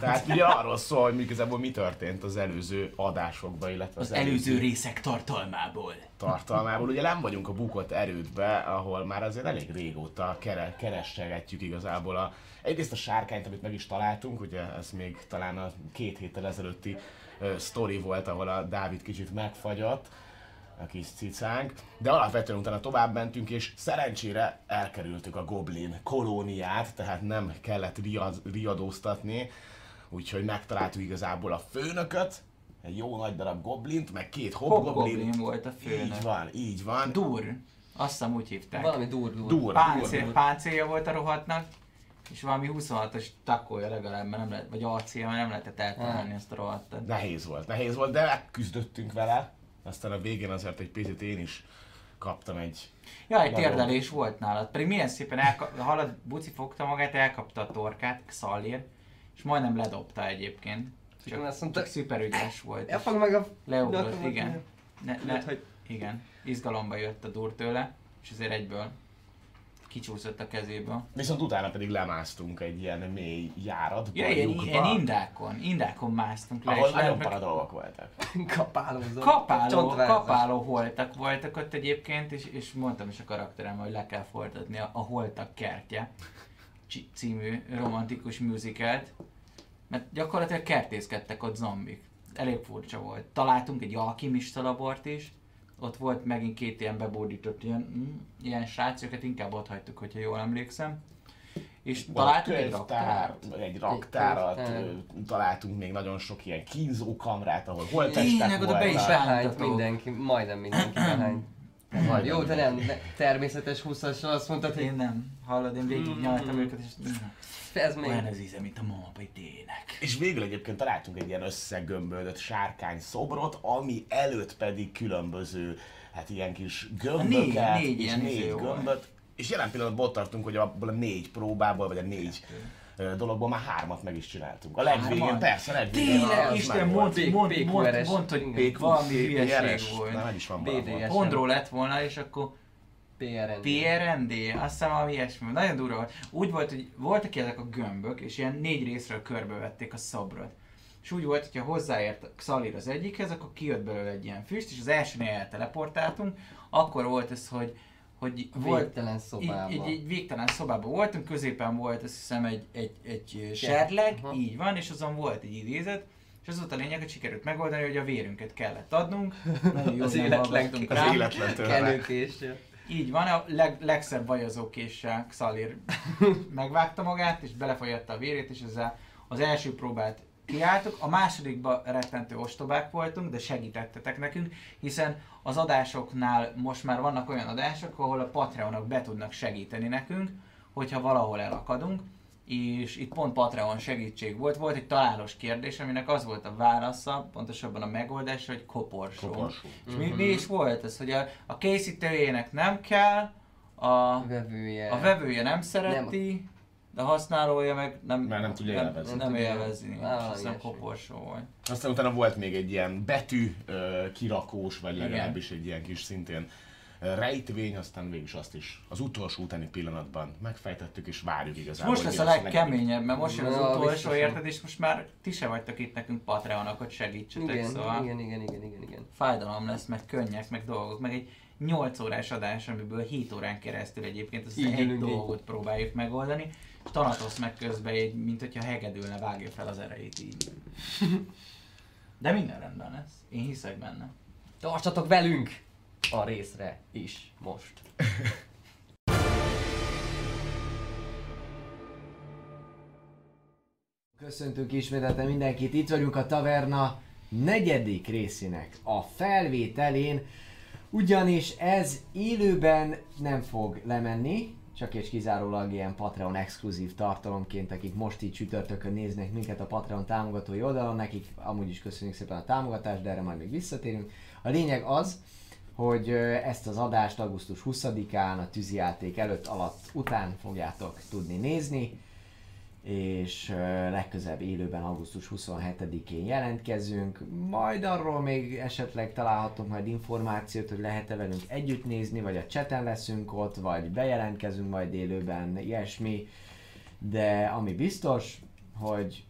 Tehát ugye arról szól, hogy igazából mi történt az előző adásokban, illetve Az előző részek tartalmából. tartalmából. Ugye nem vagyunk a bukott erődbe, ahol már azért elég régóta kere, keressegetjük igazából a, egyrészt a sárkányt, amit meg is találtunk, ugye ez még talán a két héttel ezelőtti uh, sztori volt, ahol a Dávid kicsit megfagyott, a kis cicánk, de alapvetően utána tovább mentünk, és szerencsére elkerültük a Goblin kolóniát, tehát nem kellett riad, riadóztatni, úgyhogy megtaláltuk igazából a főnököt, egy jó nagy darab goblint, meg két hobgoblin. Hobgoblin volt a főnök. Így van, így van. Dur. Azt hiszem úgy hívták. Valami dur dur. Dur, Páncél, dur. páncélja volt a rohadtnak, és valami 26-os takója legalább, mert nem lehet, vagy arcél, mert nem lehetett eltalálni ezt a rohadtat. Nehéz volt, nehéz volt, de megküzdöttünk vele. Aztán a végén azért egy picit én is kaptam egy... Ja, egy térdelés volt nálad. Pedig milyen szépen elka- hallod, Buci fogta magát, elkapta a torkát, Xallir, és majdnem ledobta egyébként. Csak, azt mondta- csak szuper ügyes volt. Elfog meg a... Leugrott, igen. Ne, ne, Lehet, hogy- igen. Izgalomba jött a dur tőle, és azért egyből kicsúszott a kezéből. Viszont utána pedig lemásztunk egy ilyen mély járatba, Ja, ilyen, ilyen indákon, indákon másztunk le, ahol nagyon para dolgok voltak. Kapálózó. kapáló, kapáló holtak voltak ott egyébként, és, és mondtam is a karakterem, hogy le kell folytatni a, a Holtak kertje című romantikus musicalt, mert gyakorlatilag kertészkedtek ott zombik. Elég furcsa volt. Találtunk egy alkimista labort is, ott volt megint két ilyen bebódított ilyen, mm, ilyen srác, őket inkább ott hagytuk, hogyha jól emlékszem. És találtunk egy raktárt. egy raktárat, ö, találtunk még nagyon sok ilyen kínzókamrát, ahol Tényleg, holttestek oda be is Behányt mindenki, majdnem mindenki behányt. Jó, te nem, ne, természetes 20 azt mondtad, hogy Én nem. Hallod, én végig nyaltam őket, és ez még... olyan az íze, mint a mama tének. És végül egyébként találtunk egy ilyen összegömböldött sárkány szobrot, ami előtt pedig különböző, hát ilyen kis gömböket, négy és ilyen izé négy volt. gömböt. És jelen pillanatban ott tartunk, hogy abból a négy próbából, vagy a négy dologból már hármat meg is csináltunk. A legvégén, persze, a legvégén Tényleg, Isten, mond, mond, mond, mond, hogy valami hülyeség Na, volt. meg is van. BDS. Pondról lett volna, és akkor PRN. PRND, azt hiszem valami ilyesmi. Nagyon durva volt. Úgy volt, hogy voltak ezek a gömbök, és ilyen négy részről körbevették a szobrot. És úgy volt, hogyha hozzáért Xalir az egyikhez, akkor kijött belőle egy ilyen füst, és az elsőnél elteleportáltunk. Akkor volt ez, hogy hogy volt Végtelen szobában. Így, így, így végtelen szobában voltunk, középen volt azt hiszem egy, egy, egy serleg, Aha. így van, és azon volt egy idézet, és az volt a lényeg, hogy sikerült megoldani, hogy a vérünket kellett adnunk. Nagyon jó, Az nem életlen Az rá. életlen tőle. Így van, a leg, legszebb vajazókéssel Xalir megvágta magát, és belefolyatta a vérét, és ezzel az első próbát kiálltuk. A másodikban rettentő ostobák voltunk, de segítettetek nekünk, hiszen az adásoknál most már vannak olyan adások, ahol a Patreonok be tudnak segíteni nekünk, hogyha valahol elakadunk, és itt pont Patreon segítség volt. Volt egy találós kérdés, aminek az volt a válasza, pontosabban a megoldás, hogy koporsó. Koporsó. És mi, mi is volt ez, hogy a, a készítőjének nem kell, a, Vevője. a vevője nem szereti, de a használója meg nem, Mert nem tudja élvezni. Nem, Nem nem élvezni. És Valami azt hiszem ilyesmi. koporsó volt. Aztán utána volt még egy ilyen betű ö, kirakós, vagy legalábbis egy ilyen kis szintén rejtvény, aztán végül is azt is az utolsó utáni pillanatban megfejtettük, és várjuk igazából. most lesz a legkeményebb, mert most jön az Na, utolsó, érted, és most már ti se vagytok itt nekünk Patreonok, hogy segítsetek, Igen, szóval igen, igen, igen, igen, igen. fájdalom lesz, meg könnyek, meg dolgok, meg egy 8 órás adás, amiből 7 órán keresztül egyébként az Így egy így. dolgot próbáljuk megoldani, és Thanatos meg közben egy, mint hogyha hegedülne, vágja fel az erejét így. De minden rendben lesz. Én hiszek benne. Tartsatok velünk a részre is most. Köszöntünk ismételten mindenkit, itt vagyunk a taverna negyedik részének a felvételén, ugyanis ez élőben nem fog lemenni, csak és kizárólag ilyen Patreon exkluzív tartalomként, akik most így csütörtökön néznek minket a Patreon támogatói oldalon, nekik amúgy is köszönjük szépen a támogatást, de erre majd még visszatérünk. A lényeg az, hogy ezt az adást augusztus 20-án a tűzijáték előtt, alatt, után fogjátok tudni nézni és ö, legközelebb élőben augusztus 27-én jelentkezünk, majd arról még esetleg találhatunk majd információt, hogy lehet-e velünk együtt nézni, vagy a cseten leszünk ott, vagy bejelentkezünk majd élőben, ilyesmi, de ami biztos, hogy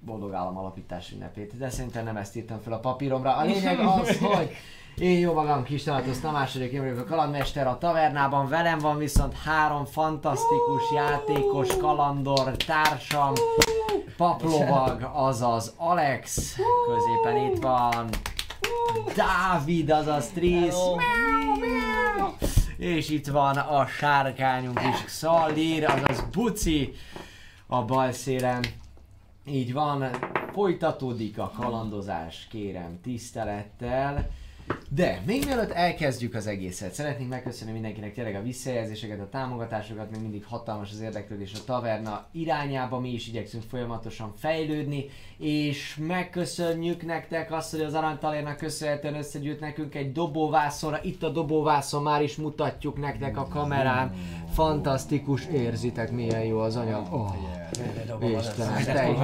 boldog állam alapítás ünnepét, de szerintem nem ezt írtam fel a papíromra. A lényeg az, hogy én jó magam kis Tanatusz második én vagyok a kalandmester a tavernában, velem van viszont három fantasztikus játékos kalandor társam, paplovag, azaz Alex, középen itt van Dávid, azaz Tris, és itt van a sárkányunk is, Xalir, azaz Buci, a bal szélen. Így van, folytatódik a kalandozás, kérem, tisztelettel. De még mielőtt elkezdjük az egészet, szeretnénk megköszönni mindenkinek tényleg a visszajelzéseket, a támogatásokat, még mindig hatalmas az érdeklődés a taverna irányába, mi is igyekszünk folyamatosan fejlődni, és megköszönjük nektek azt, hogy az Aranytalérnak köszönhetően összegyűjt nekünk egy dobóvászonra, itt a dobóvászon már is mutatjuk nektek a kamerán, fantasztikus, érzitek milyen jó az anyag. Oh. Istenem, te is.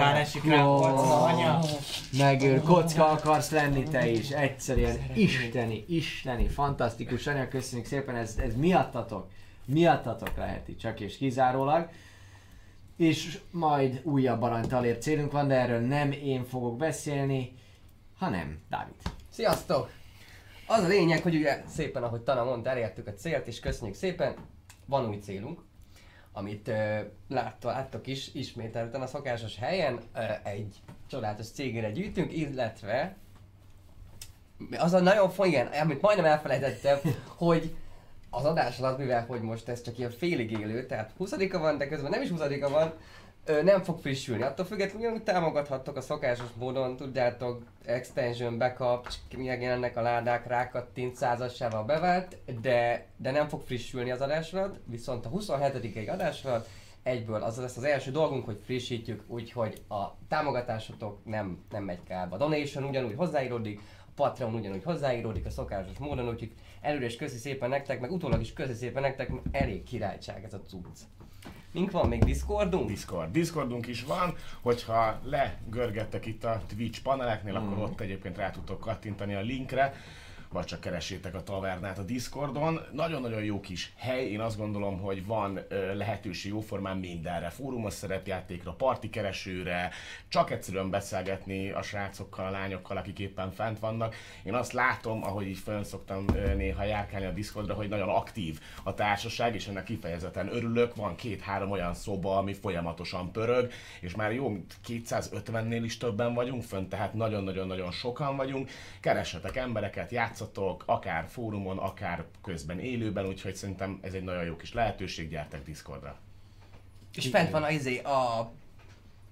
Megőr, kocka akarsz lenni te is, egyszerűen isteni, isteni, fantasztikus anyag, köszönjük szépen, ez, ez miattatok, miattatok lehet itt csak és kizárólag. És majd újabb aranytalér célunk van, de erről nem én fogok beszélni, hanem Dávid. Sziasztok! Az a lényeg, hogy ugye szépen, ahogy Tana mondta, elértük a célt, és köszönjük szépen. Van új célunk, amit uh, látta, láttok is, ismételten a szokásos helyen egy csodálatos cégére gyűjtünk, illetve az a nagyon fontos, igen, amit majdnem elfelejtettem, hogy az adás alatt, mivel hogy most ez csak ilyen félig élő, tehát 20-a van, de közben nem is 20-a van, nem fog frissülni. Attól függetlenül ugyanúgy támogathattok a szokásos módon, tudjátok, extension, backup, megjelennek a ládák, rákattint százasával bevált, de, de nem fog frissülni az adásrad, viszont a 27. adásrad egyből az lesz az első dolgunk, hogy frissítjük, úgyhogy a támogatásotok nem, nem megy kárba. A donation ugyanúgy hozzáíródik, a Patreon ugyanúgy hozzáíródik a szokásos módon, úgyhogy előre is köszi szépen nektek, meg utólag is köszi szépen nektek, elég királyság ez a cucc. Mink van még Discordunk? Discord. Discordunk is van, hogyha legörgettek itt a Twitch paneleknél, Mhm. akkor ott egyébként rá tudtok kattintani a linkre, vagy csak keressétek a tavernát a Discordon. Nagyon-nagyon jó kis hely, én azt gondolom, hogy van lehetőség jóformán mindenre. Fórumos szerepjátékra, parti keresőre, csak egyszerűen beszélgetni a srácokkal, a lányokkal, akik éppen fent vannak. Én azt látom, ahogy így fönn szoktam néha járkálni a Discordra, hogy nagyon aktív a társaság, és ennek kifejezetten örülök. Van két-három olyan szoba, ami folyamatosan pörög, és már jó, mint 250-nél is többen vagyunk fönn, tehát nagyon-nagyon-nagyon sokan vagyunk. Keressetek embereket, játszatok, akár fórumon, akár közben élőben, úgyhogy szerintem ez egy nagyon jó kis lehetőség, gyertek Discordra. És fent van a izé, a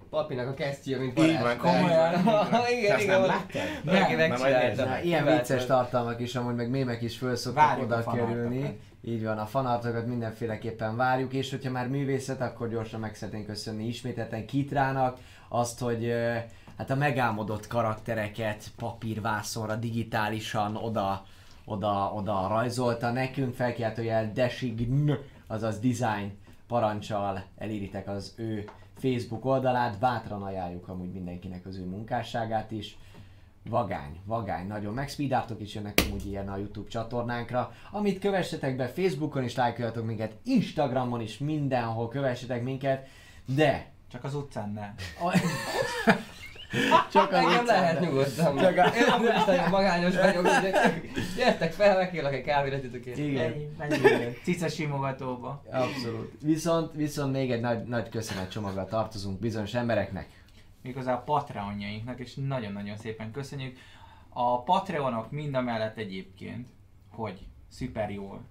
papinak a kesztyűje, mint Így varázs. van, komolyan. igen, igen, nem láttad? Nem. ilyen vicces tartalmak is, amúgy meg mémek is föl szoktak oda kerülni. Így van, a fanartokat mindenféleképpen várjuk, és hogyha már művészet, akkor gyorsan meg szeretnénk köszönni ismételten Kitrának azt, hogy ö, hát a megálmodott karaktereket papírvászonra digitálisan oda, oda, oda rajzolta nekünk, felkiáltójel design, azaz design parancsal eléritek az ő Facebook oldalát, bátran ajánljuk amúgy mindenkinek az ő munkásságát is. Vagány, vagány, nagyon meg speedartok is jönnek amúgy ilyen a YouTube csatornánkra, amit kövessetek be Facebookon is, lájkoljatok minket, Instagramon is, mindenhol kövessetek minket, de Csak az utcán ne. csak az Engem lehet nyugodtan. Csak a- Én amúgy is nagyon magányos vagyok, gyertek fel, megkérlek egy kávéra titokért. Igen. Cica simogatóba. Abszolút. Viszont, viszont még egy nagy, nagy köszönet csomaggal tartozunk bizonyos embereknek. méghozzá a Patreonjainknak, és nagyon-nagyon szépen köszönjük. A Patreonok mind a mellett egyébként, hogy szuper jól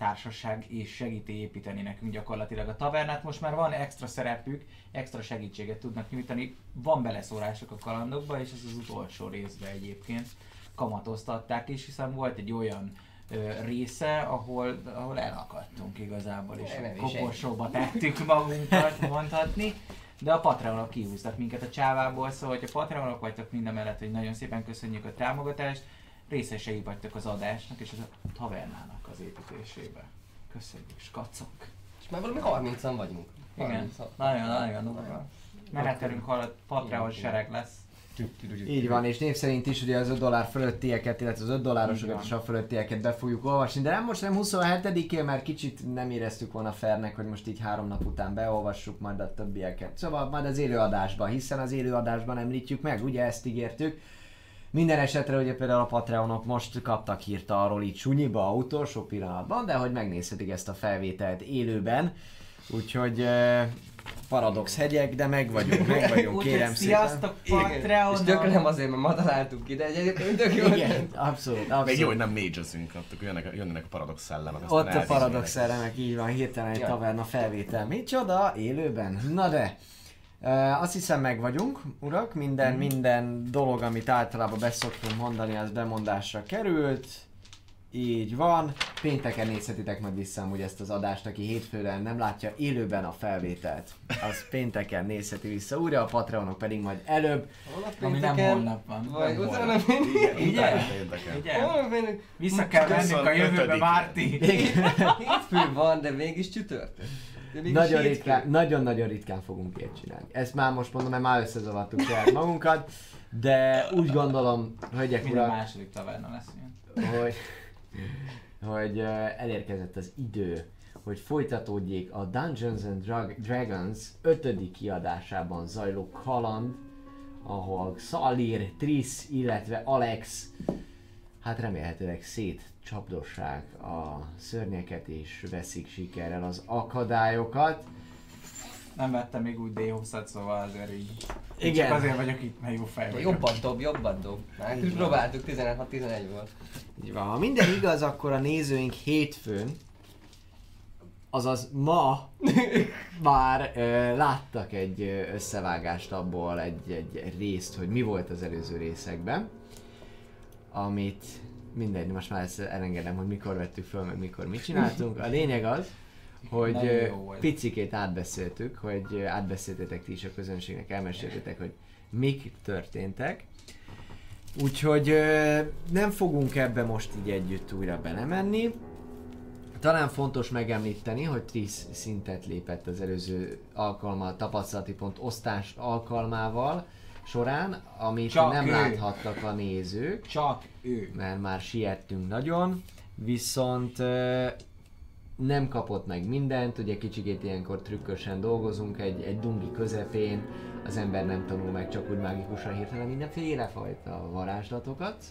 társaság és segíti építeni nekünk gyakorlatilag a tavernát. Most már van extra szerepük, extra segítséget tudnak nyújtani, van beleszólások a kalandokba, és ez az utolsó részben egyébként kamatoztatták is, hiszen volt egy olyan ö, része, ahol, ahol elakadtunk igazából, és Nem koporsóba tettük magunkat, mondhatni. De a Patreonok kihúztak minket a csávából, szóval, hogy a Patreonok vagytok minden mellett, hogy nagyon szépen köszönjük a támogatást, részesei vagytok az adásnak és a tavernának az építésébe. Köszönjük, skacok! És már valami 30-an vagyunk. Igen, 36. nagyon-nagyon durva. Menetelünk halad, Patreon sereg lesz. Így van, és név szerint is ugye az 5 dollár fölöttieket, illetve az 5 Így dollárosokat és a fölöttieket be fogjuk olvasni, de nem most nem 27-én, mert kicsit nem éreztük volna fernek, hogy most így három nap után beolvassuk majd a többieket. Szóval majd az élőadásban, hiszen az élőadásban említjük meg, ugye ezt ígértük. Minden esetre ugye például a Patreonok most kaptak hírt arról itt sunyiba, a utolsó pillanatban, de hogy megnézhetik ezt a felvételt élőben. Úgyhogy paradox hegyek, de meg vagyunk, meg vagyunk, kérem szépen. Sziasztok Patreonon! És tökre nem azért, mert ma találtuk ide, egy egyébként tök jó. Igen, abszolút, abszolút. Még jó, hogy nem major-zünk, akkor jönnek, jönnek a paradox szellemek. Ott a paradox elemek, így van, hirtelen egy Ja. taverna felvétel. Micsoda? Élőben? Na de, uh, azt hiszem meg vagyunk, urak, minden, minden dolog, amit általában beszoktunk mondani, az bemondásra került. Így van. Pénteken nézhetitek majd vissza amúgy ezt az adást, aki hétfőre nem látja élőben a felvételt. Az pénteken nézheti vissza újra, a Patreonok pedig majd előbb. Ami nem holnap van. Vagy Nem utána holnap. pénteken. Igen, pénteken. Vissza kell mennünk a jövőbe, 25-én. Márti! Hétfő van, de mégis csütörtök. Nagyon ritkán, nagyon-nagyon ritkán fogunk ilyet csinálni. Ezt már most mondom, mert már összezavartuk saját magunkat, de úgy gondolom, hölgyek, Minden urak, második taverna lesz ilyen. hogy, hogy elérkezett az idő, hogy folytatódjék a Dungeons and Drag- Dragons 5. kiadásában zajló kaland, ahol Szalir, Triss, illetve Alex hát remélhetőleg szétcsapdossák a szörnyeket és veszik sikerrel az akadályokat. Nem vettem még úgy D20-at, szóval azért így. Igen. Csak azért vagyok itt, mert jó fej vagyok. Jobban dob, jobban dob. Már is próbáltuk 16-11 volt. Így van. Ha minden igaz, akkor a nézőink hétfőn, azaz ma már ö, láttak egy összevágást abból, egy, egy részt, hogy mi volt az előző részekben, amit mindegy, most már ezt elengedem, hogy mikor vettük föl, meg mikor mit csináltunk. A lényeg az, hogy picikét átbeszéltük, hogy ö, átbeszéltétek ti is a közönségnek, elmeséltétek, hogy mik történtek. Úgyhogy nem fogunk ebbe most így együtt újra belemenni. Talán fontos megemlíteni, hogy Triss szintet lépett az előző alkalma, tapasztalati pont osztás alkalmával során, amit Csak nem ő. láthattak a nézők Csak ő. mert már siettünk nagyon, viszont nem kapott meg mindent, ugye kicsikét ilyenkor trükkösen dolgozunk egy, egy dungi közepén, az ember nem tanul meg csak úgy mágikusan hirtelen mindenféle fajta varázslatokat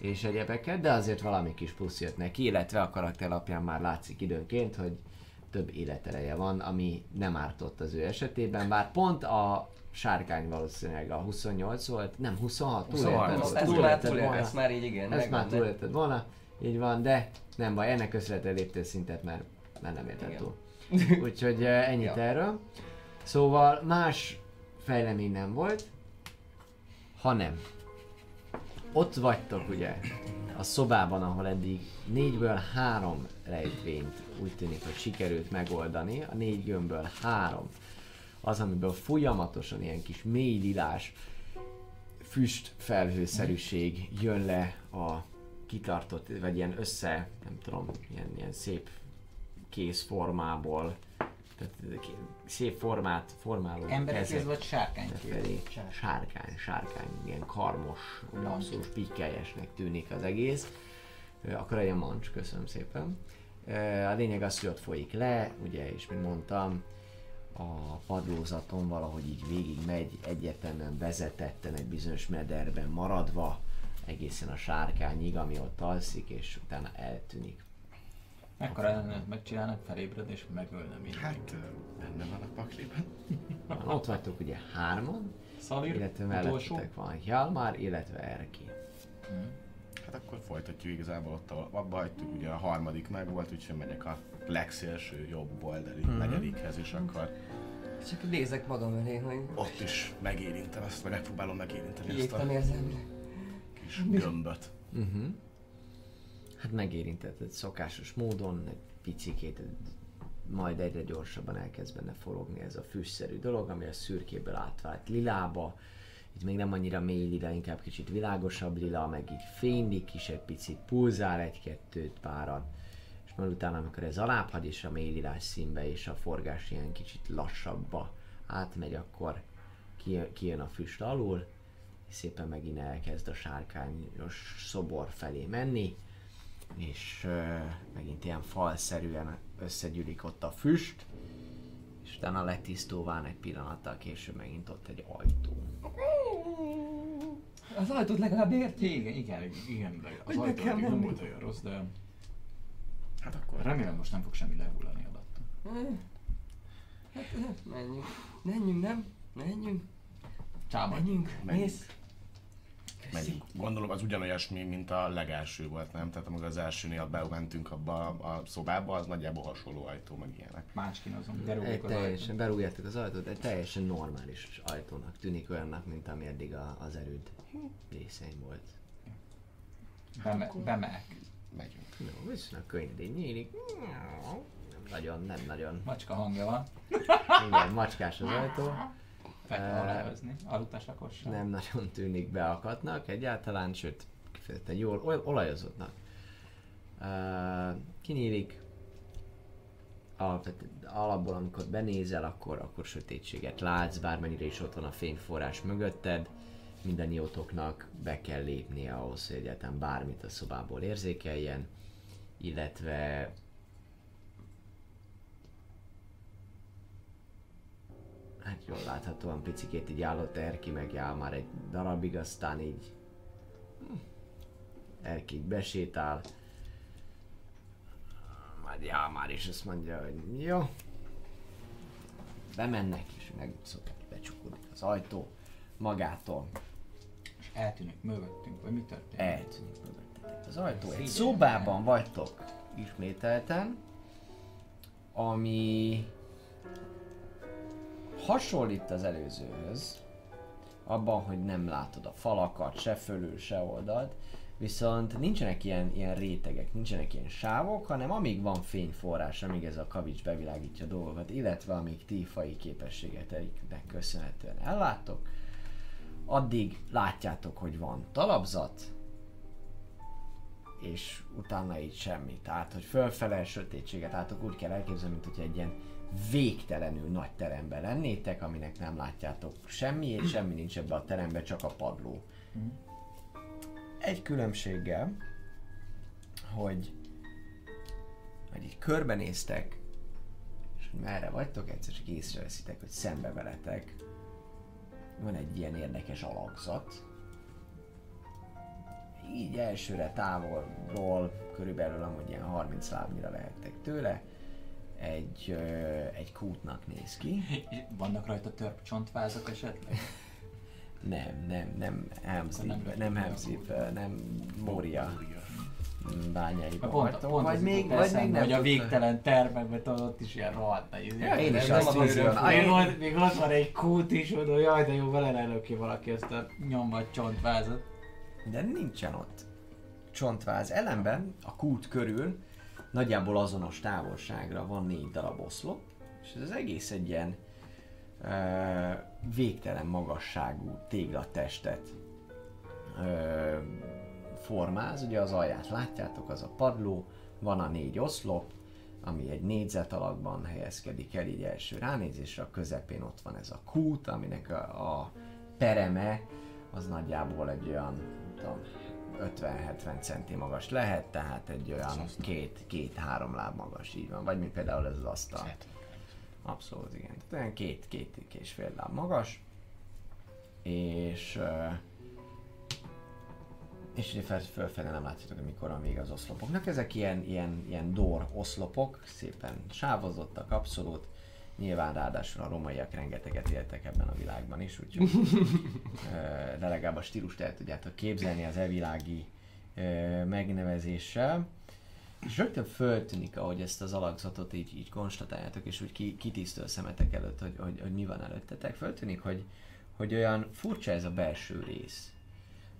és egyebeket, de azért valami kis plusz jött neki, illetve a karakter alapján már látszik időnként, hogy több életereje van, ami nem ártott az ő esetében, bár pont a sárkány valószínűleg a 28 volt, nem 26, 26, túlélted- túlélted túl, volna. ezt már így igen. Ezt már túlélted volna, így van, de nem baj, ennek köszönhetően léptél szintet, mert, mert nem érted túl. Úgyhogy eh, ennyit Ja. erről. Szóval más fejlemény nem volt, hanem ott vagytok ugye a szobában, ahol eddig négyből három rejtvényt úgy tűnik, hogy sikerült megoldani. A négy gömbből három az, amiből folyamatosan ilyen kis mély lilás füst felhőszerűség jön le a kitartott, vagy ilyen össze, nem tudom, ilyen, ilyen szép kész formából, tehát szép formát formáló Emberkéz vagy sárkánykéz? felé. Sárkány, sárkány, ilyen karmos, abszolút pikkeljesnek tűnik az egész. Akkor egy mancs, köszönöm szépen. A lényeg az, hogy ott folyik le, ugye, és mint mondtam, a padlózaton valahogy így végig megy, egyértelműen vezetetten egy bizonyos mederben maradva, egészen a sárkányig, ami ott alszik, és utána eltűnik. Mekkora lenne, hogy megcsinálnak felébred és megölne mindenkit. Hát, benne van a pakliban. Ott vagytok ugye hárman, Szalir, illetve utolsó. mellettetek van Hjalmar, illetve Erki. Hát akkor folytatjuk igazából ott, ahol abba hagytuk, ugye a harmadik meg volt, úgyhogy megyek a legszélső jobb oldali Mhm. negyedikhez, és akkor Csak nézek magam elé, hogy ott is megérintem ezt, vagy megpróbálom megérinteni ezt a érzelmileg. kis gömböt. Uh-huh. Hát megérintetted szokásos módon, egy picikét, majd egyre gyorsabban elkezd benne forogni ez a füstszerű dolog, ami a szürkéből átvált lilába. Itt még nem annyira mély lila, inkább kicsit világosabb lila, meg így fénylik is egy picit, pulzál egy-kettőt párat. És majd utána, amikor ez alább hagy, és a mély lilás színbe, és a forgás ilyen kicsit lassabba átmegy, akkor kijön, a füst alul, szépen megint elkezd a sárkányos szobor felé menni, és ö, megint ilyen falszerűen összegyűlik ott a füst, és utána letisztóván egy pillanattal később megint ott egy ajtó. Az ajtót legalább érti. Igen, igen, igen, az ajtó nem nem- volt olyan rossz, de Hát akkor remélem most nem fog semmi lehullani alattam. Hát, menjünk. Menjünk, nem? Menjünk. Csába. Menjünk. Menjünk. Mész. megyünk. Gondolom az ugyanolyasmi, mint a legelső volt, nem? Tehát amikor az elsőnél bementünk abba a szobába, az nagyjából hasonló ajtó, meg ilyenek. Mácskin azon, Egy berúgjuk az teljesen, ajtót. berúgjátok az ajtót, egy teljesen normális ajtónak tűnik olyannak, mint ami eddig a, az erőd részein volt. Beme, bemeek. Megyünk. No, viszonylag könnyedén nyílik. Nem nagyon, nem nagyon. Macska hangja van. Igen, macskás az ajtó. Fel kell Eh, aláhozni. Alutasakossal. Nem nagyon tűnik beakadnak egyáltalán, sőt, kifejezetten jól ol- olajozottnak. Uh, kinyílik. Alapból, amikor benézel, akkor, akkor sötétséget látsz, bármennyire is ott van a fényforrás mögötted. Mindannyiótoknak be kell lépnie ahhoz, hogy egyáltalán bármit a szobából érzékeljen, illetve hát jól láthatóan picikét így állott Erki, meg jár már egy darabig, aztán így Erki így besétál. Majd já, már is azt mondja, hogy jó. Bemennek, és megszokják, becsukódik az ajtó magától. Eltűnik mögöttünk, vagy mi történik? Eltűnik mögöttetek az ajtó. Egy szobában vagytok ismételten, ami hasonlít az előzőhöz, abban, hogy nem látod a falakat, se fölül, se oldalt, viszont nincsenek ilyen, ilyen rétegek, nincsenek ilyen sávok, hanem amíg van fényforrás, amíg ez a kavics bevilágítja a dolgokat, illetve amíg ti fai képességeteiknek köszönhetően elláttok, addig látjátok, hogy van talapzat, és utána így semmi. Tehát, hogy fölfele sötétséget látok, úgy kell elképzelni, mint hogy egy ilyen végtelenül nagy teremben lennétek, aminek nem látjátok semmi, és semmi nincs ebbe a terembe, csak a padló. Egy különbséggel, hogy, hogy így körbenéztek, és hogy merre vagytok, egyszer csak észreveszitek, hogy szembe veletek van egy ilyen érdekes alakzat, így elsőre távolról, körülbelül amúgy ilyen 30 lábnyira lehettek tőle, egy, ö, egy kútnak néz ki. Vannak rajta törp csontvázak esetleg? Nem, nem, nem nem Helmslip, lett nem Helmslip, ö, nem Moria bányaiban Pont, pont vagy még, vagy eszembe, még nem hogy a végtelen termekben tudod, ott is ilyen rohadt nagy. Ja, én is Nem azt hiszem. Még ott, még ott van egy kút is, oda, jaj, de jó, bele ki valaki ezt a nyomvat csontvázat. De nincsen ott csontváz. Ellenben a kút körül nagyjából azonos távolságra van négy darab oszlop, és ez az egész egy ilyen ö, végtelen magasságú téglatestet ö, formáz. Ugye az alját látjátok, az a padló, van a négy oszlop, ami egy négyzet alakban helyezkedik el így első ránézésre, a közepén ott van ez a kút, aminek a, a pereme az nagyjából egy olyan, tudom, 50-70 centi magas lehet, tehát egy olyan két, két-három láb magas, így van. Vagy mint például ez az asztal. Abszolút, igen. Tehát olyan két, két és fél láb magas. És ö, és ugye fel, fölfele nem látjátok, hogy mikor van még az oszlopoknak. Ezek ilyen, ilyen, ilyen dor oszlopok, szépen sávozottak, abszolút. Nyilván ráadásul a romaiak rengeteget éltek ebben a világban is, úgyhogy de legalább a stílust el tudjátok képzelni az evilági megnevezéssel. És rögtön föltűnik, ahogy ezt az alakzatot így, így konstatáljátok, és úgy ki, kitisztul a szemetek előtt, hogy, hogy, hogy mi van előttetek. Föltűnik, hogy, hogy olyan furcsa ez a belső rész.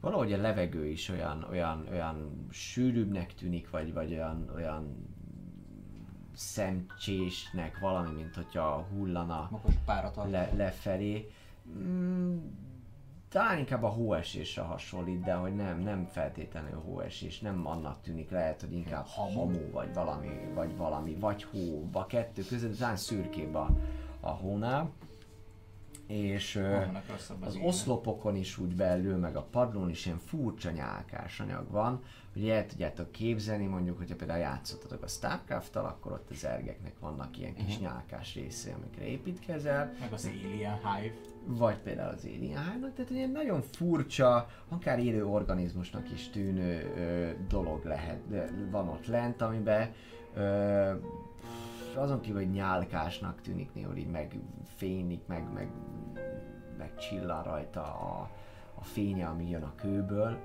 Valahogy a levegő is olyan, olyan, olyan sűrűbbnek tűnik, vagy, vagy olyan, olyan szemcsésnek valami, mint hogyha hullana Makos le, lefelé. Mm, talán inkább a hóesésre hasonlít, de hogy nem, nem feltétlenül hóesés, nem annak tűnik, lehet, hogy inkább hamó, vagy valami, vagy valami, vagy hó, a kettő között, talán szürkébb a, a hónál. És az oszlopokon is úgy belül, meg a padlón is ilyen furcsa nyálkás anyag van, hogy el tudjátok képzelni, mondjuk, hogyha például játszottatok a Starcraft-tal, akkor ott az ergeknek vannak ilyen kis nyálkás részé, amikre építkezel, Meg az Alien Hive. vagy például az Alien Hive-nak, tehát ilyen nagyon furcsa, akár élő organizmusnak is tűnő ö, dolog lehet, van ott lent, amiben ö, azon kívül, hogy nyálkásnak tűnik néhol így megfénylik, meg, meg, meg csillan rajta a, a fénye, ami jön a kőből.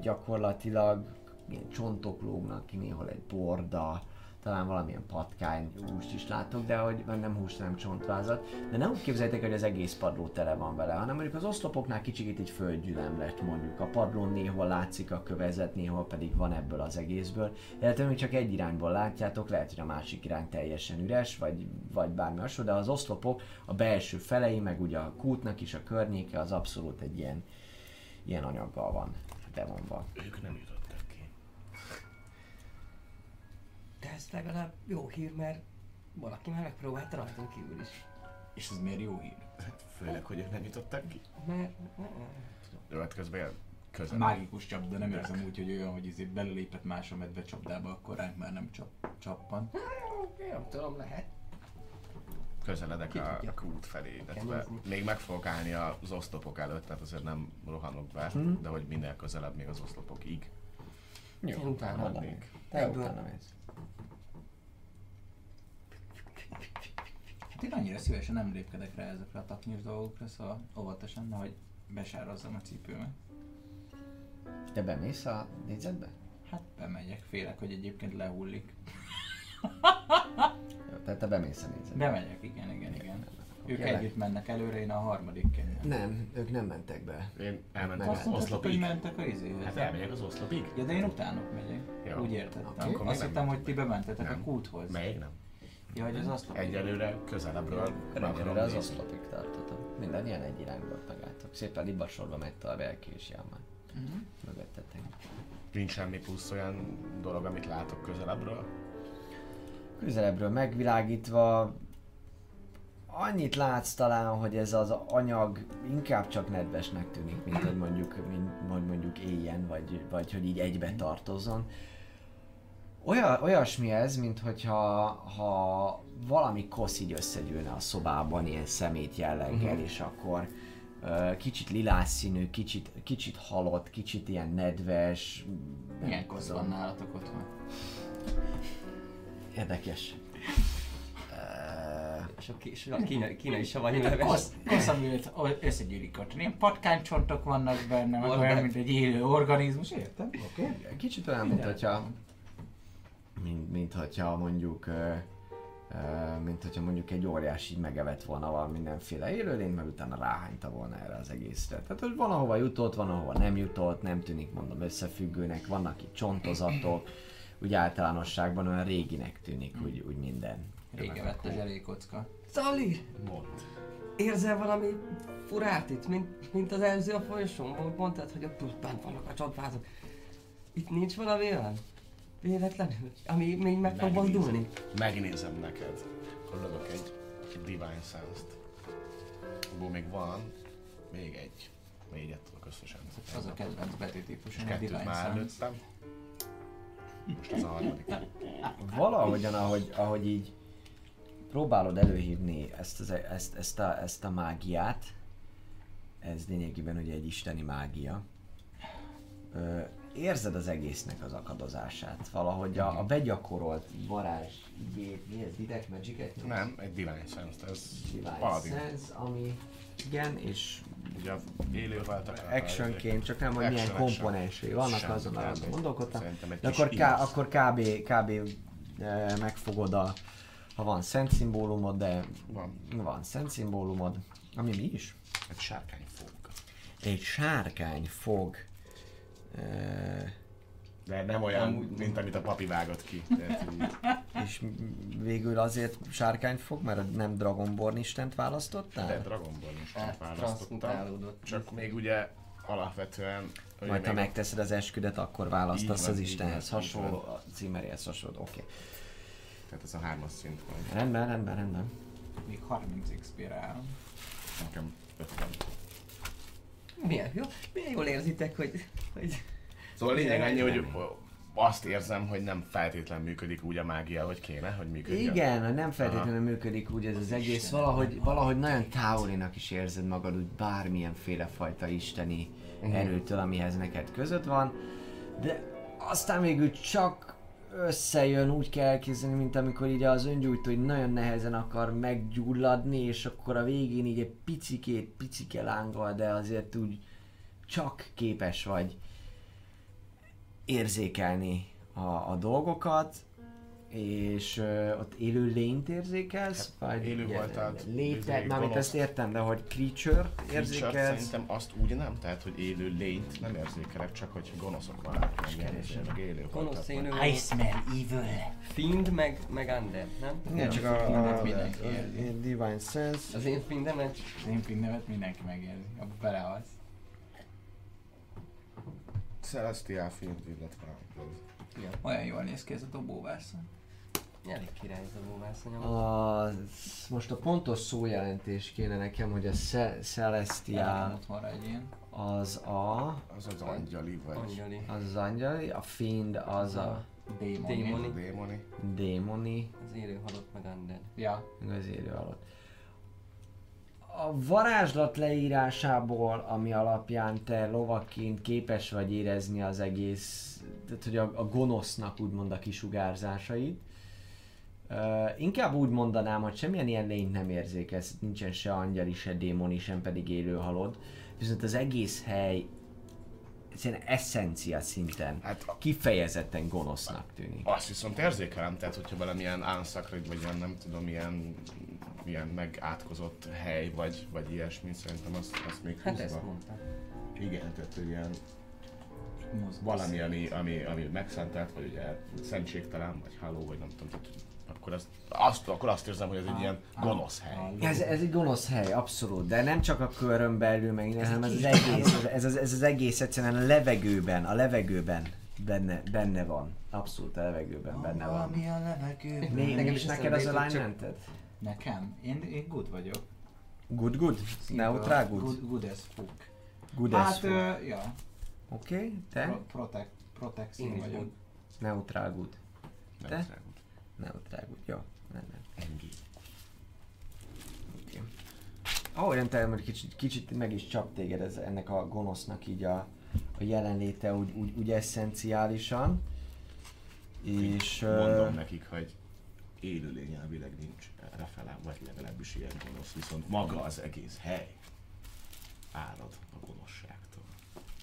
Gyakorlatilag ilyen csontok lógnak ki, néhol egy borda, talán valamilyen patkány húst is látok, de hogy nem húst, hanem csontvázat. De nem úgy képzeljétek, hogy az egész padló tele van vele, hanem mondjuk az oszlopoknál kicsit egy földgyülem lett mondjuk. A padlón néhol látszik a kövezet, néhol pedig van ebből az egészből. Illetve hogy csak egy irányból látjátok, lehet, hogy a másik irány teljesen üres, vagy, vagy bármi hasonló, de az oszlopok, a belső felei, meg ugye a kútnak is a környéke, az abszolút egy ilyen, ilyen anyaggal van bevonva. Ők nem jutottak De ez legalább jó hír, mert valaki már megpróbálta rajtunk kívül is. És ez miért jó hír? Hát Főleg, hogy ők nem jutottak ki. Mert... Jó, közben ilyen közel. Mágikus csapda, nem érzem úgy, hogy olyan, hogy izé belelépett más a medve csapdába, akkor ránk már nem csap, csappan. Nem tudom, lehet. közeledek Ki a, a kút felé, illetve még meg fogok állni az oszlopok előtt, tehát azért nem rohanok be, Mhm. de hogy minél közelebb még az oszlopokig. Jó, Én utána haladnék. Te utána mész. Hát én annyira szívesen nem lépkedek rá ezekre a taknyos dolgokra, szóval óvatosan, nehogy besározzam a cipőmet. Te bemész a négyzetbe? Hát bemegyek, félek, hogy egyébként lehullik. Jó, tehát te bemész a négyzetbe. Bemegyek, igen, igen, igen. Ők Kérlek. együtt mennek előre, én a harmadik kenyem. Nem, ők nem mentek be. Én elmentem Meg az Azt mondtad, hogy oszlopig. mentek a izéhez. Hát elmegyek az oszlopig. Ja, de én utánok megyek. Jó. Úgy értettem. Akkor még Azt nem hittem, hogy ti be. bementetek a Nem. kúthoz. Még nem. Ja, hogy az asztal. Egyelőre közelebbről Egyelőre az oszlopig tartottam. Mindannyian egy irányból megálltok. Szépen libasorba megy a Belki és Jámán. Mhm. Mögöttetek. Nincs semmi plusz olyan dolog, amit látok közelebbről. Közelebbről megvilágítva annyit látsz talán, hogy ez az anyag inkább csak nedvesnek tűnik, mint hogy mondjuk, mint, hogy mondjuk éljen, vagy, vagy hogy így egybe tartozzon. Olyan, olyasmi ez, mint hogyha ha valami kosz így összegyűlne a szobában ilyen szemét jelleggel, Mhm. és akkor ö, kicsit lilás színű, kicsit, kicsit halott, kicsit ilyen nedves. Milyen kosz van nálatok otthon? Érdekes. És a, és a kínai, kínai savanyú leves. Kosz, kosz amiért összegyűlik ott. Ilyen patkánycsontok vannak benne, meg olyan, mint egy élő organizmus, értem? Oké. Okay. Kicsit olyan, mint hogyha, mint, mint hogyha mondjuk, mint hogyha mondjuk egy óriás így megevett volna valami mindenféle élőlény, meg utána ráhányta volna erre az egészre. Tehát, hogy van ahova jutott, van ahova nem jutott, nem tűnik mondom összefüggőnek, vannak itt csontozatok, úgy általánosságban olyan réginek tűnik, úgy, úgy minden. Régen vett a zselékocka. Szali, Mond. érzel valami furát itt, mint, mint az előző a folyosón? Mondtad, hogy ott bent vannak a csontvázok. Itt nincs valami olyan? Véletlenül? Ami még meg fog Megnézem. mozdulni? Megnézem neked. Akkor lövök egy, egy Divine Sense-t. Abból még van. Még egy. Négyet tudok összesen. Az a kedvenc betűtípus, És a kettőt már előttem. Most ez a harmadik. Valahogyan, ahogy, ahogy így próbálod előhívni ezt, az, ezt, ezt, a, ezt a mágiát, ez lényegében ugye egy isteni mágia, ö, érzed az egésznek az akadozását. Valahogy a, a begyakorolt varázs, igét, mi ez, Detect Magic-et? Nem, egy Divine Sense, ez Divine Paladin. Sense, ami igen, és Ugye a élő actionként, csak nem, hogy milyen Action, komponensei vannak, azon arra gondolkodtam. De akkor, ká, akkor kb, kb e, megfogod a, ha van szent szimbólumod, de Van. van szent szimbólumod, ami mi is? Egy sárkány fog. Egy sárkány fog. E, De nem olyan, mint amit a papi vágott ki. Tehát, és végül azért sárkány fog, mert nem Dragonborn istent választottál? de Dragon Ball is választottam. Csak még ugye alapvetően... ugye Majd ha megteszed az esküdet, akkor választasz van, az Istenhez hasonló, a címeréhez hasonló. Oké. Tehát ez a hármas szint van. Rendben, rendben, rendben. Még 30 XP-re állom. Nekem 50. Milyen jó? Milyen jól érzitek, hogy... hogy... Szóval a lényeg annyi, hogy azt érzem, hogy nem feltétlen működik úgy a mágia, hogy kéne, hogy működjön. Igen, nem feltétlenül működik úgy ez az egész, valahogy, valahogy nagyon távolinak is érzed magad úgy bármilyenféle fajta isteni erőtől, amihez neked között van, de aztán végül csak összejön, úgy kell elképzelni, mint amikor így az öngyújtó így nagyon nehezen akar meggyulladni, és akkor a végén így egy picikét, picike lángol, de azért úgy csak képes vagy érzékelni a, a dolgokat, és ö, ott élő lényt érzékelsz? Hát, vagy élő voltál, Létet, mármint ezt értem, de hogy creature Creature-t érzékelsz? Szerintem azt úgy nem, tehát hogy élő lényt nem érzékelek, csak hogy gonoszok vannak, meg, élő Gonosz élő, Iceman Evil. Fiend meg, meg Under, nem? Igen, csak a, a, mindenki a, Divine Sense. Az én fiendemet Az én pinnemet mindenki megérzi. Abba belehalsz. Celestial Fiend, illetve Olyan jól néz ki ez a dobóvászon. Elég király ez a most a pontos szójelentés kéne nekem, hogy a Ce- Celestial az a... az az angyali, vagy Angyali. Az az angyali, a Fiend az a Démoni. Démoni. démoni. démoni, Az élő halott meg Under. Ja. meg az élő alatt. A varázslat leírásából, ami alapján te lovakként képes vagy érezni az egész, tehát hogy a, a gonosznak úgymond a kisugárzásait, Uh, inkább úgy mondanám, hogy semmilyen ilyen lényt nem érzékelsz, nincsen se angyali, se démoni, sem pedig élő halod. Viszont az egész hely egyszerűen eszencia szinten Hát kifejezetten gonosznak tűnik. azt viszont érzékelem, tehát hogyha valamilyen unsacred, vagy ilyen nem tudom, ilyen, ilyen megátkozott hely, vagy, vagy ilyesmi, szerintem azt, azt még Hát húzva. ezt mondtam. Igen, tehát hogy ilyen Mozgás. valami, ami, ami, ami megszentelt, vagy ugye szentségtelen, vagy háló, vagy nem tudom, tehát akkor azt, azt, akkor azt érzem, hogy ez egy ilyen gonosz hely. Ez, ez egy gonosz hely, abszolút, de nem csak a körön belül, meg hanem ez az egész, ez, ez, ez az egész egyszerűen a levegőben, a levegőben benne, benne van. Abszolút a levegőben benne van. Valami a levegőben. Mi, mi Nekem is neked az csak- alignmented? Nekem? Én, én good vagyok. Good, good? Neutral good? Good, good as fuck. Good Hát, as fuck. ö, ja. Oké, okay, te? Pro, protect, is vagyok. good. Neutral good. Nem. Neutral good, jó. Rendben. Engi. Oké. Ahogyan te hogy kicsit, kicsit meg is csap téged ez, ennek a gonosznak így a, a jelenléte úgy, úgy, úgy eszenciálisan. És... Mondom ö, nekik, hogy élőlény elvileg nincs errefele, vagy legalábbis ilyen gonosz, viszont maga az egész hely árad a gonoszságtól.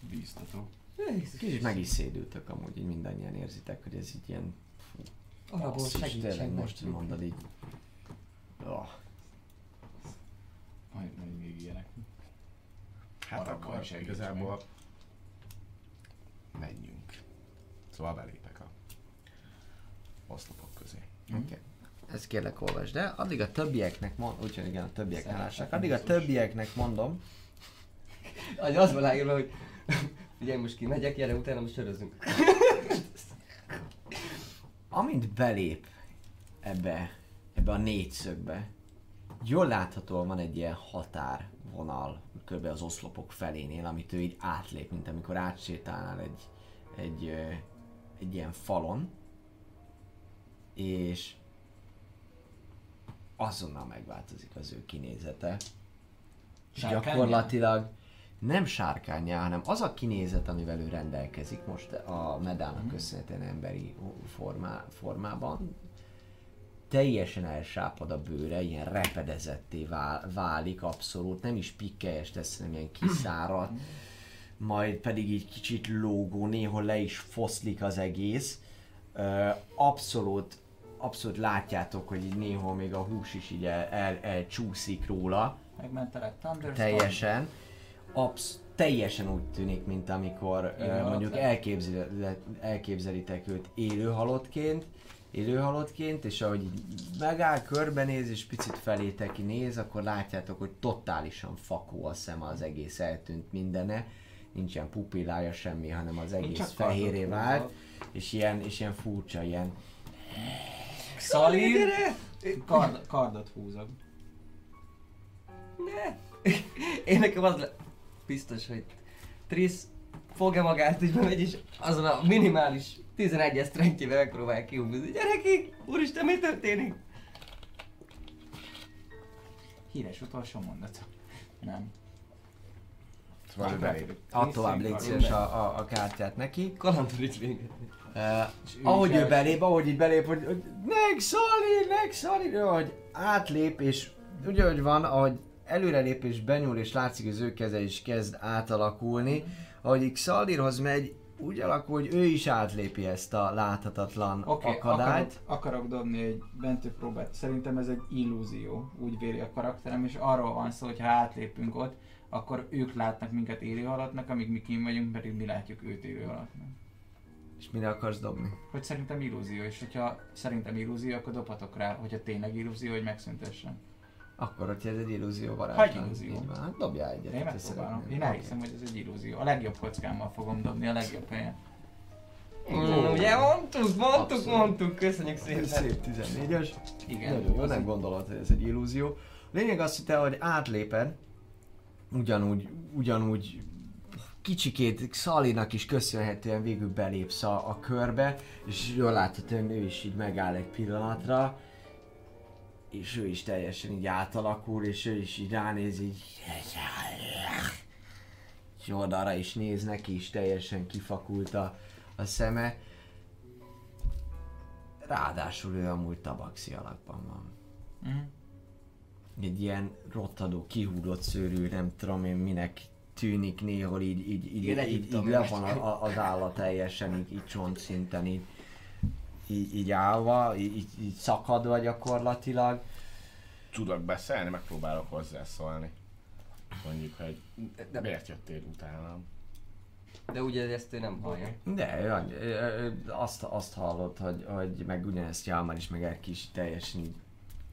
Bíztató. Kicsit meg is szédültök amúgy, így mindannyian érzitek, hogy ez így ilyen... Basszus, segítség most, hogy mondod így... Oh. Majd, majd még ilyenek. Hát Arra akkor segíts igazából menjünk. Szóval belépek a oszlopok közé. Mhm. Oké. Ezt kérlek olvasd el. Addig a többieknek mond, úgyhogy igen, a többiek hálásnak. Addig a többieknek mondom, Az az van hogy ugye most kimegyek, gyere utána most sörözünk. amint belép ebbe, ebbe a négyszögbe, jól láthatóan van egy ilyen határvonal kb. az oszlopok felénél, amit ő így átlép, mint amikor átsétálnál egy, egy, egy ilyen falon, és azonnal megváltozik az ő kinézete. És Sárkánnyá? gyakorlatilag nem sárkányá, hanem az a kinézet, amivel ő rendelkezik most a medának köszönhetően emberi formá, formában, teljesen elsápad a bőre, ilyen repedezetté vál, válik abszolút, nem is pikkelyes tesz, hanem ilyen kiszáradt, majd pedig így kicsit lógó, néhol le is foszlik az egész. Abszolút, abszolút látjátok, hogy így néhol még a hús is így el, el, elcsúszik róla, Megmentelek Thunderstorm. teljesen. Absz- teljesen úgy tűnik, mint amikor halott mondjuk elképzel, elképzelitek őt élő halottként, élő halottként, és ahogy megáll, körbenéz, és picit felétek néz, akkor látjátok, hogy totálisan fakó a szeme, az egész eltűnt mindene. Nincsen pupillája semmi, hanem az egész fehéré vált, és ilyen, és ilyen furcsa, ilyen Szalír. Kard, kardot húzok. Én nekem az le... Biztos, hogy Trisz fogja magát, így bemegy, és azon a minimális 11-es strengthjével megpróbál kihúzni. Gyerekek, úristen, mi történik? Híres utolsó mondat. Nem. Szóval ő belép. Add tovább légy szíves a, a, a kártyát neki. Kalandorics véget. Uh, ahogy ő el- belép, ahogy így belép, hogy, hogy meg Szali, ahogy átlép, és ugye, hogy van, ahogy előrelép és benyúl, és látszik, hogy az ő keze is kezd átalakulni, ahogy Szalirhoz megy, úgy alakul, hogy ő is átlépi ezt a láthatatlan okay, akadályt. akarok, akarok dobni egy bentő próbát. Szerintem ez egy illúzió, úgy véli a karakterem, és arról van szó, hogy ha átlépünk ott, akkor ők látnak minket élő alattnak, amíg mi kim vagyunk, pedig mi látjuk őt élő alattnak. És mire akarsz dobni? Hogy szerintem illúzió, és hogyha szerintem illúzió, akkor dobhatok rá, hogyha tényleg illúzió, hogy megszüntessen. Akkor, hogyha ez egy illúzió Ha egy barátlan. illúzió. így van. Hát dobjál egyet. Én megpróbálom. Én elhiszem, hogy ez egy illúzió. A legjobb kockámmal fogom dobni, a legjobb helyen. Mm, ugye mondtuk, mondtuk, Abszolút. mondtuk, köszönjük szépen. Szép 14-es. Igen. Nagyon jó, nem gondolod, hogy ez egy illúzió. Lényeg az, hogy te, hogy átléped, ugyanúgy, ugyanúgy kicsikét Szalinak is köszönhetően végül belépsz a, a körbe, és jól látod, hogy ő is így megáll egy pillanatra, és ő is teljesen így átalakul, és ő is így ránéz, így és oldalra is néz, neki is teljesen kifakult a, a szeme. Ráadásul ő amúgy tabaxi alakban van. Mhm. Egy ilyen rottadó, kihúdott szőrű, nem tudom én minek tűnik néhol így, így, így, így, így, egyiptomi le van a, a, az állat teljesen, így, így csontszinten, így, így, így állva, így, így, szakadva gyakorlatilag. Tudok beszélni, megpróbálok hozzászólni. Mondjuk, hogy De- miért jöttél utánam? De ugye ezt ő nem hallja. De ő, annyi- azt, azt hallott, hogy, hogy meg ugyanezt Jalmar is, meg Erki is teljesen így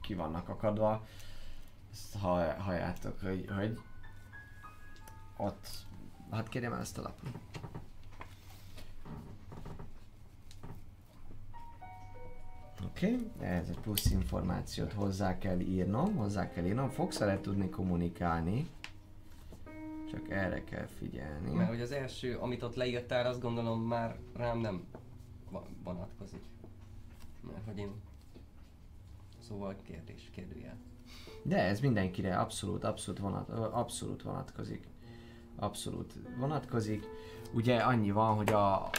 ki vannak akadva. Ezt hall, halljátok, hogy, hogy ott, hát kérjem el ezt a lapot. Oké, okay. ehhez egy plusz információt hozzá kell írnom, hozzá kell írnom, fogsz vele tudni kommunikálni, csak erre kell figyelni. Mert hogy az első, amit ott leírtál, azt gondolom már rám nem vonatkozik. Mert hogy én... Szóval kérdés, kérdőjel. De ez mindenkire abszolút, abszolút, vonat, abszolút vonatkozik. Abszolút vonatkozik. Ugye annyi van, hogy a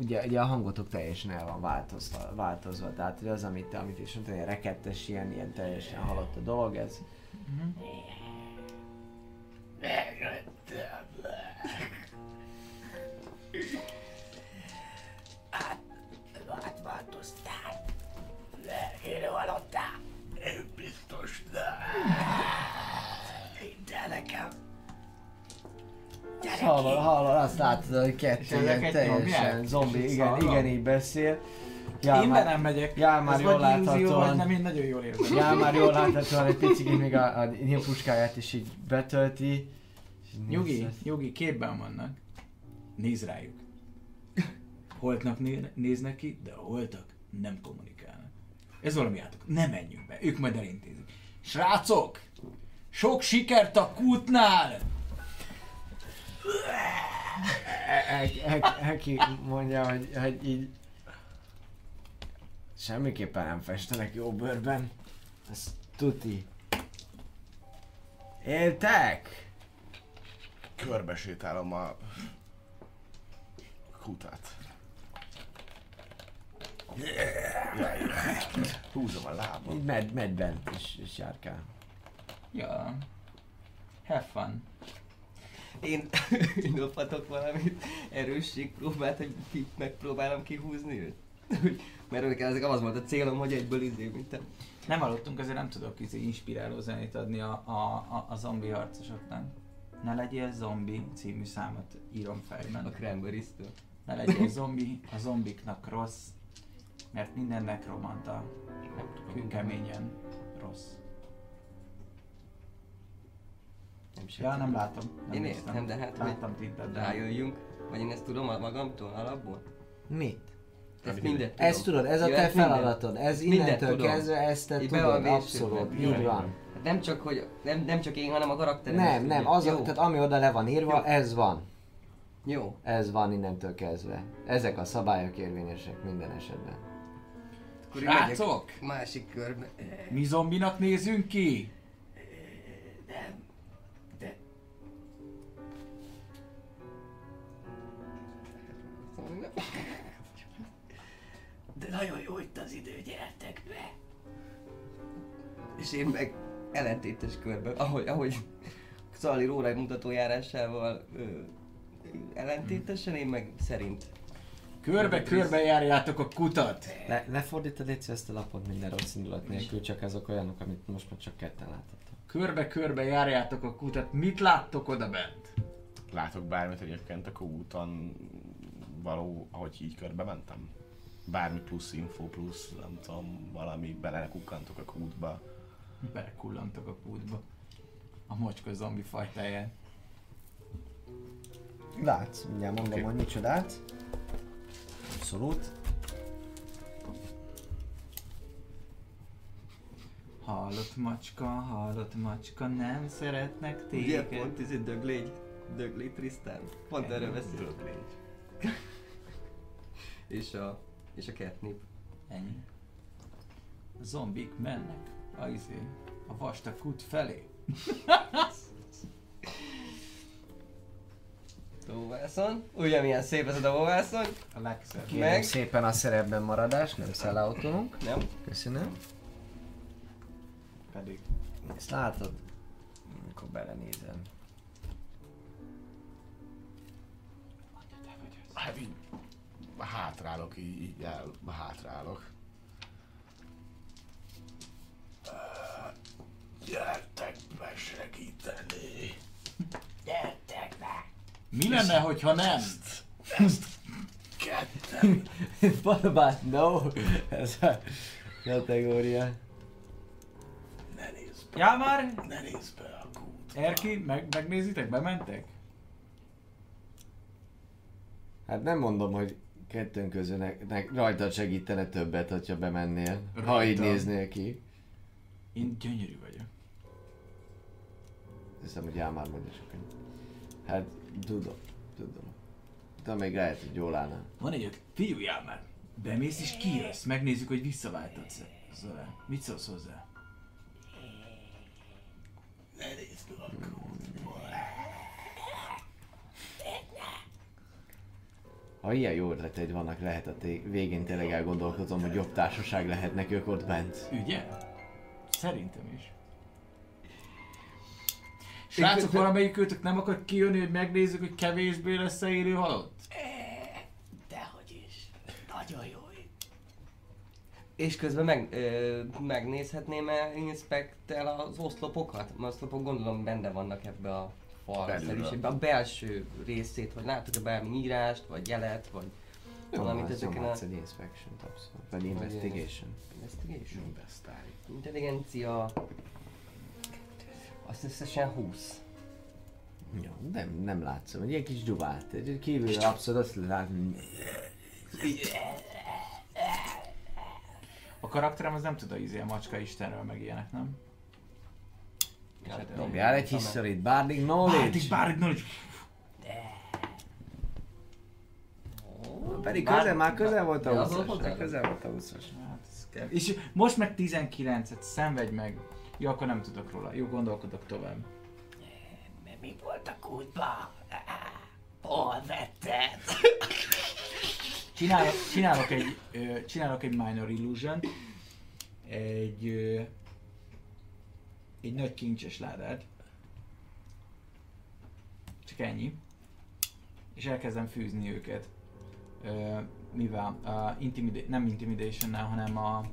ugye, ugye a hangotok teljesen el van változva, változva. Tehát hogy az, amit, amit is mondtad, ilyen rekettes, ilyen, ilyen teljesen halott a dolog, ez Átváltoztál. Élő halottál. Én biztos nem. Hallod, hallod, azt látod, hogy És kettő ezek ilyen egy teljesen zombi, igen, igen, így beszél. Ja, Én már, nem megyek. Já, már jól láthatóan. nem, én nagyon jól érzem. já, már jól láthatóan egy picit még a, a nyilpuskáját is így betölti. És így Nyugi, nyugi, képben vannak. Nézd rájuk. Holtnak né- néznek ki, de a holtak nem kommunikálnak. Ez valami átok. Nem menjünk be, ők majd elintézik. Srácok! Sok sikert a kútnál! Heki- mondja, hogy, hogy így semmiképpen nem festenek jó bőrben. Ez tuti. Éltek? Körbesétálom a kutat. Jaj, húzom a lábam. Így med, med bent és, és járkál. Ja. Have fun. Én dobhatok valamit erősség próbát, hogy ki, megpróbálom kihúzni őt. Mert nekem ezek az volt a célom, hogy egyből izé, mint te. Nem hallottunk, ezért nem tudok izé inspiráló zenét adni a, a, a, a zombi harcosoknak. Ne legyél zombi című számot írom A fejben. Cranberries-től. Ne legyél zombi, a zombiknak rossz, mert minden nekromanta kőkeményen rossz. Nem is Ja, nem látom. Nem Én néztem. értem, de hát, Láttam tittet, de... Rájöjjünk. Vagy én ezt tudom a- magamtól, alapból? Mit? Ezt mindent tudom. Ezt tudod, ez a Jó, te feladatod. Ez Mindent innentől tudom. kezdve ezt te Így be van tudod, abszolút. Jó, Így van. Hát Nem csak, hogy, nem, nem csak én, hanem a karakterem. Nem, is nem, tudja. az, a, Jó. tehát ami oda le van írva, Jó. ez van. Jó. Ez van innentől kezdve. Ezek a szabályok érvényesek minden esetben. Akkor én megyek Srácok! Másik körbe. Mi zombinak nézünk ki? De nagyon jó itt az idő, gyertek be! És én meg ellentétes körbe, ahogy, ahogy Szali Rórai mutatójárásával ö, ellentétesen, én meg szerint. Körbe-körbe járjátok a kutat. Le, lefordítod légy szíves ezt a lapot minden rossz indulat nélkül, csak ezek olyanok, amit most már csak ketten láthatok. Körbe-körbe járjátok a kutat. Mit láttok oda bent? Látok bármit egyébként a úton való, ahogy így körbe mentem? Bármi plusz info, plusz nem tudom, valami belekukkantok a kútba. Belekullantok a kútba. A mocskos zombi fajtáján. Látsz, mindjárt mondom, Oké. hogy micsodát. Abszolút. Halott macska, halott macska, nem szeretnek Ugye téged. pont ez egy döglégy, döglégy Trisztán. Pont erről beszél. Döglégy. És a, és a catnip. Ennyi. A zombik mennek a izé, a vastag kút felé. Dobászon. Ugye milyen szép ez a dobászon? A legszebb. Kérem Meg. szépen a szerepben maradás, nem selloutolunk. Nem? Köszönöm. Pedig. Ezt látod? Amikor belenézem. Hát így hátrálok, így, így el, hátrálok. Ö, Gyertek be segíteni. Gyertek be. Mi lenne, hogyha nem? Ketten. What about no? Ez a kategória. Ne nézz be. Já már? Ne nézz be a kút. Erki, meg, megnézitek? Bementek? Hát nem mondom, hogy kettőnk ne, rajtad segítene többet, hogyha bemennél. Ha Rajtam. így néznél ki. Én gyönyörű vagyok. Hiszem, hogy Jámár mondja sokan. Hát, tudom, tudom. De még lehet, hogy jól állna. Van egy öt, fiújál már. Bemész és kijössz, megnézzük, hogy visszaváltatsz vele. Mit szólsz hozzá? Ne nézz be a kútba. Ha ilyen jó ötleteid vannak, lehet a té- végén tényleg elgondolkozom, hogy jobb társaság lehetnek ők ott bent. Ugye? Szerintem is. Srácok, valamelyik őtök nem akar kijönni, hogy megnézzük, hogy kevésbé lesz-e élő halott? Dehogy is. Nagyon jó. És közben meg, ö, megnézhetném-e inspektel az oszlopokat? Mert oszlopok gondolom benne vannak ebbe a falszerűségbe. A belső részét, hogy látok-e bármi írást, vagy jelet, vagy valamit az ezeken a... egy inspection abszolút. Vagy investigation. Investigation. Investári. Intelligencia... Azt összesen 20. Jó, nem, nem látszom. Egy ilyen kis dzsubát. Egy kívül abszolút azt látni. A karakterem az nem tud a izé a macska istenről meg ilyenek, nem? Dobjál egy history Bardic Knowledge. Bárdig, bárdig, knowledge. Pedig közel, már közel volt a De az 20 volt hozzá? Közel volt a 20-as. Hát. És most meg 19-et, szenvedj meg. Jó, akkor nem tudok róla. Jó, gondolkodok tovább. Mi volt a kútba? Hol vetted? Csinálok, csinálok egy, csinálok egy minor illusion, egy, egy nagy kincses ládát. Csak ennyi. És elkezdem fűzni őket. Ö, mivel? A intimida- nem intimidation hanem a...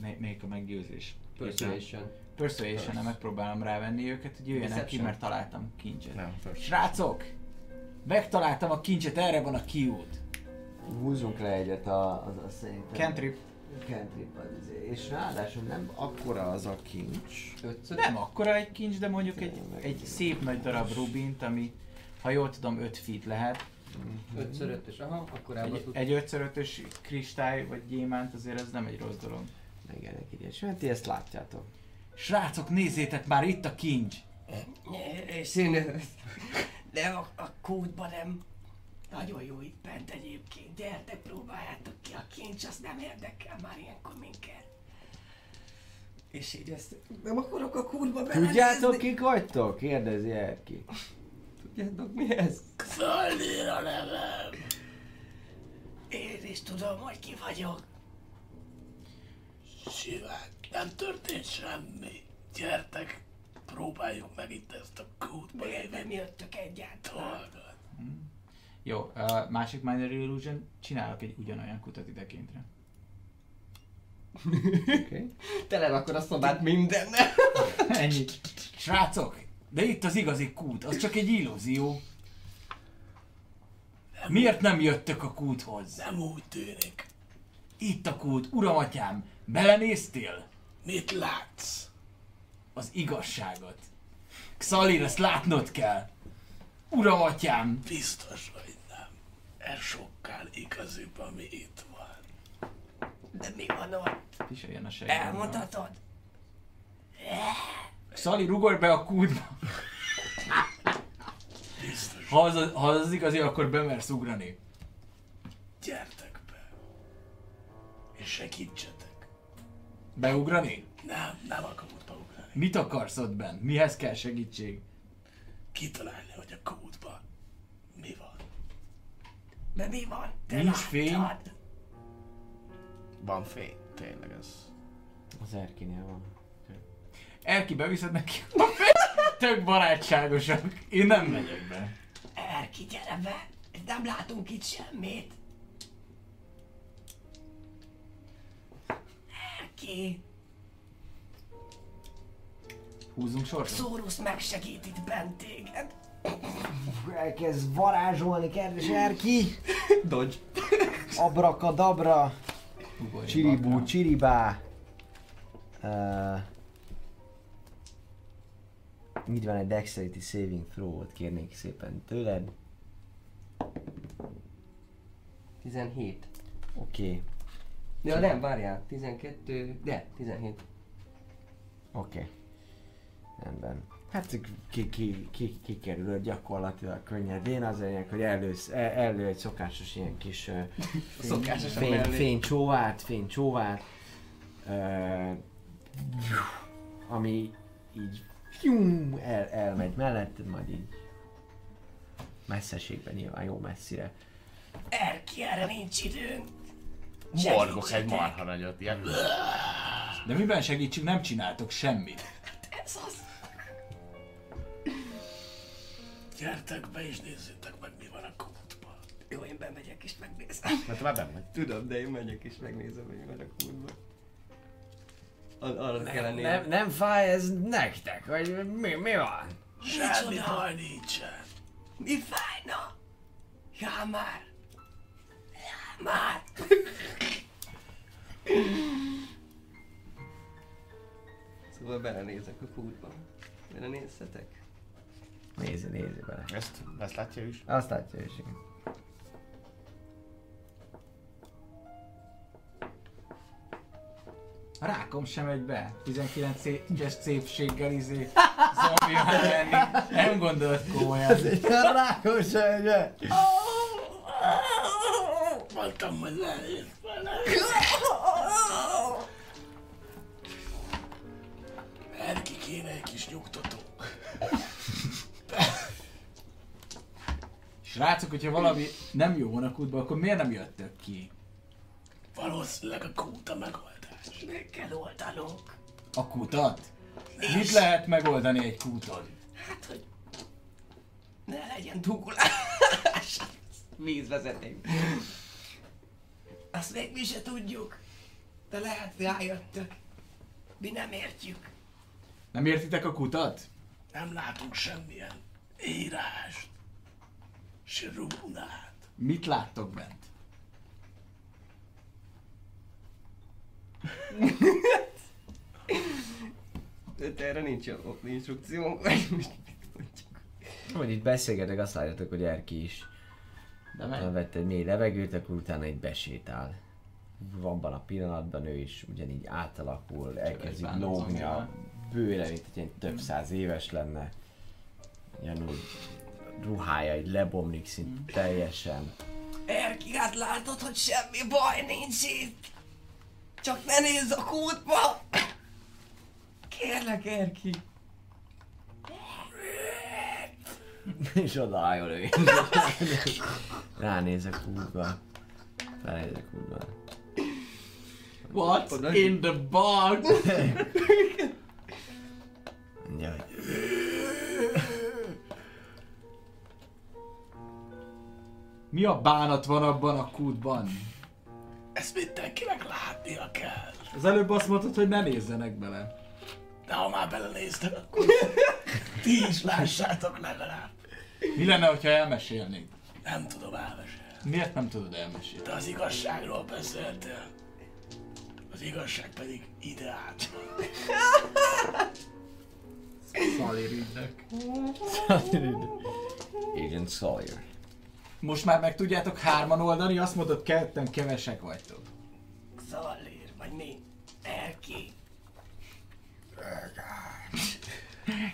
Mely, melyik a meggyőzés? Persuasion. persuasion megpróbálom rávenni őket, hogy jöjjenek ki, mert találtam kincset. Nem. Srácok! Megtaláltam a kincset, erre van a kiút. Húzzunk le egyet a, az a szerintem. Cantrip. Cantrip az izé. És ráadásul nem akkora az a kincs. Ötször? Nem akkora egy kincs, de mondjuk egy, egy szép nagy darab rubint, ami, ha jól tudom, 5 feet lehet. 5x5-ös, aha, akkor Egy, tud. egy 5x5-ös kristály vagy gyémánt azért ez nem egy rossz dolog. Igen, egy ti ezt látjátok. Srácok, nézzétek már itt a kincs! És én... De a, a kódba nem. Nagyon jó itt bent egyébként. Gyertek, próbáljátok ki. A kincs az nem érdekel már ilyenkor minket. És így ezt nem akarok a kódba Tudjátok kik vagytok? Kérdezi Erki. Tudjátok mi ez? Szalnér a nevem! Én is tudom, hogy ki vagyok. Simán, nem történt semmi. Gyertek, próbáljuk meg itt ezt a kódba Miért nem jöttök egyáltalán? dolgot. Jó, uh, másik Minor Illusion, csinálok egy ugyanolyan kutat idekéntre. Okay. Tele akkor a szobát mindennel. Ennyi. Srácok, de itt az igazi kút, az csak egy illúzió. Miért nem jöttök a kúthoz? Nem úgy tűnik. Itt a kút, uram atyám, belenéztél? Mit látsz? Az igazságot. Xalir, ezt látnod kell. Uram atyám, Biztos, nem. Ez sokkal igazibb, ami itt van. De mi van ott? Viseljen a sejembe. Elmondhatod? Szali, rugolj be a kútba. Biztos. Ha az, ha az az igazi, akkor bemersz ugrani. Gyertek be. És segítsetek. Beugrani? Nem, nem akarok beugrani. Mit akarsz ott benn? Mihez kell segítség? Kitalálni, hogy a van. De mi van? Te Nincs láttad? fény? Van fény, tényleg ez. Az Erkinél van. Erki, beviszed neki? Tök barátságosak. Én nem megyek be. Erki, gyere be! Nem látunk itt semmit! Erki! Húzzunk sorsot? Szórusz megsegít itt bent téged! Elkezd varázsolni, kedves Erki! Dodge! Abrakadabra! Csiribú, csiribá! Uh, így van egy Dexterity Saving Throw-ot kérnék szépen tőled. 17. Oké, okay. Ja nem, várjál, 12, de 17. oké. Okay. Rendben. Hát ki, ki, ki, kikerülöd gyakorlatilag könnyedén, az lényeg, hogy elősz, el- elő egy szokásos ilyen kis Szokásos fény, mellé. fénycsóvát, fénycsóvát, uh, ami így fium, el, elmegy melletted, majd így messzeségben nyilván jó messzire. Erki, erre nincs időnk! Morgok egy marha nagyot, ilyen. De miben segítsünk? Nem csináltok semmit. Ez az! Gyertek be és nézzétek meg, mi van a kódban. Jó, én bemegyek és megnézem. Mert te már benn vagy. Tudom, de én megyek és megnézem, hogy mi van a kurva. Ar- arra Nem, kellene nem, nem fáj ez nektek, vagy mi, mi van? Semmi baj nincsen. Mi fájna? Já már! Já már! szóval belenézek a kútba. Belenézhetek? Nézze, nézze bele. Ezt, ezt látja is? Azt látja is, igen. A rákom sem megy be. 19-es szépséggel izé zombi lenni. Nem gondolt komolyan. A rákos ugye? Mondtam, hogy leérsz vele. Erki kéne egy kis nyugtató. Srácok, hogyha valami nem jó van a kútban, akkor miért nem jöttök ki? Valószínűleg a kút a megoldás. Meg kell oldanunk. A kutat? Mit lehet megoldani egy kúton? Hát, hogy ne legyen dugulás. Vízvezeték. Azt még mi se tudjuk. De lehet rájöttök. Mi nem értjük. Nem értitek a kutat? Nem látunk semmilyen írást. Se rúnát. Mit láttok bent? De erre nincs instrukció. vagy most mit mondjuk? Hogy itt beszélgetek, azt látjátok, hogy Erki is De megy. vett egy mély levegőt, akkor utána egy besétál. Abban a pillanatban ő is ugyanígy átalakul, elkezdi lógni a bőre, mint egy több száz éves lenne. Ugyanúgy ruhája egy lebomlik szinte teljesen. Erki, hát látod, hogy semmi baj nincs itt? Csak ne nézz a kútba! Kérlek, Erki! És odaálljon ő. Ránézek útba. Ránézek útba. What's in the box? Mondja, hogy Mi a bánat van abban a kútban? Ezt mindenkinek látnia kell. Az előbb azt mondtad, hogy ne nézzenek bele. De ha már belenéztek, akkor ti is lássátok legalább. Mi lenne, ha elmesélnéd? Nem tudom elmesélni. Miért nem tudod elmesélni? De az igazságról beszéltél. Az igazság pedig ide állt. Szalér ügynök. Agent Sawyer. Most már meg tudjátok hárman oldani, azt mondod ketten kevesek vagytok. Szalír, vagy mi? Erki.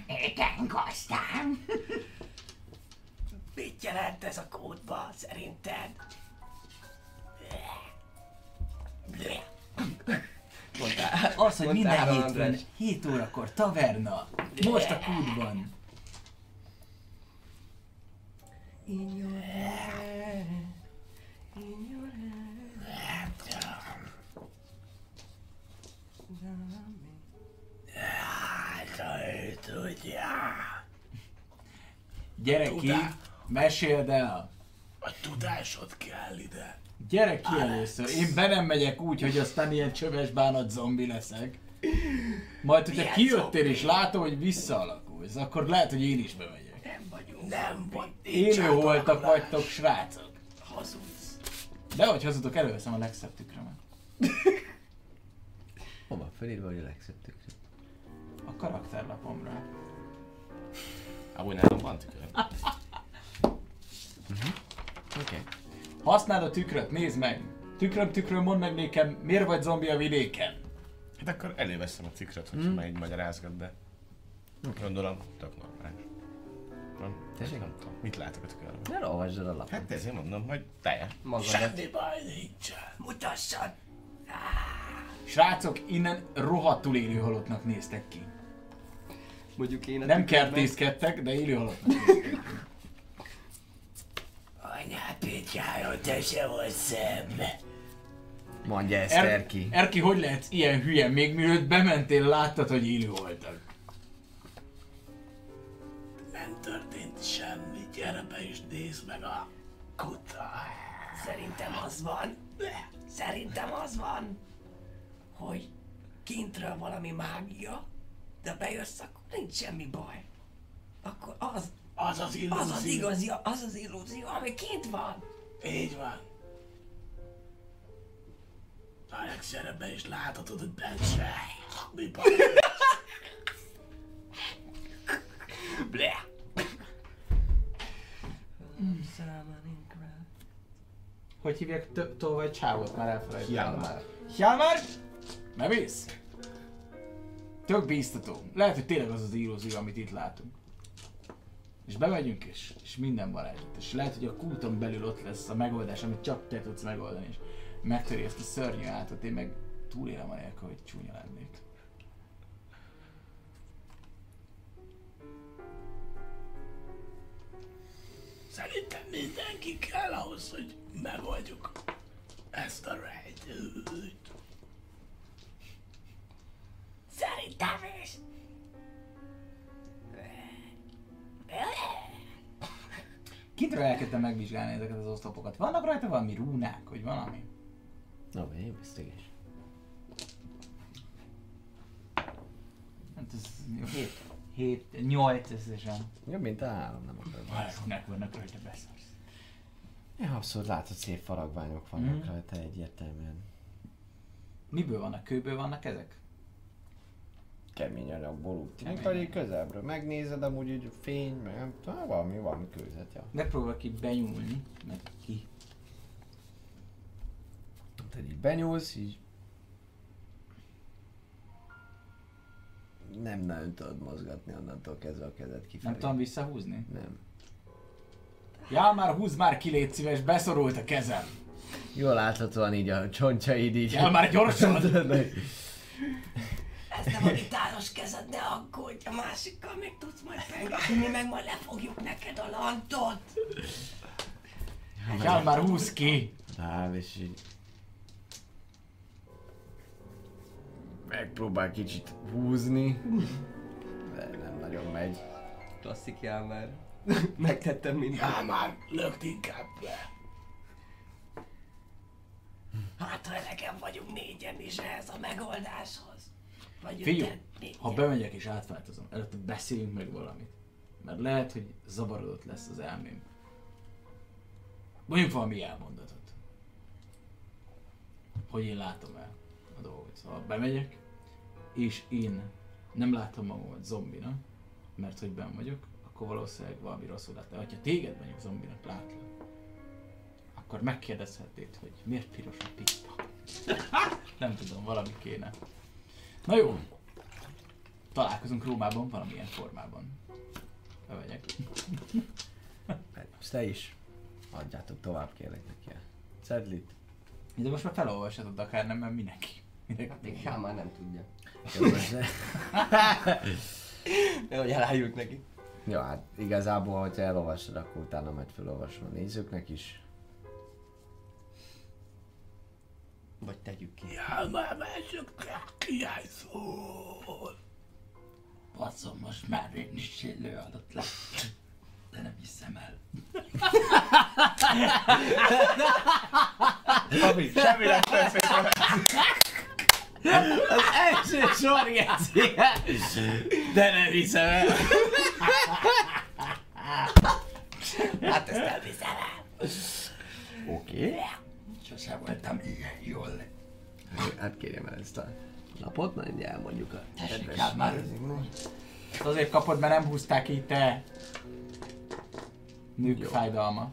Igen, gazdám. Mit jelent ez a kódba, szerinted? Mondtál, az, hogy minden Mondtál, hétfőn, András. 7 órakor taverna. Most a kútban. In your head, in your head. Tudja. Gyere ki, Tudá. meséld el. A tudásod kell ide. Gyere ki először. Én be nem megyek úgy, hogy aztán ilyen csöves bánat zombi leszek. Majd, hogyha Milyen kijöttél és zombi? látom, hogy visszaalakulsz, akkor lehet, hogy én is bemegyek. Nem vagyunk. Nem vagy. Élő voltak vagytok, srácok. Hazudsz. De hogy hazudok, előveszem a legszebb tükrömet. Hova felírva, hogy a legszebb tükre? A karakterlapomra. Amúgy nálam van tükör. Oké. Okay. Használd a tükröt, nézd meg! Tükröm, tükröm, mondd meg nekem, miért vagy zombi a vidéken? Hát akkor előveszem a tükröt, hogyha Hmm. már így magyarázgat, de gondolom, tök normális. Nem? Tessék? Nem tudom. Mit látok a tükörben? Ne olvasd el a lapot. Hát ezért mondom, hogy. Magadat. Semmi baj nincsen. Mutassad! Srácok, innen rohadtul élő halottnak néztek ki. Mondjuk én a Nem tükörben- kertészkedtek, de élő halottnak néztek ki. Anyát Pétyájon, te se vagy szebb. Mondja ezt, Er- Erki. Erki, hogy lehetsz ilyen hülye? Még mielőtt bementél, láttad, hogy élő voltak. Történt semmi, gyere be és nézd meg a kuta. Szerintem az van. Szerintem az van, hogy kintről valami mágia, de bejössz, akkor nincs semmi baj. Akkor az, Az az illúzió. az az igazi, az az illúzió, ami kint van. Így van. Alex, gyere be és láthatod, hogy bent se. Mi baj? Ble. Hogy hívják t- tolvaj csávot? Már elfelejtettem. Hjalmar. Hjalmar? Bemész? Tök bíztató. Lehet, hogy tényleg az az illúzió, amit itt látunk. És bemegyünk és, és minden van együtt. És lehet, hogy a kulton belül ott lesz a megoldás, amit csak te tudsz megoldani, és megtöri ezt a szörnyű átot, én meg túlélem anélkül, hogy csúnya lennék. Szerintem mindenki kell ahhoz, hogy megoldjuk ezt a rejtőt. Szerintem is. Kintről elkezdtem megvizsgálni ezeket az oszlopokat. Vannak rajta valami rúnák, vagy valami? Na, vagy investigation. Hát ez 7, 7, 8 összesen. Jobb, mint a három, nem akarom. Nek vannak rajta beszarsz. Ja, abszolút látod, szép faragványok vannak Mhm. rajta egyértelműen. Miből vannak? Kőből vannak ezek? kemény anyagból úgy tűnik, hogy így közelről megnézed, amúgy így fény, meg nem tudom, valami, valami kőzet, ja. Megpróbál ki benyúlni, meg ki. Tehát így benyúlsz, így nem nagyon tudod mozgatni onnantól kezdve a kezed kifelé. Nem tudom visszahúzni? Nem. Ja, már húz már ki, légy szíves, beszorult a kezem. Jól láthatóan így a csontjaid így. Ja, már gyorsan! Ez nem a gitáros kezed, ne aggódj, a másikkal még tudsz majd pengetni, mi meg majd lefogjuk neked a lantot. Ja, már húz ki! Áll és így... Megpróbál kicsit húzni, de nem nagyon megy. Klasszik már. Megtettem mindent. Á, már lökt inkább le. Hát, ha elegem vagyunk négyen is ehhez a megoldáshoz. Vagy Figyelj, ha bemegyek és átváltozom, előtte beszéljünk meg valamit. Mert lehet, hogy zavarodott lesz az elmém. Mondjuk valami elmondatot. Hogy én látom el a dolgot. Szóval bemegyek, és én nem látom magamat zombinak, mert hogy ben vagyok, akkor valószínűleg valami rosszul lett. De ha téged mondjuk zombinak látlak, akkor megkérdezhetnéd, hogy miért piros a pipa. nem tudom, valami kéne. Na jó. Találkozunk Rómában valamilyen formában. Bemegyek. Most te is. Adjátok tovább kérlek neki a cedlit. De most már felolvashatod akár nem, mert mindenki. mindenki Hát még Sám már nem tudja. Jó, Nehogy elájult neki. Ja, hát igazából, hogyha elolvasod, akkor utána majd felolvasom a nézőknek is. Vagy tegyük ki. Ja, már másoknak királyszól. Basszom, most már én is előadott le. De nem hiszem el. Ami, semmi nem történt. Az első sor Geci! De nem hiszem el! Hát ezt elviszem el. Oké. Okay. Sose voltam ilyen jól. Hát kérjem el ezt a napot, majd elmondjuk a hát már. Azért kapod, mert nem húzták így te. Nők Jó. fájdalma.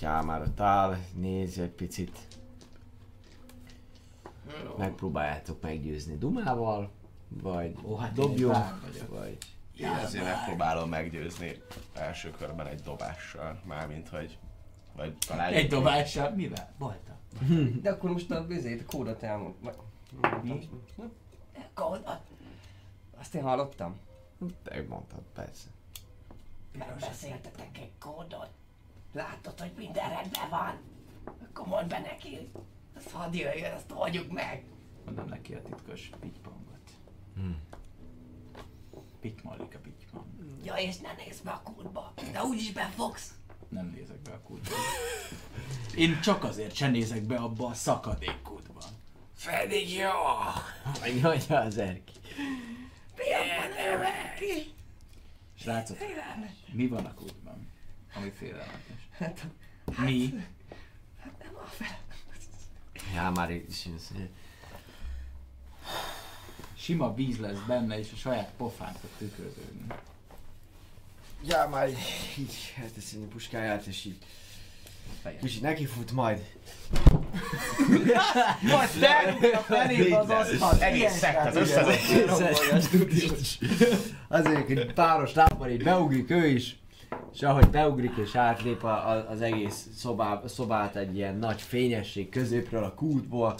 Já, már ott áll, néz egy picit. Megpróbáljátok meggyőzni Dumával, vagy Ó, hát vagyok. vagy... Én azért megpróbálom meggyőzni első körben egy dobással. Mármint, hogy... Vagy talán... Egy dobással. Mivel? Balta. De akkor most a bizét, a kódot elmond. Mi? Kódot? Azt én hallottam. Te mondtad, persze. Megbeszéltetek egy kódot. Látod, hogy minden rendben van. Akkor mondd be neki. Azt hadd jöjjön, azt oldjuk meg. Mondom neki a titkos pitypangot. Pitymalik a pitypang. Ja, és ne nézz be a kódba. De úgyis befogsz. Nem nézek be a kútba. Én csak azért sem nézek be abba a szakadékkútba. Pedig jó! Megnyomja az erki. Srácok, mi van a kútban? Ami félelmetes. Hát, Mi? Nem a fel. Já, már is jössz. Sima víz lesz benne, és a saját pofán fog tükröződni. Já, már így elteszi a puskáját, és így kicsit nekifut majd. Majd te a fenébe az asztal. Egész szekt az összes. Azért egy páros lábbal így beugrik ő is, és ahogy beugrik és átlép a, a, az egész szobá, szobát egy ilyen nagy fényesség középről a kútból,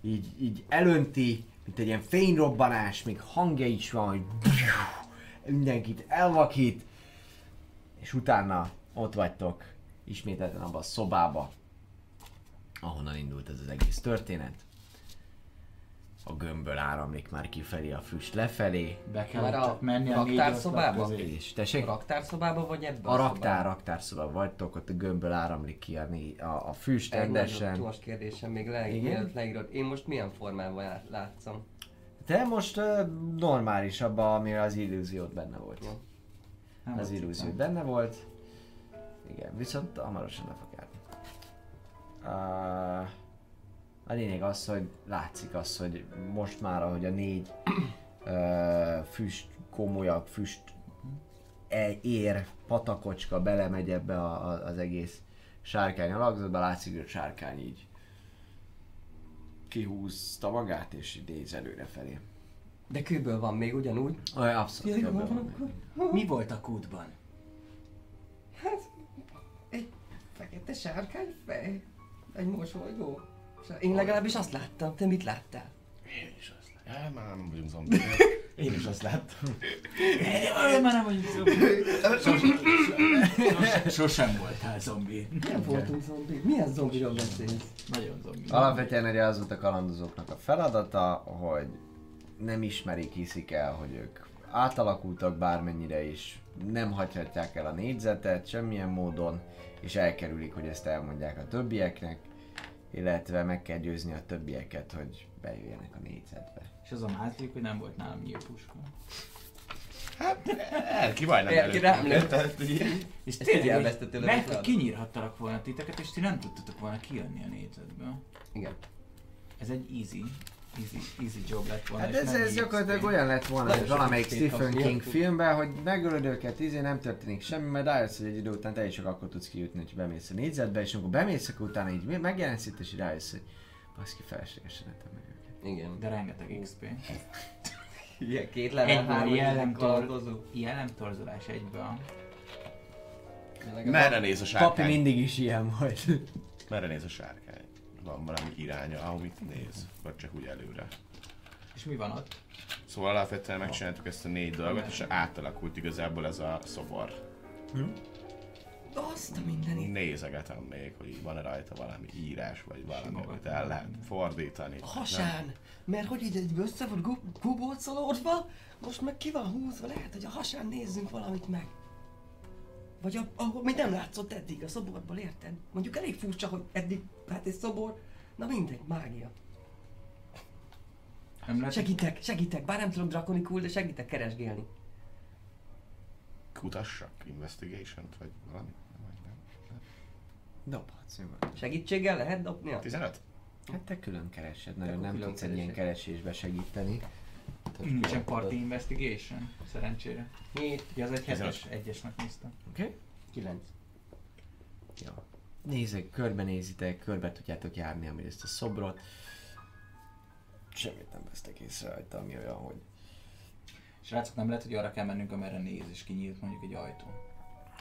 így, így elönti, mint egy ilyen fényrobbanás, még hangja is van, hogy mindenkit elvakít, és utána ott vagytok ismételten abban a szobába, ahonnan indult ez az egész történet. A gömbből áramlik már kifelé a füst lefelé, Be kell Már a menni a raktárszobába? és A tessék, raktárszobába vagy ebbe a a raktár, raktárszobában vagytok, ott a gömbből áramlik ki a, a, a füst Egy rendesen. gyors kérdésem még le, Igen? mielőtt leírod. Én most milyen formában lát- látszom? Te most uh, normális abban, amire az illúziót benne volt. Nem Az illúziót benne volt. Igen, viszont hamarosan le fog járni. Uh, A lényeg az, hogy látszik az, hogy most már, ahogy a négy ö, füst, komolyabb füst e, ér, patakocska belemegy ebbe a, a, az egész sárkány alakzatba, látszik, hogy a sárkány így kihúzta magát, és így néz előre felé. De kőből van még ugyanúgy. Olyan abszolút Ja, jó, ebben van, van. akkor. Mi volt a kútban? Hát, egy fekete sárkány fej. Egy mosolygó. Én legalábbis azt láttam. Te mit láttál? Én is azt láttam. Ja, már nem vagyunk zombi. Én is azt láttam. Olyan már nem vagyunk zombi. Sosem, sosem voltál zombi. Nem voltunk zombi. Milyen zombiról beszélsz? Nagyon zombi. Alapvetően ugye az volt a kalandozóknak a feladata, hogy nem ismerik, hiszik el, hogy ők átalakultak bármennyire is, nem hagyhatják el a négyzetet semmilyen módon, és elkerülik, hogy ezt elmondják a többieknek, illetve meg kell győzni a többieket, hogy bejöjjenek a négyzetbe. És az a mázlik, hogy nem volt nálam nyílpuska. Elki majdnem Elki előtt. rám lőtt. Tehát így- És Ezt tényleg, fel. kinyírhattalak volna titeket, és ti nem tudtatok volna kijönni a négyzetből. Igen. Ez egy easy, easy, easy job lett volna. Hát ez, ez gyakorlatilag olyan lett volna, hogy valamelyik Stephen King filmben, hogy megölöd őket, izé nem történik semmi, mert rájössz, hogy egy idő után te is csak akkor tudsz kijutni, hogy bemész a négyzetbe, és amikor bemész, akkor utána így megjelensz itt, és rájössz, hogy baszki feleslegesen ettem meg őket. Igen. De rengeteg XP. Ilyen két level, három jellemtor, kalandozó. jellemtorzulás egyből. Merre néz a Papi sárkány? mindig is ilyen volt. Merre néz a sárkány? Van valami iránya, amit néz? Vagy csak úgy előre? És mi van ott? Szóval alapvetően megcsináltuk ezt a négy dolgot, és átalakult igazából ez a szobor. Azt a mindenit. Nézegetem még, hogy van-e rajta valami írás, vagy valami, Simogatni. amit el lehet fordítani. A hasán. Mert hogy így egy össze volt gu- kubolcolódva, most meg ki van húzva, lehet, hogy a hasán nézzünk valamit meg. Vagy a, ahol mi nem látszott eddig a szoborból, érted? Mondjuk elég furcsa, hogy eddig, hát egy szobor, na mindegy, mágia. Nem lehet, Segítek, segítek, bár nem tudom drakonikul, de segítek keresgélni. Kutassak investigation vagy valami? Vagy nem. Dobhatsz nyugodtan. Segítséggel lehet dobni? 15? Hát te külön keresed, nagyon nem tudsz egy ilyen keresésbe segíteni. nincsen party investigation, szerencsére. 7, Ja, az egy Tizenöt. hetes, egyesnek néztem. Oké? Okay? 9. Jó. Nézzek, körbenézitek, körbe tudjátok járni amíg ezt a szobrot. Semmit nem vesztek észre rajta, ami olyan, hogy Srácok, nem lehet, hogy arra kell mennünk, amerre néz, és kinyílt mondjuk egy ajtó.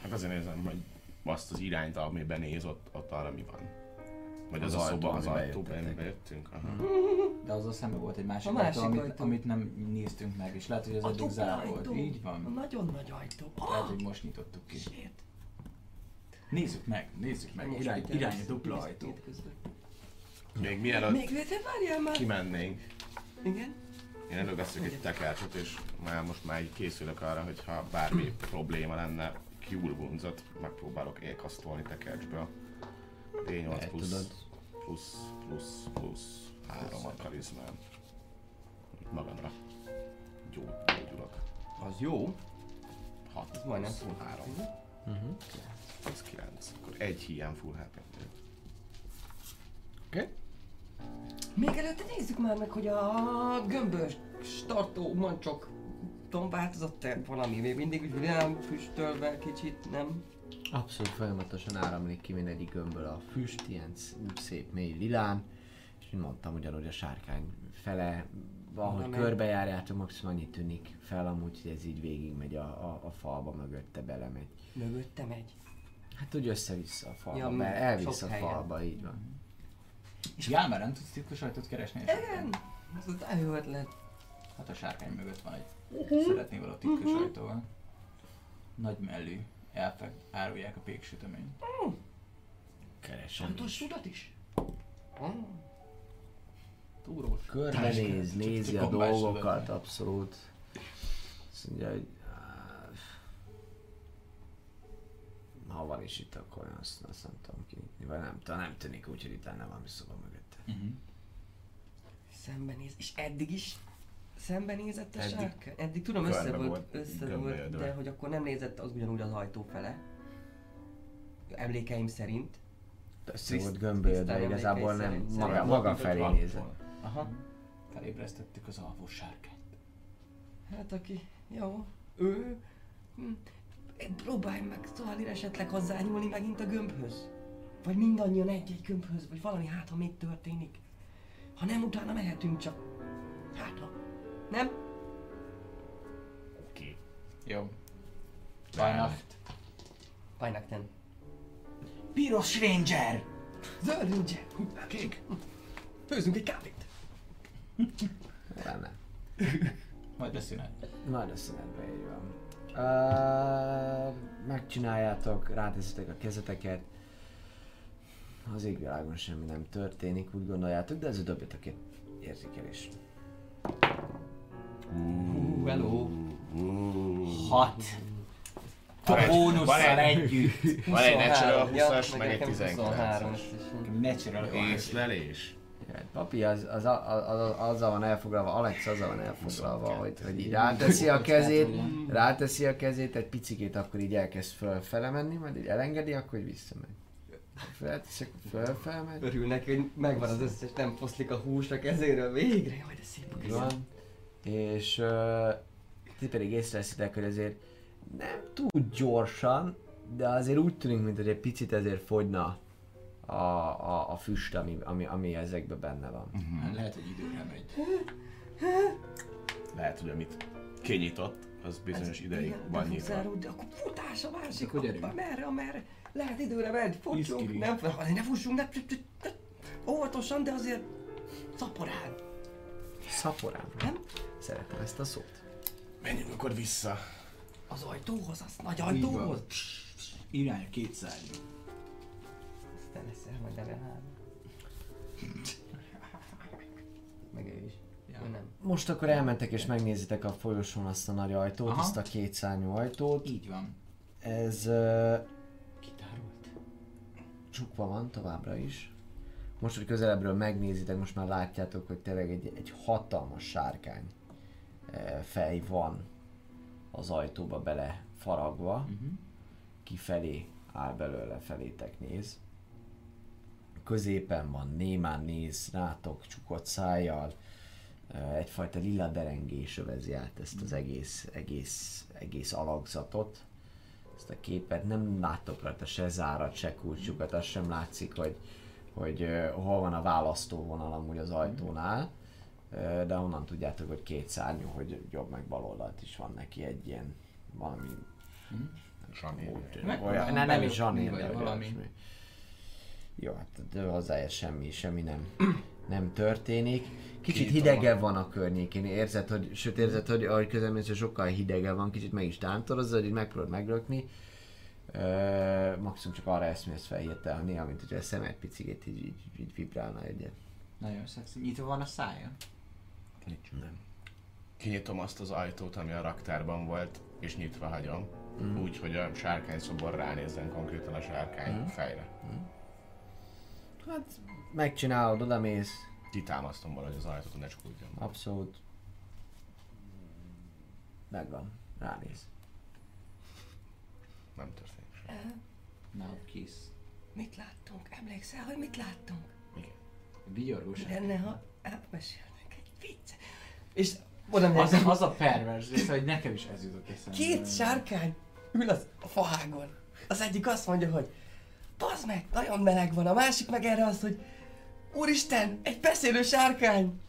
Hát azért nézem, hogy azt az irányt, amiben néz, ott, ott arra mi van. Vagy az, Az a ajtó, szoba, az jöttetek. bejöttünk. Aha. De azzal szemben volt egy másik, A másik ajtó, amit, ajtó. amit nem néztünk meg, és lehet, hogy az A eddig zár volt. ajtó. Így A van. nagyon nagy ajtó. Lehet, Ah, hogy most nyitottuk ki. shit. Nézzük meg, nézzük meg. Most Irány, irány a dupla ajtó. Még mielőtt Még te várjál már. kimennénk, Igen. én előveszek egy tekercset, és már most már így készülök arra, hogy ha bármi probléma lenne, kiulgunzat, megpróbálok élkasztolni tekercsből. D8 Lehet, plusz, tudod. plusz, plusz, plusz 3 a karizmám. Magamra. Gyó- Gyógyulok. Az jó. 6 Ez majdnem plusz full 3. Uh-huh. Ez 9. Akkor egy hiány full hp Oké? Okay? Még előtte nézzük már meg, hogy a gömbös startó mancsok tudom, változott-e valami? Még mindig úgy vidám füstölve kicsit, nem? Abszolút folyamatosan áramlik ki mindegyik gömbből a füst, ilyen sz- szép mély lilán, és mint mondtam, ugyanúgy a sárkány fele, ahogy Valami- körbejárjátok, maximum annyi tűnik fel amúgy, hogy ez így végigmegy a, a, a falba mögötte belemegy. Mögötte megy. Hát úgy össze-vissza a falba, Ja, ja, m- elvisz a helyen. falba, így van. És Jálmár nem tudsz titkos ajtót keresni? Igen. Ez az jó ötlet. Hát a sárkány mögött van egy szeretné való titkos ajtóval. Nagy mellű elfek árulják a péksüteményt. Keresem Santos is. tudat is? Túrós. Körbenéz, nézi a dolgokat, abszolút. Azt mondja, hogy ha van is itt, akkor azt, azt nem tudom kinyitni, vagy nem, tudom, nem tűnik úgy, hogy itt lenne valami szoba mögötte. Uh-huh. Szembenéz. És eddig is szembenézett a Eddig sárkány? Eddig tudom össze volt, volt össze volt, de hogy akkor nem nézett az ugyanúgy az ajtó fele. Emlékeim szerint. össze volt gömbölve, tisztán igazából nem emlékeim maga, szerint. maga felé nézett. Aha. Felébresztettük az alvó sárkányt. Hát aki, jó, ő... hm, Próbálj meg Szalir esetleg hozzányúlni megint a gömbhöz. Vagy mindannyian egy-egy gömbhöz, vagy valami hát, ha mit történik. Ha nem, utána mehetünk csak. Hát, ha. Nem? Oké. Jó. Vajnacht. Vajnak nem. Piros Ranger! Zöld nincs. Kék? Főzünk egy kávét. Lenne. Majd a szünet. Nagy a szünetbe, így van. Uh, megcsináljátok, ráteszitek a kezeteket. Az égvilágon semmi nem történik, úgy gondoljátok, de ez dobjatok egy érzékelés. Hú, hello. Hat. Van A egy- bónusszal van egy- együtt. Van egy natural 23, ja, 20-as, meg egy nekem 23, 19-es. ezt is. Natural Észlelés. Papi az, az, az, az, azzal van elfoglalva, Alex azzal van elfoglalva, hogy, hogy így ráteszi a kezét, ráteszi a kezét, egy picikét akkor így elkezd fölfele menni, majd így elengedi, akkor így visszamegy. Felteszi, akkor fölfele megy. Örül neki, hogy megvan az összes, nem foszlik a hús a kezéről végre. Jaj, de szép a van. És uh, ti pedig észreveszitek, hogy azért nem túl gyorsan, de azért úgy tűnik, mint hogy egy picit ezért fogyna a, a, a füst, ami, ami, ami ezekben benne van. Hát Lehet, hogy időre megy. Lehet, hogy amit kinyitott, az bizonyos ideig Igen, van nyitva. akkor futás a másik, gyerünk. hoppa, merre, amerre. Lehet időre megy, fussunk, Iszkiri. nem ne fussunk, ne, ne, ne, óvatosan, de azért szaporán, Szaporán. nem? Szeretem ezt a szót. Menjünk akkor vissza. Az ajtóhoz, az nagy ajtóhoz. Irány a két szárnyú. Te leszel majd level 3. Meg ő is. Ja. Nem. Most akkor elmentek és megnézitek a folyosón azt a nagy ajtót, Aha. azt a két szárnyú ajtót. Így van. Ez uh, Kitárult. csukva van továbbra is. Most, hogy közelebbről megnézitek, most már látjátok, hogy tényleg egy, egy hatalmas sárkány eh, fej van az ajtóba bele faragva. Uh-huh. Kifelé áll belőle, felétek néz. Középen van, némán néz rátok, csukott szájjal. Egyfajta lila derengés övezi át ezt az egész, egész, egész alakzatot. Ezt a képet nem láttok rajta se zárat, se kulcsukat, az sem látszik, hogy, hogy hol van a választóvonal amúgy az ajtónál. De onnan tudjátok, hogy két szárnyú, hogy jobb meg bal oldalt is van neki egy ilyen valami Zsanér. Meg- olyan, ne, nem is zsanér, de valami. valami. Jó, hát de hozzáért semmi, semmi nem, nem történik. Kicsit Két hidegebb van a környékén, érzed, hogy, sőt érzed, hogy ahogy közelmész, sokkal hidegebb van, kicsit meg is tántorozza, hogy így megpróbálod megrökni. Ö, maximum csak arra eszmélsz fel hirtelen, néha, mint hogy a szemed picit így, így, így vibrálna egyet. Nagyon szexi. Nyitva van a szája? Nem. Kinyitom azt az ajtót, ami a raktárban volt, és nyitva hagyom. Úgy, hogy a sárkány szobor ránézzen konkrétan a sárkány fejre. Hát megcsinálod, odamész, Kitámasztom valahogy az ajtót, ne csukódjon. abszolút. Megvan, ránéz. Nem történik semmi. Now kiss. Mit láttunk? Emlékszel, hogy mit láttunk? Igen. Vigyorgós. Mi lenne, ha elmesélnek egy vicc? És oda Az, az a pervers része, hogy nekem is ez jutott eszembe. két sárkány ül az a faágon. Az egyik azt mondja, hogy Bazd meg, nagyon meleg van, a másik meg erre azt, hogy Úristen, egy beszélő sárkány!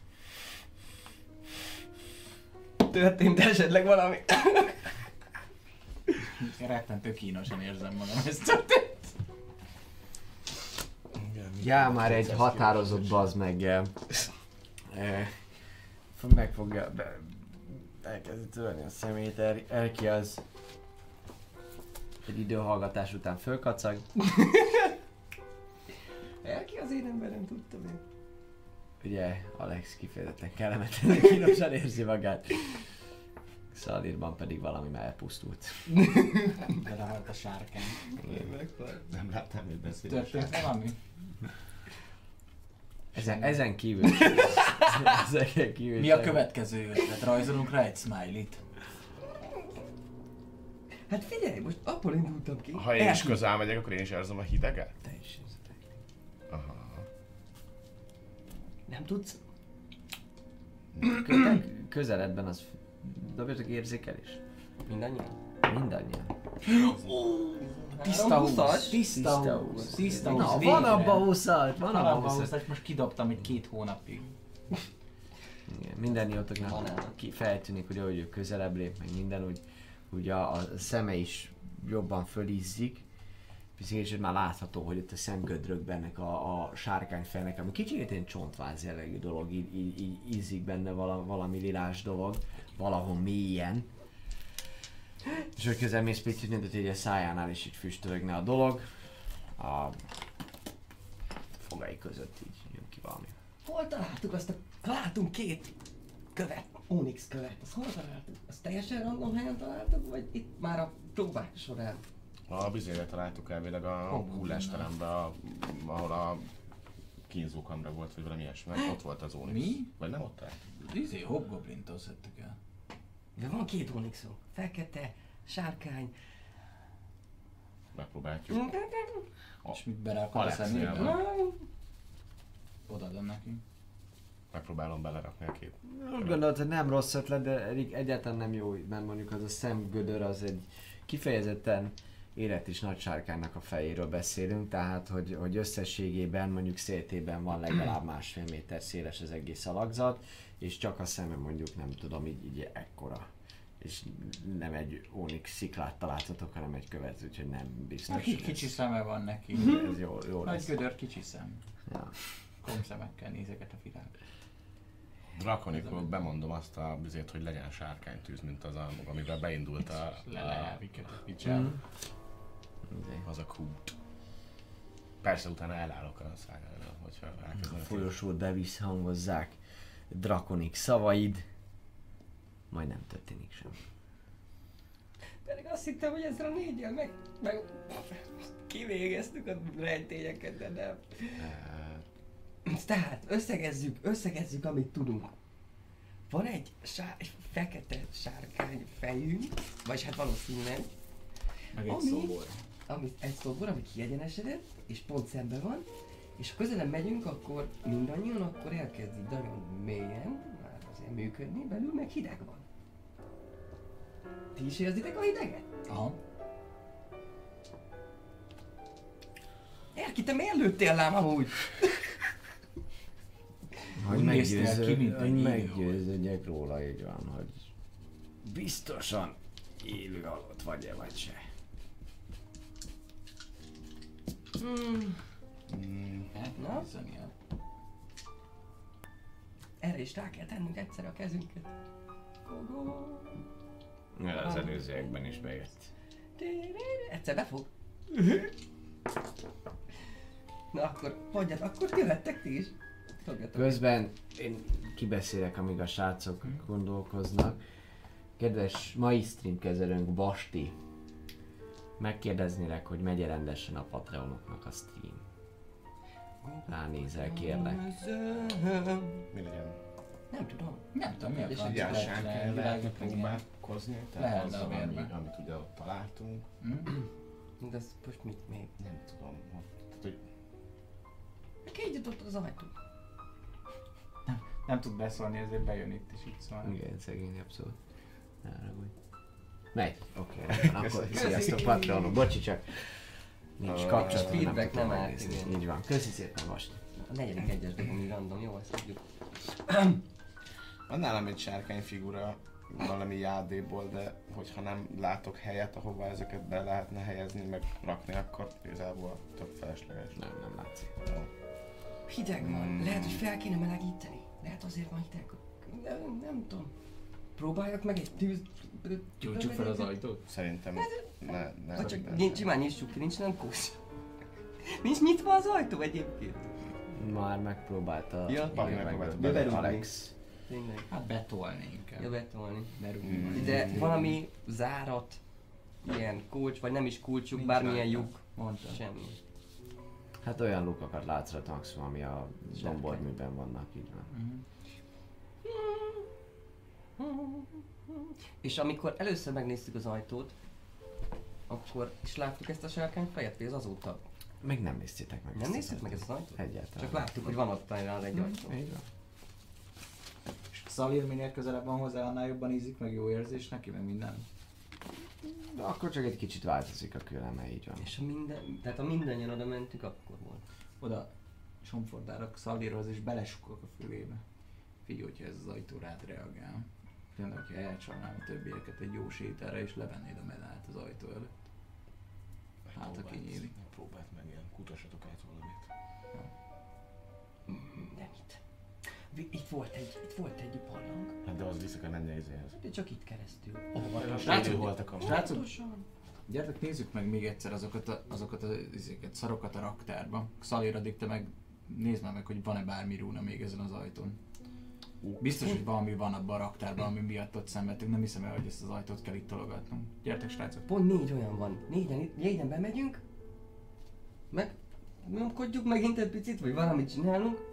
Történt esetleg valami? Rettentő kínosan érzem magam, ez történt. Já, már egy határozott bazd meg. eh, meg fogja, be, elkezdi törni a szemét, er, Erki az egy időhallgatás után fölkacag, Elki az én emberem, tudtam én. ugye Alex kifejezetten kellemetlen, kínosan érzi magát. Szalírban pedig valami elpusztult. Belehalt a sárkány. Nem láttam, hogy beszélni. Történt valami? Ezen, ezen kívül Ezen kívül Mi a következő ötlet? Rajzolunk rá egy smiley-t. Hát figyelj, most abból indultam ki. Ha én is Elki- közel megyek, akkor én is érzem a hideget? Te is érzed. Aha. Nem tudsz? Köte- közeledben az... Dobjatok érzékelés. Mindannyian? Mindannyian. Tiszta húsz. Tiszta húsz. Tiszta húsz. Na, van abba húszat, van abba abba húszat. húsz, most kidobtam egy két hónapig. Igen, mindennyiótoknak Van nála. ki feltűnik, hogy ahogy ő közelebb lép, meg minden, úgy, úgy a, a szeme is jobban fölizzik. És már látható, hogy itt a szemgödrökben ennek a, a sárkányfejnek, ami kicsit ilyen csontváz jellegű dolog, így, így, így ízik benne vala, valami lilás dolog, valahol mélyen. És hogy közel mész picit, mint hogy a szájánál is így füstölögne a dolog. A fogai között így jön ki valami. Hol találtuk azt a... Találtunk két követ, Onyx követ. Azt hol találtuk? Azt teljesen random helyen találtuk, vagy itt már a próbák során? A bizonyra találtuk elvileg a Hol? hullásterembe, a, ahol a kínzókamra volt, vagy valami ilyesmi. Ott volt az Onyx. Mi? Vagy nem ott találtuk? Izé, hobgoblintól szedtük el. De van két Onyxunk. Fekete, sárkány. Megpróbáljuk. És mit berakod a van. Odaadom neki. Megpróbálom belerakni a két. Úgy gondolod, hogy nem rossz ötlet, de eddig egyáltalán nem jó, mert mondjuk az a szemgödör az egy kifejezetten élet is nagy sárkánynak a fejéről beszélünk, tehát hogy, hogy összességében mondjuk széltében van legalább másfél méter széles az egész alakzat, és csak a szeme mondjuk nem tudom, így, így ekkora. És nem egy ónix sziklát találtatok, hanem egy követ, úgyhogy nem biztos. Neki kicsi szeme van neki. Ez jó, jó Nagy lesz. gödör, kicsi szem. Ja. Komszemekkel nézeket a virág. Drakonikról bemondom azt a bizét, hogy legyen sárkánytűz, mint az, a, amivel beindult a, Lelejáviket a picsám. Izé. az a kút. Persze utána elállok a szájára, hogyha A elkezdenek. folyosót bevisszhangozzák drakonik szavaid, majd nem történik sem. Pedig azt hittem, hogy ezzel a négyel meg, meg kivégeztük a rejtényeket, de nem. Eh, Tehát összegezzük, összegezzük, amit tudunk. Van egy, sár, egy fekete sárkány fejünk, vagy hát valószínűleg, Meg egy Ami? szobor. ami egy szobor, ami kiegyenesedett, és pont szembe van, és ha közelebb megyünk, akkor mindannyian, akkor elkezd így nagyon mélyen, már azért működni, belül meg hideg van. Ti is érzitek a hideget? Aha. Erki, te miért lőttél rám amúgy? Hogy néztél ki, meggyőző, mint hogy meggyőződjek róla, így van, hogy biztosan élő halott vagy-e vagy se. Hmm, mm, Na? Nézzeni el. erre is rá kell tennünk egyszer a kezünket. Go, go. Az előzőekben is bejött. Egyszer befog. Na akkor, hagyjad, akkor jöhettek ti is. Közben én kibeszélek, amíg a srácok gondolkoznak. Kedves mai stream kezelőnk Basti, megkérdeznélek, hogy megye rendesen a Patreonoknak a stream. Ránézel, kérlek. mi legyen? Nem tudom. Nem tudom, mi a És franc Ilyen lehet sárkány le- lehetne próbálkozni, Lehet, tehát az, ami, amit ugye ott találtunk. Hm? De az most mit még? Nem tudom, tehát, hogy Kinyitott az ajtó. Nem tud beszólni, ezért bejön itt is így szól. Igen, szegény abszolút. Ne haragudj. Megy. Oké, okay, akkor sziasztok Patreonok. Bocsi csak. Nincs kapcsolat, nem állt, megnézni. Így van. Köszi szépen most. A negyedik egyes dobom random, jó, ezt tudjuk. Van nálam egy sárkány figura valami jádéból, de hogyha nem látok helyet, ahova ezeket be lehetne helyezni, meg rakni, akkor igazából tök felesleges. Nem, nem látszik. Jó. Hideg van. Hmm. Lehet, hogy fel kéne melegíteni. Lehet azért van hideg. Nem, nem tudom. Próbáljak meg egy tűz... Gyújtsuk fel az ajtót. Szerintem ne, ne, Vagy csak nincs, simán nyissuk ki, nincs nem kósz. Nincs nyitva az ajtó egyébként. Már megpróbálta. Ja. meg- megpróbálta. Alex. Tényleg. Hát betolni inkább. Ja, betolni. Berúgni. Mm. De valami zárat, ilyen kulcs, vagy nem is kulcsuk, bármilyen lyuk. Mondta. Semmi. Hát olyan lukakat látsz rajta maximum, ami a zomborműben vannak, így van. Mhm. És amikor először megnéztük az ajtót, akkor is láttuk ezt a sárkány fejet, vagy ez azóta Még nem néztétek meg. Nem néztük az meg ezt az ajtót? Egyáltalán. Csak láttuk, hogy van ott olyan egy ajtó. Így van. Szalir minél közelebb van hozzá, annál jobban ízik, meg jó érzés neki, meg minden. De akkor csak egy kicsit változik a küleme, így van. És a minden, tehát a mindannyian oda mentünk, akkor volt. Oda somfordárak Szalirhoz és belesukok a fülébe. Figyelj, hogyha ez az ajtó rád reagál. Például, hogyha elcsalnám a többieket egy jó sétára és levennéd a medált az ajtó előtt. Hát, aki nyílik. Próbált meg ilyen, kutassatok át Itt volt egy, itt volt egy barlang, Hát de az vissza kell menni az izéhez. de csak itt keresztül. Srácok, Srácok, voltak a... Srácok, gyertek nézzük meg még egyszer azokat a, azokat a izéket, szarokat a raktárba. Szalir, addig te meg nézd már meg, hogy van-e bármi rúna még ezen az ajtón. Biztos, hogy valami van abban a raktárban, ami miatt ott szenvedtünk. Nem hiszem el, hogy ezt az ajtót kell itt tologatnunk. Gyertek, srácok. Pont négy olyan van. Négyen, itt- négyen bemegyünk, meg nyomkodjuk megint egy picit, vagy valamit csinálunk.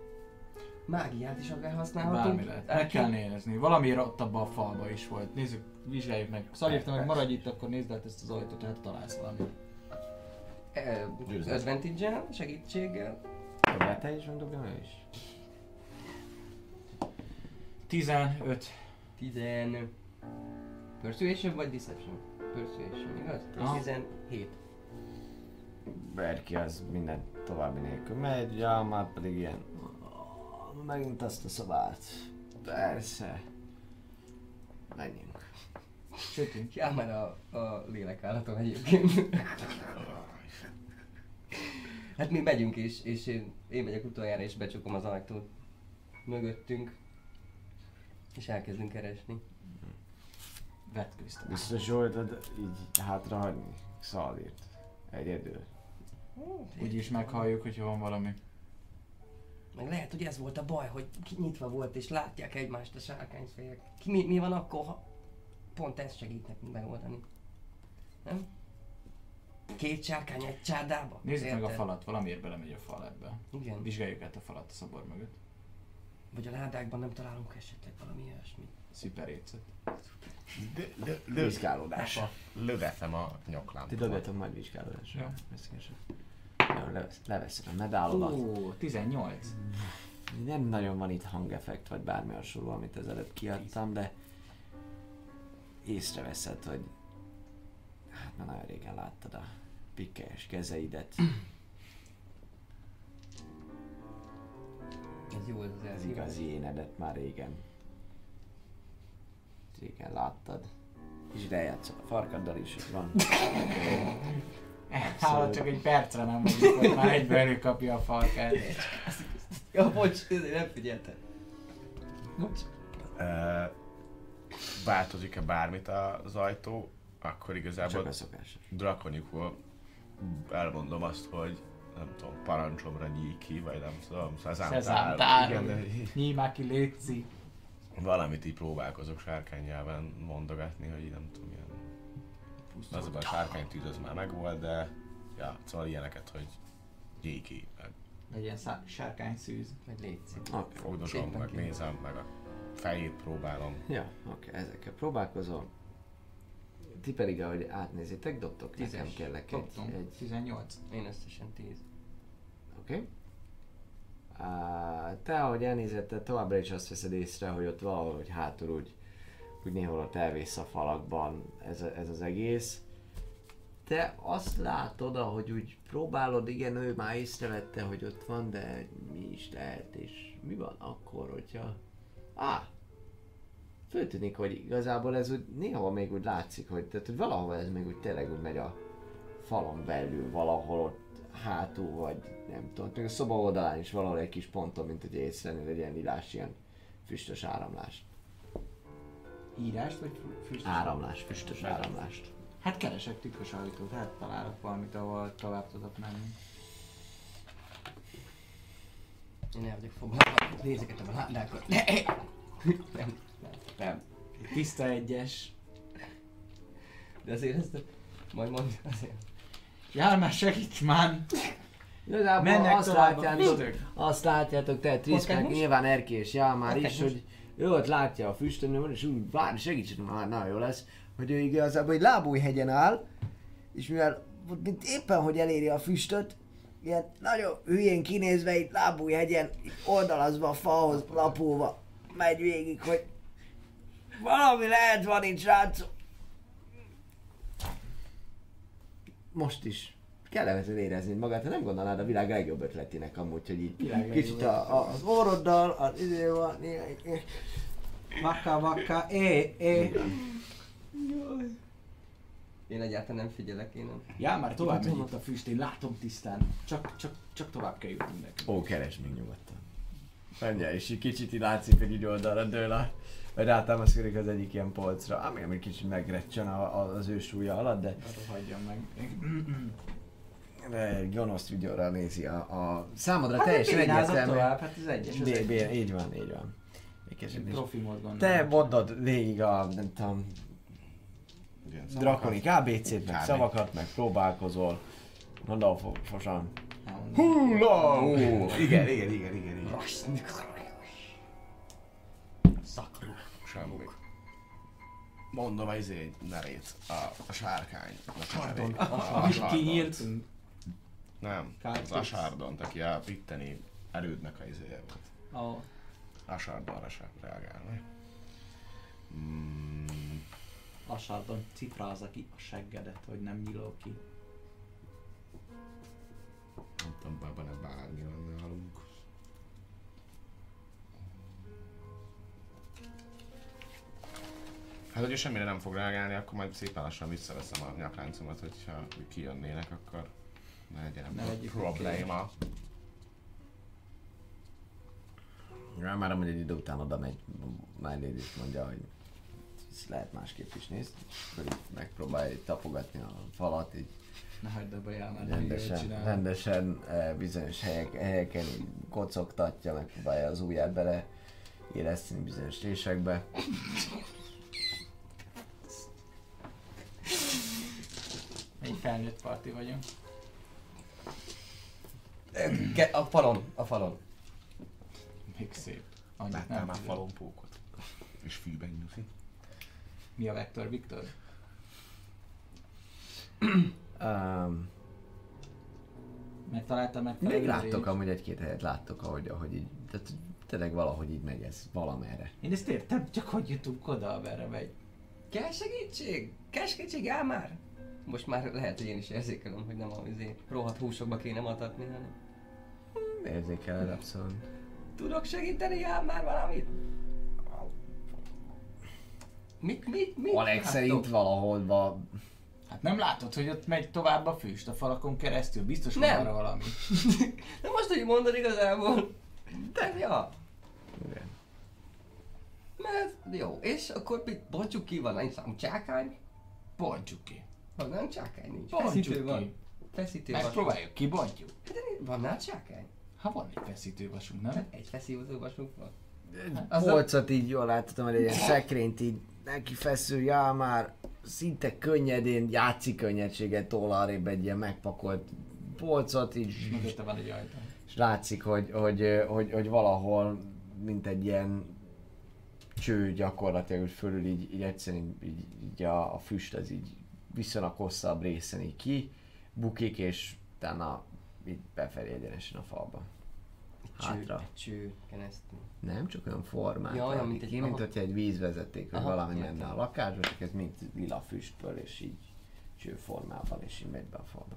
Mágiát is akár használhatunk. Bármi lehet. Meg kell nézni. Valami ott abban a falba is volt. Nézzük, vizsgáljuk meg. Szalir, te meg maradj itt, akkor nézd át ezt az ajtót, hát találsz valamit. Győztes. Advantage-el, segítséggel. Dobjál te is, meg ő is. 15. Tizen... Persuasion vagy Deception? Persuasion, igaz? Aha. 17. Berki az minden további nélkül megy, már pedig ilyen... Megint azt a szobát. Persze. Menjünk. Sötét. Ja, már a, a lélekállatom egyébként. hát mi megyünk is, és én, én megyek utoljára, és becsukom az ajtót mögöttünk. És elkezdünk keresni. Vetkőztem. Biztos voltad így hátrahagyni Szalírt. Egyedül. Úgyis meghalljuk, hogyha van valami. Meg lehet, hogy ez volt a baj, hogy ki- nyitva volt, és látják egymást a sárkányfejek. Mi, mi van akkor, ha pont ez segít nekünk megoldani? Nem? Két sárkány egy csárdába? Nézzük meg a falat, valamiért belemegy a fal ebbe. Igen. Vizsgáljuk át a falat a szobor mögött. Vagy a ládákban nem találunk esetleg valami ilyesmit. Sziperécet. Vizsgálódás. löveszem a nyaklámpa. Ti dobjatok majd vizsgálódásra. Jó. Beszélgesek. Leveszed a medálodat. Ó, 18. Nem nagyon van itt hangeffekt, vagy bármi hasonló, amit ezelőtt kiadtam, de észreveszed, hogy hát már nagyon régen láttad a pikkelyes kezeidet. Ez jó, ez az Az igazi énedet már régen. Régen láttad. És ide játszol a farkaddal is, van. Hát csak egy percre nem vagyunk, hogy már egyből előkapja a falkát. Ja, bocs, nem figyeltem. Bocs. Ö, változik-e bármit az ajtó, akkor igazából drakonikul elmondom azt, hogy nem tudom, parancsomra nyíj ki, vagy nem tudom, szezámtál. Igen, Nyíj már ki, létszi. valamit így próbálkozok sárkánynyelven mondogatni, hogy így nem tudom, ilyen... Az a baj, a sárkánytűz az már megvolt, de ja, szóval ilyeneket, hogy nyíj ki, meg Legyen szá- sárkány szűz. Meg létszik. Oké. fogdosom, meg nézem, meg a fejét próbálom. Ja, oké, ezekkel próbálkozol. Ti pedig, ahogy átnézitek, dobtok nekem Tízes. kérlek egy, Dobtunk. egy 18. Én összesen 10. Oké. Okay. Uh, te, ahogy elnézed, te továbbra is azt veszed észre, hogy ott valahogy hátul úgy, úgy néhol ott elvész a falakban ez, ez az egész. Te azt látod, ahogy úgy próbálod, igen, ő már észrevette, hogy ott van, de mi is lehet, és mi van akkor, hogyha... Á, föltűnik, hogy igazából ez úgy néha még úgy látszik, hogy, tehát, hogy valahol ez még úgy tényleg úgy megy a falon belül, valahol ott hátul, vagy nem tudom, még a szoba oldalán is valahol egy kis ponton, mint hogy észrevenni egy ilyen lilás, ilyen füstös áramlást. Írást vagy fü- füstös? Áramlás, füstös áramlást. Hát keresek tükrös ajtót, hát találok valamit, ahol tovább tudok menni. Én el vagyok foglalva, nézegetem a ládákat. Ne! Nem, nem. Tiszta egyes. De azért ezt majd mondd azért. Jár már segíts már! Igazából Mennek azt látjátok, azt látjátok, te Triszkák, most? nyilván Erki és Ott is, most? hogy ő ott látja a füstön, és úgy várj, segítsen már, nagyon jó lesz, hogy ő igazából egy lábújhegyen áll, és mivel mint éppen, hogy eléri a füstöt, ilyen nagyon hülyén kinézve itt lábújhegyen, oldalazva a falhoz lapulva megy végig, hogy valami lehet van itt, srácok. Most is kellemetlen érezni magát, ha nem gondolnád a világ legjobb ötletének amúgy, hogy így Világ kicsit a, a, az orroddal, az izéval, Vaka, vaka, é, é. Én egyáltalán nem figyelek, én nem. Já, már tovább megy itt a füst, én látom tisztán. Csak, csak, csak tovább kell jutnunk nekünk. Ó, keresd még nyugodtan. Menjél, és így kicsit így látszik, hogy így oldalra dől a, vagy rátámaszkodik az egyik ilyen polcra, ami, ami kicsit megrecsen a, a, az ő súlya alatt, de, Hagyjam meg. Gonosz vigyorral nézi a, a számodra Hát teljesen egyértelmű. tovább, hát ez egyes, az Bé, egy. bé, így van, így van. Profi mód. Te mondod végig a, nem tudom, Igen, drakonik ABC-t, meg szavakat, meg próbálkozol. Gondolfosan. Hula! Igen, igen, igen, igen, igen. Szakrú. Semmi. Mondom az egy nevét, a, a sárkány. A Pardon. nevét. A Amit Sardont. kinyíltunk. Nem, az Kártyus. Asardont, aki a pitteni erődnek a izéje volt. A Asardonra sem reagálni. Mm, Asardon cifrázza ki a seggedet, hogy nem nyílok ki. nem tudom, benne bármi van nálunk. Hát, hogyha semmire nem fog reagálni, akkor majd szépen lassan visszaveszem a nyakláncomat, hogyha kijönnének, akkor ne legyen Ne vegyük probléma. Ja, már amúgy egy idő után oda megy, mellé is mondja, hogy ezt lehet másképp is nézni. Akkor így megpróbálja így tapogatni a falat, így Ne hagyd abba már rendesen, rendesen eh, bizonyos helyek, helyeken így kocogtatja, megpróbálja az ujját bele éleszteni bizonyos résekbe. Egy felnőtt parti vagyunk. A falon, a falon. Még szép. Annyit Láttál nem már tudom. falonpókot? És fűben nyuszi? Mi a Vektor Viktor? Um, Megtaláltam meg még láttok amúgy egy-két helyet, láttok, ahogy, ahogy így, tehát tényleg valahogy így megy ez valamerre. Én ezt értem, csak hogy jutunk oda, merre megy. Kell segítség? Kell segítség, áll már? Most már lehet, hogy én is érzékelem, hogy nem a izé, rohadt húsokba kéne matatni, hanem Érzékeled abszolút. Tudok segíteni, áll már valamit? Mit, mit, mit? Alex láttok? szerint valahol van Hát nem látod, hogy ott megy tovább a füst a falakon keresztül? Biztos van arra valami. De most, hogy mondod igazából. De, ja. Igen. Mert jó, és akkor mit bontjuk ki, van egy számú csákány? Bontsuk ki. Van nem csákány nincs. Feszítő Bontsuk van. ki. Feszítő. Megpróbáljuk, kibontjuk. Van nála csákány? Ha van egy feszítővasunk, nem? Hát egy feszítő vasunk van. Az polcot így jól láthatom, hogy egy ilyen szekrényt így neki feszül, já már szinte könnyedén, játszik könnyedséget tol arrébb egy ilyen megpakolt polcot, így Mögötte van egy ajtó. és látszik, hogy, hogy, hogy, hogy valahol, mint egy ilyen cső gyakorlatilag, hogy fölül így, így egyszerűen így, így a, a füst az így viszonylag hosszabb részen így ki, bukik, és utána így befelé egyenesen a falba. Cső, Hátra. egy cső keresztül. Nem, csak olyan formát Ja, olyan, mint egy- ki, mint hogyha egy vízvezeték, vagy Aha, valami értem. menne a lakásba, csak ez mind lila füstből, és így csőformában, és így megy be a falba.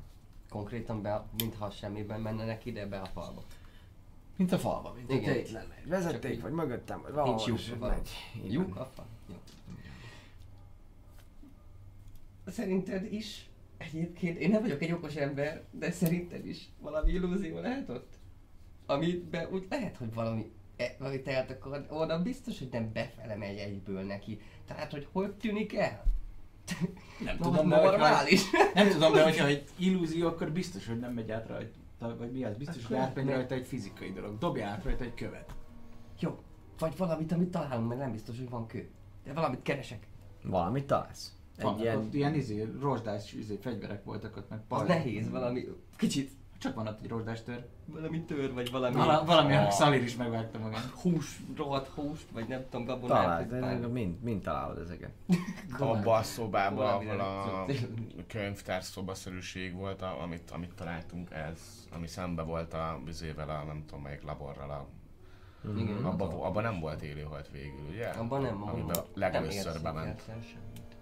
Konkrétan be, mintha semmiben menne neki ide be a falba. Mint a falba, mint Igen. itt lenne egy vezeték, így- vagy mögöttem, vagy valahol, Nincs lyuk megy. Lyuk van. a fal? Jó. Szerinted is? Egyébként én nem vagyok egy okos ember, de szerinted is valami illúzió lehet ott? Amiben úgy lehet, hogy valami, e, valamit el akar, oda biztos, hogy nem befele megy egyből neki. Tehát, hogy hogy tűnik el? Nem Na, tudom, az hogyha, normális. nem tudom, de hogyha egy illúzió, akkor biztos, hogy nem megy át rajta, vagy mi az, biztos, hogy Akkor átmegy meg- rajta egy fizikai dolog. Dobja át rajta egy követ. Jó. Vagy valamit, amit találunk, mert nem biztos, hogy van kő. De valamit keresek. Valamit találsz? Egy Vannak ilyen, ott ilyen izé, rozsdás izé, fegyverek voltak ott, meg Az pajzs. nehéz valami. Kicsit. Csak van ott egy rozsdás tör. Valami tör, vagy valami... Vala, valami, Ah. a Szalir is megvágta magát. Hús, rohadt húst, vagy nem tudom, gabonát. Találd, vagy de mind, mind találod ezeket. Abba a szobában, Valami ahol a könyvtár szobaszerűség volt, a- amit, amit találtunk, ez, ami szembe volt a vizével, a nem tudom melyik laborral, a, Igen, abba, abba, abban nem volt élőhalt végül, ugye? abban nem, Amiben abban legelőször nem bement. semmit.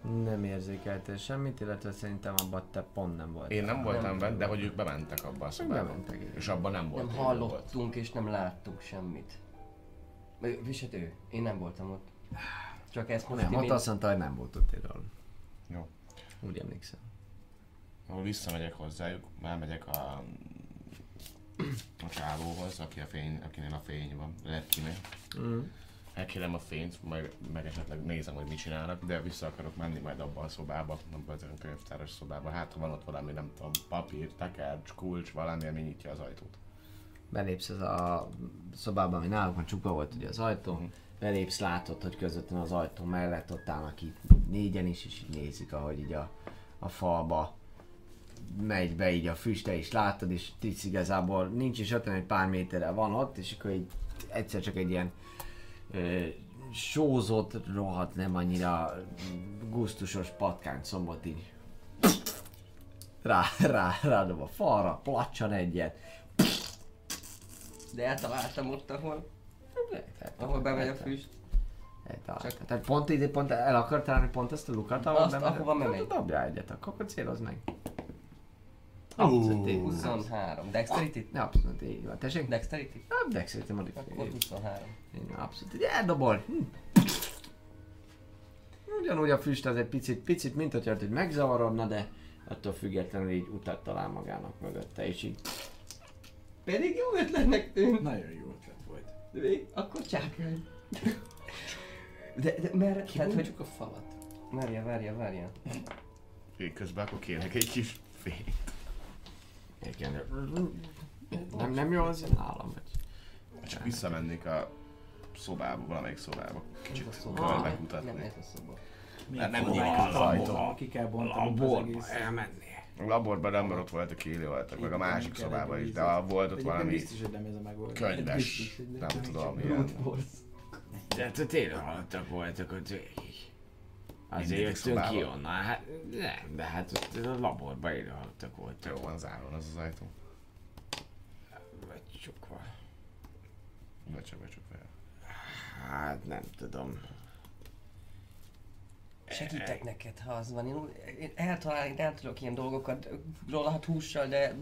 Nem érzékeltél semmit, illetve szerintem abban te pont nem voltál. Én nem voltam Nem. benne, de hogy ők bementek abba a szobába. bementek, igen. És abban nem volt Nem élő volt. hallottunk és nem láttunk semmit. Vagy- Viset ő, én nem voltam ott. Csak ezt most Nem, ott én- azt mondta, hogy nem volt ott például. Jó. Úgy emlékszem. Ahol visszamegyek hozzájuk, elmegyek a, a csávóhoz, aki a fény, akinél a fény van, Lerkinél. Mm. Elkérem a fényt, meg, meg esetleg nézem, hogy mit csinálnak, de vissza akarok menni majd abba a szobába, abba az könyvtáros szobába. Hát, ha van ott valami, nem tudom, papír, tekercs, kulcs, valami, ami nyitja az ajtót. Belépsz az a szobába, ami nálunk van csukva volt ugye az ajtó. Mhm. Belépsz, látod, hogy közvetlenül az ajtó mellett ott állnak itt négyen is, és így nézik, ahogy így a, a falba megy be így a füste is látod, és tíz igazából nincs is ott, hanem egy pár méterre van ott, és akkor így egyszer csak egy ilyen sózott, rohadt, nem annyira gusztusos patkány szombot így rá, rá, rádob a falra, placsan egyet, De eltaláltam ott, ahol, Lehet, ahol bemegy a füst. Csak- Tehát pont ide, pont el akar találni pont azt a lukat, ahol Azt, bemegy? ahova bemegy. Hát Dobja egyet, akkor, akkor célozd meg. Abszolút így van. 23. Dexterity? Ja, abszolút így van. Tessék? Dexterity? Nem, de szerintem addig. Akkor 23. Így van, Abszolút. Így eldobol. Hm. Ugyanúgy a füst az egy picit, picit, mint hogyha hogy megzavarodna, de attól függetlenül így utat talál magának mögötte, és így Pedig jó ötletnek tűnt. Nagyon jó ötlet volt. De még akkor csákrány. De, de mert, hát, hogy... a falat. Várja, várja, várja. Én közben akkor kérek egy kis fényt. Igen. Nem, nem jó az nálam, vagy? Csak visszamennék a szobába, valamelyik szobába. Kicsit a körbe Nem, kutatni. ez a szoba. Nem, nem nyílik az a ajtó. Ki kell bontanunk az egész. elmenni. A laborban nem, mert ott voltak élőhaltak, meg a másik szobában is, de a volt ott valami biztos, hogy nem ez a megoldás. könyves, nem. nem tudom, ilyen. De hát tényleg halottak voltak ott végig. Azért jöttünk ki onnan, hát nem, de hát ott a laborban élő halottak voltak. Jó van záron az az ajtó. Vagy csukva. Vagy csak becsuk fel. Hát nem tudom. Segítek neked, ha az van. Én, én eltalálni nem tudok ilyen dolgokat, rólahat hússal, de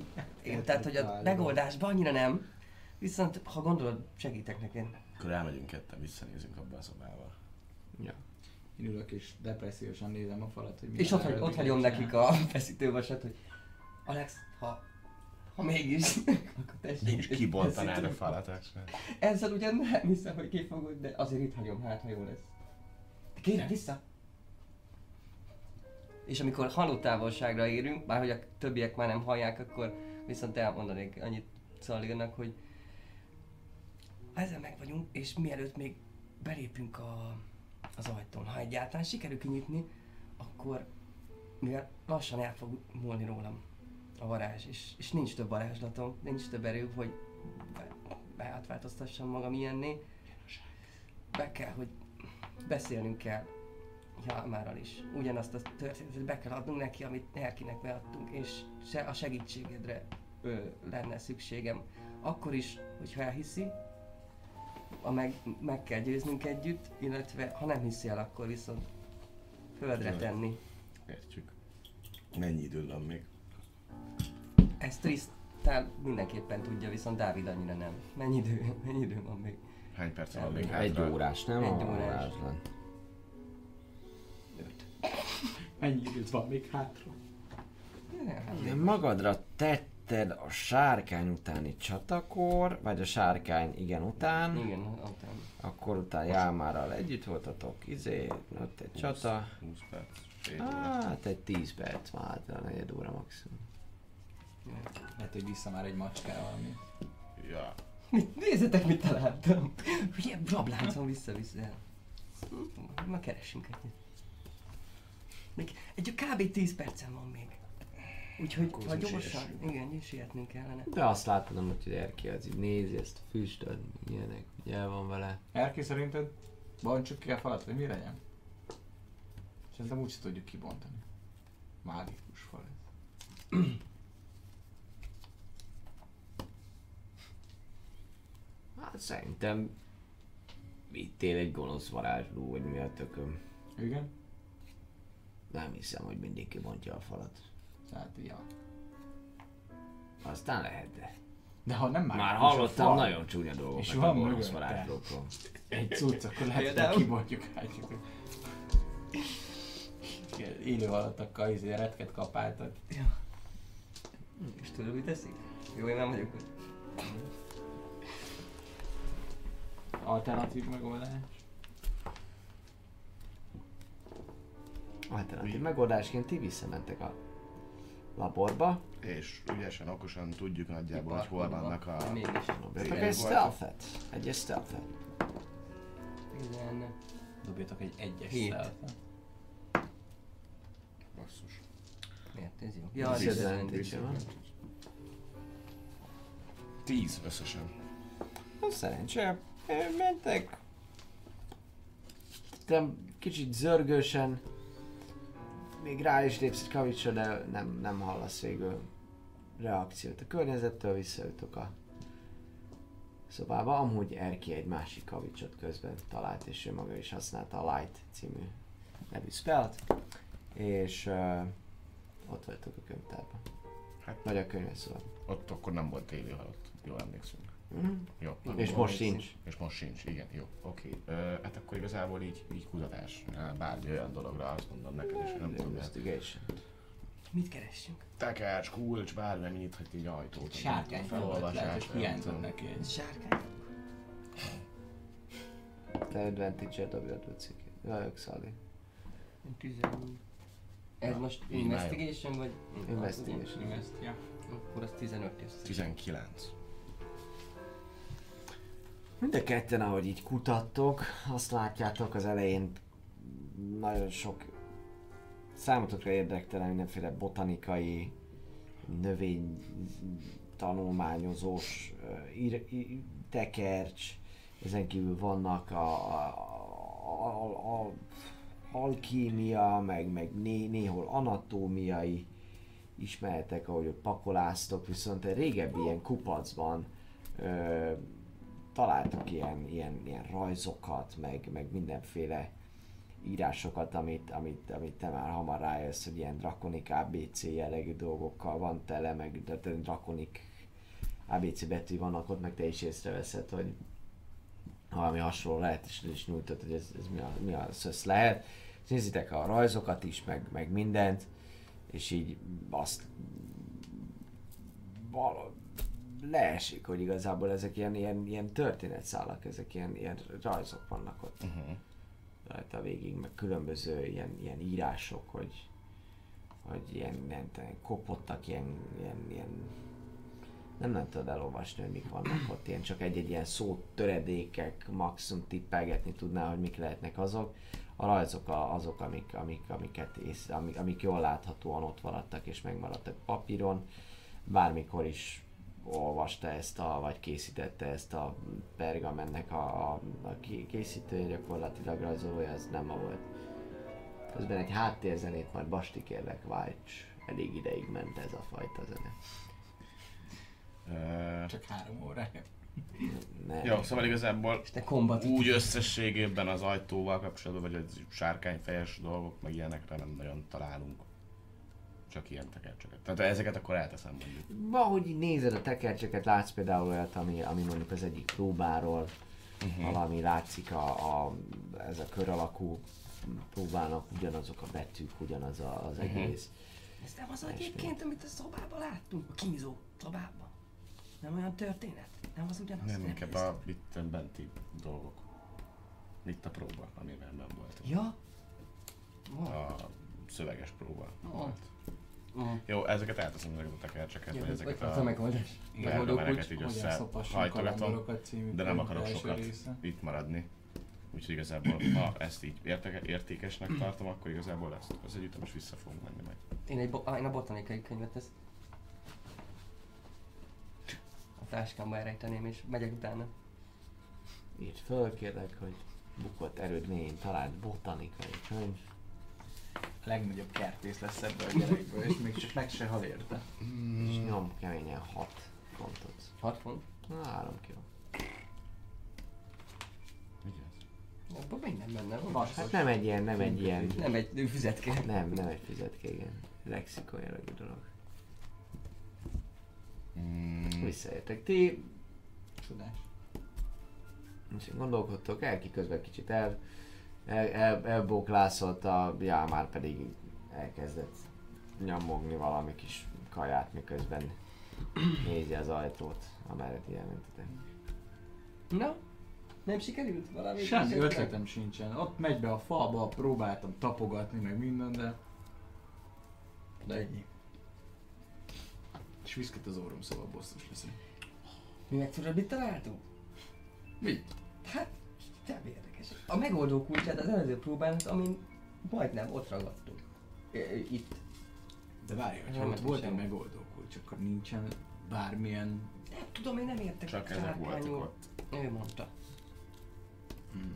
én, tehát, hogy a megoldásban annyira nem. Viszont, ha gondolod, segítek neked. Akkor elmegyünk ketten, visszanézünk abba a szobába. Ja. Én ülök és depressziósan nézem a falat, hogy mi És ott, hagy, ott hagyom nekik a feszítővasat, hogy Alex, ha, ha mégis, akkor tessék. És kibontanád a falat. Ezzel ugyan nem hiszem, hogy kifogod, de azért itt hagyom, hát ha jó lesz. De kérem, vissza! És amikor halótávolságra érünk, bár hogy a többiek már nem hallják, akkor viszont elmondanék annyit Szalirnak, hogy ezzel meg vagyunk, és mielőtt még belépünk a, az ajtón, ha egyáltalán sikerül kinyitni, akkor mivel lassan el fog múlni rólam a varázs, és, és nincs több varázslatom, nincs több erő, hogy be, beátváltoztassam magam ilyenné. Be kell, hogy beszélnünk kell Jámárral is. Ugyanazt a történetet be kell adnunk neki, amit Herkinek beadtunk, és se a segítségedre ö, lenne szükségem. Akkor is, hogyha elhiszi, a meg, meg kell győznünk együtt, illetve ha nem hiszi el, akkor viszont földre Jó. tenni. Értjük. Mennyi idő van még? Ez Tristan mindenképpen tudja, viszont Dávid annyira nem. Mennyi idő, mennyi idő van még? Hány perc van még Egy órás, nem? Egy órás. varázslat. Öt. Mennyi időt van még hátra? Ne, hát magadra tetted a sárkány utáni csatakor, vagy a sárkány igen után, Igen, után. akkor utána Jámárral együtt voltatok, izé, ott egy csata. 20 perc. Hát egy 10 perc már, hát a negyed óra maximum. Lehet, hogy vissza már egy macskával, valami. Ja. Mit, nézzetek, mit találtam! Ugye rabláncon vissza-vissza. Ma keressünk egyet. Még egy kb. 10 percen van még. Úgyhogy ha úgy gyorsan, igen, így sietnünk kellene. De azt látod amúgy, hogy Erki az így nézi ezt a füstöt, ilyenek, hogy el van vele. Erki szerinted bontsuk ki a falat, vagy mi legyen? Szerintem úgyse tudjuk kibontani. Mágikus fal ez. Hát szerintem vittél egy gonosz varázsló, vagy mi a tököm. Igen? Nem hiszem, hogy mindig kibontja a falat. Tehát, ja. Aztán lehet, de... De ha nem Már a hallottam fal, nagyon csúnya dolgokat És a van gonosz mögötte. varázslókról. Egy cucc, akkor lehet, hogy Például? kibontjuk átjuk. Ilyen Élő halatokkal izé retket kapáltak. És tudod, mit teszik? Jó, én nem vagyok ott. Alternatív megoldás. Alternatív megoldásként ti visszamentek a laborba. És ügyesen, okosan tudjuk nagyjából, hogy hol vannak a... De Mégis. Dobjatok Igen, egy stealthet. Egy stealthet. Tizen... Dobjatok egy egyes szeltet. Basszus. Miért ez jó? Ja, Disadvantage disadvantage. van. Tíz összesen. Na, Szerencsére ö, mentek. Te kicsit zörgősen, még rá is lépsz egy kavicsra, de nem, nem hallasz végül reakciót a környezettől, visszajutok a szobába. Amúgy Erki egy másik kavicsot közben talált, és ő maga is használta a Light című nevű spellt, és uh, ott vagytok a könyvtárban. Hát- Vagy a könyveszobában. Ott akkor nem volt téli halott. Jól emlékszünk. Mhm. Jó. És most sincs. És most sincs, igen, jó, oké. Ö, hát akkor igazából így, így kutatás, bármi olyan dologra azt mondom neked, és nem tudom, hogy Investigation. Mit keressünk? tekercs, kulcs, bármi, ami nyithat egy ajtót. Sárkány nem hiányzott neki egy. Sárkány. Te advantage-et dobjad, Luci. Jajok, Szali. Tizen... Ez Na, most investigation vagy? Investigation. Invest, ja. Akkor az 15 lesz. 19. Mind a ketten, ahogy így kutattok, azt látjátok az elején nagyon sok számotokra érdektelen mindenféle botanikai, növény tanulmányozós, ír, í- tekercs, ezen kívül vannak a, a, a, a alkímia, meg, meg né, néhol anatómiai ismeretek, ahogy ott pakoláztok, viszont egy régebbi ilyen kupacban ö, találtak ilyen, ilyen, ilyen rajzokat, meg, meg mindenféle írásokat, amit, amit, amit te már hamar rájössz, hogy ilyen drakonik ABC jellegű dolgokkal van tele, meg de te drakonik ABC betű vannak ott, meg te is észreveszed, hogy valami hasonló lehet, és is nyújtod, hogy ez, ez mi, a, mi a szösz lehet. És nézitek a rajzokat is, meg, meg mindent, és így azt vala, leesik, hogy igazából ezek ilyen, ilyen, ilyen történetszálak, ezek ilyen, ilyen rajzok vannak ott Uh-huh. rajta végig, meg különböző ilyen, ilyen írások, hogy, hogy ilyen, nem tudom, kopottak, ilyen, ilyen, ilyen nem, nem tudod elolvasni, hogy mik vannak ott, ilyen csak egy-egy ilyen szó töredékek, maximum tippelgetni tudnál, hogy mik lehetnek azok. A rajzok a- azok, amik, amik, amiket ész, amik, amik jól láthatóan ott maradtak és megmaradtak papíron. Bármikor is olvasta ezt a, vagy készítette ezt a pergamennek a, a, a ké- készítője, gyakorlatilag rajzolója, ez nem ma volt. Közben egy háttérzenét majd Basti kérlek válts. Elég ideig ment ez a fajta zene. Csak három órája. Ne. jó, szóval igazából úgy összességében az ajtóval kapcsolatban, vagy az sárkányfejes dolgok, meg ilyenekre nem nagyon találunk. Csak ilyen tekercseket. Tehát ezeket akkor elteszem mondjuk. Valahogy így nézed a tekercseket, látsz például olyat, ami, ami mondjuk az egyik próbáról, uh-huh. valami látszik a, a, ez a kör alakú próbának ugyanazok a betűk, ugyanaz a, az Mhm. egész. Ez nem az egyébként, amit a szobában láttunk? A kínzó szobában. Nem olyan történet? Nem az ugyanaz? Nem, inkább a itt benti dolgok. Itt a próba, amiben nem voltunk. Ja? Van. A szöveges próba Van. volt. Mm. Jó, ezeket elteszem ezeket a tekercseket, vagy ezeket a a megoldás. pergameneket így Hogyan össze szopassunk hajtogatom, kalandorokat című de nem akarok sokat része. itt maradni. Úgyhogy igazából, ha ezt így érteke, értékesnek tartom, akkor igazából ezt az egyetem is vissza fogunk menni majd. Én, egy bo- á, én a botanikai könyvet ezt a táskámba elrejteném és megyek utána. Írd föl, kérlek, hogy bukott erődmény talált botanikai könyv. Legnagyobb kertész lesz ebből a gyerekből, és még csak meg se hal érte. És nyom keményen 6 fontot. 6 font. Na, 3 kiló. Abban minden benne van. Basszus. Hát nem egy ilyen, nem egy ilyen, Nem egy füzetke. nem, nem egy fizetke, igen. Lexikon jellegű dolog. Mm, Visszaértek ti, Csodás. és gondolkodtok el, ki közben kicsit el, el, el, elbóklászott a Jámár pedig elkezdett nyomogni valami kis kaját, miközben nézi az ajtót, amerre ti elmentetek. Na? Nem sikerült valami? Semmi sikerült? ötletem sincsen. Ott megy be a falba, próbáltam tapogatni, meg minden, de... De ennyi. És viszket az orrom, szóval bosszus leszek. Mi tudod, mit találtunk? Mi? Hát, nem érdekes. A megoldó kulcsát az előző próbán, amin majdnem ott ragadtunk. Itt. De várj, Nem, ha ott nem volt egy megoldó kulcs, akkor nincsen bármilyen... Nem tudom, én nem értek. Csak ezek voltak ott. Ő mondta. Hmm.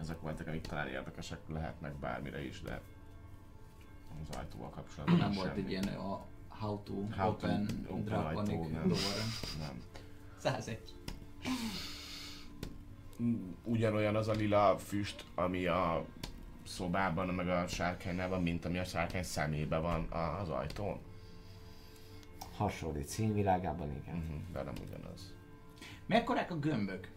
Ezek voltak, amik talán érdekesek lehetnek bármire is, de az ajtóval kapcsolatban Nem volt semmi. egy ilyen a how to How open, open draconic ajtó, nem. door. Nem. 101. Ugyanolyan az a lila füst, ami a szobában, meg a sárkánynál van, mint ami a sárkány szemében van a- az ajtón. Hasonlít színvilágában, igen. Uh-huh, de nem ugyanaz. Mekkorák a gömbök?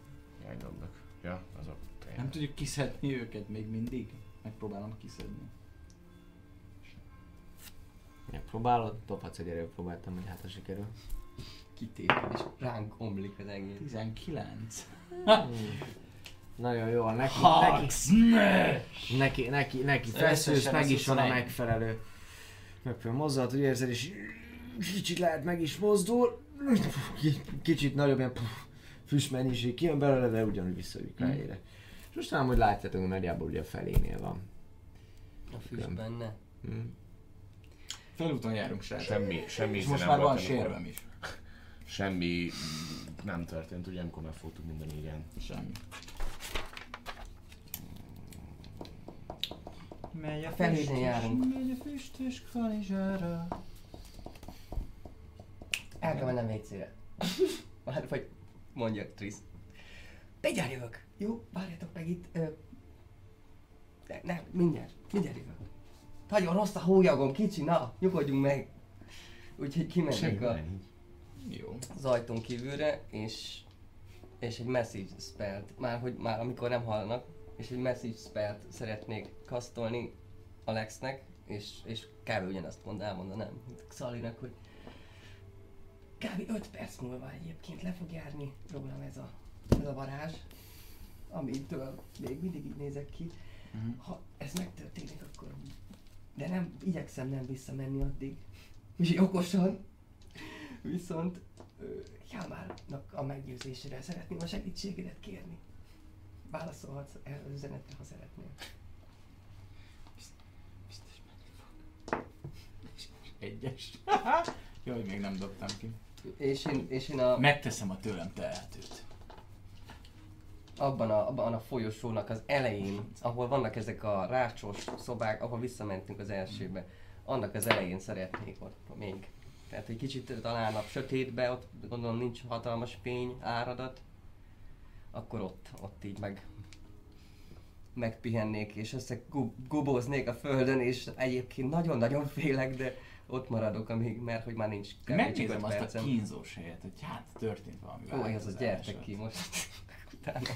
Jaj, gömbök. Ja, azok tényleg. Nem tudjuk kiszedni őket még mindig? Megpróbálom kiszedni. Megpróbálod, dobhatsz egy erőpróbáltam, hogy hát ha sikerül. Kitéped, és ránk omlik az egész. 19. Nagyon jó, neki, Hack neki, neki, neki, neki feszülsz, meg is van a 21. megfelelő, megfelelő mozdulat, úgy érzed, és kicsit lehet meg is mozdul, kicsit nagyobb ilyen füstmennyiség kijön belőle, de ugyanúgy visszaülik a Mm. helyére. És most nem, hogy látjátok, hogy nagyjából ugye a felénél van. A füst benne. Hm. Felúton járunk, srácok. Semmi, semmi És most már van sérvem is. Semmi mm, nem történt, ugye, amikor megfogtuk minden igen. Semmi. Megy a füstös- járunk. Megy a füstös kanizsára. El kell mennem WC-re. Már vagy mondja Trisz. Mindjárt jövök. Jó, várjatok meg itt. Ö... Ne, ne, mindjárt, mindjárt jövök. Nagyon rossz a hólyagom, kicsi, na, nyugodjunk meg. Úgyhogy kimennék a, Jó. az ajtón kívülre, és, és egy message spellt, már, hogy, már amikor nem hallanak, és egy message spellt szeretnék kasztolni Alexnek, és, és kb. ugyanazt mond, elmondanám Xalinak, hogy kb. 5 perc múlva egyébként le fog járni rólam ez a, ez a varázs, amitől még mindig így nézek ki. Mhm. Ha ez megtörténik, akkor... De nem, igyekszem nem visszamenni addig. És okosan. Viszont Jámárnak a meggyőzésére szeretném a segítségedet kérni. Válaszolhatsz el az üzenetre, ha szeretnél. Biztos menni fog. Egyes. Hogy még nem dobtam ki. És én, és én a, Megteszem a tőlem tehetőt. abban, a, abban a folyosónak az elején, ahol vannak ezek a rácsos szobák, ahol visszamentünk az elsőbe, annak az elején szeretnék ott még. Tehát egy kicsit talán a sötétbe, ott gondolom nincs hatalmas fény, áradat, akkor ott, ott így meg megpihennék, és összegubóznék a földön, és egyébként nagyon-nagyon félek, de ott maradok, amíg, mert hogy már nincs csak Megnézem azt a percem. kínzós helyet, hogy hát történt valami Ó, ez az változás gyertek ki most. Utána.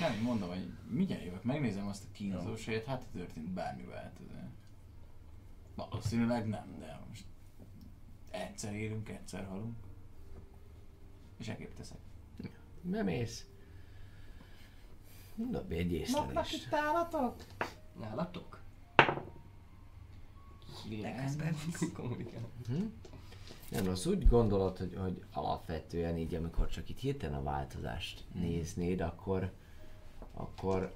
Nem, mondom, hogy mindjárt jövök, megnézem azt a kínzós helyet, hát történt bármi változás. Valószínűleg nem, de most egyszer élünk, egyszer halunk. És ekképp teszek. Bemész. Dobj egy észlelést. állatok? Nálatok? Kilenc. Hm? Nem rossz, úgy gondolod, hogy, hogy alapvetően így, amikor csak itt hirtelen a változást néznéd, akkor, akkor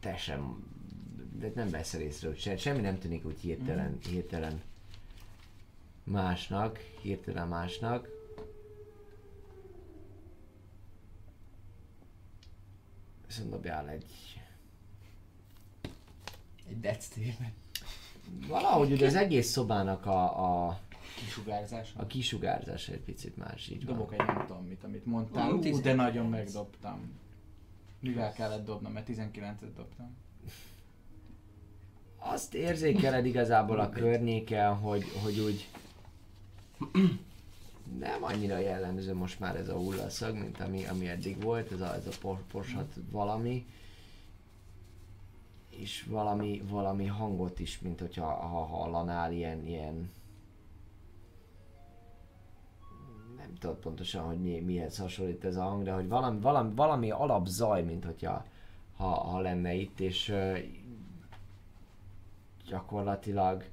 te sem de nem veszel észre, hogy se, semmi nem tűnik úgy hirtelen, hirtelen másnak, hirtelen másnak. Viszont dobjál egy... Egy dectében. Valahogy ugye az egész szobának a, a, Kisugárzás. a kisugárzás egy picit más, így van. Dobok egy nem tudom mit, amit mondtál. Ú, Ú, de 19. nagyon megdobtam. Mivel kellett dobnom, mert 19-et dobtam. Azt érzékeled igazából a környéken, hogy, hogy úgy nem annyira jellemző most már ez a hullaszag, mint ami, ami eddig volt, ez a, ez a por, porsat valami. És valami, valami hangot is, mint hogyha ha hallanál ilyen, ilyen nem tudod pontosan, hogy mi, mihez hasonlít ez a hang, de hogy valami, valami, valami alapzaj, mint hogyha ha, ha lenne itt, és ö, gyakorlatilag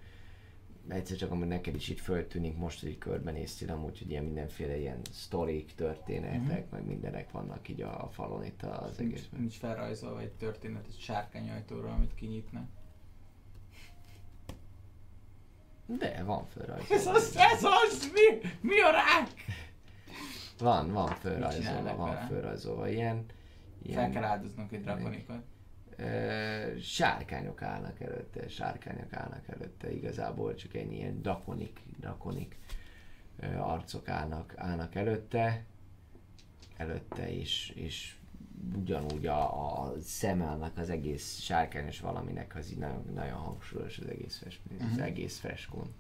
egyszer csak amúgy neked is itt föltűnik most, hogy körbenéztél amúgy, hogy ilyen mindenféle ilyen sztorik, történetek, Mhm. meg mindenek vannak így a, a falon itt az Nincs, egészben. nincs felrajzolva egy történet egy sárkányajtóról, amit kinyitnak. De van Ez fölrajzolva. az, ez az! Mi, mi a rák? Van, van fölrajzolva, van fölrajzolva. Ilyen, Fel kell áldoznunk egy drakonikot. Sárkányok állnak előtte, sárkányok állnak előtte, igazából csak ennyi ilyen drakonik, drakonik arcok állnak, állnak előtte, előtte is, és ugyanúgy a, a szeme annak az egész sárkányos valaminek az így nagyon, nagyon hangsúlyos az egész, fest, az Mhm. egész freskón.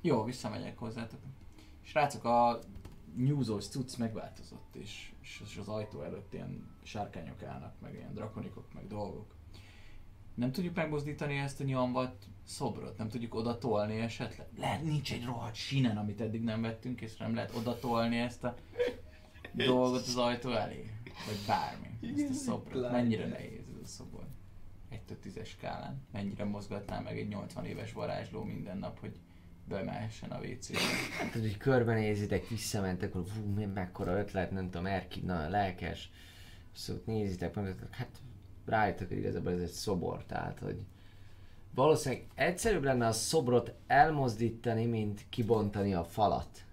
Jó, visszamegyek hozzátok. Srácok, a nyúzós cucc megváltozott, és, és az ajtó előtt ilyen sárkányok állnak, meg ilyen drakonikok, meg dolgok. Nem tudjuk megmozdítani ezt a nyomvat szobrot? Nem tudjuk oda tolni esetleg? Lehet, nincs egy rohadt sinen, amit eddig nem vettünk észre, nem lehet oda tolni ezt a dolgot az ajtó elé? Vagy bármi, ezt a szobrot. Mennyire nehéz ez a szobor? 1 10 skálán. Mennyire mozgatná meg egy 80 éves varázsló minden nap, hogy bemehessen a WC-be. Hát, hogy körbenézitek, visszamentek, hogy fú, mi mekkora ötlet, nem tudom, Erki, nagyon lelkes. Szóval nézitek, mondjátok, hát rájöttek, hogy igazából ez egy szobor, tehát, hogy valószínűleg egyszerűbb lenne a szobrot elmozdítani, mint kibontani a falat.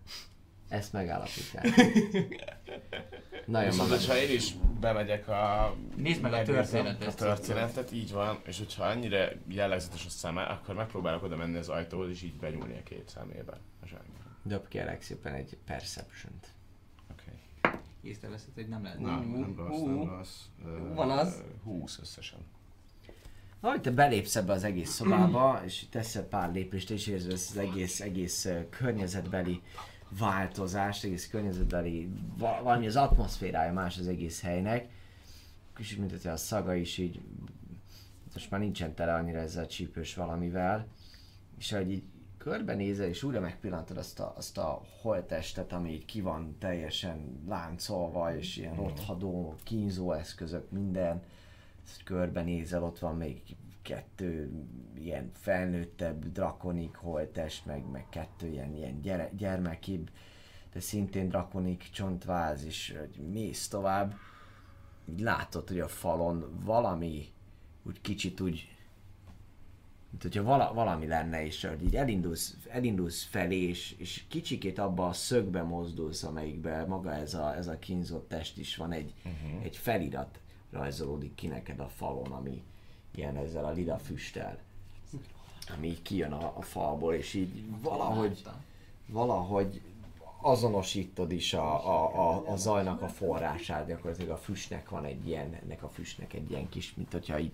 Ezt megállapítják. Nagyon Viszont, magas. hogyha én is bemegyek a... Nézd meg a történetet. A történetet, így van, és hogyha annyira jellegzetes a szeme, akkor megpróbálok oda menni az ajtóhoz, és így benyúlni a két szemébe. A zsengbe. Dob kérlek szépen egy perception-t. Oké. Észreveszed, hogy nem lehet. Na, nem rossz, nem rossz. Ö, Van az. 20 összesen. Ahogy te belépsz ebbe az egész szobába, és teszel pár lépést, és érzed ezt az egész, egész környezetbeli változást, egész környezetbeli, va- valami az atmoszférája más az egész helynek. Kicsit, mint a szaga is így, most már nincsen tele annyira ezzel a csípős valamivel. És ahogy így körbenézel, és újra megpillantod azt a, azt a holttestet, ami így ki van teljesen láncolva, és ilyen rothadó, kínzó eszközök, minden ezt körbenézel, ott van még kettő ilyen felnőttebb drakonik holtest, meg, meg kettő ilyen, ilyen gyere, gyermekibb, de szintén drakonik csontváz, és hogy mész tovább, így látod, hogy a falon valami úgy kicsit úgy mint hogyha vala, valami lenne, és hogy így elindulsz, elindulsz felé, és, és kicsikét abba a szögbe mozdulsz, amelyikben maga ez a, ez a kínzott test is van, egy, uh-huh. egy felirat rajzolódik ki neked a falon, ami ilyen ezzel a lila füsttel, ami így kijön a, a falból, és így valahogy, valahogy azonosítod is a, a, a, a zajnak a forrását, gyakorlatilag a füstnek van egy ilyen, ennek a füstnek egy ilyen kis, mint hogyha így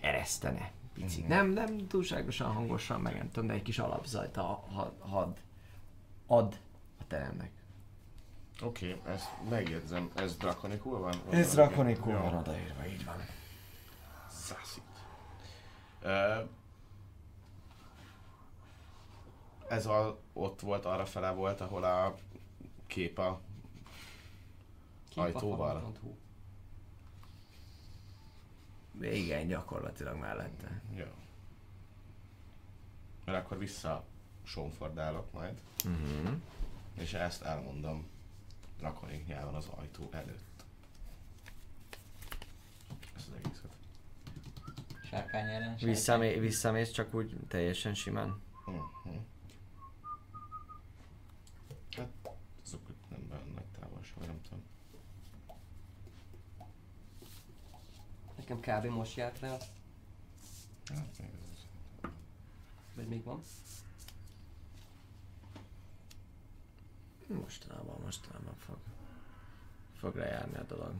eresztene. Picit. Nem, nem túlságosan hangosan, meg nem tudom, de egy kis alapzajt a, had, had, ad a teremnek. Oké, okay, ezt megjegyzem. Ez drakonikul van? Ez drakonikul van odaírva, így van. Ö, ez a, ott volt, arra fele volt, ahol a kép a ajtóval. Képafal.hu. Igen, gyakorlatilag mellette. Jó. Mert akkor vissza sonfordálok majd, Uh-huh. és ezt elmondom drakonik nyelven az ajtó előtt. Az. Sárkány ellen. Visszamé, visszamész csak úgy teljesen simán. Mhm. Hát, azok nem olyan nagy távolság, nem tudom. Nekem kb. most járt le, azt, Hát, még ez- vagy még van. Mostanában, mostanában fog, fog lejárni a dolog.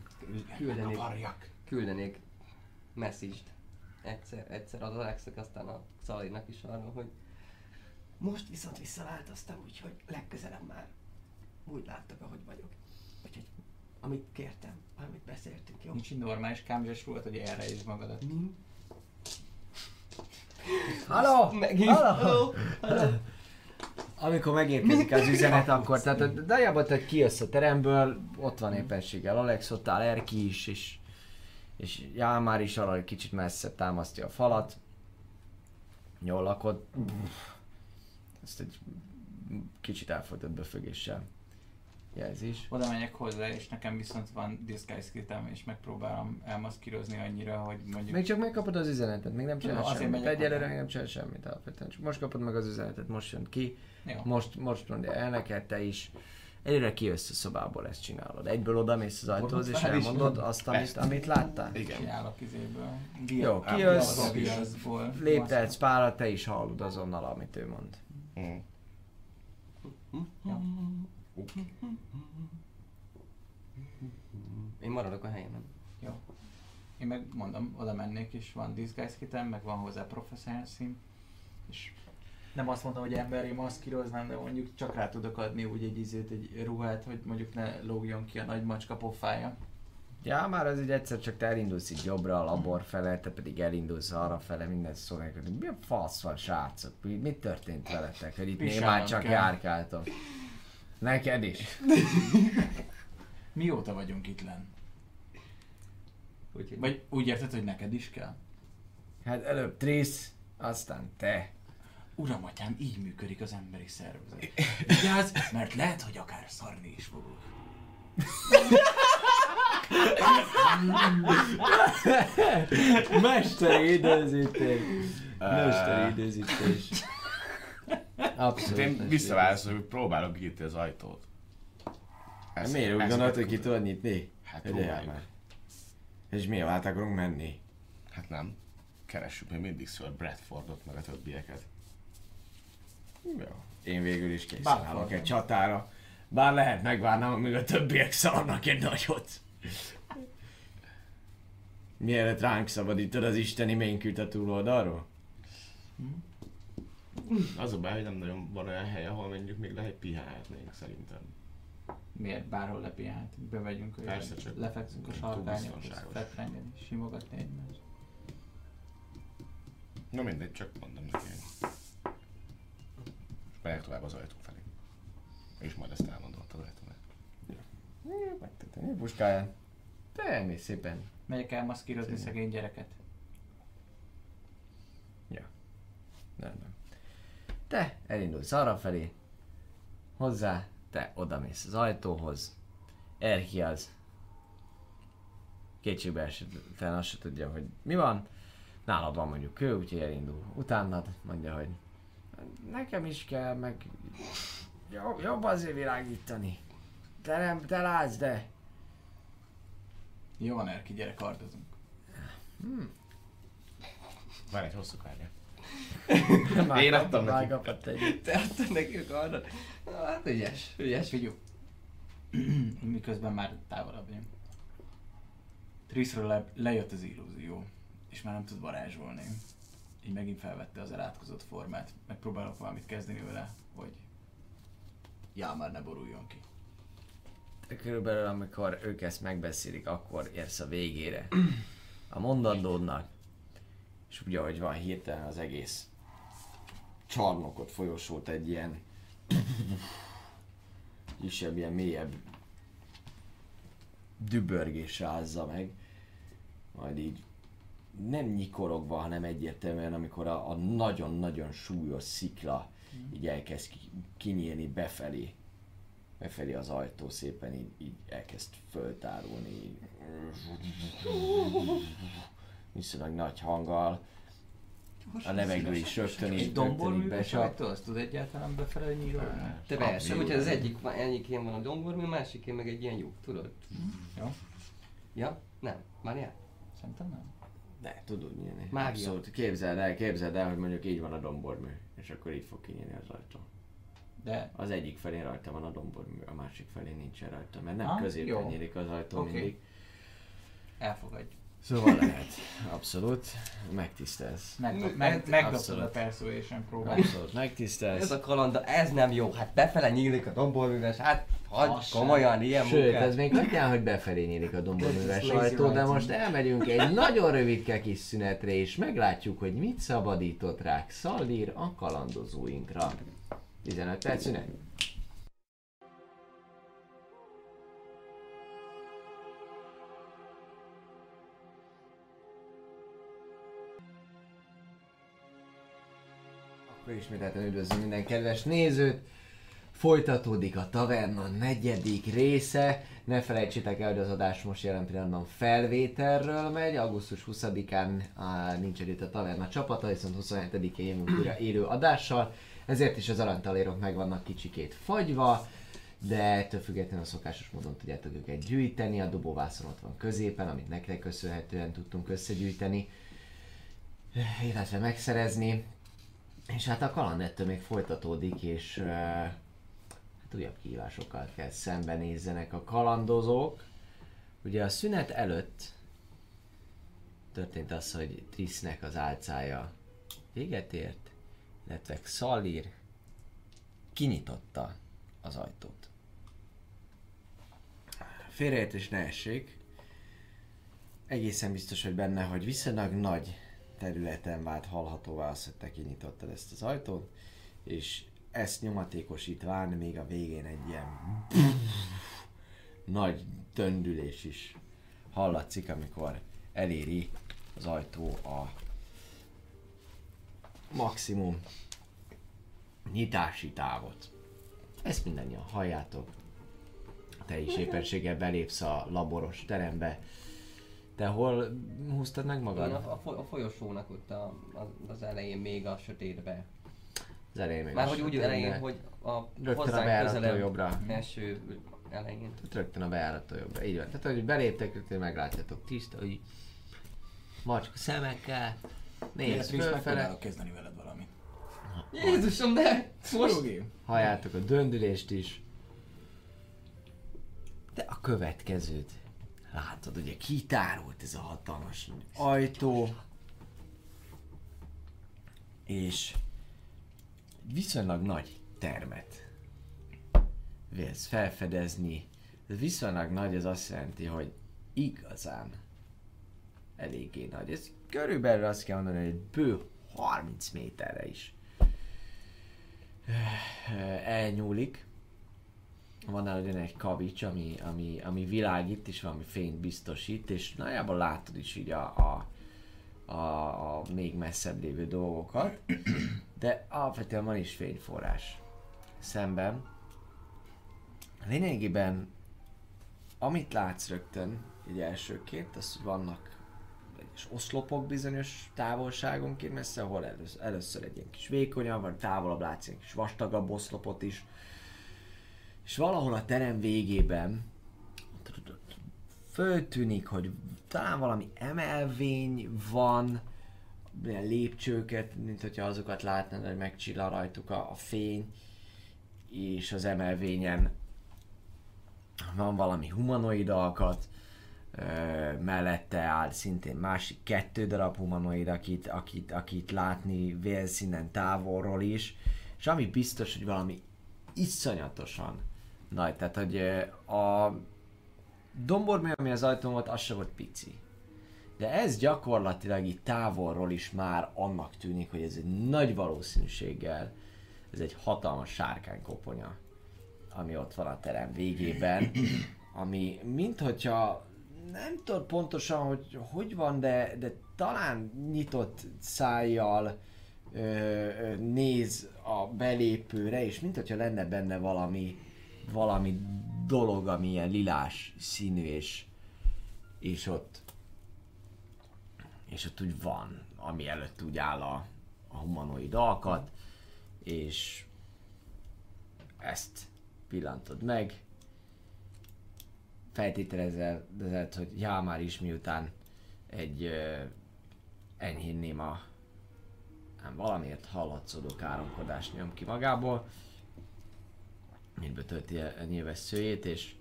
Küldenék, küldenék message egyszer, egyszer az Alexnek, aztán a Szalinak is arra, hogy most viszont visszaváltoztam, úgyhogy legközelebb már úgy láttak, ahogy vagyok. Úgyhogy amit kértem, amit beszéltünk, jó? Nincs így normális kámzsas volt, hogy erre is magadat. Mi? Halló! Megint? Halló! Amikor megérkezik az üzenet, akkor tehát a Dajába te kijössz a teremből, ott van éppenséggel Alex, ott áll Erki is, és, és Jámár is arra egy kicsit messze támasztja a falat. Jól lakod. Ezt egy kicsit elfolytott befögéssel jelzés. Oda megyek hozzá, és nekem viszont van disguise kitem, és megpróbálom elmaszkírozni annyira, hogy mondjuk... Még csak megkapod az üzenetet, még nem csinál azért semmit. Egyelőre még nem csinál semmit alapvetően. Most kapod meg az üzenetet, most jön ki. Jó. Most, most mondja el neked, te is. Egyre kijössz a szobából, ezt csinálod. Egyből oda mész az ajtóhoz, és elmondod azt, amit, amit láttál. Igen. Csinálok izéből. Jó, kijössz, léptetsz párat, te is hallod azonnal, amit ő mond. Mm. Én maradok a helyemen. Jó. Én meg mondom, oda mennék, és van disguise kitem, meg van hozzá professional szín. És nem azt mondom, hogy emberi maszkíroznám, de mondjuk csak rá tudok adni úgy egy izét, egy ruhát, hogy mondjuk ne lógjon ki a nagy macska pofája. Ja, már az így egyszer csak te elindulsz így jobbra a labor fele, te pedig elindulsz arra fele, minden szó nélkül. Mi a fasz van, srácok? Mi, mi történt veletek, hogy itt már csak kell. járkáltok? Neked is. Mióta vagyunk itt len? Vagy úgy érted, hogy neked is kell? Hát előbb Trisz, aztán te. Uram, atyám, így működik az emberi szervezet. Vigyázz, mert lehet, hogy akár szarni is fogok. Mesteri időzítés. Mesteri időzítés. Abszolút. Én mesteri visszaválaszolok, hogy próbálok kinyitni az ajtót. időzítés. Miért úgy ezt gondolod, hogy ki tudod nyitni? Hát próbáljuk. már. És miért át akarunk menni? Hát nem. Keressük még mindig Sir Bradfordot, meg a többieket. Én végül is készen Bárhol. állok egy csatára. Bár lehet megvárnám, amíg a többiek szarnak egy nagyot. Mielőtt ránk szabadítod az isteni ménkült a túloldalról? Az a baj, hogy nem nagyon van olyan hely, ahol mondjuk még lehet pihenhetnénk szerintem. Miért bárhol lepihenhet? Bevegyünk, hogy Persze, csak lefekszünk a sarkányokhoz, fetrengeni, simogatni egymást. Na mindegy, csak mondom neki. Megyek tovább az ajtó felé. És majd ezt elmondom ott az ajtónál. Megtettem a puskáján. Te elmész szépen. Megyek el maszkírozni Szépen. szegény gyereket. Nem, nem. Te elindulsz arra felé, hozzá, te odamész az ajtóhoz, az kétségbe esetlen azt se tudja, hogy mi van, nálad van mondjuk kő, úgyhogy elindul utánad, mondja, hogy nekem is kell, meg jobb, jobb azért világítani. Te nem, te látsz, de Jó van, Erki, gyere, kardozunk. Van egy hosszú kártya. Már Én adtam neki. kapott egy. te adtad nekünk arra. Na, Hát ügyes, ügyes. Figyelj. Miközben már távolabb vagyunk. Triszről le, lejött az illúzió, és már nem tud varázsolni. Így megint felvette az elátkozott formát. Megpróbálok valamit kezdeni vele, hogy já, már ne boruljon ki. Körülbelül amikor ők ezt megbeszélik, akkor érsz a végére a mondandódnak, és ugye, hogy van hirtelen az egész csarnokot folyosót egy ilyen kisebb, ilyen mélyebb dübörgés rázza meg, majd így nem nyikorogva, hanem egyértelműen, amikor a, a nagyon-nagyon súlyos szikla így elkezd ki, kinyílni befelé, befelé az ajtó szépen így, így elkezd föltárulni. így. viszonylag nagy hanggal. A levegő is rögtön Egy így rögtön így domborműves becsap. ajtó, azt tud egyáltalán befele nyílni? Te persze, hogyha az egyik, egyikén van a dombormű, másikén meg egy ilyen lyuk, tudod? Jó. Ja? Nem. Várjál? Szerintem nem. De, tudod nyílni. Mágia. Abszolút. Képzeld el, képzeld el, hogy mondjuk így van a dombormű, és akkor így fog kinyílni az ajtó. De Az egyik felé rajta van a dombormű, a másik felé nincsen rajta, mert nem Ah, középen jó. nyílik az ajtó Oké. mindig. elfogadjuk. Szóval lehet. Abszolút. Megtisztelsz. Meg, meg, megdobtad a persuasion próbát. Abszolút megtisztelsz. Ez a kalanda, ez nem jó. Hát befele nyílik a domborműves, hát sem. komolyan, ilyen Sőt, munkát. ez még hagyjál, hogy befelé nyílik a domborműves ajtó, de most elmegyünk egy nagyon rövidke kis szünetre, és meglátjuk, hogy mit szabadított rá Xallír a kalandozóinkra. 15 perc szünet. Akkor ismételten üdvözlünk minden kedves nézőt! Folytatódik a taverna negyedik része. Ne felejtsétek el, hogy az adás most jelen pillanatban felvételről megy. Augusztus 20-án á, nincs itt a taverna csapata, viszont 27-én jövünk újra élő adással. Ezért is az aranytalérok meg vannak kicsikét fagyva, de ettől függetlenül a szokásos módon tudjátok őket gyűjteni. A dobóvászon ott van középen, amit nektek köszönhetően tudtunk összegyűjteni, illetve megszerezni. És hát a kaland még folytatódik, és uh, hát újabb kihívásokkal kell szembenézzenek a kalandozók. Ugye a szünet előtt történt az, hogy Trisznek az álcája véget ért, illetve Xalir kinyitotta az ajtót. Félreértés ne essék. Egészen biztos, hogy benne, hogy viszonylag nagy területen vált hallhatóvá az, hogy te kinyitottad ezt az ajtót, és ezt nyomatékosítván még a végén egy ilyen nagy döndülés is hallatszik, amikor eléri az ajtó a maximum nyitási távot. Ezt mindannyian halljátok. Te is éppenséggel belépsz a laboros terembe. Te hol húztad meg magad? a, a, a folyosónak ott a, az elején még a sötétbe. Az elején még Már a hogy úgy elején, hogy a Rögtön a hozzánk bejárattól közelebb jobbra. első elején. Tehát rögtön a bejárattól jobbra. Így van. Tehát, hogy beléptek, rögtön meglátjátok tiszta, hogy macska szemekkel, nézd fölfele, megpróbálok kezdeni veled valamit. Jézusom, de most halljátok a döndülést is. De a következőt látod, ugye kitárult ez a hatalmas ajtó, és egy viszonylag nagy termet vélsz felfedezni. Ez viszonylag nagy, ez azt jelenti, hogy igazán eléggé nagy. Ez körülbelül azt kell mondani, hogy bő 30 méterre is elnyúlik. Van ugyan egy kavics, ami, ami, ami világít, és valami fényt biztosít, és nagyjából látod is így a, a, a, a még messzebb lévő dolgokat, de alapvetően van is fényforrás. Szemben lényegében amit látsz rögtön, így elsőként, az, hogy vannak egyes oszlopok bizonyos távolságonként messze, ahol először, először egy ilyen kis vékonyabb, vagy távolabb látsz egy kis vastagabb oszlopot is. És valahol a terem végében föltűnik, hogy talán valami emelvény van, ilyen lépcsőket, mint hogyha azokat látnád, hogy megcsilla rajtuk a, a fény, és az emelvényen van valami humanoid alkat, ö, mellette áll szintén másik kettő darab humanoid, akit, akit, akit látni vélszínen távolról is, és ami biztos, hogy valami iszonyatosan nagy, tehát hogy a dombormű, ami az ajtón volt, az se volt pici. De ez gyakorlatilag itt távolról is már annak tűnik, hogy ez egy nagy valószínűséggel ez egy hatalmas sárkánykoponya, ami ott van a terem végében, ami mint hogyha nem tudod pontosan, hogy hogy van, de, de talán nyitott szájjal ö, néz a belépőre, és mint hogyha lenne benne valami, valami dolog, ami ilyen lilás színű, és, és ott és ott úgy van, ami előtt úgy áll a, a humanoid alkat, és ezt pillantod meg, feltételezed, hogy já, már is miután egy ö, enyhén néma nem valamiért hallatszódó káromkodást nyom ki magából, mindből tölti a nyilves szőjét, és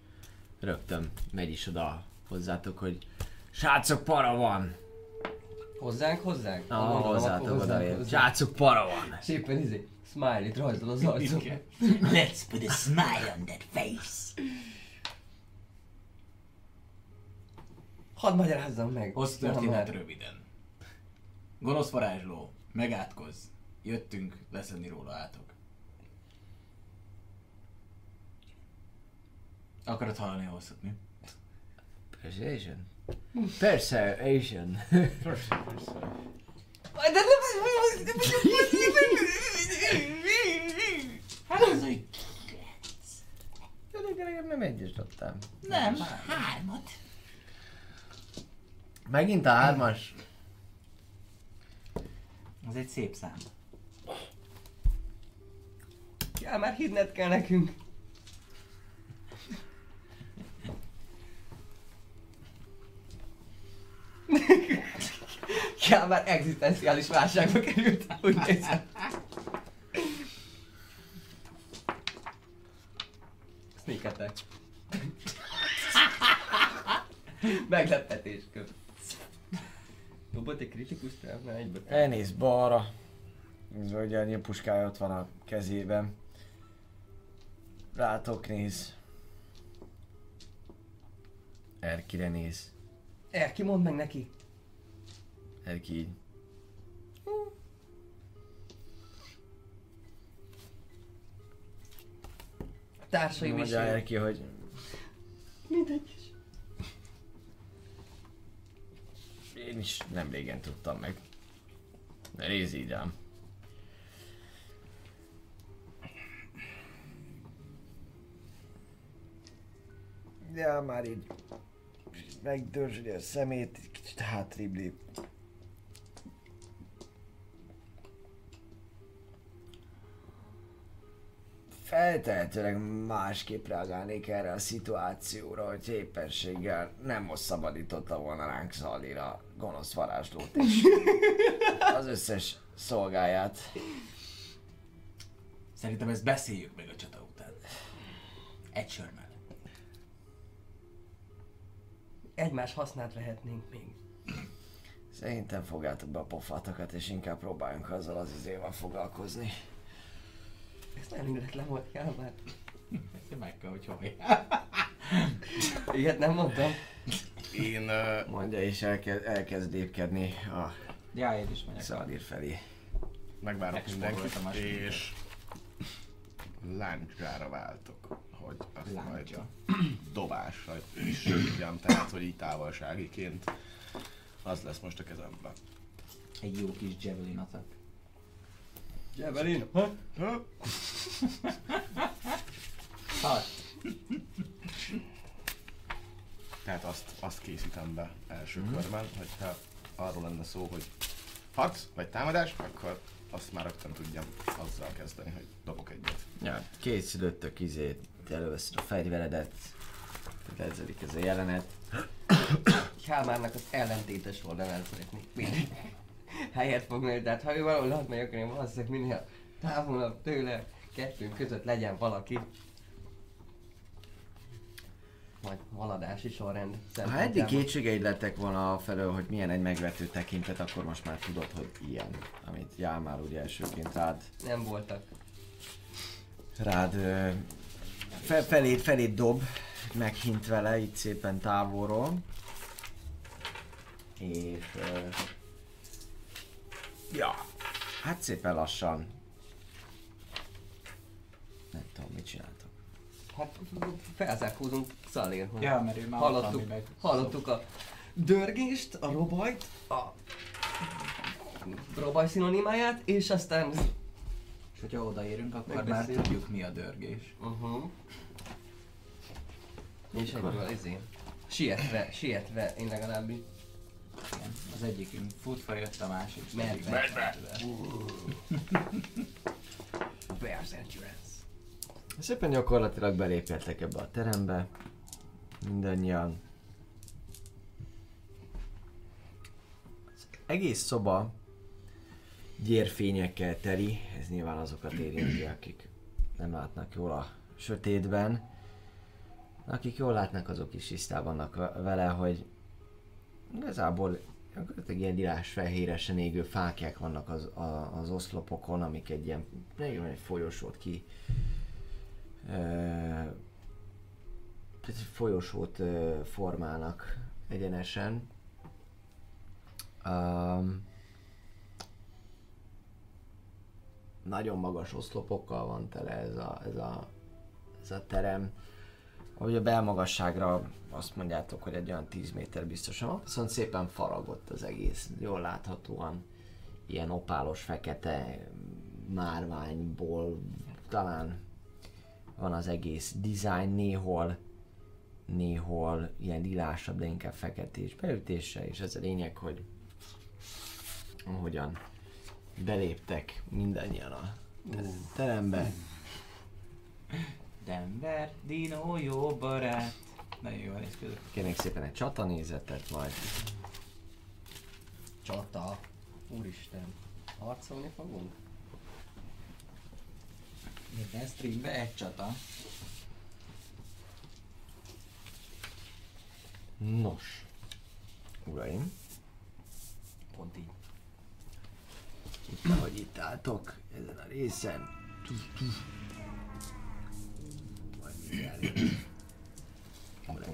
rögtön megy is oda hozzátok, hogy srácok, para van! Hozzánk, hozzánk? Na, akkor hozzátok oda, srácok, para van! És éppen izé, smiley-t rajzol az arcon. Let's put a smile on that face. Hadd magyarázzam meg. Hossz Na, történet már. röviden. Gonosz varázsló, megátkozz. Jöttünk leszedni róla átok. Akarod hallani a hosszat, mi? Persuasion? Persuasion. De nem... Hát az, hogy Legalább nem egyes dobtam. nem, hármat. Megint a hármas. Az egy szép szám. Kell már hinned kell nekünk. Kell már egzisztenciális válságba került, úgy nézem. Sneak attack. Meglepetés köp. Dobott egy kritikus trávnál egybe. Elnéz balra. Ez ugye a nyilpuskája ott van a kezében. Rátok néz. Erkire néz. Erki, mondd meg neki. Erki így. Társai Mondja visel. Erki, hogy Mindegy is. én is nem régen tudtam meg. De nézd így ám. Ja, már így megdörzsöli a szemét, egy kicsit hátrébb lép. Feltehetőleg másképp reagálnék erre a szituációra, hogy éppenséggel nem szabadította volna ránk Szalír a gonosz varázslót és az összes szolgáját. Szerintem ezt beszéljük meg a csata után. Egy sör Egymás hasznát vehetnénk még. Szerintem fogjátok be a pofátokat, és inkább próbáljunk azzal az izével foglalkozni. Ez nem illetlen volt, kell már. Ezt meg kell, hogy hallj. Ilyet nem mondtam. Én uh, Mondja, és elkezd, elkezd lépkedni a Ja, én is megyek. Szalír felé. megvárok mindenkit, és láncsára váltok, hogy azt majd Láncsa. dobásra is tudjam, tehát hogy így távolságiként az lesz most a kezemben. Egy jó kis javelin attack. Javelin? Ha? Hat. Tehát azt, azt készítem be első körben, hogyha arról lenne szó, hogy harc vagy támadás, akkor azt már rögtön tudjam azzal kezdeni, hogy dobok egyet. Ja, készülöttök izét, először a fegyveredet, kezdődik ez a jelenet. Kálmárnak az ellentétes oldalán szeretnék mindig helyet fogni, tehát ha ő valahol ott megy, akkor én valószínűleg minél távolabb tőle, kettőnk között legyen valaki. Majd haladási sorrend. Ha eddig kétségeid lettek volna felől, hogy milyen egy megvető tekintet, akkor most már tudod, hogy ilyen, amit Jálmár ugye elsőként rád, Nem voltak. rád ö, fe, felét, felét dob, meghint vele itt szépen távolról. És... Ö, ja, hát szépen lassan. Nem tudom, mit csináltok. Hát felzárkózunk Szalérhoz. Ja, mert ő már hallottuk, meg- hallottuk a dörgést, a robajt, a robaj szinonimáját, és aztán... És hogyha odaérünk, akkor már tudjuk mi a dörgés. Uh-huh. És egyből izé. Sietve, sietve, én legalábbis Igen, az egyikünk futva jött, a másik pedig be. megfordult. Bears Endurance. Szépen gyakorlatilag belépjetek ebbe a terembe. Mindannyian. Az egész szoba gyérfényekkel teli, ez nyilván azokat érinti, akik nem látnak jól a sötétben. Akik jól látnak, azok is tisztában vannak ve- vele, hogy igazából ilyen dirás fehéresen égő fákják vannak az, a, az oszlopokon, amik egy ilyen, régen egy folyosót ki Ö, folyosót ö, formálnak egyenesen. Nagyon magas oszlopokkal van tele ez a, ez a, ez a terem. Ahogy a belmagasságra azt mondjátok, hogy egy olyan 10 méter biztosan van, viszont szépen faragott az egész, jól láthatóan ilyen opálos, fekete márványból talán van az egész design, néhol, néhol ilyen lilásabb, de inkább feketés beütése, és ez a lényeg, hogy ahogyan beléptek mindannyian a terembe, Denver, Dino, jó barát. Nagyon jól néz ki. kérnék szépen egy csatanézetet majd. Csata. Úristen. Harcolni fogunk? Minden streambe egy csata. Nos, uraim, Pont így. Itt ahogy itt álltok, ezen a részen,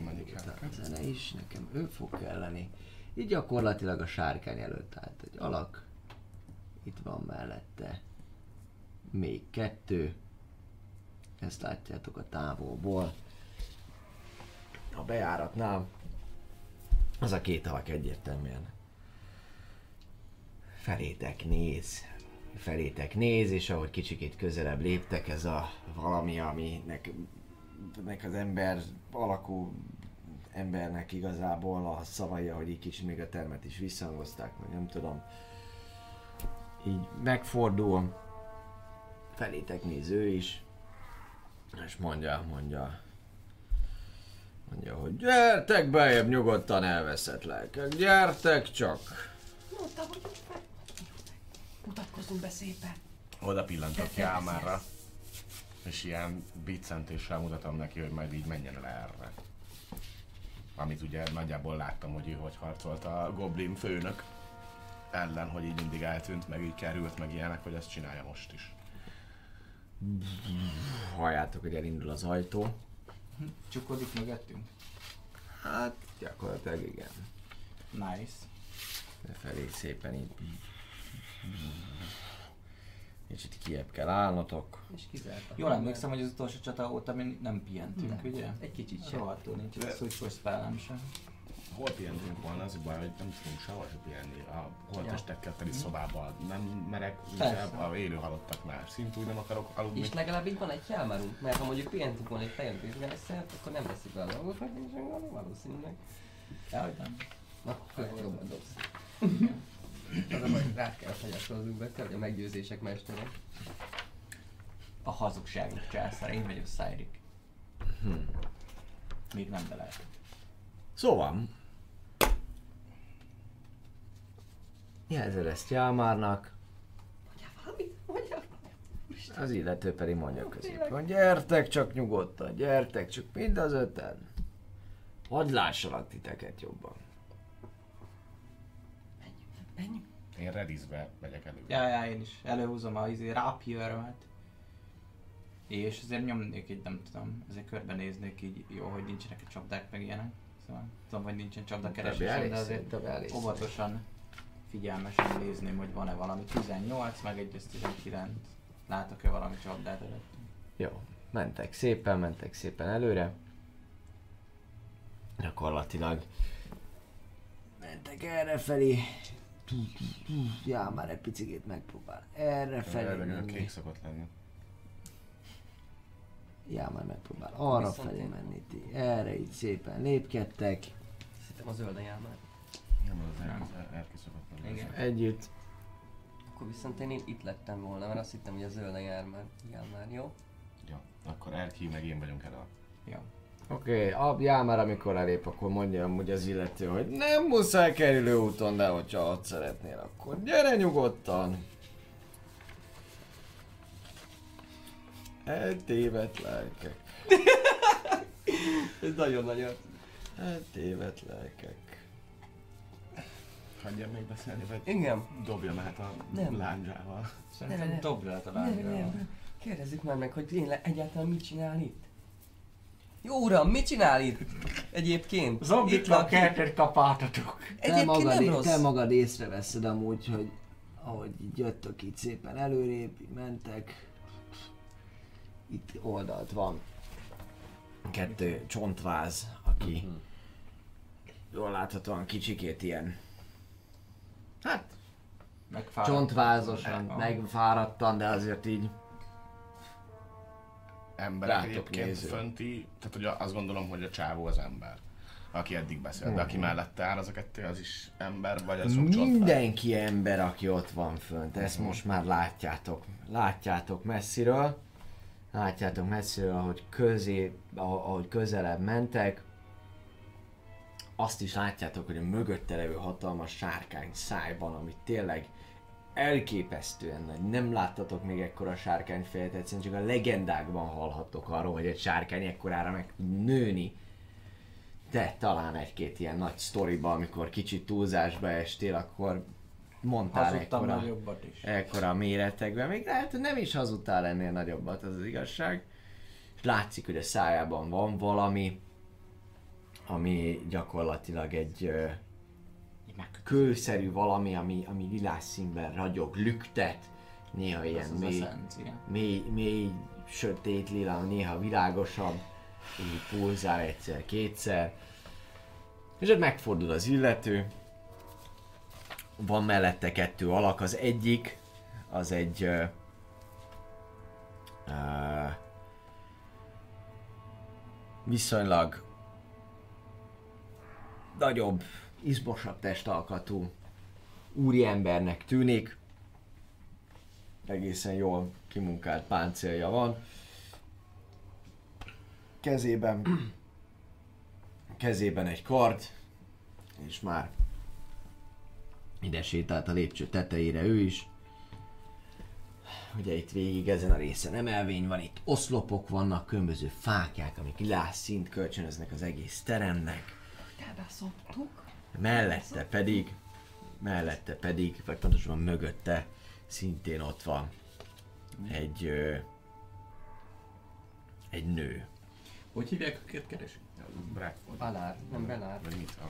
majd mindjárt a zene is, nekem ő fog kelleni. Így gyakorlatilag a sárkány előtt állt egy alak. Itt van mellette még kettő. Ezt látjátok a távolból. A bejáratnál az a két alak egyértelműen felétek néz. Felétek néz, és ahogy kicsikét közelebb léptek, ez a valami, aminek nek az ember alakú embernek igazából a szavai, hogy így kicsit még a termet is visszhangozták, vagy nem tudom. Így megfordul, felétek néz ő is, és mondja, mondja, mondja, hogy gyertek bejebb, nyugodtan elveszett lelkek, gyertek csak! Mondtam, hogy. Mutatkozzunk be szépen. Oda pillantok Jámárra, és ilyen biccentéssel mutatom neki, hogy majd így menjen el erre. Amit ugye nagyjából láttam, hogy ő hogy harcolt a Goblin főnök ellen, hogy így mindig eltűnt, meg így került, meg ilyenek, hogy ezt csinálja most is. Halljátok, hogy elindul az ajtó. Csukodik mögöttünk. Hát gyakorlatilag igen. Nice. Felé szépen így. Kicsit kiebb kell állnotok. És kizárta. Jól emlékszem, hogy az utolsó csata óta mi nem pihentünk, Nem. ugye? Egy kicsit sem. Rohadtul nincs egy szújfos spellem sem. Hol pihentünk volna, az a baj, hogy nem tudunk sehol se pihenni. A holttestekkel teli szobában nem merek, a élő halottaknál szintúgy nem akarok aludni. És legalább így van egy jelmárunk, mert ha mondjuk pihentünk volna egy fejem bizonyászert, akkor nem veszik be a dolgokat, és akkor valószínűleg. Ja, hogy nem. Na, főleg jobban dobsz. Az a baj, hogy rá kell fegyelkoznunk be, a meggyőzések mestere. A hazugságok császár, én vagyok Szájrik. Még nem belelt. Szóval. Jelzel ezt Jámárnak, Mondjál valamit, mondjál az illető pedig mondja közép, hogy gyertek csak nyugodtan, gyertek csak mind az öten. Hadd lássalak titeket jobban. Menjünk. Én redizbe megyek elő. Ja, ja, én is előhúzom a izé rapier És azért nyomnék egy, nem tudom, azért körbenéznék így, jó, hogy nincsenek a csapdák meg ilyenek. Szóval tudom, hogy nincsen csapdakeresésem, de azért óvatosan, figyelmesen nézném, hogy van-e valami 18, meg egy 19. Látok-e valami csapdát előtt? Jó, mentek szépen, mentek szépen előre. Gyakorlatilag mentek erre felé. Já, már egy picit megpróbál erre felé menni. kék szokott lenni. Já, már megpróbál arra Viszont felé én- menni. Ti erre így szépen lépkedtek. Szerintem a zöld a jelmár. Nem, az el- elkiszakadt meg. Igen. Együtt. Akkor viszont én itt lettem volna, mert azt hittem, hogy a zölde jár már, jár már, jó? Ja, akkor Erki meg én vagyunk el a... Ja. Oké, okay, jár már amikor elép, akkor mondja amúgy az illető, hogy nem muszáj kerülő úton, de hogyha ott szeretnél, akkor gyere nyugodtan. Eltévedt lelkek. Ez nagyon nagyon. Eltévedt lelkek. Hagyjam még beszélni, vagy Igen. dobjam át a Nem. lándzsával. Nem, Szerintem nem. dobd át a Nem, lányra. nem. Kérdezzük már meg, hogy tényleg egyáltalán mit csinál itt? Jó uram, mit csinál itt? Egyébként. Itt Zombiknak lakik. kertet kapáltatok. Te Egyébként magad, nem rossz. te magad észreveszed amúgy, hogy ahogy így jöttök itt szépen előrébb, így mentek, itt oldalt van kettő csontváz, aki jól láthatóan kicsikét ilyen, hát Megfáradt. csontvázosan, Ah. megfáradtan, de azért így Emberek Rátok egyébként néző. fönti, tehát hogy azt gondolom, hogy a csávó az ember. Aki eddig beszélt, de aki mellette áll, az a kettő, az is ember, vagy az? Mindenki ember, aki ott van fönt, ezt most már látjátok. Látjátok messziről. Látjátok messziről, ahogy, közé, ahogy közelebb mentek. Azt is látjátok, hogy a mögötte levő hatalmas sárkány szájban, ami tényleg elképesztően nagy. Nem láttatok még ekkora sárkányfejet, egyszerűen csak a legendákban hallhattok arról, hogy egy sárkány ekkorára meg tud nőni. De talán egy-két ilyen nagy sztoriba, amikor kicsit túlzásba estél, akkor mondtál Hazudtam ekkora, nagyobbat is. ekkora méretekben. Még lehet, hogy nem is hazudtál ennél nagyobbat, az az igazság. És látszik, hogy a szájában van valami, ami gyakorlatilag egy kőszerű valami, ami, ami lilás színben ragyog, lüktet, néha ilyen az mély, eszencia. mély, mély, sötét lila, néha világosabb, így pulzál egyszer, kétszer. És ott megfordul az illető. Van mellette kettő alak, az egyik, az egy uh, uh, viszonylag nagyobb, izmosabb testalkatú úriembernek tűnik. Egészen jól kimunkált páncélja van. Kezében kezében egy kard, és már ide sétált a lépcső tetejére ő is. Ugye itt végig ezen a részen emelvény van, itt oszlopok vannak, különböző fákják, amik lászszínt kölcsönöznek az egész teremnek. Elbeszoptuk. Mellette pedig, mellette pedig, vagy pontosabban mögötte szintén ott van egy, ö, egy nő. Hogy hívják őket keresünk? Bradford. Balár, nem Belár. Vagy mit? A...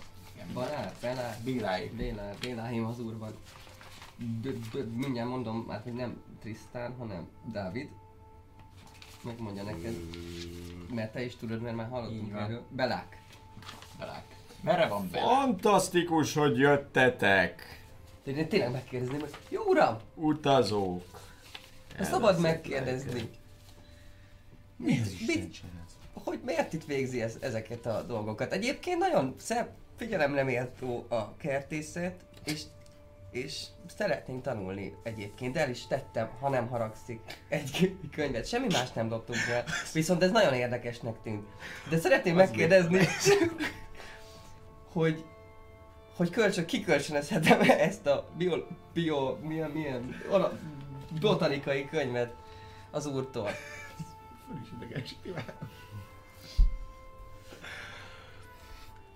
Balár, Belár. Bíráig. Bélár, Béláim az úrban. D- d- mindjárt mondom, hát hogy nem Trisztán, hanem Dávid. Megmondja neked. Mert te is tudod, mert már hallottunk erről. Belák. Belák. Merre van bele? Fantasztikus, hogy jöttetek! De én tényleg megkérdezném, hogy jó uram, Utazók! ezt szabad megkérdezni. Mit, mit, hogy miért itt végzi ez, ezeket a dolgokat? Egyébként nagyon szebb, figyelemre méltó a kertészet, és, és szeretnénk tanulni egyébként, el is tettem, ha nem haragszik, egy könyvet. Semmi más nem dobtunk el, viszont ez nagyon érdekesnek tűnt. De szeretném megkérdezni, hogy hogy kölcsön, kikölcsönözhetem ezt a bio, bio milyen, milyen, ala, botanikai könyvet az úrtól. Föl is idegesíti már.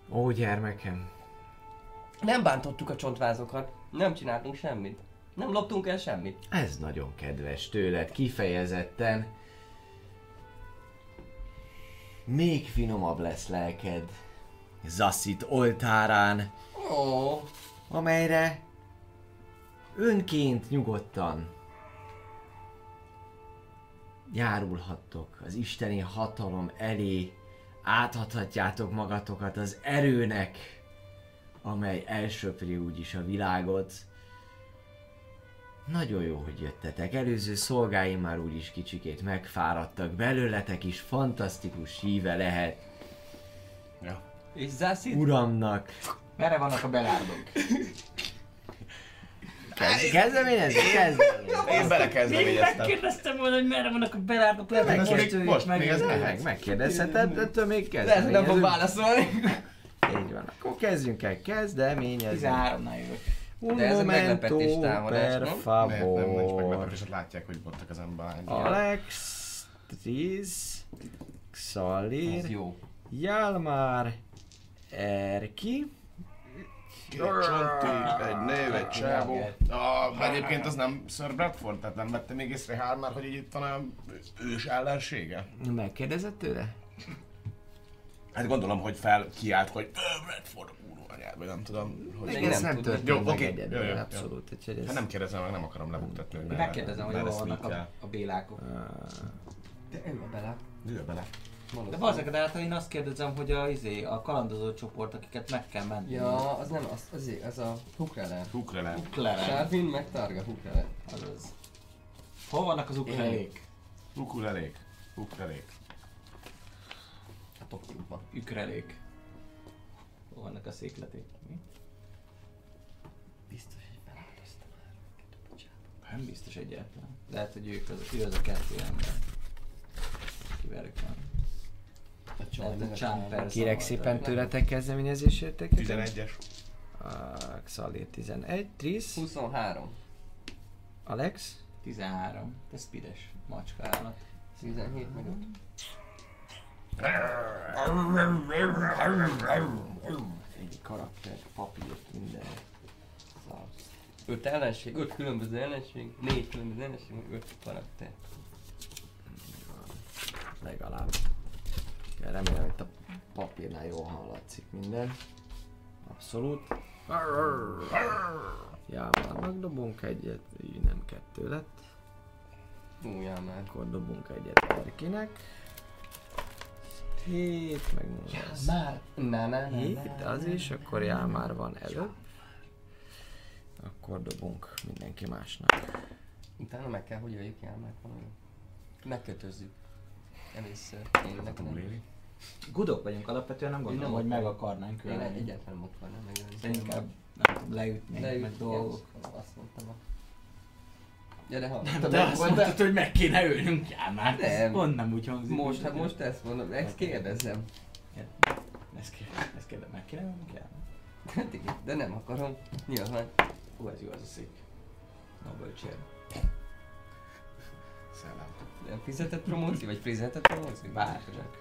Ó, gyermekem, Nem bántottuk a csontvázokat, nem csináltunk semmit. Nem loptunk el semmit. ez nagyon kedves tőled, kifejezetten. Még finomabb lesz lelked. Zaszit oltárán, Ó, amelyre önként nyugodtan járulhattok az isteni hatalom elé, átadhatjátok magatokat az erőnek, amely elsöpri úgyis a világot. Nagyon jó, hogy jöttetek. Előző szolgáim már úgyis kicsikét megfáradtak. Belőletek is fantasztikus híve lehet Ja. És Zászit? uramnak. Merre vannak a belárdok? Kezd- Kezdeményezni? Kezdeményezni. Én belekezdeményeztem. Megkérdeztem volna, hogy merre vannak a belárdok, lehet, Ez hogy még most, még ez Meg, megkérdezheted, ettől még Lehet, hogy nem fog kezdeményezünk. válaszolni. Így van, akkor kezdjünk el kezdeményezni. 13-nál jövök. Un De ez momento, meglepetés támadás, per nem? Miért nem, nincs favor. meglepetés, látják, hogy bottak az ember. Alex, Triz, Xalir, jó. Erki. Két csonti, egy nő, egy csávó. Ah, egyébként az nem Sir Bradford, tehát nem vette még észre Hármár, hogy itt van a ős ellensége? Megkérdezett tőle? Hát gondolom, hogy fel kiált, hogy "Ö, Bradford a kurva anyád, vagy nem tudom. Hogy... Még Ez nem nem történt Jó, meg oké. egyedül, Jó, jó, jó. abszolút. Úgyhogy ez... Hát nem kérdezem meg, nem akarom lebuktatni, hogy Megkérdezem, hogy hol vannak a, a bélákok. De ő a bele. Lőj bele. De bazzak, de hát én azt kérdezem, hogy a, izé, a kalandozó csoport, akiket meg kell menni. Ja, az nem, az, az, az a Hukrele. Ukrele. Uklere. Sárvin meg Targa Hukrele. Azaz. Hol vannak az ukrelék? Ukulelék. Ukrelék. A Tokióban.Ükrelék. Hol vannak a székleték? Mi? Biztos, hogy feláldozta már őket a bocsánat. Nem biztos egyáltalán. Lehet, hogy ők az, ő az a kettő ember. Kivel ők van. Kérek szépen tőletek kezdeményezésérteket. 11-es. Uh, Xalir 11, Trisz, 23. Alex, 13. Te speedes macska állat. 17 meg 5. egy karakter, papírt, minden. 5 ellenség, 5 különböző ellenség, 4 különböző ellenség, meg 5 karakter. Legalább. Remélem, hogy a papírnál jól hallatszik minden. Abszolút. Jámárnak dobunk egyet, így nem kettő lett. Újjá már. Akkor dobunk egyet Erkinek. 7, meg az Már! Na, na, na, 7, na, az is, akkor Jámár van előbb. Akkor dobunk mindenki másnak. Utána meg kell, hogy jöjjük el, mert valami. Megkötözzük. Először. Én nekem. Gudok vagyunk alapvetően, nem gondolom, nem hogy meg akarnánk Én ölni. egyáltalán nem akarnám megölni. De inkább nem tudom, leütni, Leüt- meg dolgok. Azt mondtam. a- Ja, de ha... De azt mondtad, hogy meg kéne ölnünk, já már. Nem. Pont nem úgy hangzik. Most, hát most ezt mondom, ezt kérdezem. Ezt kéne, ezt kéne, meg kéne ölnünk, já Hát igen, de nem akarom. Nyilván. Hú, ez jó az a szék. Nobel chair. Szellem. Nem fizetett promóció, vagy fizetett promóció? Bárcsak.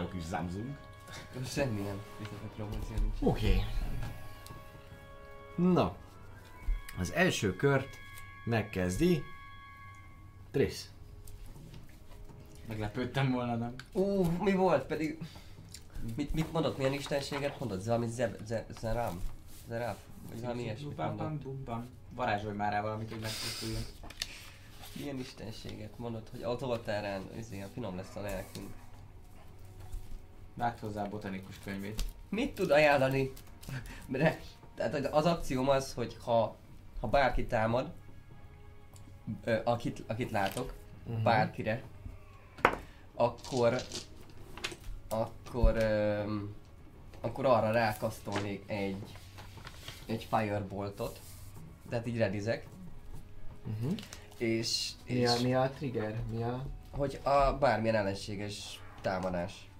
Jó kis Samsung. Semmi nem fizetett promóció nincs. Oké. Okay. Na. Az első kört megkezdi Trisz. Meglepődtem volna, nem? Ú, mi volt pedig? Mit, mit mondott, milyen istenséget mondott? Valami zeb, ze, zeram? Zeraf? Vagy valami ilyesmit mondott? bum. Varázsolj már rá valamit, hogy megpusztuljon. Milyen istenséget mondott, hogy az oltárán izé, finom lesz a lelkünk. Vágd hozzá a botanikus könyvét. Mit tud ajánlani? De, tehát az akcióm az, hogy ha, ha bárki támad, ö, akit, akit látok, uh-huh. bárkire, akkor akkor öm, akkor arra rákasztolnék egy egy fireboltot, tehát így redizek, Uh-huh. és, Mi, a, és mi a trigger? Mi a... hogy a bármilyen ellenséges támadás.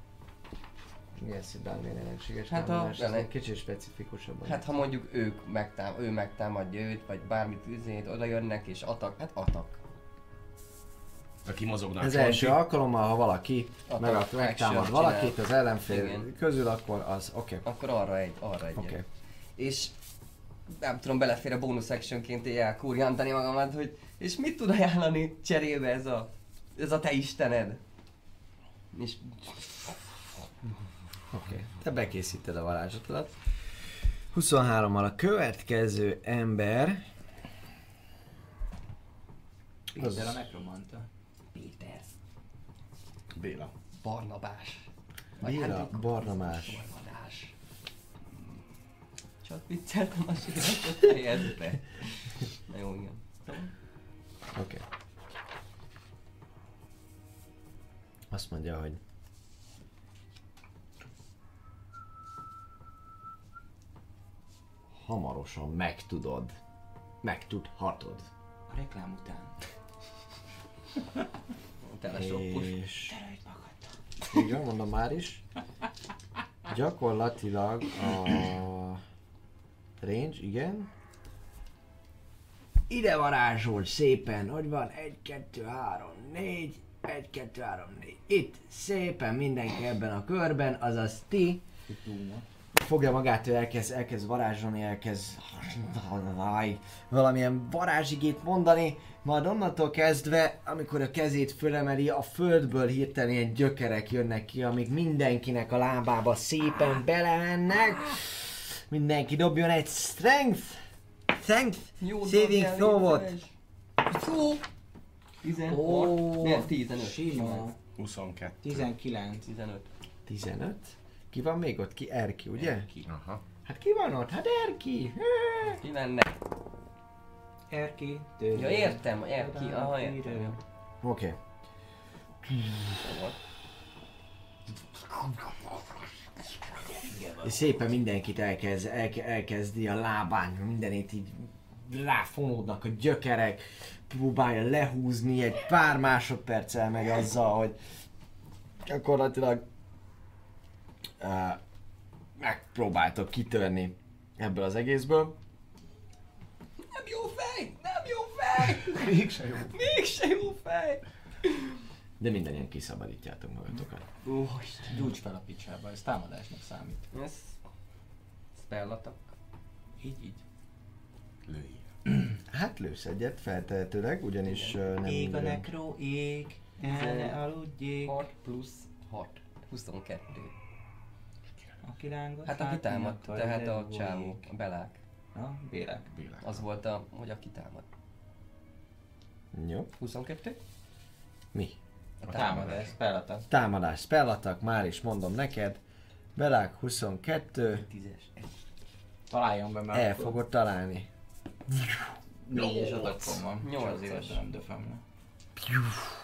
Mi az, hogy bármilyen ellenséges Hát a- támadás? Ez ellen- egy kicsit specifikusabban. Hát ha mondjuk ők megtám, ő megtámadja őt, vagy bármit üzét, oda jönnek és atak, hát atak. Aki mozognak. az első alkalommal, ha valaki Attack meg, megtámad csinál. valakit az ellenfél Igen. közül, akkor az oké. Okay. Akkor arra egy, arra egy. Oké. És nem tudom, belefér a bónusz actionként elkúrjantani magamat, hogy és mit tud ajánlani cserébe ez a, ez a te istened? És Oké. Okay. Te bekészíted a varázslatodat. 23-mal a következő ember Péter a nekromanta. Péter, Béla. Barnabás. Béla hát, Barnabás. Barnabás. Csak vicceltem a siratot helyezbe. Na jó, igen. Oké. Okay. Azt mondja, hogy hamarosan megtudod. Megtudhatod. A reklám után. Telesoppos. És... Igen, mondom már is. Gyakorlatilag a range, igen. Ide varázsol szépen, hogy van 1, 2, 3, 4, 1, 2, 3, 4. Itt szépen mindenki ebben a körben, azaz ti. Fogja magát, ő elkezd, elkezd varázsolni, elkezd valamilyen varázsigét mondani, majd onnantól kezdve, amikor a kezét fölemeli, a földből hirtelen ilyen gyökerek jönnek ki, amik mindenkinek a lábába szépen belemennek. Mindenki dobjon egy strength, strength, saving throw-ot. Jó! 16, Ó, nem, 15. Sima. 22. 19. 15. 15. Ki van még ott? Ki? Erki, ugye? Aha. Hát ki van ott? Hát Erki! Ki menne? Erki. Ja értem, Erki, aha értem. jó. Oké. És szépen mindenkit elkezd, elke, elkezdi a lábán, mindenét így ráfonódnak a gyökerek, próbálja lehúzni, egy pár másodperc elmegy azzal, hogy gyakorlatilag megpróbáltok kitörni ebből az egészből. Nem jó fej! Nem jó fej! Mégse jó. Mégse jó fej! De mindannyian kiszabadítjátok magatokat. Ó. Gyújts fel a picsába, ez támadásnak számít. Ez... Spellatak. Így, így. Lőjél. Hát lősz egyet feltehetőleg, ugyanis uh, nem Ég a minden- nekró, ég, ne aludjék. 6 plusz 6. 22. A kirángot Hát aki támad, tehát a csávó, a belák. Na, bélek. Bélek. Az volt a, hogy aki támad. Jó. 22? Mi? A támadás, spellata. Támadás, spellatak, már is mondom neked. Belák 22, 10-es. Találjon be, mert el akkor fogod találni. négyes adakom van. És Nyolcas. azért nem döfem le.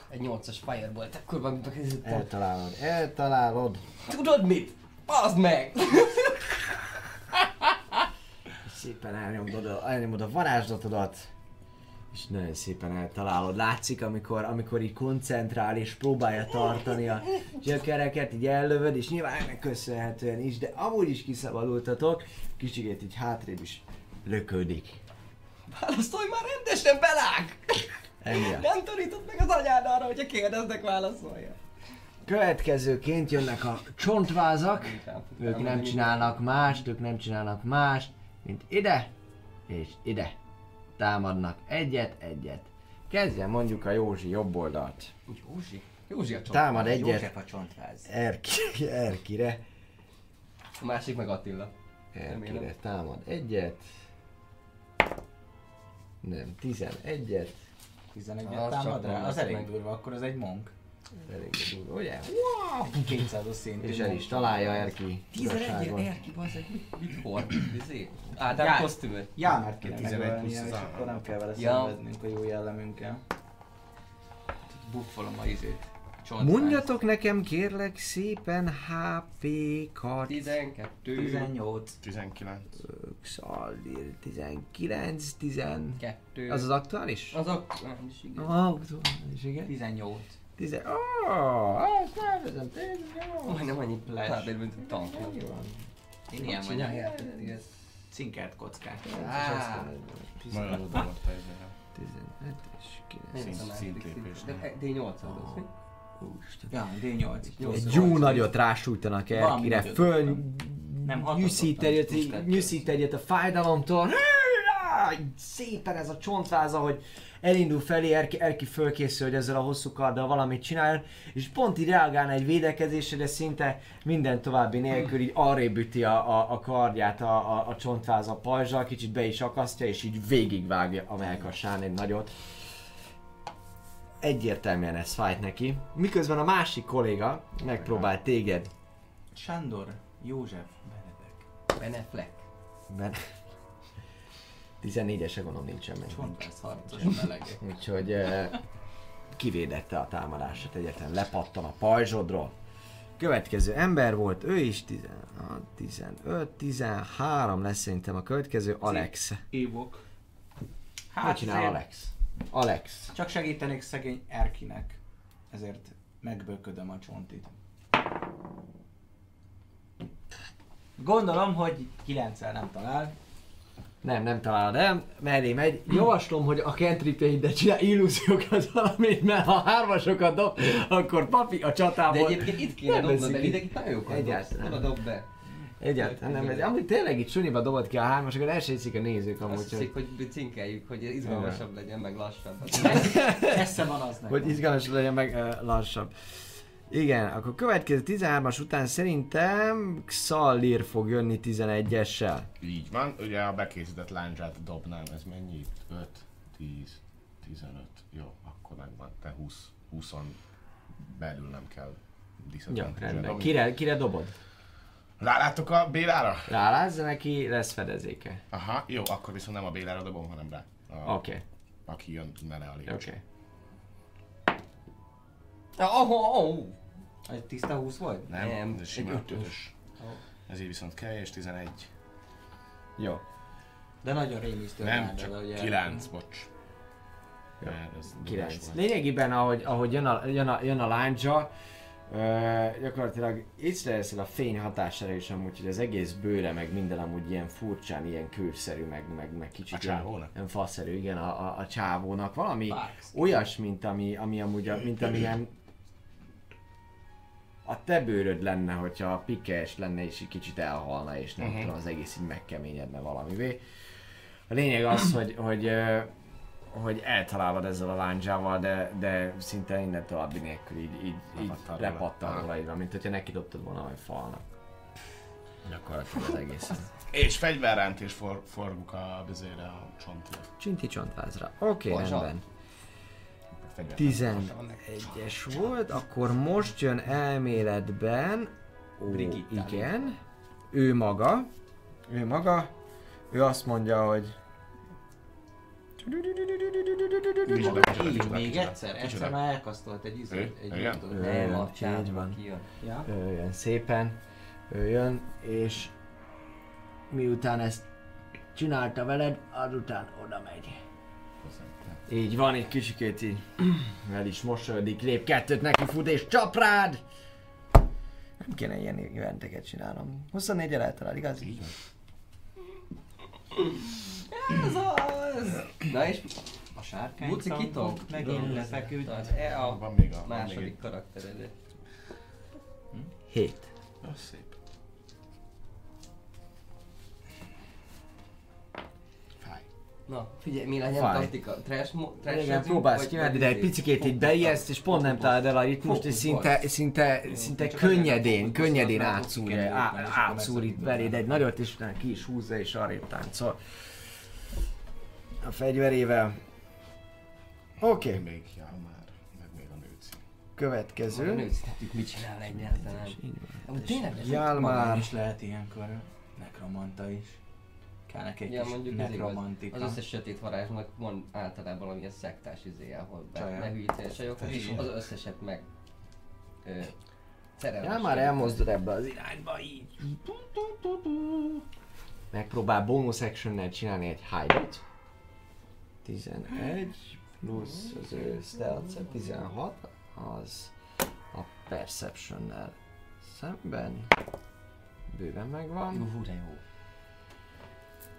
Egy 8-as firebolt, akkor van Eltalálod, eltalálod. Tudod mit? Bazd meg! Szépen elnyomod elnyomod a varázslatodat. És nagyon szépen eltalálod. Látszik, amikor, amikor így koncentrál és próbálja tartani a gyökereket, így ellövöd, és nyilván ennek köszönhetően is, de amúgy is kiszabadultatok, kicsikét így hátrébb is löködik. Válaszolj már rendesen, belák! Emiatt. Nem tanított meg az anyád arra, hogyha kérdeznek, válaszolja. Következőként jönnek a csontvázak. Ők nem csinálnak mást, ők nem csinálnak mást, mint ide és ide. Támadnak egyet, egyet. Kezdjen mondjuk a Józsi jobb oldalt. Józsi? Józsi a csont. Támad egyet József a csontváz. Erki, Erkire. A másik meg Attila. Erkire támad egyet. Nem, 11-et. 11 Az támad rá, az elég durva, akkor az egy monk. Elég durva, ugye? 200-os szintű És el is találja Erki. 11 igazságon. Erki, bazzeg, mit, mit hord? Izé? Ádám Jár. kosztümöt. Jámert kéne 11 megölnie, plusz és az akkor nem kell vele Ja. szenvednünk a jó jellemünkkel. Buffolom a izét. Csontváz. Mondjatok nekem kérlek szépen HP-kat. 12. 18. 19. Xaldir 19, 10. 2. Az az aktuális? Az aktuális, igen. Ah, aktuális, igen. 18. 10. Oh, azt elvezem, tényleg jó. Majdnem annyi Flash. tábér, mint a tanknak. Én ilyen vagyok. Cinkert kockák. Nagyon oda volt a izére. 15 és 9. Én Szint- szanáltuk szintlépés, szint- nem? De D8 az, mi? Úristen. Ja, D8. Egy jó nagyot rásújtanak Erkire, föl Nem, nyűszít egyet, nyűszít egyet a fájdalomtól. Szépen ez a csontváza, hogy elindul felé, Erki, Erki fölkészül, hogy ezzel a hosszú karddal valamit csináljon, és pont így reagálna egy védekezésre, de szinte minden további nélkül így arrébb üti a, a, a kardját a, a, a csontváza pajzsal, kicsit be is akasztja, és így végigvágja a melkasán egy nagyot. Egyértelműen ez fájt neki. Miközben a másik kolléga megpróbál téged Sándor, József, Benedek. Beneflek. Ben... 14-ese gondolom nincsen meg. Csontváz harcos melegek. Úgyhogy eh, kivédette a támadását egyetem, lepattan a pajzsodról, Következő ember volt, ő is 16, 15, 13 lesz szerintem a következő, Alex. Évok. Hát Hát csinál Alex? Alex. Csak segítenék szegény Erkinek. Ezért megböködöm a csontit. Gondolom, hogy 9 nem talál. Nem, nem találod el, mellé megy. Javaslom, hogy a cantripjeidet csinál illúziókat valamit, mert ha hármasokat dob, akkor papi a De csatából... egyébként itt kéne dobnod ki. ideig nagyon jókat Egyáltalán. dobsz. Dob be. Egyáltalán nem, ez, amúgy tényleg itt suniba dobod ki a hármasokat, el se hiszik a nézők amúgy, Azt hiszik, hogy cinkeljük, hogy izgalmasabb legyen, meg lassabb. Esze van az nekem. hogy izgalmas legyen meg uh, lassabb. Igen, akkor következő 13-as után szerintem Xallir fog jönni 11-essel. Így van, ugye a bekészített láncsát dobnám, ez mennyi? 5, 10, 15, jó, akkor megvan, te 20, 20 belül nem kell disadvantage rendben. Kire, kire dobod? Rálátok a Bélára? Rálázza neki, lesz fedezéke. Aha, jó, akkor viszont nem a Bélára dobom, hanem rá. A, Oké, okay, Aki jön mele a lépcső. oké. Okay. Oh, oh, oh. Egy tiszta 20 volt? Nem, Nem, ez sima egy ötös. ötös. Ez így viszont kevés, 11. Jó. De nagyon rémisztő. Nem, rád, csak ugye. 9, bocs. Jó. Ez 9. dobás volt. Lényegében, ahogy, ahogy jön, a, jön, a, jön a láncsa, ö, gyakorlatilag észreveszel a fény hatására is amúgy, hogy az egész bőre, meg minden amúgy ilyen furcsán, ilyen kőszerű, meg, meg, meg kicsit A csávónak? ilyen, faszerű, igen, a, a, a csávónak. Valami Parks. olyas, mint ami, ami amúgy, mint amilyen a te bőröd lenne, hogyha pikes lenne és egy kicsit elhalna, és nem Mhm. tudom, az egész így megkeményedne valamivé. A lényeg az, hogy, hogy, hogy eltalálod ezzel a láncsával, de, de szinte innen további nélkül így, így, így Lepattan van, mint hogyha neki dobtad volna a falnak. Gyakorlatilag az egész. És fegyverránt és for, forguk a bizére a csontja. Csinti csontvázra. Oké, okay, rendben. Fegyverránt. 11-es volt, akkor most jön elméletben, ó, Brigitta. igen, ő maga, ő maga, ő azt mondja, hogy Így, még egyszer, egyszer már elkasztolt egy izét, Ő? egy Igen? jutót. Ő. Nem, így van. kijön. Ja. ő jön szépen, ő jön, és miután ezt csinálta veled, azután oda megy. Így van, egy kicsikét így el is mosolyodik, lép kettőt neki fut és csap rád! Nem kéne ilyen eventeket csinálnom. 24 el eltalál, igaz? Így van. Ez az! Na és A sárkány Buci kitog? megint lefeküdt. E a Van még a... van még második karakteredet. 7. Ó, szép. Na, figyelj, mi legyen Fáj. taktika? Trash, mo- trash Igen, próbálsz kimenni, de egy picikét így beijedsz, és pont nem találod el a ritmust, és szinte, szinte, szinte könnyedén, könnyedén átszúr, á- átszúr itt beléd egy nagyot, és utána ki is húzza, és arrébb táncol. A fegyverével. Oké, okay. Még jár már, meg még a nőci. A következő. nőztetük mit csinál egyáltalán. Tényleg ez Jál Magán már. is lehet ilyenkor nekromanta is. Kell neki egy Ja, kis mondjuk ez igaz. nekromantika. Az összes sötét varázsnak van általában valamilyen szektás izé, ahol be, Csajok. behűíti a csajokat, és az összeset meg ö, szerelmes. Jál már elmozdul ebbe az irányba így. Megpróbál bonus actionnel csinálni egy hide-ot. 11 plusz az ő stealth 16, az a perceptionnel szemben. Bőven megvan. Jó, de jó.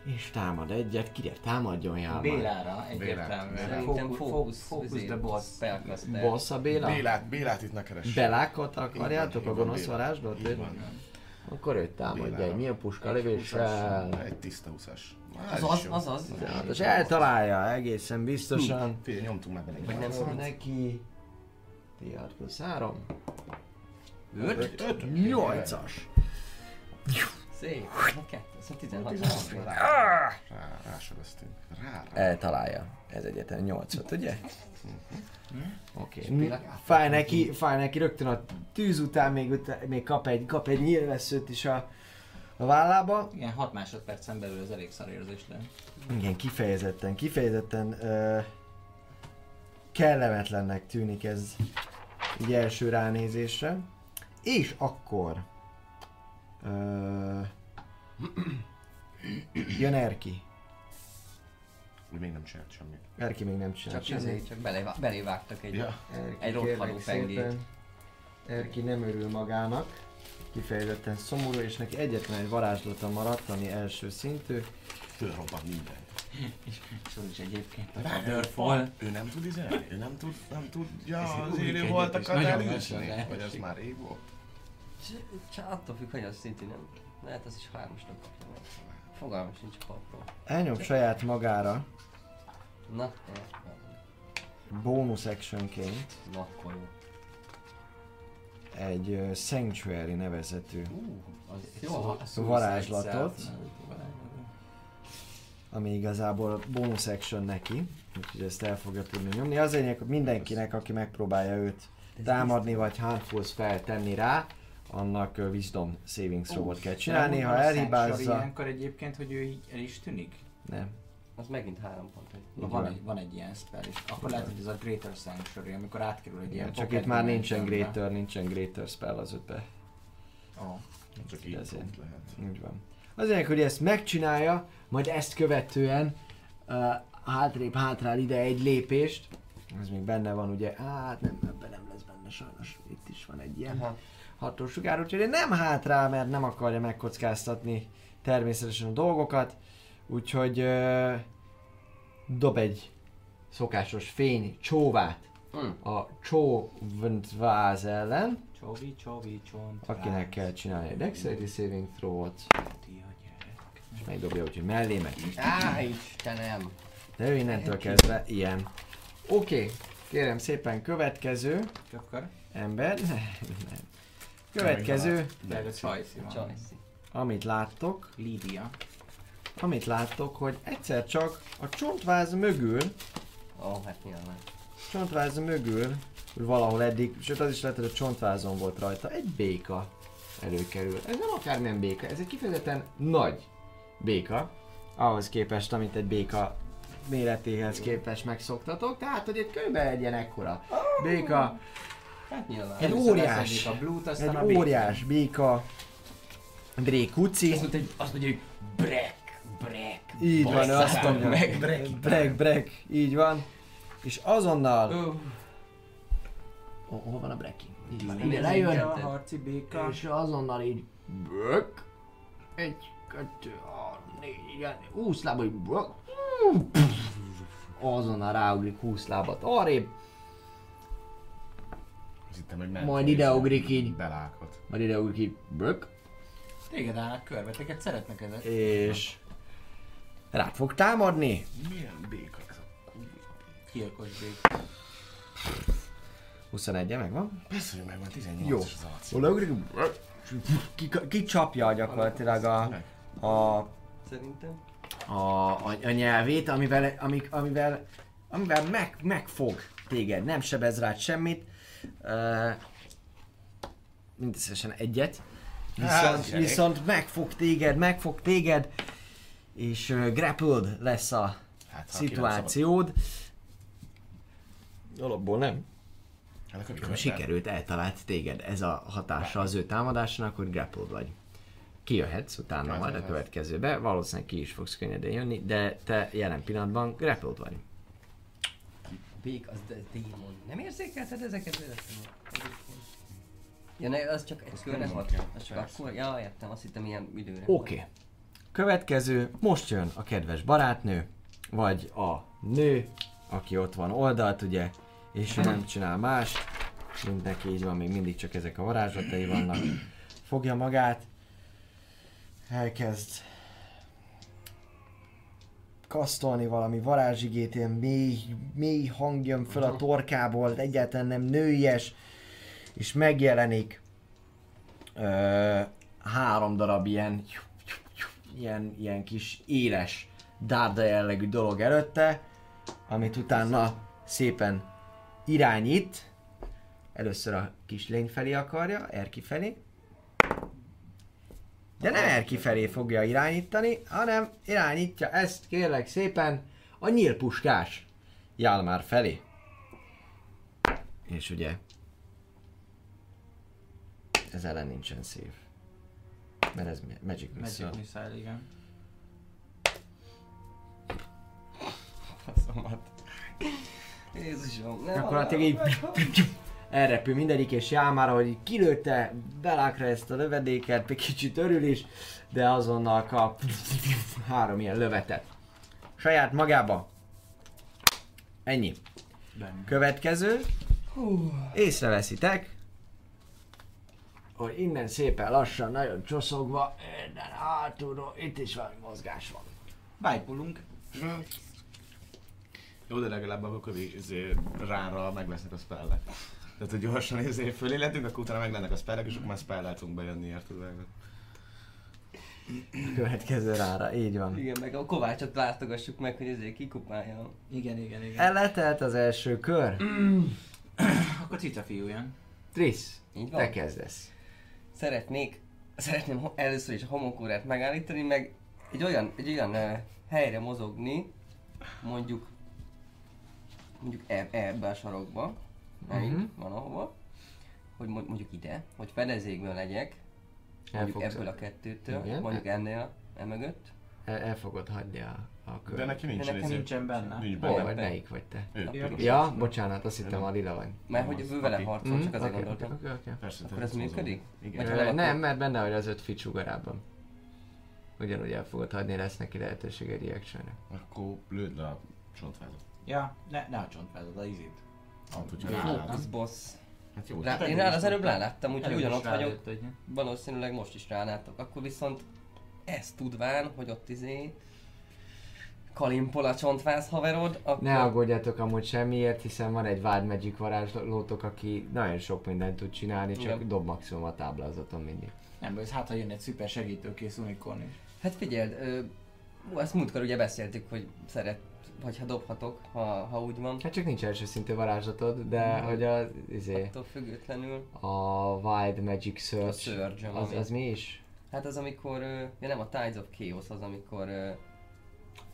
És támad egyet, kire támadjon Jálmar? Bélára egyértelműen. Szerintem fókusz, izé, the boss. Spellcaster. Boss a Béla? Bélát, Bélát itt ne keress. Belákot akarjátok a gonosz varázslót? Így van. Akkor őt támadja egy milyen puska lövéssel. 20-as, Egy tiszta 20-as. Az az, az az. És eltalálja egészen biztosan. Figyelj, nyomtunk már bele. Vagy nem Szól neki. T6 plusz 3. Öt? 8-as. Szép. A Szóval 16 Rá, rá. rá, rásöröztünk. Rá, rá. Eltalálja. Ez egyetem 8 ugye? Oké. Okay. Spillak Fáj neki, fáj neki rögtön a tűz után még, utá- még kap egy, kap egy nyílvesszőt is a, a vállába. Igen, 6 másodpercen belül ez elég szar érzés lehet. Igen, kifejezetten, kifejezetten kellemetlennek tűnik ez így első ránézésre. és akkor... Ö, jön Erki. Úgy még nem csinált semmit. Erki még nem csinál Csak, izé, csak belé, belévágtak egy... Ja. Erki, Egy rothadó pengét. Erki nem örül magának. Kifejezetten szomorú, és neki egyetlen egy varázslata maradt, ami első szintű. Fölrobban minden. És az is egyébként a Featherfall. Ő nem tud izelni? Ő nem tud, nem tudja Ez az élő voltakat és nagyon elűzni? Vagy az már rég volt? Cs- Csak attól függ, hogy az szintén nem. Lehet az is hármasnak kapja meg. Fogalmam sincs a papról. Elnyom saját magára Na, bónusz actionként na akkor jó. egy uh, Sanctuary nevezetű, Ú, az jó. varázslatot. ami igazából bónusz action neki, úgyhogy ezt el fogja tudni nyomni. Az lényeg, hogy mindenkinek, aki megpróbálja őt támadni, vagy handfuls feltenni rá, annak wisdom saving throw-ot kell csinálni, ha elhibázza... Ilyenkor egyébként, hogy ő így el is tűnik? Nem. Az megint három pont. Így van, egy, van egy ilyen spell is. Akkor lehet, hogy ez a Greater Sanctuary, amikor átkerül egy ilyen csak itt már nincsen greater, nincsen greater spell az ötbe. Ó. Csak így pont lehet. Így van. Az lényeg, hogy ezt megcsinálja, majd ezt követően uh, hátrébb hátrál ide egy lépést. Ez még benne van ugye, hát nem, ebben nem lesz benne sajnos. Itt is van egy ilyen Aha. Hatós sugár, úgyhogy nem hátrál, mert nem akarja megkockáztatni természetesen a dolgokat. Úgyhogy uh, dob egy szokásos fény csóvát Hm. a csóvntváz ellen, Csovi, csovi, csont. akinek kell csinálni egy dexterity saving throw-ot, és megdobja, úgyhogy mellé megy. Á, Istenem! De ő innentől kezdve ilyen. Oké, okay. kérem szépen következő Akkor ember. Nem, nem. Következő, Csajci amit láttok, Lídia. amit láttok, hogy egyszer csak a csontváz mögül, Ó, hát nyilván. csontváz mögül, valahol eddig, sőt az is lehet, hogy a csontvázon volt rajta, egy béka előkerül. Ez nem akármilyen béka, ez egy kifejezetten nagy béka, ahhoz képest, amit egy béka méretéhez képest megszoktatok, tehát hogy egy kb. egy ilyen ekkora béka, Hát nyilván. Egy óriás. a blue-t, aztán a egy óriás béka, Brékuci, Azt mondta, hogy, azt mondja, hogy brek, brek. így van, azt mondja, meg. brek, brek, így van, és azonnal, oh, hol van a breki? Így van, ide lejön, a harci béka. és azonnal így, brek, egy, kettő, három, négy, igen, húsz lába, így, brek, azonnal ráugrik húsz lábat arrébb, hittem, hogy ment. Majd ideugrik így. Belákot. majd ide ugrik így, brek, Téged állnak körbe, téged szeretnek ezek. és rá fog támadni. Milyen béka ez a kurva béka? Gyilkos béka. 21 megvan. Persze, hogy megvan 18 Jó. az arc. Hol ugrik, ki, ki csapja gyakorlatilag a, a Szerintem. a, a, a nyelvét, amivel, amik, amivel, amivel meg, megfog téged, nem sebez rád semmit, uh, mindösszesen egyet, Hát, viszont, gyerek. viszont megfog téged, megfog téged, és uh, grappled lesz a Hát, szituációd. Alapból nem. Hát akkor sikerült, eltalált téged ez a hatása az ő támadásának, hogy grappled vagy. Kijöhetsz utána Hát, majd a hát. következőbe, valószínűleg ki is fogsz könnyedén jönni, de te jelen pillanatban grappled vagy. Bék, az de démon. Nem érzékelted ezeket véletlenül? Ja, ne, az csak egy körre hat. Az csak akkor, ja, értem, azt hittem ilyen időre. Oké. Okay. Következő, most jön a kedves barátnő, vagy a nő, aki ott van oldalt, ugye, és ő nem csinál más, mint neki így van, még mindig csak ezek a varázslatai vannak. Fogja magát, elkezd kasztolni valami varázsigét, ilyen mély, mély hang jön föl a torkából, egyáltalán nem nőies, és megjelenik ö, három darab ilyen, ilyen, ilyen kis éles dárda jellegű dolog előtte, amit utána szépen irányít. Először a kislény felé akarja, Erki felé. De nem Erki felé fogja irányítani, hanem irányítja ezt kérlek szépen a nyílpuskás Jálmár felé. És ugye Ez ellen nincsen szív. Mert ez Magic Missile. Magic Missile, igen. Faszomat. Jézusom, nem Gyakorlatilag így elrepül mindegyik, és Jámára, hogy kilőtte belákra ezt a lövedéket, egy kicsit örül is, de azonnal kap három ilyen lövetet. Saját magába. Ennyi. Következő. Észreveszitek, hogy innen szépen lassan, nagyon csoszogva, innen hátulról, itt is valami mozgás van. Bájpulunk. Jó, de legalább a kövi izé, rára meg lesznek a spellek. Tehát, hogy gyorsan izé föléletünk, akkor utána meg lennek a spellek, és akkor már spellel tudunk bejönni, érted? Következő rára, így van. Igen, meg a Kovácsot látogassuk meg, hogy ezért kikupálja. Igen, igen, igen. Elletelt az első kör. Akkor cica fiú jön. Trisz, Így van. te kezdesz. Szeretnék, szeretném először is a homokórát megállítani, meg egy olyan, egy olyan uh, helyre mozogni, mondjuk, mondjuk e- ebbe a sarokba, uh-huh. Mhm. van ahova, hogy mond- mondjuk ide, hogy fedezékben legyek, mondjuk ebből a kettőtől, Igen. mondjuk ennél, emögött. El, el fogod hagyni a, a kör. De neki nincs De nekem izé- nincsen benne. Nincs Hol benne. vagy? Melyik vagy te? Ő, Ja, bocsánat, azt hittem a lila vagy. Mert hogy ő vele harcol, Mhm, csak azért gondoltam. oké, oké. Persze, Akkor ez működik? Igen. nem, mert benne vagy az öt fit sugarában. Ugyanúgy el fogod hagyni, lesz neki lehetőség egy reactionre. Akkor lőd le a csontvázat. Ja, ne, ne a csontvázad, a izét. Hát, hogyha rálát. Fókusz boss. Hát jó, Rá, én rá az előbb ráláttam, úgyhogy ugyanott vagyok. Valószínűleg most is rálátok. Akkor viszont ezt tudván, hogy ott izé kalimpol a csontváz haverod, akkor... Ne aggódjatok amúgy semmiért, hiszen van egy Wild Magic varázslótok, aki nagyon sok mindent tud csinálni, csak Igen. dob maximum a táblázaton mindig. Nem ez hát ha jön egy szuper segítőkész unikorn is. Hát figyeld, ö, ezt múltkor ugye beszéltük, hogy szeret, vagy ha dobhatok, ha, ha úgy van. Hát csak nincs első szintű varázslatod, de Mhm. hogy az, izé, Attól függetlenül. a Wild Magic A Search, surge az, az mi is? Hát az amikor, ja nem a Tides of Chaos az amikor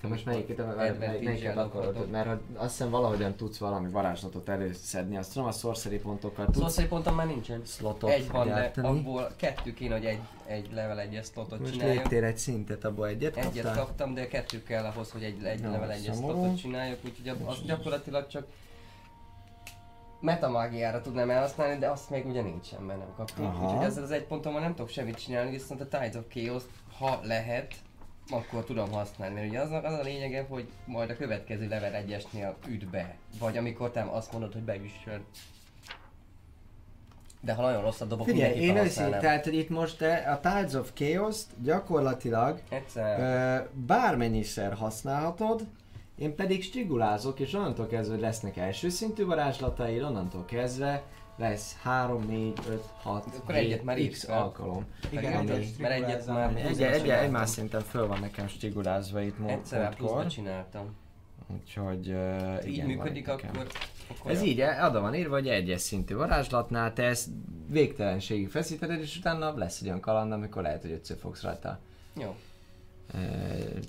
Te most melyiket, Advantage-el melyik, melyiket akarod? Mert hogy azt hiszem valahogyan tudsz valami varázslatot előszedni, azt tudom a sorcery pontokkal tudsz Sorcery ponton már nincsen. slotot Egy van, de abból kettő kéne, hogy egy, egy level egyes slotot Most csináljak. léptél egy szintet, abból egyet Egyet kaptál? kaptam, de kettő kell ahhoz, hogy egy, egy Jó, level egyes slotot csináljak, úgyhogy az- azt gyakorlatilag csak metamágiára tudnám elhasználni, de azt még ugye nincsen, mert nem kaptunk. Úgyhogy ezzel az egy ponton már nem tudok semmit csinálni, viszont a Tides of Chaos, ha lehet, akkor tudom használni, mert ugye az, a- az a lényege, hogy majd a következő level egyesnél üt be. Vagy amikor te azt mondod, hogy beüssön. De ha nagyon rosszat dobok, Figyelj, én őszintén, tehát hogy itt most te a Tides of Chaos-t gyakorlatilag Egyszer. ö, bármennyiszer használhatod, én pedig strigulázok, és onnantól kezdve hogy lesznek első szintű varázslataid, onnantól kezdve lesz 3, 4, 5, 6, Akkor egyet már x fel. alkalom. Igen, Mert egyet mert egyet már- Egy, egy, egymás szinten föl van nekem strigulázva itt mo- Egyszer pluszba múltkor. csináltam. Úgyhogy uh, így igen, működik, van akkor, akkor Ez így, eh, oda van írva, hogy egyes szintű varázslatnál te ezt végtelenségig feszíted, és utána lesz egy olyan kaland, amikor lehet, hogy ötször fogsz rajta Jó.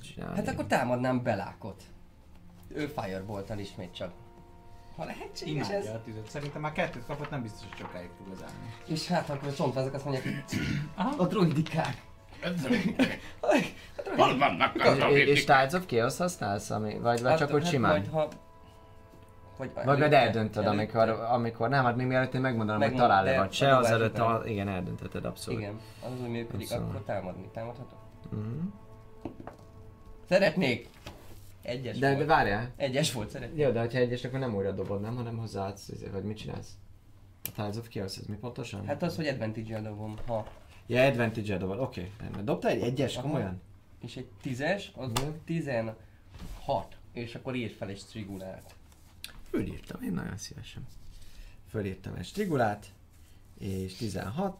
csinálni. Hát akkor támadnám Belákot. Ő Firebolt-tal ismét csak. Ha lehetséges ez. Imádja a tüzet. Szerintem már kettőt kapott, nem biztos, hogy sokáig fog az állni. És hát akkor a csontvázak azt mondják, hogy Aha. a druidikák. Hol vannak És, azok, és. Tides of Chaos használsz, ami, vagy, vagy csak úgy simán? Majd, ha... Vagy, Vagy majd előtte- eldöntöd, amikor, előtte. amikor nem, hát még mielőtt én megmondanám, hogy Megmondom, talál-e vagy a se, azelőtt, után. a, igen, eldöntötted abszolút. Igen, az úgy működik, Abszolút. akkor támadni. Támadhatok? Mhm. Szeretnék! Egyes De, de volt. várjál. Egyes volt, szeretnék. Jó, de ha egyes, akkor nem újra dobod, nem, hanem hozzáadsz, izé, vagy mit csinálsz? A Tides of Chaos, ez mi pontosan? Hát az, hogy advantage-el dobom, ha. Ja, advantage dobod, oké. Okay. Dobtál egy egyes, Aha. komolyan? És egy tízes, az Igen. 16. És akkor írd fel egy strigulát. Fölírtam, én nagyon szívesen. Fölírtam egy strigulát, és 16.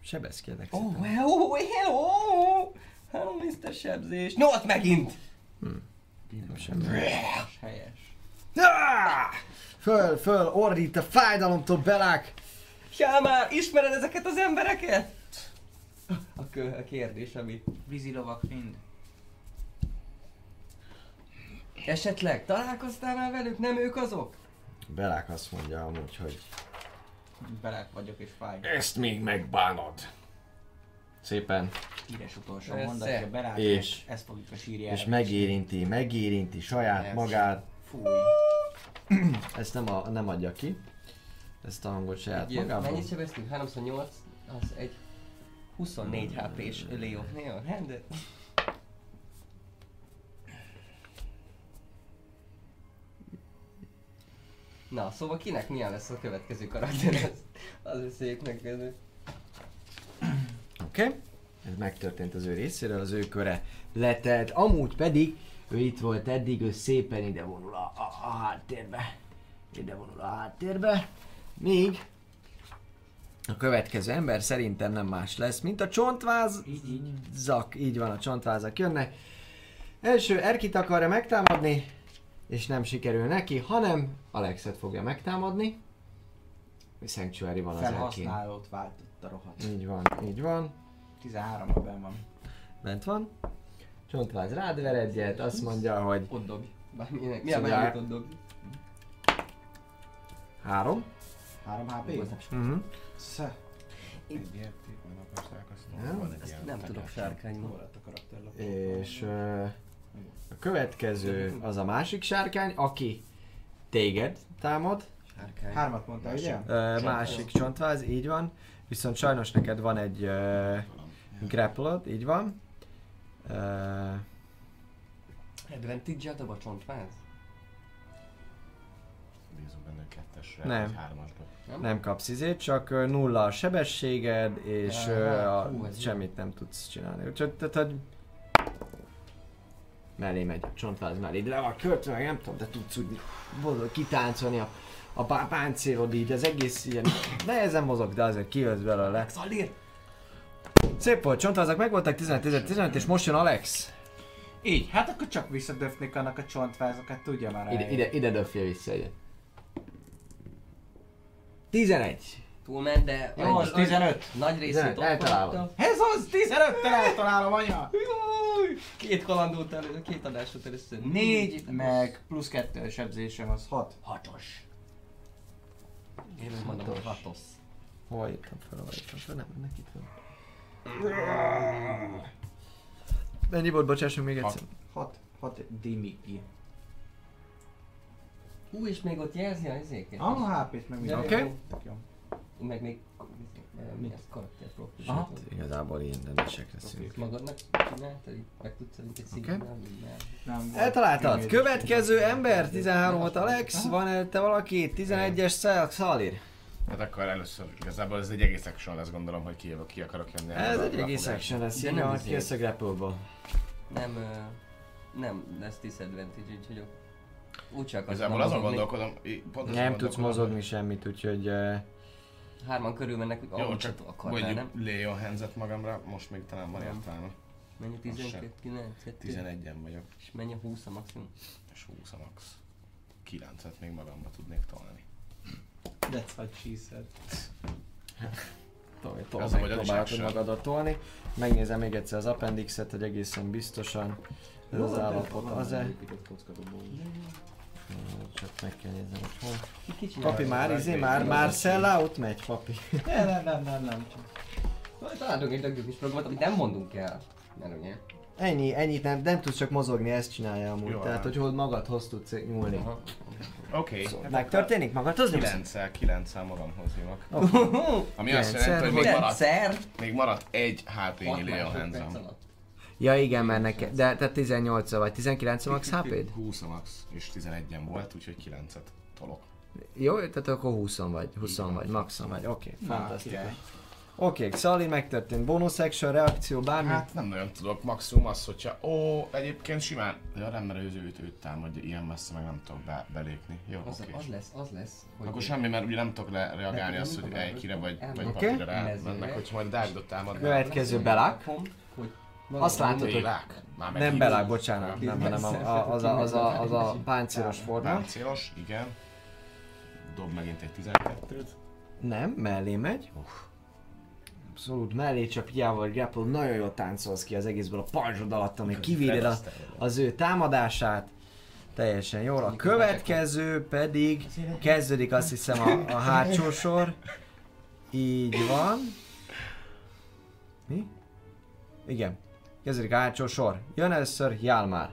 Sebezkedek Oh, szépen. wow, hello! Hello, Mr. Sebzés. Nyolc megint! Nem semmi. Helyes. Ah! Föl, föl, ordít a fájdalomtól belák! Já már, ismered ezeket az embereket? A, kö- a kérdés, ami... Vízilovak mind. Esetleg találkoztál már velük, nem ők azok? Belák azt mondja amúgy, hogy Bele vagyok és fáj. Ezt még megbánod. Szépen. Híres utolsó mondatja, belát, És- ezt fogjuk a sírjára. És megérinti, megérinti saját Persze. magát. Fúj. Ezt nem, a, nem adja ki. Ezt a hangot saját Egy, magából. mennyit sebeztünk? 308, az egy 24 HP-s Leo. Jó, hát de... Na, szóval kinek milyen lesz a következő karakter? Az, az szép megkezdő. Oké? Okay? Ez megtörtént az ő részéről, az ő köre letelt. Amúgy pedig ő itt volt eddig, ő szépen ide vonul a, a, a háttérbe. Ide vonul a háttérbe. Míg a következő ember szerintem nem más lesz, mint a csontváz. Így, így. Zak, így van, a csontvázak jönnek. Első Erkit akarja megtámadni, és nem sikerül neki, hanem Alexet fogja megtámadni. Sanctuary van az Erkin. Felhasználót váltott a rohadt. Így van, így van. 13 a benn van. Bent van. Csontváz rád ver egyet, azt mondja, hogy Ott. Bárminek. Mi a Szóval- mennyit ott dobj? három. 3 HP? Az nem Ezt nem tudok sárkányban. Karakterlap? És a következő az a másik sárkány, aki téged támad. Sárkány. Hármat mondtál, ugye? Másik csontváz, így van. Viszont sajnos neked van egy ö, grapplod, így van. Ö, Advantage-a dob a csontváz? Bízunk benne kettesre, Nem. vagy hármasra. nem kapsz izét, csak nulla a sebességed, és ö, a, Hú, ez jó. semmit nem tudsz csinálni. Úgyhogy tehát, hogy mellé megy, a csontváz mellé. De le van költve, nem tudom, de tudsz úgy boldog kitáncolni a, a pá- páncélod így, az egész ilyen nehezen mozog, de azért kijössz belőle. Szalír! Szép volt, csontvázak megvoltak 15-15 és most jön Alex. Így, hát akkor csak visszadöfnék annak a csontvázokat, tudja már Ide, ide, ide döfje vissza egyet. 11. Túlment, de... Jó, az 15. Nagy részét 15, ott eltalálod. hagyta. Ez az, 15-tel eltalálom, anya! Két kalandót elő, két adásot először. 4 meg plusz 2 sebzésem az 6. Hatos. Én úgy mondom, hogy hatos. Hol írtam fel, hol írtam fel? Nem, ennek itt van. Mennyi volt, bocsássunk még egyszer? 6. 6 dimigi. Hú, és még ott jelzi a izéket. Ah, HP-t meg minden. Oké. Meg még... Mi ez? Karakter profil. Aha. Igazából ilyen rendesekre szűk. Magadnak csináltad? Meg tudsz szerint egy szinten? Nem. Eltaláltad. Következő ember, 13 volt Alex, van előtte valaki, 11-es Szel- Szalir. Hát akkor először igazából ez egy egész action lesz gondolom, hogy ki, ki akarok jönni. Ez egy egész action lesz, így nem van, kijössz a grapple Nem, nem lesz disadvantage, úgyhogy úgy csak Igazából azon gondolkodom, í- pont azon Nem tudsz mozogni semmit, úgyhogy... eh, Hárman körül mennek, hogy Jó, csak akarnál, mondjuk nem? Leon Henzet magamra, most még talán van Nem. értelme. Mennyi? 12, 9, 2, 11-en vagyok, és mennyi a 20 a maximum? és 20 a max. 9-et még magamba tudnék tolni. That's what she said. Tolj, tolj, megpróbálod is magadat tolni. Megnézem még egyszer az appendixet, hogy egészen biztosan ez az állapot az-e. Csak meg kell néznem, hogy hol. Ki ki csinálja? Papi már, izé, már, már sell out megy, papi. Nem, nem, nem, nem, nem. Csak. Találtunk egy dögök is programot, amit nem mondunk el. Mert ugye? Ennyi, ennyit nem, nem tudsz csak mozogni, ezt csinálja amúgy. Jó, Tehát, hát. hogy hol magadhoz tudsz nyúlni. Aha. Oké. Szóval megtörténik magadhoz? 9-el, 9-el magamhoz jövök. Oké. Ami azt Kilencszer, jelenti, hogy még maradt, még maradt egy HP-nyi 6 Leon másodperc Henzem. alatt. Ja igen, mert neked, de te 18 vagy 19 max HP-d? 20 a max, és 11-en volt, úgyhogy 9-et tolok. Jó, tehát akkor 20 vagy, 20 Így van. vagy, maxon vagy, oké, Na, fantasztikus. Oké, Xali megtörtént, bonus action, reakció, bármi? Hát nem nagyon tudok, maximum az, hogyha ó, egyébként simán, ja nem, mert ő őt, őt támadja, ilyen messze meg nem tudok be, belépni. Jó, Az, oké. az lesz, az lesz, hogy... Akkor semmi, mert ugye nem tudok le reagálni azt, hogy Eikire vagy, vagy Oké. papira rá mennek, hogyha majd Dávidot támadnak. Következő Belák. Hogy Azt látod, hogy Bélák? Már nem. Belák, bocsánat, nem, hanem a, a, az, a, az, a, az a páncélos forma. Páncélos, igen. Dob megint egy 12-t. Nem, mellé megy. Abszolút mellé csak hiába vagy grapple, nagyon jól táncolsz ki az egészből a pajzsod alatt, ami kivéded a, az ő támadását. Teljesen jól. A következő pedig kezdődik azt hiszem a, a hátsó sor. Így van. Mi? Igen. Kezdődik a hátsó sor. Jön először Jálmár.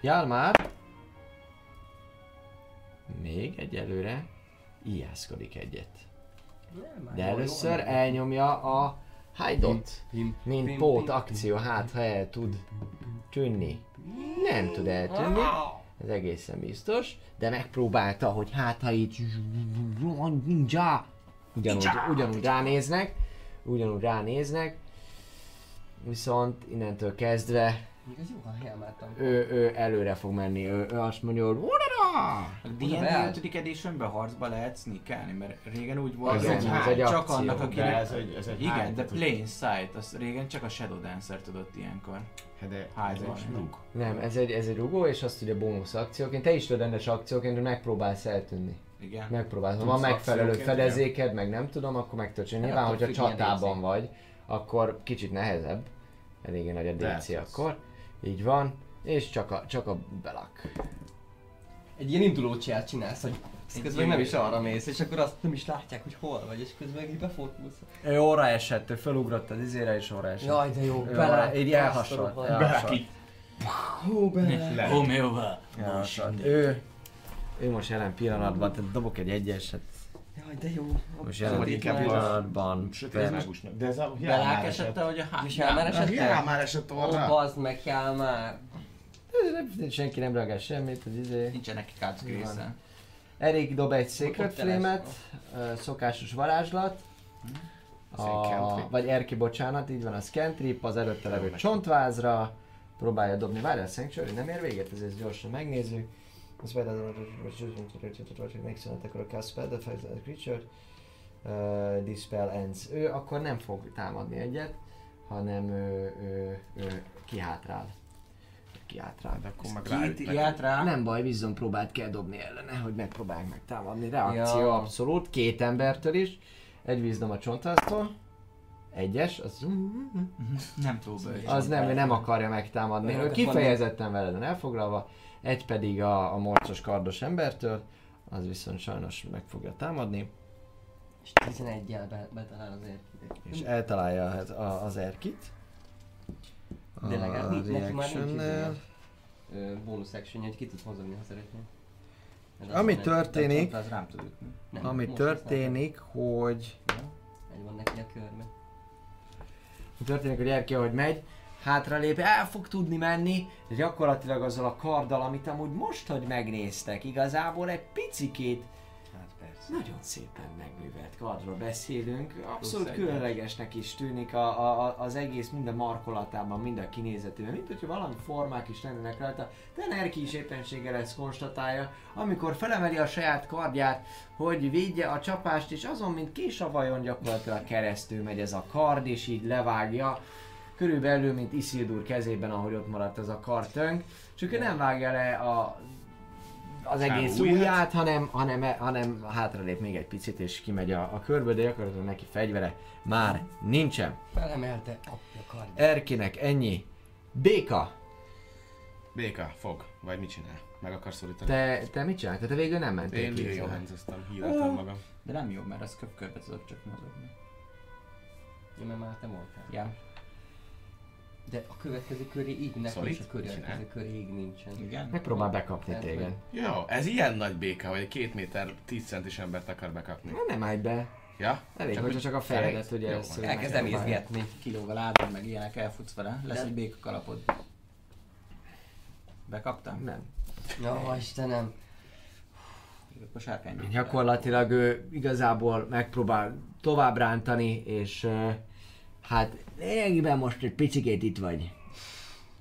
Jálmár még egyelőre ijászkodik egyet. De először elnyomja a hide-ot, mint pót akció, hát ha el tud tűnni. Nem tud eltűnni, ez egészen biztos, de megpróbálta, hogy hát ha itt ninja, ugyanúgy, ugyanúgy ránéznek, ugyanúgy ránéznek, viszont innentől kezdve Még az jó, ha ő, ő előre fog menni, ő, ő azt mondja, hogy "Urara!" A D&D beállt. 5. editionben harcba lehet sneakelni, mert régen úgy volt, Igen, hogy ez egy csak akció, annak, de akinek... ez egy- ez egy Igen, de plain sight, az régen csak a Shadow Dancer tudott ilyenkor. Hát de Hány ez egy luk. Nem, ez egy, ez egy rugó, és azt ugye bónusz akcióként, te is tudod rendes akcióként, hogy megpróbálsz eltűnni. Igen. Megpróbálsz, ha van megfelelő fedezéked, meg nem tudom, akkor megtöltsön. Hát Nyilván, hogyha csatában vagy, akkor kicsit nehezebb. Eléggé nagy a DC akkor. Így van. És csak a, csak a belak. Egy ilyen induló csiát csinálsz, hogy közben nem is arra mész, és akkor azt nem is látják, hogy hol vagy, és közben így befordulsz. Ő óra esett, ő felugrott az izére és óra esett. Jaj, de jó, óra- így elhasadt. Hú, bele. Le. Homeova. Ő, ő most jelen pillanatban, tehát dobok egy egyeset. Jaj, de jó. Most Szóval jelen inkább pillanatban. Sötét mágusnak. De ez a Belák esett, hogy a És el már Ja, esett? már esett Ó, orra. bazd meg, jár már. Nem- Senki nem reagál semmit, az izé. Nincsenek Van. része. Erik dob egy Sacred. Flame-et, szokásos varázslat. A, vagy Erki, bocsánat, így van a Scantrip, az előtte levő csontvázra. Próbálja dobni, várjál, Sanctuary nem ér véget, ezért gyorsan megnézzük. A spell doesn't makes an attack or a cast spell that affects a creature. Uh, this spell ends. Ő akkor nem fog támadni egyet, hanem ő, ő, ő kihátrál. Kihátrál. De akkor meg Két rá. Nem baj, viszont próbált kell dobni ellene, hogy megpróbálják megtámadni. Reakció Ja. abszolút, két embertől is. Egy vízdom a csontáztól. Egyes, az, Nem bős. az nem, ő nem akarja megtámadni. Ő kifejezetten veled elfoglalva. Egy pedig a, a morcos kardos embertől. Az viszont sajnos meg fogja támadni. És 11-jel be, betalál az érkét. És eltalálja az, a, az erkit. De legalább nincs- neki már nincs Bónusz action, hogy ki tudsz mozogni, ha szeretnél. Ami történik, Az rám tud ütni. nem, ami történik, hogy. Egy van neki a körbe. Történik, hogy Erki, ahogy megy, hátralép, el fog tudni menni, és gyakorlatilag azzal a karddal, amit amúgy most, hogy megnéztek, igazából egy picikét Hát persze. nagyon szépen megművelt kardról beszélünk, abszolút különlegesnek is tűnik a, a, a, az egész minden markolatában, minden kinézetében, mint hogyha valami formák is lennének rajta, de Nerki is éppenséggel ezt konstatálja, amikor felemeli a saját kardját, hogy védje a csapást, és azon, mint kés a vajon gyakorlatilag keresztül megy ez a kard, és így levágja, körülbelül, mint Isildur kezében, ahogy ott maradt ez a kartönk, csak ő nem vágja le a, az egész ujját? ujját, hanem, hanem, hanem hátralép még egy picit, és kimegy a, a körből, de gyakorlatilag neki fegyvere már nincsen. Felemelte kardját. Erkinek ennyi. Béka, Béka, fog. Vagy mit csinál? Meg akarsz szólítani? te, te mit csináltál? Te végül nem mentél Én ki. Lily Johanszoztam, híleltem magam. De nem jó, mert az köp körbe tudok csak mozogni. Ja, mert már te voltál. Ja. De a következő köré így, nekem Szorít? is a következő köré így nincsen. Igen. Megpróbál bekapni Tehát, téged. Jó, ez ilyen nagy béka, hogy egy két méter, 10 centis embert akar bekapni. Na, Nem állj be. Ja? Elég, hogyha hogy csak a fejedet ugye Jó ezt. Elkezd emészgetni. Kilóval átban meg ilyenek elfutsz vele. Lesz De- egy béka kalapod. Bekaptam? Nem. Na, Istenem. Akkor sárkány. Gyakorlatilag ő igazából megpróbál tovább rántani, és ö, hát lényegében most egy picikét itt vagy.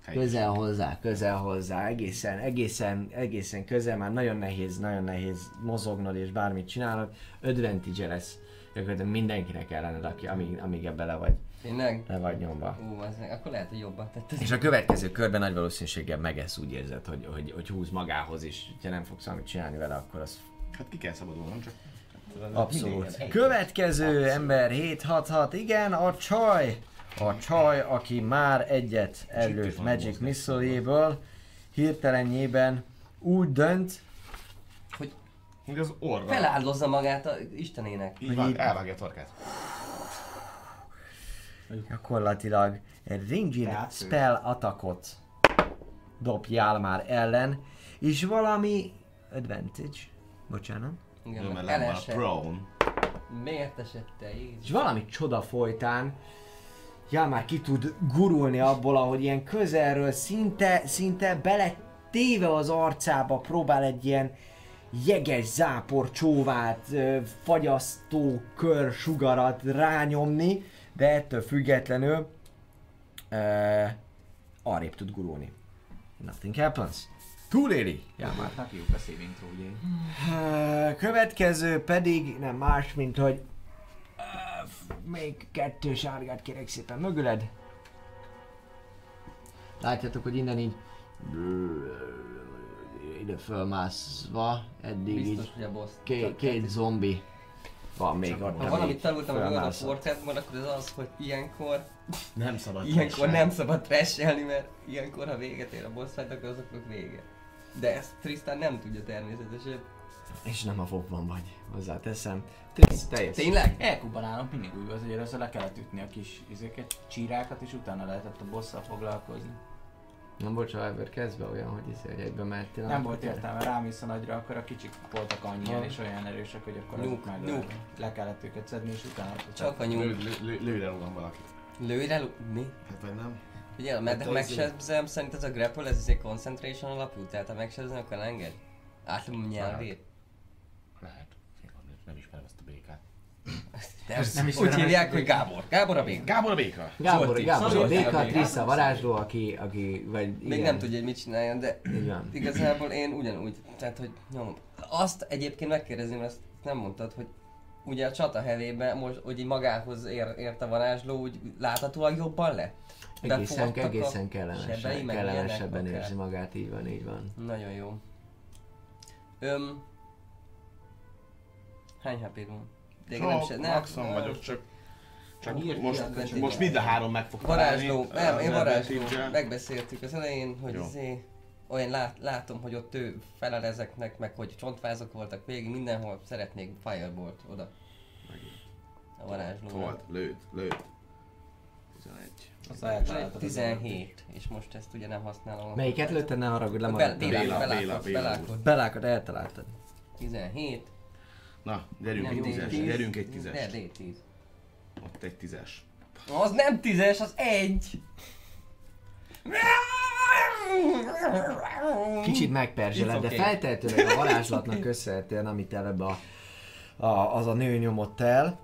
Helyes. Közel hozzá, közel hozzá, egészen, egészen, egészen közel, már nagyon nehéz, nagyon nehéz mozognod és bármit csinálod. Advantage lesz gyakorlatilag mindenkinek ellened, aki, amíg, amíg ebbe le vagy, Tényleg? le vagy nyomva. Ú, az meg, akkor lehet, hogy jobban tetted. És a következő körben nagy valószínűséggel megesz úgy érzed, hogy, hogy, hogy húz magához, és ha nem fogsz valamit csinálni vele, akkor az Hát ki kell szabadulnom, csak... Abszolút. Következő ember 766, igen, a csaj. A csaj, aki már egyet előtt Magic mozgás. missile hirtelenjében úgy dönt, Hogy Hogy az orra. Feláldozza magát a Istenének. Így van, elvágja a torkát. Gyakorlatilag egy ő- spell attackot dobjál már ellen, és valami advantage, bocsánat, Igen, mert mert nem van a elesett. prone. Miért esett te, Jézus? és valami csoda folytán ja, már ki tud gurulni abból, ahogy ilyen közelről szinte, szinte bele téve az arcába próbál egy ilyen jeges zápor csóvát, fagyasztó kör sugarat rányomni, de ettől függetlenül uh, arrébb tud gurulni. Nothing happens. Túléli. Ja, már. Márknak jók a saving throw ugye. Következő pedig nem más, mint hogy még kettő sárgát kérek szépen mögüled. Látjátok, hogy innen így ide fölmászva, eddig Biztos, így hogy a boss. két, két zombi van még ott. Ha ami valamit tanultam a. Warcraftban, akkor ez az, hogy ilyenkor, Nem szabad ilyenkor nem szabad trashelni, mert ilyenkor, ha véget ér a boss fight, akkor azoknak vége. De ezt Tristan nem tudja természetesen. És nem a fokban vagy, hozzáteszem. Trisz, te jössz. Tényleg? Elkuban állom mindig úgy az, hogy először le kellett ütni a kis izéket, csírákat, és utána lehetett a bosszal foglalkozni. Nem volt ever kezdve olyan, hogy izé, hogy egybe mehettél. Nem volt értelme, rámész a nagyra, akkor a kicsik voltak annyian Ha. és olyan erősek, hogy akkor Nyug, meg nyug. le kellett őket szedni, és utána... Csak a nyúl. lő, lő, lőre rúgom valakit. Lőre, lő- mi? Hát vagy nem? Ugye, mert Hát ha az- megsebzem, szerint ez a grapple, ez egy concentration alapú, tehát ha megsebzem, akkor enged? Átlom a nyelvét. Lehet. Nem ismerem ezt a békát. De ezt nem is úgy hívják, hogy- Gábor. Gábor a béka. Gábor a béka. Gábor, Zsolti. Gábor, Zsolti. Béka, Zsolti. Trisza, a varázsló, aki, aki, vagy igen. Még nem tudja, hogy mit csináljon, de van. igazából én ugyanúgy, tehát hogy nyomom. Azt egyébként megkérdezném, ezt nem mondtad, hogy ugye a csata hevében most, hogy így magához ér, ért a varázsló, úgy láthatóan jobban lett? Egészen, egészen kellemesen, kellemesebben érzi magát, így van, így van. Nagyon jó. Öm... Hány hp van? De nem se, nem, maxon vagyok, csak... Csak Írt most, advantage-el. most mind a három meg fog Varázsló, nem, én varázsló. Megbeszéltük az elején, hogy izé, olyan lát, látom, hogy ott ő felel ezeknek, meg hogy csontvázok voltak végig, mindenhol szeretnék Firebolt oda. A varázsló. Volt, lőd, lőd. 11. Azt eltaláltad. 17, és most ezt ugye nem használom. Melyiket lőtted, ne haragudj, lemaradtam. Béla, Béla, Béla. Belákat eltaláltad. 17. Na, gyerünk egy D10. tízes, gyerünk egy tízes. D10. Ott egy tízes. Az nem tízes, az egy! Kicsit megperzseled, de okay. feltehetőleg a varázslatnak köszönhetően, amit előbb a, a, az a nő nyomott el,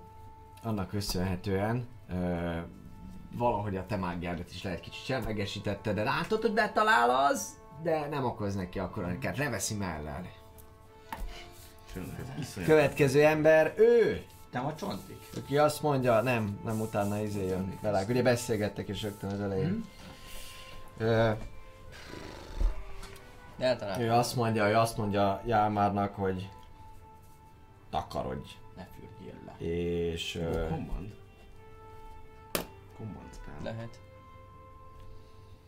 annak köszönhetően ö, valahogy a te mágiádat is lehet kicsit semlegesítette, de látod, hogy betalál az, de nem okoz neki akkor, amiket leveszi mellel. Következő ember, ő! Nem a csontik? Aki azt mondja, nem, nem utána izé jön velük. Ugye beszélgettek is rögtön az elején. Ö, Eltaláltam. ő azt mondja, ő azt mondja Jámárnak, hogy takarodj. Ne fürdjél le. És ö. Lehet.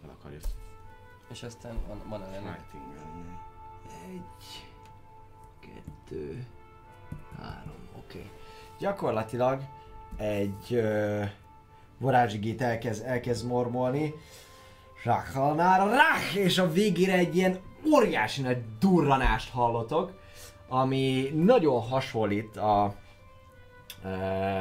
El akarja És aztán van, van a lenni. fighting egy, kettő, három, oké. Okay. Gyakorlatilag egy ö, varázsigét elkezd, elkezd mormolni. Rakhalnára rák, és a végére egy ilyen óriási nagy durranást hallotok, ami nagyon hasonlít a, ö,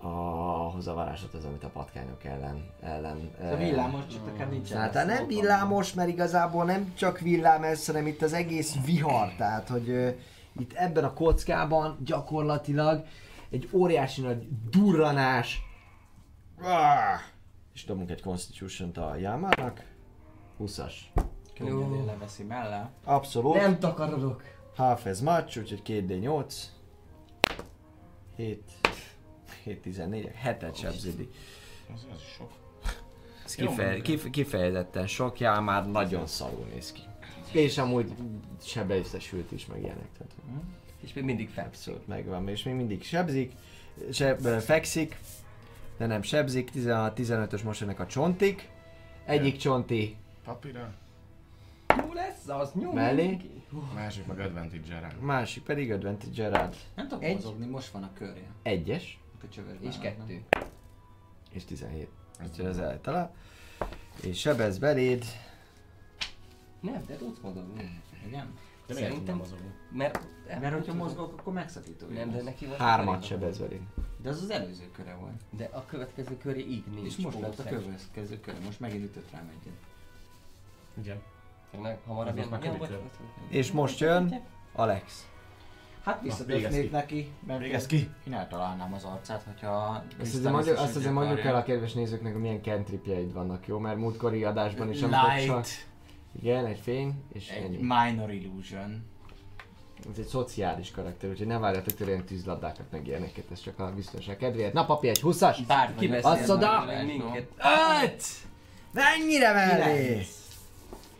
ahhoz a varázslathoz, amit a patkányok ellen, ellen Ez a villámos csiteken nincsen. Hát lesz, nem ott villámos, mert igazából nem csak villám ez, hanem itt az egész vihar, tehát hogy ö, itt ebben a kockában gyakorlatilag egy óriási nagy durranás. Ah! És dobunk egy Constitution-t a Jámának. 20-as. Könnyedén leveszi mellé. Abszolút. Nem takarodok. Half as much, úgyhogy 2D8. 7. 7, 14, 7-et sebződik. Az, az is sok. Ez Jó, kifeje, mondod. kif, kifejezetten sok, já, már nagyon szarul néz ki. És amúgy sebbeüszesült is, meg ilyenek. Tehát És még mindig fel. abszolút megvan, és még mindig sebzik, seb, fekszik, de nem sebzik, 16-15-ös most ennek a csontik. Egyik csonti Papíra. Jó lesz az, nyom. Mellé. Másik meg advantage. A másik pedig advantage rád. Nem tudok Egy. mozogni, most van a körje. Egyes A csövesben És álltam. kettő. és 17. Úgyhogy ez eltalál. És sebez beléd. Nem, de tudsz mozogni. Igen? De miért Szerintem- tudnám mozogni? Mert... Mert hogyha mozgok, akkor megszakító. Nem, de neki volt... Hármat sebez beléd. De az az előző köre volt. De a következő köré így nincs. És most lett a következő köre. Most megint ütött rám egyet. Igen. action. Hamarabb Az jön. És most jön Alex. Hát ki. neki, mert Végezz ki! én eltalálnám az arcát, hogyha... Azt azért, mondjuk, azt azért mondjuk el a kedves nézőknek, hogy milyen cantripjeid vannak, jó? Mert múltkori adásban is amikor Light, csak... Igen, egy fény, és egy ennyi. minor illusion. Ez egy szociális karakter, úgyhogy ne várjatok tőle ilyen tűzlabdákat meg ilyeneket, ez csak a biztonság kedvéért. Na papi, egy 20-as! Bár meg minket? Öt! Mennyire mellé?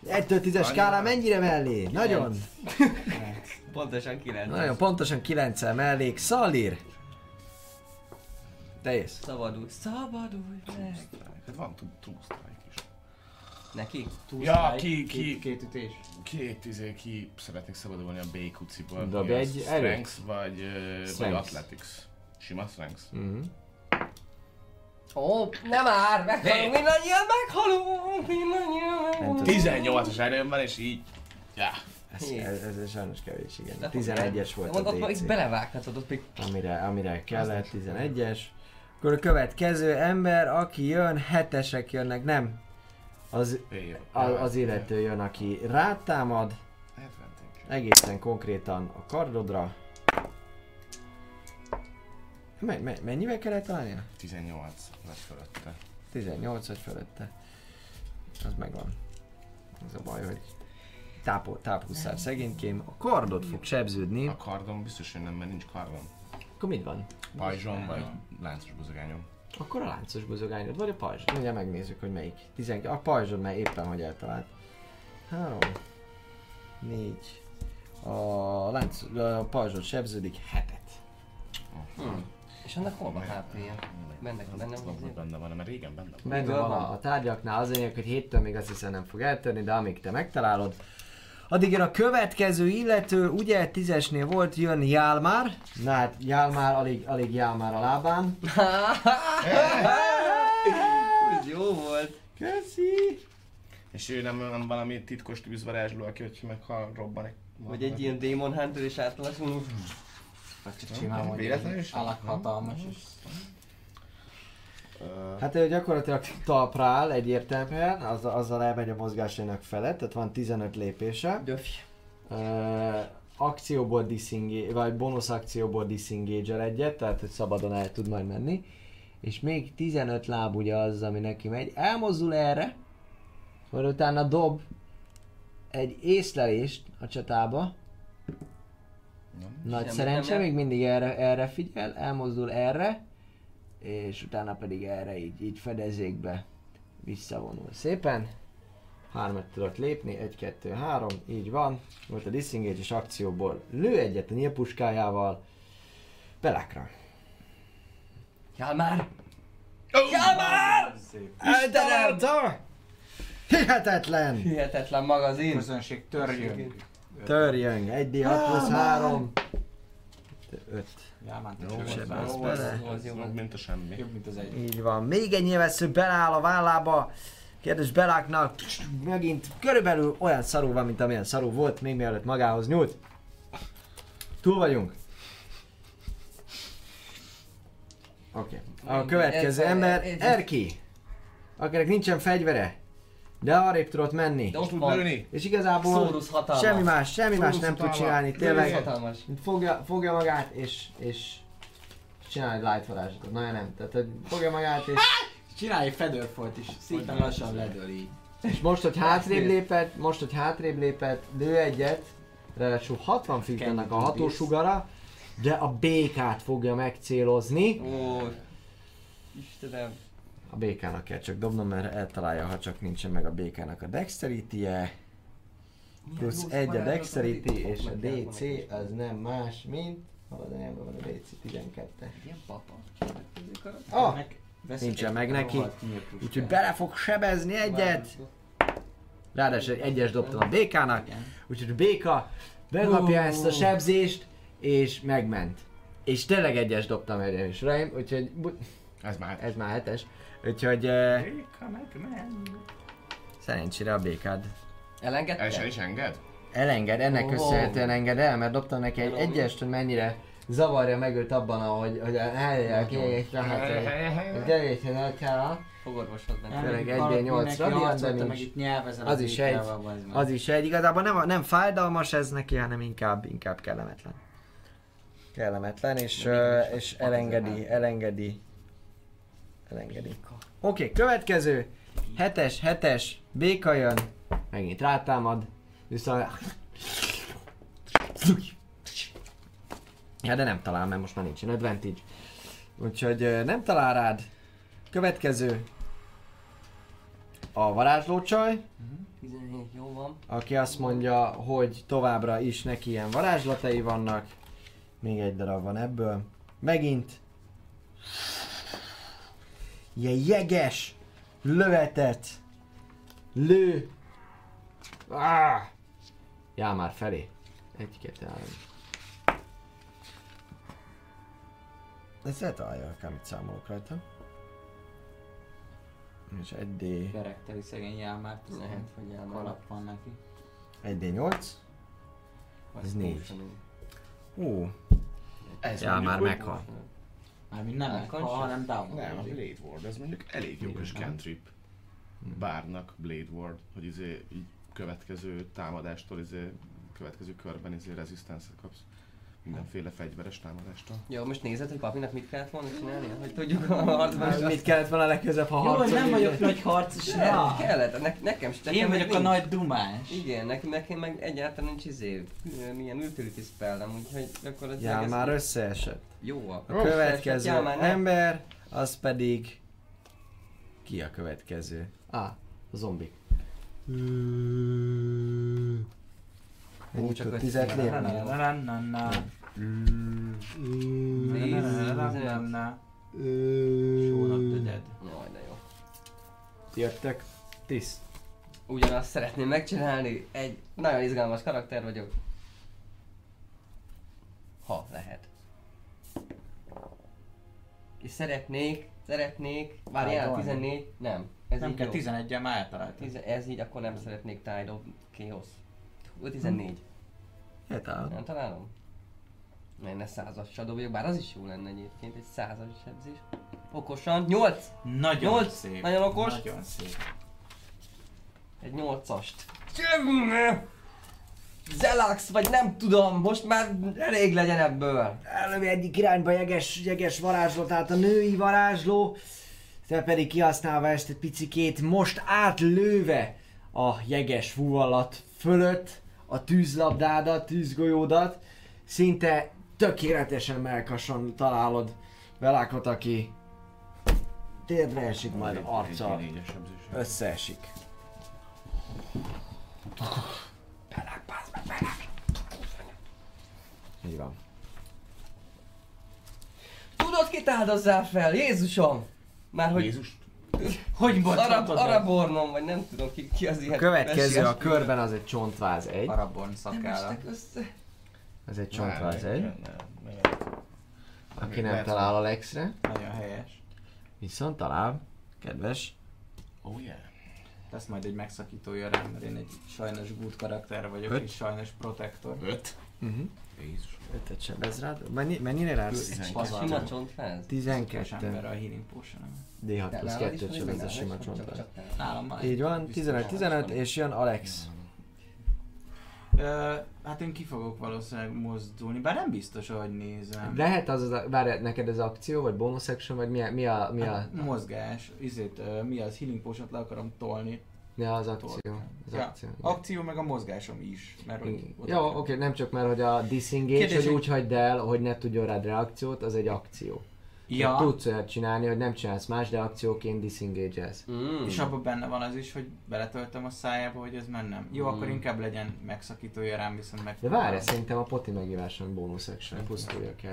1-től 10-es skálán mennyire mellé? Nagyon, Pontosan 9. nagyon pontosan 9 mellé. Szalír! Te jössz. Szabadulj. Szabadulj meg. Hát van strike is. Neki? Two Ja, strike, ki- két, ki- két ütés. Két izé, ki szeretnék szabadulni a B-kuciból. Dobj Mi az? egy erőt. Strength vagy, ö, vagy Strength. Athletics. Sima Strength. Mhm. Ó, nem már! Meghalunk, mindannyian meghalunk! Mindannyian Nem meghalunk! tudom. 18-as erőmmel és így... Ja. Ez, Hé. ez, ez sajnos kevés, igen. De 11-es volt a DC. belevághatod ott még. amire, amire kellett, 11-es. Akkor a következő ember, aki jön, hetesek jönnek, nem. Az, az, illető jön, aki rád támad, Advantage. egészen konkrétan a kardodra. Me, me, mennyivel kellett találnia? 18 lett fölötte. 18 vagy fölötte. Az megvan. Az a baj, hogy tápol, táphuszár szegénykém. A kardod fog sebződni. A kardom biztos, hogy nem, mert nincs kardom. Akkor mit van? Pajzsom vagy láncos buzogányom. Akkor a láncos buzogányod, vagy a pajzs. Mindjárt megnézzük, hogy melyik. 12. A pajzsod, mert éppen hogy eltalált. 3, 4. A lánc, a pajzsod sebződik hetet. Hmm. És annak hol van HP-je? Benne, benne van. benne van, mert régen benne van. Benne van a, a tárgyaknál, az lényeg, hogy héttől még azt hiszem nem fog eltörni, de amíg te megtalálod, Addig jön a következő illető, ugye tízesnél volt, jön Jálmár. Na hát Jálmár, alig, alig Jálmár a lábán. Ez jó volt. Köszi! És ő nem, nem valami titkos tűzvarázsló, aki hogy meghal, robban egy... Vagy egy ilyen Demon Hunter és átalasul. Vagy csak Véletlenül hogy is? alak hatalmas, és Hát ő gyakorlatilag talpra áll egyértelműen, az, azzal elmegy a mozgásának felett, tehát van 15 lépése. Döfj. Uh, akcióból disengage, vagy bónusz akcióból disengage egyet, tehát hogy szabadon el tud majd menni. És még 15 láb ugye az, ami neki megy. Elmozdul erre, majd utána dob egy észlelést a csatába. nem. Nagy Nem, szerencse, nem, még mindig erre, erre figyel, elmozdul erre, és utána pedig erre így, így fedezékbe visszavonul. Szépen. Hármat tudok lépni, egy, kettő, három, így van. Volt a disengage és akcióból lő egyet a nyílpuskájával. Belákra. Jál már! Eltalálta! Hihetetlen! Hihetetlen magazin. közönség törjön. Törjön, 1d6 plusz 3. 5. Jámán, Jó, vagy. bele. az- az jobb, mint a semmi. Jobb, mint az egy. Így van. Még egy nyilvessző beláll a vállába. Kérdés Beláknak megint körülbelül olyan szarú van, mint amilyen szarú volt, még mielőtt magához nyúlt. Túl vagyunk. Oké. Okay. A következő Ez- ember Erki. Akinek nincsen fegyvere. De arrébb tudott menni. De ott Tud lőni? És igazából semmi más, semmi más Szórusz nem tud csinálni. Tényleg fogja, fogja magát és, és csinál egy light varázslatot. Na nem, tehát hogy fogja magát és Csinálj egy featherfalt is, szépen lassan ledől így. És most, hogy hátrébb lépett, most, hogy hátrébb lépett, lő egyet, ráadásul 60 feet ennek a hatósugara, de a békát fogja megcélozni. Ó, Istenem. A békának kell csak dobnom, mert eltalálja, ha csak nincsen meg a békának a dexterity-je. Plusz egy a dexterity, és a DC az nem más, mint... Hol az enyémben van a DC 12 Ilyen papa. Ah! Nincsen meg neki. Úgyhogy bele fog sebezni egyet. Ráadásul egy egyes dobtam a békának, Igen. úgyhogy a béka bekapja Ó. ezt a sebzést, és megment. És tényleg egyes dobtam erre is ráim, úgyhogy bu- Ez már ez már hetes. Úgyhogy uh, szerencsére a békád Elengedte? El sem is enged? elenged, ennek Ó. köszönhetően enged el, mert dobtam neki egy egyest, hogy mennyire zavarja meg őt abban, ahogy, hogy a helyek és tehát egy kevésen el kell. Fogorvosod benne. Tényleg egy Valaki D8 neki radiant Az is meg. Az is egy, igazából nem, nem fájdalmas ez neki, hanem inkább, inkább kellemetlen. Kellemetlen, és, és elengedi, elengedi, elengedi. Oké, okay, következő, hetes, hetes, béka jön, megint rátámad, viszont... Ja, de nem talál, mert most már nincsen advantage. Úgyhogy nem talál rád. Következő, a varázslócsaj, 17, jó van. aki azt mondja, hogy továbbra is neki ilyen varázslatai vannak. Még egy darab van ebből. Megint. Ilyen jeges lövetet lő. Ah! Já már felé. Egy, kettő, három. Ez eltalálja, akármit számolok rajta. És egy D, Berekteli szegény Jámár, Lehet, hogy elmegy. kalap van neki. egy D8. Ez négy. Ó, Ez já, mondjuk már úgy- meghal. Mármint nem conscious. hanem down. Nem, a Blade Ward, ez mondjuk elég jó kis cantrip. Bárnak Blade Ward, hogy izé így következő támadástól, izé, következő körben izé resistance kapsz. Mindenféle fegyveres támadástól. Jó, most nézed, hogy papinak mit kellett volna csinálni? Hogy tudjuk a harcban. Mit kellett volna legközelebb, ha Jó, harcolni? nem vagyok nagy harcos, Nem, kellett, ne, nekem nekem Én vagyok a nincs. nagy dumás. Igen, nekem, nekem meg egyáltalán nincs izé, milyen utility spellem, úgyhogy Já, ez már összeesett. Jó. A következő már nem. ember, az pedig... Ki a következő? Ah, a zombik. Mennyit csak öt tizet lépni? The Dead. Jaj, de jó. Jöttek. Tiszt. Ugyanazt szeretném megcsinálni, egy nagyon izgalmas karakter vagyok. Ha lehet. És szeretnék, szeretnék, várjál, Tájolni? 14, nem. Ez Nem így kell jó. 11-en már eltaláltam. Ez így, akkor nem szeretnék Tide of Chaos. Ó, 14. Hétál. Nem találom? Menne százassal dobjuk, bár az is jó lenne egyébként, egy százas sebzés. Okosan, 8! Nagyon Nyolc. szép. Nagyon okos. Nagyon szép. Egy 8-ast. Zelax, vagy nem tudom, most már elég legyen ebből. Elövi egyik irányba jeges, jeges varázsló, tehát a női varázsló, te pedig kihasználva ezt egy picikét, most átlőve a jeges fúvallat fölött a tűzlabdádat, tűzgolyódat, szinte tökéletesen melkason találod Velákot, aki térdre esik, majd arccal Egy négyes sebzés. összeesik. Így van. Tudod, kit áldozzál fel? Jézusom! Már hogy Jézus. Hogy Arab? Arabornon, vagy nem tudom ki, ki az A ilyen. következő a körben az egy csontváz egy. Szakála. estek össze. Ez egy csontváz egy. Aki nem talál a Lexre, Nagyon helyes. viszont talál, kedves. Oh yeah. Lesz majd egy megszakítója rám, mert én egy sajnos good karakter vagyok, Öt. és sajnos protektor. Öt. Uh-huh. Jézus. Ötöt sebez rád. Mennyi, mennyire rád? Sima csontfáz. Kis 12. ember a healing potion D6 plusz Nálad is 2 van sebez a sima van, csontváz. Nálam már. Így van, biztos 15-15 van. és jön Alex. Ö, hát én ki fogok valószínűleg mozdulni, bár nem biztos, ahogy nézem. Lehet az, az várj, neked ez akció, vagy bonus action, vagy mi a, mi a, mi a, Hát, mozgás, izét, ö, mi az healing potion le akarom tolni. mi az akció? Az Ja, akció. igen. akció meg a mozgásom is. Mert hogy oda Jó, kell. oké, nem csak mert, hogy a disengage, Kérdés, hogy hogy- úgy hagyd el, hogy ne tudjon rád reakciót, az egy akció. Ja. Tudsz olyat csinálni, hogy nem csinálsz más, de akcióként disengage-elsz. Mm. és abban benne van az is, hogy beletöltöm a szájába, hogy ez mennem. Jó, Hmm. akkor inkább legyen megszakítója rám, viszont meg... De várj, szerintem a poti megíváson bonus action, pusztulja kell.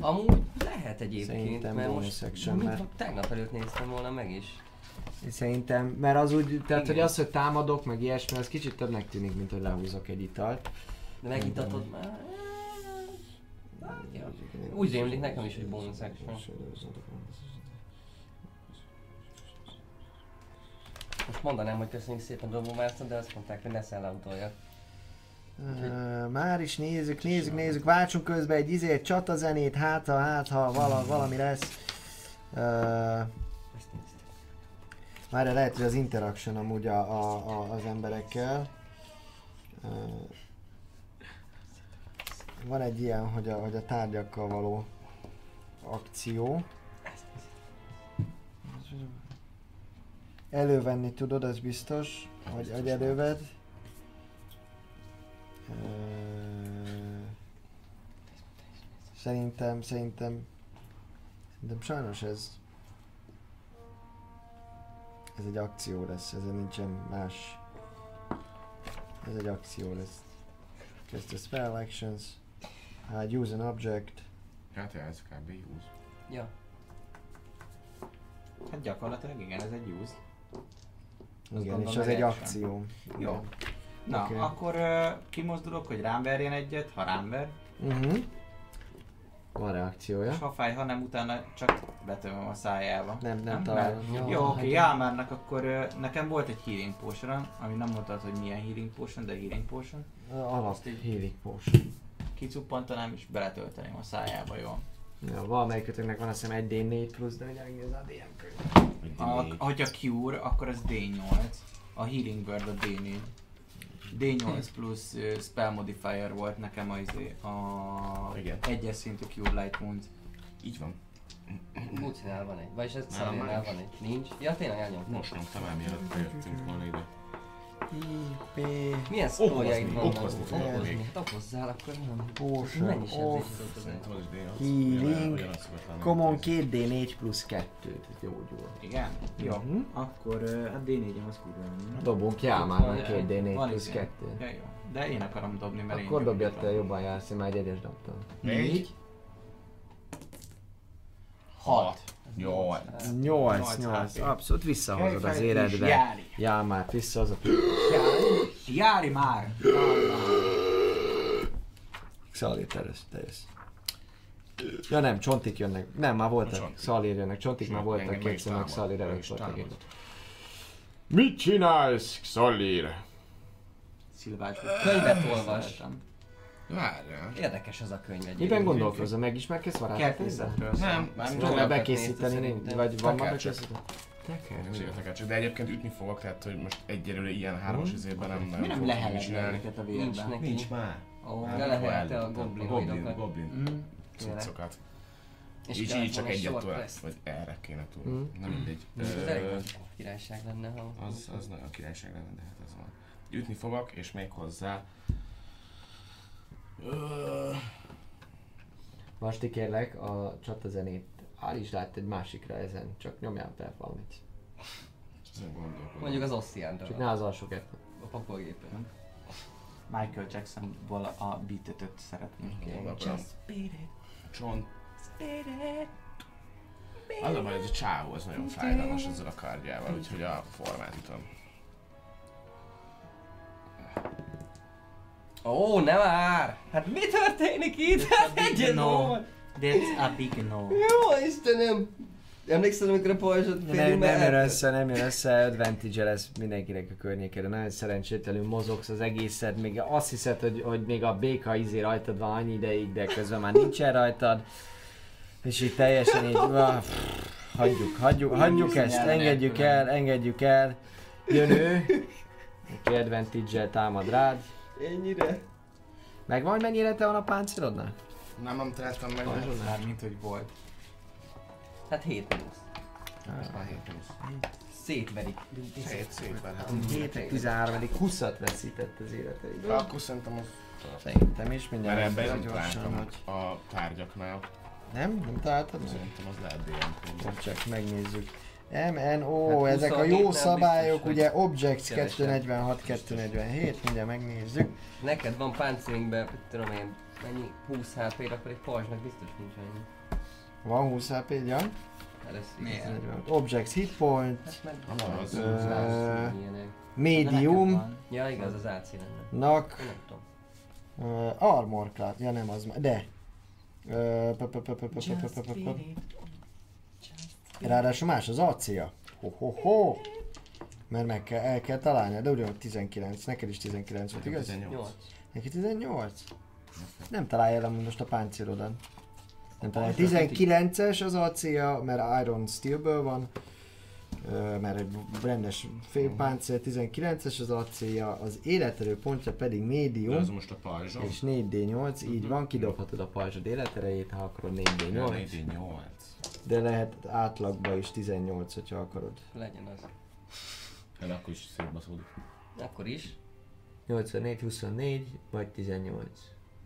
Amúgy lehet egyébként, Szerintem mert most action, mert- tegnap előtt néztem volna meg is. Szerintem, mert az úgy, tehát hogy az, hogy támadok, meg ilyesmi, az kicsit többnek tűnik, mint hogy lehúzok egy italt. De megitatod már. Hát, ja. Úgy rémlik nekem is, hogy bonus action. Most mondanám, hogy köszönjük szépen Dombo Master, de azt mondták, hogy ne szellemtolja. Uh, már is nézzük, nézzük, nézzük, váltsunk közben egy izé, egy csatazenét, hát ha, hát ha vala, valami lesz. Uh, már lehet, hogy az interaction amúgy a, a, a, az emberekkel. Uh, van egy ilyen, hogy a, hogy a tárgyakkal való akció. Elővenni tudod, ez biztos, hogy, hogy előved. Szerintem, szerintem, szerintem sajnos ez ez egy akció lesz, ez nincsen más. Ez egy akció lesz. Cast a spell actions. Uh, use an object. Hát ez kb. 20. Ja. Hát gyakorlatilag igen, ez egy use. Azt Igen, és az egy akció. Jó. Na, okay. akkor uh, kimozdulok, hogy rám verjen egyet, ha rám ver. Uh-huh. Van reakciója. És ha fáj, ha nem, utána csak betömöm a szájába. Nem, nem Mert- találom. Jó, Jó, hát oké, jó. Jámárnak akkor uh, nekem volt egy healing potion ami nem mondtad, hogy milyen healing potion, de healing potion. Alap Azt így- healing potion. Kicuppantanám és beletölteném a szájába, jó? Ja, valamelyikőtöknek van azt hiszem egy D4 plusz, de mindjárt megnézem a DM könyv. A, hogyha cure, akkor az D8. A healing word a D4. D8 plusz uh, spell modifier volt nekem az izé, a Igen. egyes szintű cure light wounds. Így van. Mucinál van egy. Vagyis ez nincs. van egy. Nincs? Ja tényleg elnyomtam. Most nyomtam el, mielőtt bejöttünk volna ide. IP, Milyen Okozni, vannak? okozni fogok Okozni. Hát okozzál akkor nem. Potion Mennyi sebzés of jutott az Szerintem az is D8. Healing. Common mint 2D4 plusz 2, tehát gyógyul. Igen? Jó. Mhm. Akkor uh, hát D4-em az kurva nem? Dobunk ám már Van, 2D4 Van plusz igen. 2. Ja, jó. De én akarom dobni, mert én Akkor dobjad te jobban jársz, én már egy egyes dobtam. Négy. Hat. Jó. 8, Nyolc 8, HP. abszolút visszahozod az életbe. Jári. Jámát visszahozod. Jári. Jári már! Jári már. Szalir, te jössz, te jössz. Ja nem, csontik jönnek. Nem, már voltak. Szalir jönnek, csontik már voltak kétszer, meg Meg előtt voltak. Mit csinálsz, Szalir? Szilvács. Könyvet olvas. Várjál. Érdekes ez a könyv egyébként. Miben gondolkozol? Megismerkedsz szól. Nem, nem Tudom, bekészíteni, nincs? Vagy van már bekészíteni? Nem el, de egyébként ütni fogok, tehát hogy most egyelőre ilyen hármas izében nem Mi nagyon nem fogok mit csinálni. a Nincs vérben? neki. Nincs már. Ó, de lehelte a goblin goblin, goblin Mm. cuccokat. És Így, így csak egyet tovább, vagy erre kéne túl. Mm. Na mindegy. Ez elég királyság lenne, ha... Az, az nagyon királyság lenne, de hát ez van. Ütni fogok, és még hozzá... Vasti kérlek, a csatazenét állítsd át egy másikra ezen, csak nyomjál be valamit. ezen gondolkodom. Mondjuk az oszcián Csak ne az alsó kettő. A pakolgépen. Michael Jacksonból a beat szeretném. Jól akarom. Csont. Az a baj, hogy a csávó az nagyon fájdalmas ezzel a kardjával, úgyhogy a formát ütöm. Ó, ne már! Hát mi történik itt? Hát egyet no. That's a big no. Jó, Istenem! Emlékszel, amikor a pajzsot Nem, nem jön össze, nem jön össze, advantage lesz mindenkinek a környékére, nagyon szerencsétlenül mozogsz az egészet, még azt hiszed, hogy, hogy még a béka izé rajtad van annyi ideig, de közben már nincsen rajtad, és így teljesen így, ah, pff, hagyjuk, hagyjuk, hagyjuk ezt, engedjük el, engedjük el, jön ő, aki advantage támad rád, Ennyire? megvan, hogy mennyi élete van a páncélodnak? Nem, nem találtam meg. Már mint hogy volt. Hát 7 plusz. Már hét plusz. Szétverik. Szét, szétverhet. 7 13 20-at veszített az életeiből. Akkor szerintem az... Szerintem is mindjárt. Mert ebben nem találtam a tárgyaknál. Nem? Nem találtad meg? Szerintem az lehet DMP. Most csak megnézzük. MNO, Hát hát ezek a 27 jó szabályok, biztos, ugye Objects kevesebb. 246, 247, mindjárt megnézzük. Neked van páncélingben, tudom én, mennyi 20 HP-re, akkor egy pajzsnak biztos nincs annyi. Van 20 hp ja. Először Miért? 45. Objects hit point, Hát medium, Ja igaz, az AC lenne. nak, uh, armor class, ja nem az, ma- de. Ráadásul más az acéja. Ho, ho, ho. Mert meg kell, el kell találni, de ugyanúgy 19, neked is 19 volt, igaz? 18. 8. Neki 18? Nem találja el most a páncélodan. Nem találja. 19-es az acélja, mert Iron Steelből van. Mert egy rendes félpáncél, 19-es az acélja, az életerő pontja pedig De médium, az most a pajzsom. és 4D8, így van, kidobhatod a pajzsod életerejét, ha akarod 4D8, 8. de lehet átlagba is 18, hogyha akarod. Legyen az. Hát akkor is szétbaszódik. Akkor is. 84, 24, vagy 18.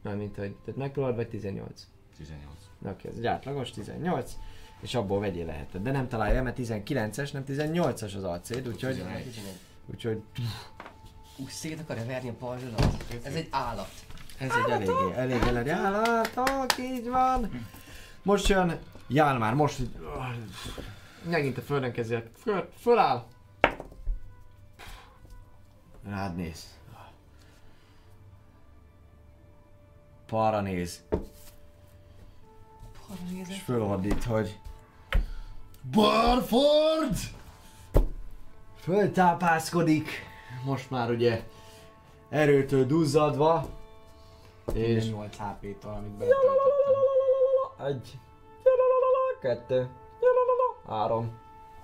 Mármint, hogy tehát megpróbálod, vagy 18. 18. Na oké, ez egy átlagos 18, és abból vegyél leheted. De nem találja, mert 19-es, nem 18-as az alcéd, úgyhogy, 11. 11. úgyhogy Úgy szét akarja verni a pajzsodat. Ez egy állat. ez egy eléggé, eléggé nagy állatok, így van. Most jön Jálmár, most megint a földön kezdi, föl, föláll. Rád néz. Para néz. És fölordít, hogy Barford! Föltápászkodik, most már ugye erőtől duzzadva, és 8 HP-tól, amit beletöltöttem. egy, kettő, három,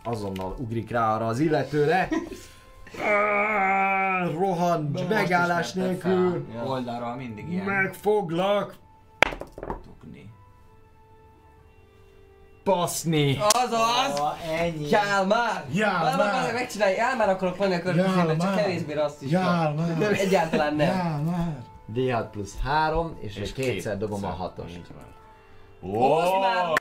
azonnal ugrik rá arra az illetőre. Ah, Rohan, megállás nélkül, Ja. Oldalról mindig ilyen megfoglak, tukni. baszni. Azaz! Ah, ennyi. Jálmár! Jálmár! Nem akarok megcsinálni, Jálmár akarok venni a körülbelül, csak kevésbé rasszista. Jálmár! Nem, egyáltalán nem. Jálmár! D6 plusz 3, és, és kétszer dobom a kétszer. hatos. Így van. Ó,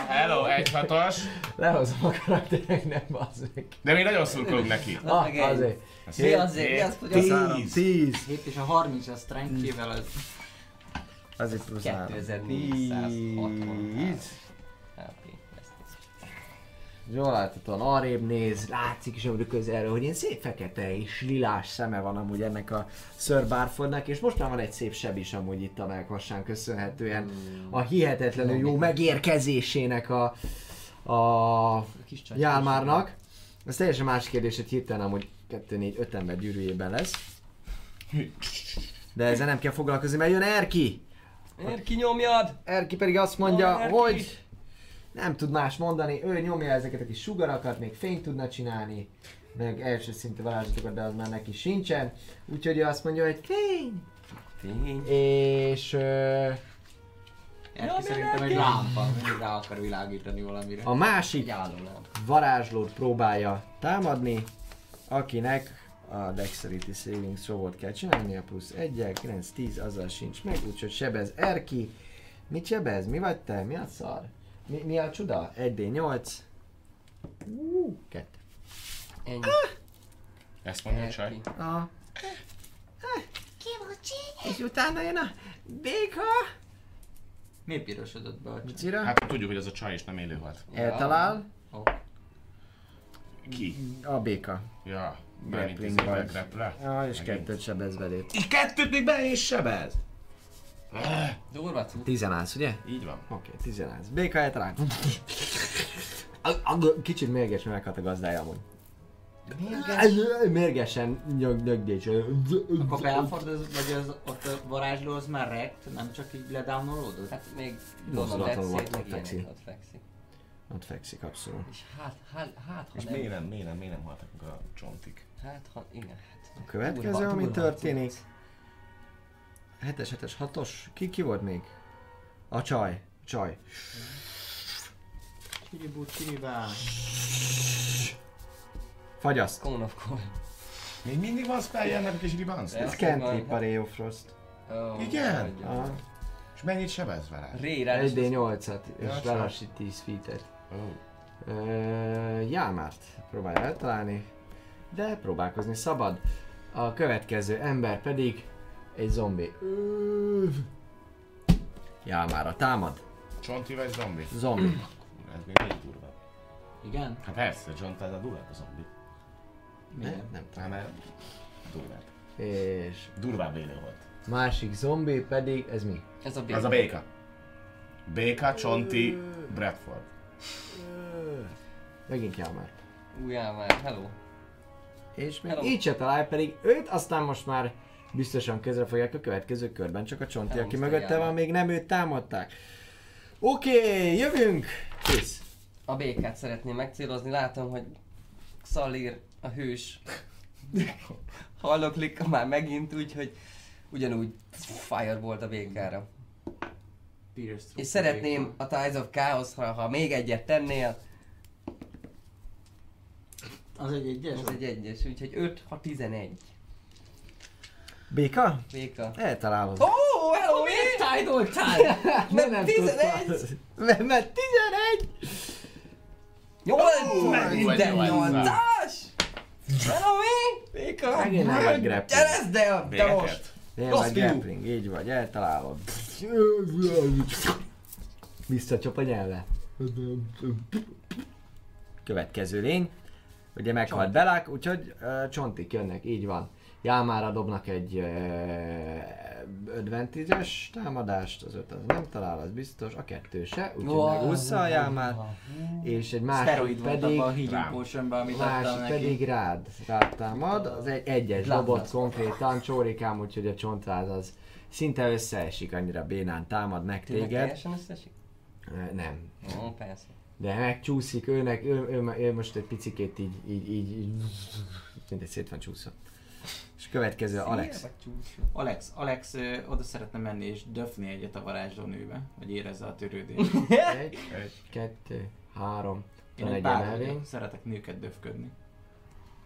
hello, egy hatos. Lehozom a karakterek, nem az meg. De mi nagyon szurkolunk neki. Na, Ah, egy. azért. Mi azért? Mi az, hogy az áram? 10, 10. 7 és a 30 a strength-jével az Azért plusz 3. 2463 HP. Jól láthatóan arrébb néz, látszik is amúgy közelről, hogy ilyen szép fekete és lilás szeme van amúgy ennek a Sir Barfordnak, és most már van egy szép seb is amúgy itt a melkassán köszönhetően a hihetetlenül jó megérkezésének a, a. Jálmárnak. Ez teljesen más kérdés, hogy hirtelen amúgy 2, 4, 5 ember gyűrűjében lesz. De ezzel nem kell foglalkozni, mert jön Erki! Miért kinyomjad? Erki pedig azt mondja, Jaj, Erki! hogy nem tud más mondani, ő nyomja ezeket a kis sugarakat, még fényt tudna csinálni, meg első szintű varázslatokat, de az már neki sincsen. Úgyhogy ő azt mondja, hogy fény! Fény. És ö, Erki szerintem egy lámpa, mindig rá akar világítani valamire. a másik varázslót próbálja támadni, akinek a Dexterity Saving Throw-ot kell csinálnia, plusz 1 9, 10, azzal sincs meg, úgyhogy sebez Erki. Mit sebez? Mi vagy te? Mi a szar? Mi, mi a csuda? 1D8. Uh, kettő. Ennyi. Ezt mondja a csaj. Ah. És utána jön a béka. Miért pirosodott be a csaj? Hát tudjuk, hogy ez a csaj is nem élő volt. Eltalál. Ki? A béka. Ja, Grappling grapple. Ah, és Megint. kettőt sebez velét. És kettőt még be is sebez. Durva cucc. Tizenász, ugye? Így van. Oké, okay, tizenász. Béka eltalál. Kicsit mérges, mert meghalt a gazdája amúgy. Mérges? Mérgesen nyög, nyögdés. Akkor Belford az, vagy az, ott a varázsló az már rekt, nem csak így ledownolódott? Hát még gondolom Mozdulatlanul Dead ott fekszik. ott fekszik. Ott fekszik abszolút. És hát, hát, hát, ha És nem, miért nem, miért nem, miért nem haltak meg a csontik? hát, ha, igen, hát. A következő, Durva, ami durva történik. Cucc. 7-es, 7-es, 6-os. Ki, ki volt még? A csaj. Csaj. Csiribú, csiribá. Fagyaszt. Cone of Cold. Még mindig van spelljelnek és ribansz? Ja. Ez cantrip a Ray of Frost. Oh, Igen? Ah, És mennyit sebez vele? Ré, ráadásul 1D8-at, és lelassít 10 feet-et. Ó. Ö, Jámárt próbálja eltalálni, de próbálkozni szabad. A következő ember pedig egy zombi. Ö, Jámára támad. Csonti vagy zombi? Zombi. Ez még elég durva. Igen? Hát persze, John, tehát a durvább a zombi. Miért? Nem, nem Nem, mert durvább. És Durvább élő volt. másik zombi pedig, ez mi? Ez a B. Az a béka. Béka, Csonti, Bradford. Megint jár már. Újjá már, hello. És még Hello. így se talál pedig őt, aztán most már biztosan közre fogják a következő körben, csak a Csonti, aki mögötte van, még nem őt támadták. Oké, okay, jövünk! Kész. A békát szeretném megcélozni, látom, hogy Xalir, a hős, halloklik már megint, úgyhogy ugyanúgy fire volt a békára. És szeretném a Ties of Chaos, ha, ha még egyet tennél, Az egy egyes? az egy egyes, úgyhogy 5, ha 11. Béka? Béka. Eltalálod. Ó, oh, hello, miért tájdoltál? nem, nem 11? tudtad. Mert, mert 11! Nyolc! megint Minden vagy nyolcas! Hello, mi? Béka! Megint nem vagy grappling. Gyere, de, de Béket. most! Nem vagy grappling, így vagy, eltalálod. Visszacsap a nyelve. Következő lény. Ugye meghalt Belák, úgyhogy uh, csontik jönnek, így van. Jámára dobnak egy uh, advantage-es támadást, az öt az nem talál, az biztos, a kettő se, úgyhogy megúszza a Jámár. És egy másik pedig, a potionban, amit másik neki. pedig rád, rád támad, az egy egyes dobott konkrétan, csórikám, úgyhogy a csontváz az szinte összeesik, annyira bénán támad meg Tényleg téged. teljesen összesik? Ö, Nem, Ó, persze. de megcsúszik, őnek, ő, ő, ő most egy picikét így, így, így, így mindegy szét van csúszva. Következő Alex. Alex, Alex ö, oda szeretne menni és döfni egyet a varázsló nőbe, hogy érezze a törődést. Egy, kettő, három, Én van egy egy bár emelvény. vagyok, szeretek nőket döfködni.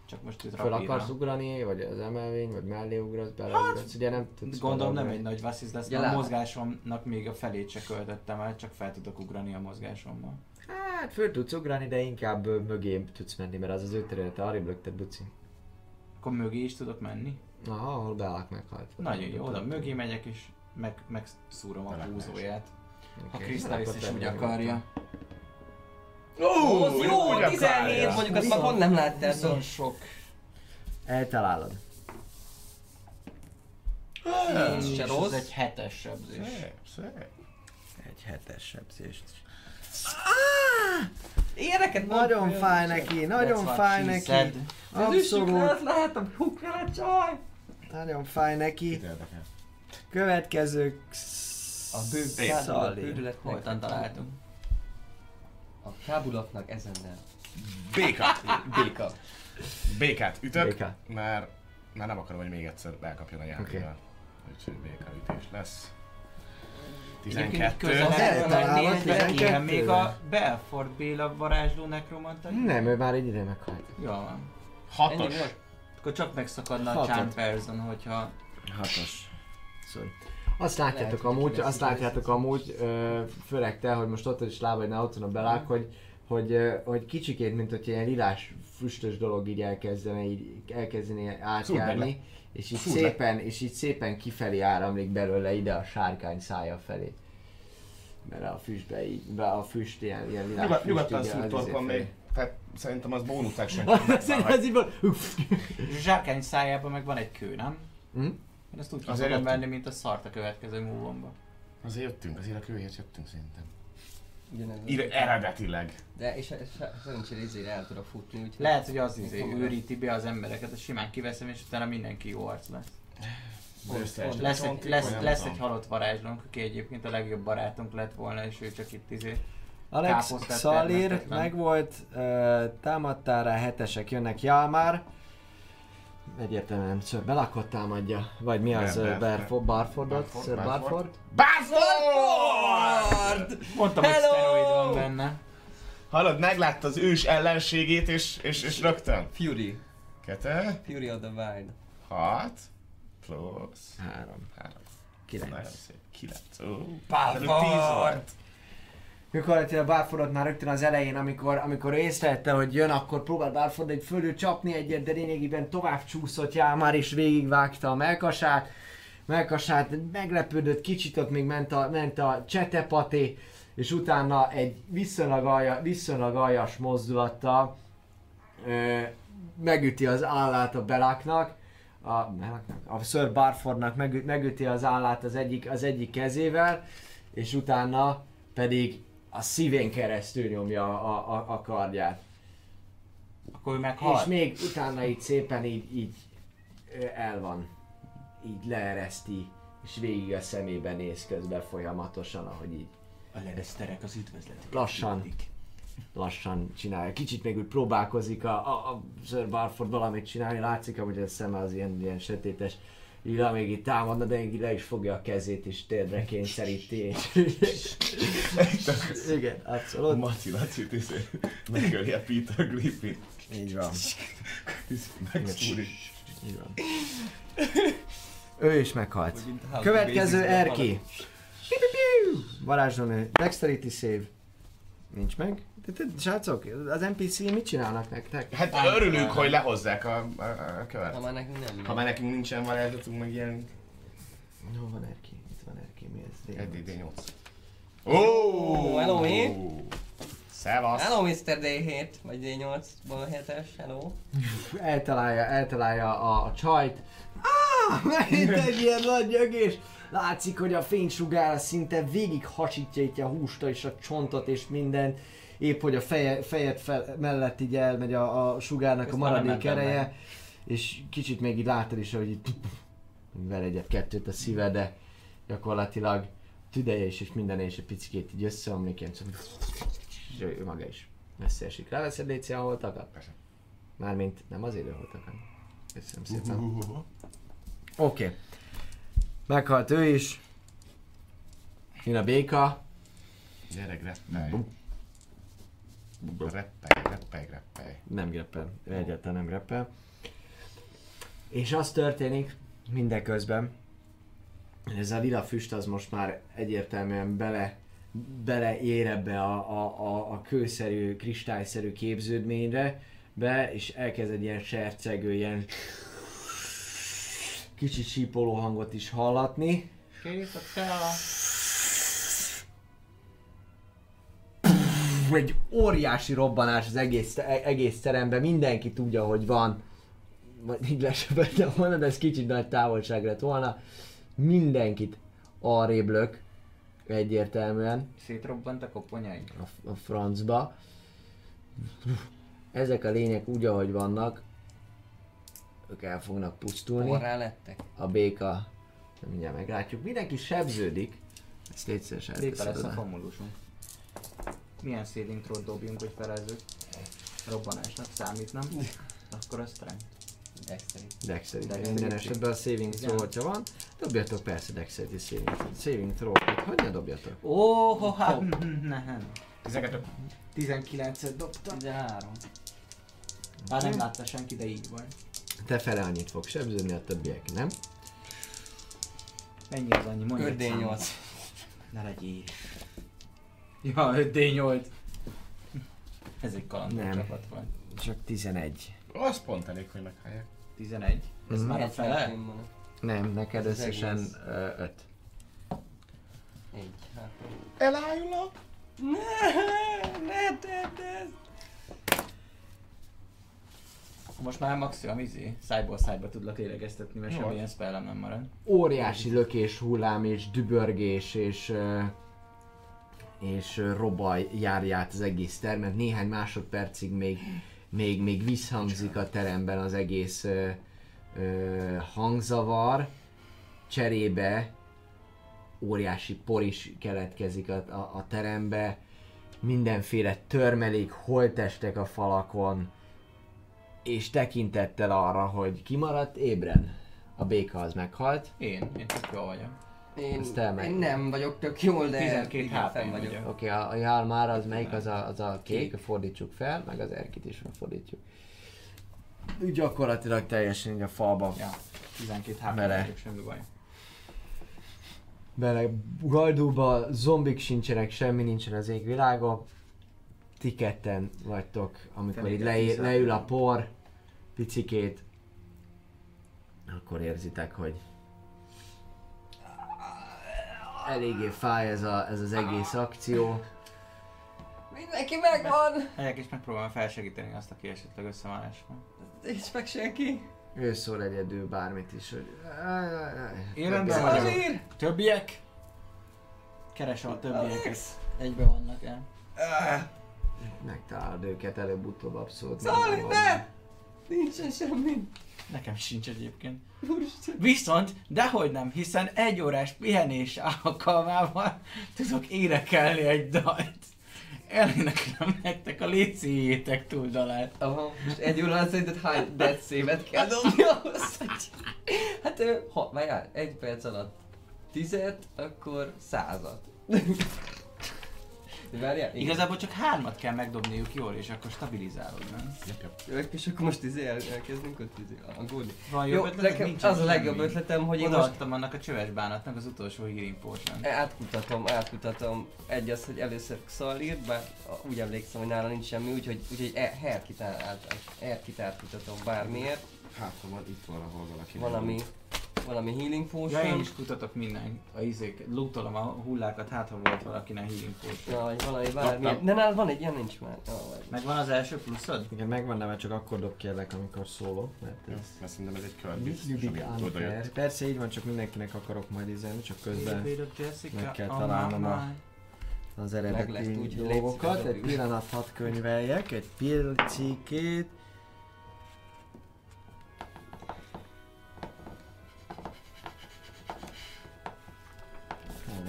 Csak most itt Föl rapírra. akarsz ugrani, vagy az emelvény, vagy mellé ugrasz, beleugrasz, ugye nem tudsz Gondolom nem egy nagy vasszisz lesz, mert a mozgásomnak még a felét se költöttem el, csak fel tudok ugrani a mozgásommal. Hát föl tudsz ugrani, de inkább ö, mögé tudsz menni, mert az az ő területe, arrébb lökted Buci. Akkor mögé is tudok menni. Aha, ahol Belák meghalt. Nagyon jó, oda mögé megyek és meg, megszúrom a húzóját. A Oké. Krisztális is úgy akarja. Ó, jó, úgy 17, akarja. mondjuk azt már pont nem láttál. Viszont sok. Eltalálod. Ez se És rossz. ez egy hetes sebzés. Szép, szép. Egy hetes sebzést. Mond- Nagyon fáj neki, nagyon fáj neki. Abszolút, hukra a csaj! nagyon fáj neki. Következő... A bő, Szép. kábulat Szalé. bődületnek. Holtan találtunk. A kábulatnak ezennel. Béka. Béka. Békát ütök, Béka. mert már nem akarom, hogy még egyszer elkapjon a játékra. Úgyhogy béka ütés lesz. Egyébként 12. közel Az eltalálod, elmennél, de 12. ilyen még a Belfort Béla varázsló nekromanta. Nem, ő már egy ide meghalt. Jó van. Ennyi 6-os. volt? Akkor csak megszakadna a. Charm Person, hogyha... Hatos. Szóval. Azt látjátok Lehet, amúgy, azt látjátok amúgy, főleg te, hogy most ott is lábaidnál ott van a belák, hogy, hogy, hogy kicsikét, mint hogy ilyen lilás füstös dolog így elkezdene, így meg átjárni, és így szépen, és így szépen kifelé áramlik belőle ide a sárkány szája felé. Mert a füstbe így, be a füst ilyen, ilyen lilás Nyugod, füst nyugodtan az izé felé. még. Tehát szerintem az bónusz action. Van. Zsárkány szájában meg van egy kő, nem? Hm? Én ezt úgy fogom jöttünk. venni, mint a szart a következő múlomba. Azért jöttünk, azért a kőért jöttünk szerintem. Ugyanez. Ire, eredetileg. De és, és szerencsére izére el tudok futni, úgyhogy... Lehet, hogy az izé őríti be az embereket, ezt simán kiveszem, és utána mindenki jó arc lesz. Pont. Lesz egy, lesz, lesz egy halott varázslónk, aki egyébként a legjobb barátunk lett volna, és ő csak itt izé. Alex Szalir megvolt, uh, támadtál rá, hetesek jönnek Jalmar. Egyértelműen Sir Belakot támadja, vagy mi az Ber- Ber- Barfo- Barfordot, Barford, Sir Barford. Barford. Mondtam, hogy Hello! szteroid van benne. Hallod, meglátta az ős ellenségét, és, és, és rögtön. Fury. Kete, Fury of the Wild. 6, plusz Három. 3. Kilenc. Nagyon szép. 9. Ó, Bárford! Előbb 10 volt. Gyakorlatilag Barfordot már rögtön az elején, amikor, amikor észlelette, hogy jön, akkor próbált Barford egy fölül csapni egyet, de lényegében tovább csúszott Jalmar és végigvágta a melkasát. Melkasát meglepődött, kicsit ott még ment a, ment a csetepaté, és utána egy viszonylag, alja, viszonylag aljas mozdulattal ö, megüti az állát a beláknak, a, a Sir Barfordnak megü, megüti az állát az egyik, az egyik kezével, és utána pedig a szívén keresztül nyomja a, a, a kardját. Akkor ő meghal. És még utána így szépen így, így el van. Így leereszti, és végig a szemébe néz közben folyamatosan, ahogy így A lereszterek az üdvözletük. Lassan. lassan csinálja. Kicsit még úgy próbálkozik a, a, a Sir Barford valamit csinálni, látszik, hogy a szeme az ilyen, ilyen sötétes, így még itt támadna, de így le is fogja a kezét és térdre kényszeríti. És... Igen, abszolút. Maci Laci izé, megöli a Peter Griffin. Így van. Megszúri. Így van. Ő is meghalt. Következő Erki. Varázslónő. Dexterity save. Nincs meg. Srácok, az NPC mit csinálnak nektek? Hát örülünk, hogy lehozzák a, a, a követ. Ha már nekünk nem Ha már nekünk nincsen varázslatunk, meg ilyen Hol van Erki? Itt van Erki, mi ez? 1D8. Ó, hello, mi? Szevasz! Hello Mr. D7, vagy D8-ból 7-es, hello. Eltalálja, eltalálja a, a csajt. Ah, megint egy ilyen nagy nyögés. Látszik, hogy a fénysugár szinte végig hasítja itt a húst és a csontot és mindent. Épp, hogy a feje, fejed fel, mellett így elmegy a, a sugárnak Ezt a maradék ereje. meg. És kicsit még így látod is, hogy így ver egyet-kettőt a szíve, de gyakorlatilag tüdeje is és minden és egy picit így összeomlik, ilyen szóval és ő maga is messze esik. Ráveszed Léci a holtakat? Persze. Mármint nem az élőholtakat. Köszönöm szépen. Oké. Okay. Meghalt ő is. Jön a béka. Gyere, greppelj. Reppelj, reppelj, reppelj. Nem greppel. Egyáltalán nem greppel. És az történik mindeközben, ez a lila füst az most már egyértelműen bele, beleér ebbe a, a, a, a kőszerű, kristályszerű képződményre, be, és elkezd egy ilyen sercegő, ilyen kicsit sípoló hangot is hallatni. Készítek fel. Egy óriási robbanás az egész, egész teremben, mindenki tudja, hogy van. Majd így lesebettem volna, de ez kicsit nagy távolság lett volna. Mindenkit arrébb lök, egyértelműen Szétrobbant a koponyai. a, a francba. Ezek a lények úgy, ahogy vannak, ők el fognak pusztulni. Porrá lettek. A béka, mindjárt meglátjuk, mindenki sebződik. Ezt légy szíves Lépe elteszed lesz a famulusunk. Milyen saving throw dobjunk, hogy felezzük? Robbanásnak számít, nem? Akkor azt ránk. Dexterity. Dexterity. Dexterity. Minden esetben a saving throw, hogyha van, dobjatok persze Dexterity saving throw. Saving throw, hogy ne dobjatok? Ó, oh, hát, nem. 12. 19-et dobtam. 13. Bár nem látta senki, de így van. Te fele annyit fog sebződni, a többiek nem. Mennyi az annyi? Mondj egy 5 számot. 8 Ne legyél. Ja, 5D8. Ez egy kalandor Nem. csapat van. Csak 11. Az pont elég, hogy meghallják. 11. Ez Mhm. már a fele? Nem, neked Az összesen egész. 5. Egy, hát. Elájulok! Ne, ne tedd ezt! Most már maximum izé, szájból szájba tudlak lélegeztetni, mert Jó. semmilyen spellem nem marad. Óriási lökés, hullám és dübörgés és ö, és robaj járja az egész termet. Néhány másodpercig még, még, még visszhangzik a teremben az egész ö, ö, hangzavar. Cserébe óriási por is keletkezik a, a, a terembe. Mindenféle törmelék, holtestek a falakon. És tekintettel arra, hogy kimaradt ébren. A béka az meghalt. Én, én jól vagyok. Én, Ezt én nem vagyok tök jól, de 12 igen, fenn vagyok. Oké, okay, a, a Jalmar az melyik? Az a, az a kék, fordítsuk fel, meg az Erkit is fordítjuk. Úgy gyakorlatilag teljesen így a falba Ja, 12 HP vagyok, semmi baj. bele galdúba, zombik sincsenek, semmi nincsen az égvilágon. Ti ketten vagytok, amikor Te így elhiszem. leül a por, picikét, akkor érzitek, hogy eléggé fáj ez, a, ez az egész akció. Mindenki megvan! Megyek és megpróbálom felsegíteni azt, aki esetleg össze van esve. Nincs meg senki. Ő szól egyedül bármit is, hogy... Én rendben vagyok. Többiek? Keresem a többieket. Egybe vannak el. Megtalálod őket előbb-utóbb abszolút. Minden ne! Nincsen semmi. Nekem sincs egyébként. Viszont, dehogy nem, hiszen egy órás pihenés alkalmával tudok énekelni egy dalt. Eléneklem nektek a létszíjétek túl dalát. Aha, most egy óra alatt szerinted hány save-et kell dobni ahhoz, hogy... Hát, ha, várjál, egy perc alatt tizet, akkor százat. Várjál, igen. Igazából csak hármat kell megdobniuk jól, és akkor stabilizálod, nem? Jep, és akkor most izé el, elkezdünk ott izé aggódni. Van Jó, nekem az a legjobb ötletem, hogy én most annak a csöves bánatnak az utolsó healing potion. átkutatom, átkutatom egy az, hogy először Xalírt, bár úgy emlékszem, hogy nála nincs semmi, úgyhogy, úgyhogy e- Herkit átkutatom bármiért. Hát, ha van itt valahol valaki. Valami, valami healing Ja, potion. én is kutatok minden, a izék, lootolom a hullákat, hát ha volt valakinek healing potion. Ja, vagy valami bármi. De nálad van egy ilyen, nincs már. Ja. Megvan az első pluszod? Igen, megvan, de már csak akkor dob kérlek, amikor szólok, mert ez... Mert szerintem ez egy kör. Biztos. Persze így van, csak mindenkinek akarok majd izelni, csak közben meg kell találnom a- az eredeti dolgokat. Egy pillanat hadd könyveljek, egy pilcikét.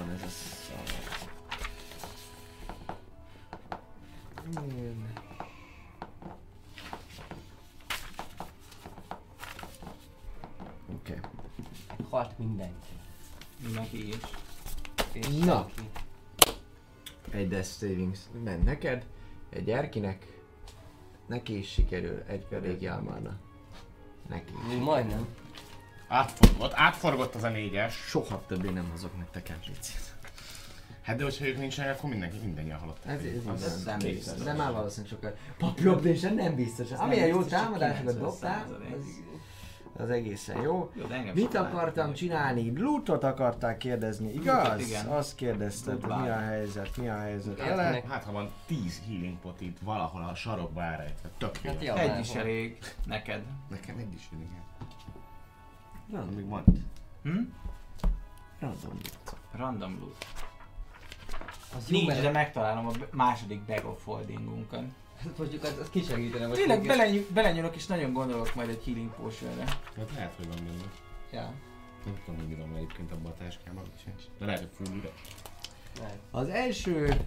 Van ez a szar? Én- Oké. Halt mindenki. Mindenki is. És Na. senki. Egy Death Savings. Men neked, egy Erkinek, neki is sikerül, egy pedig Jalmána. Neki. is. Majdnem. Átforgott, átforgott az a négyes. Soha többé nem hozok nektek említét. Hát de hogyha ők nincsenek, akkor mindenki mindannyian halott. Ez, ez, Az- ez nem biztos. De már valószínűleg sokkal. Papírobdésen nem biztos. Amilyen jó támadásokat 90%. dobtál, az, az egészen jó. Jó, de engem Mit akartam csinálni? Lootot akarták kérdezni, igaz? Lootot, igen. Azt kérdezted, mi a helyzet, mi a helyzet? Nek- Hát ha van 10 healing pot itt valahol a sarokba elrejtve, tök jó. Hát. Egy is elég neked. Nekem egy is igen. Random, Még van. Hm? random. Random loot. Az jó, Nincs, mert- de megtalálom a második bag of holdingunkat. Hát Mondjuk az, az kisegítene most. Tényleg belenyúl, belenyúlok és nagyon gondolok majd egy healing potionre. Hát lehet, hogy van benne. Ja. Nem tudom, hogy mi van egyébként abban a táskában. De lehet, hogy full üres. Az első...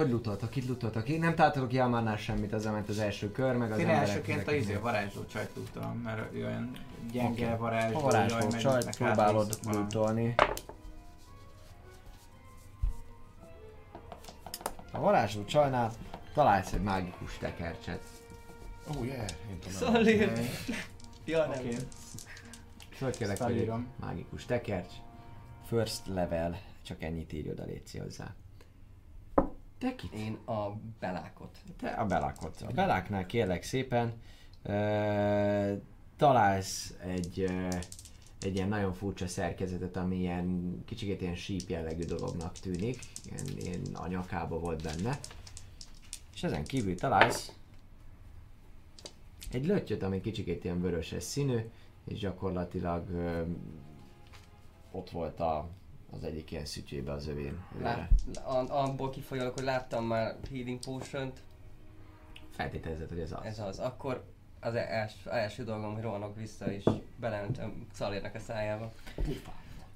Hogy lutoltak? Itt lutoltak? Én nem találtatok Jalmánál semmit, az ment az első kör, meg az Én elsőként a izé, varázsló csajt tudtam, mert olyan gyenge Oké. varázsló. A varázsló csajt meg próbálod lootolni. A varázsló csajnál találsz egy mágikus tekercset. Oh yeah, én tudom. Szalír. Ja, nem. Fölkérlek, Ezt hogy mágikus tekercs. First level, csak ennyit írj oda, létszi hozzá. Te kit? Én a belákot. Te a belákot. A beláknál kérlek szépen ö, találsz egy, ö, egy ilyen nagyon furcsa szerkezetet, ami ilyen kicsit ilyen síp jellegű dolognak tűnik. Ilyen, ilyen a nyakába volt benne. És ezen kívül találsz egy löttyöt, ami kicsit ilyen vöröses színű, és gyakorlatilag ö, ott volt a, az egyik ilyen szütyébe az övén. Lát, a- abból kifolyólag, hogy láttam már Healing potion Feltételezed, hogy ez az. ez az. Akkor az első, első dolgom, hogy rohanok vissza és beleöntöm Xalérnek a szájába.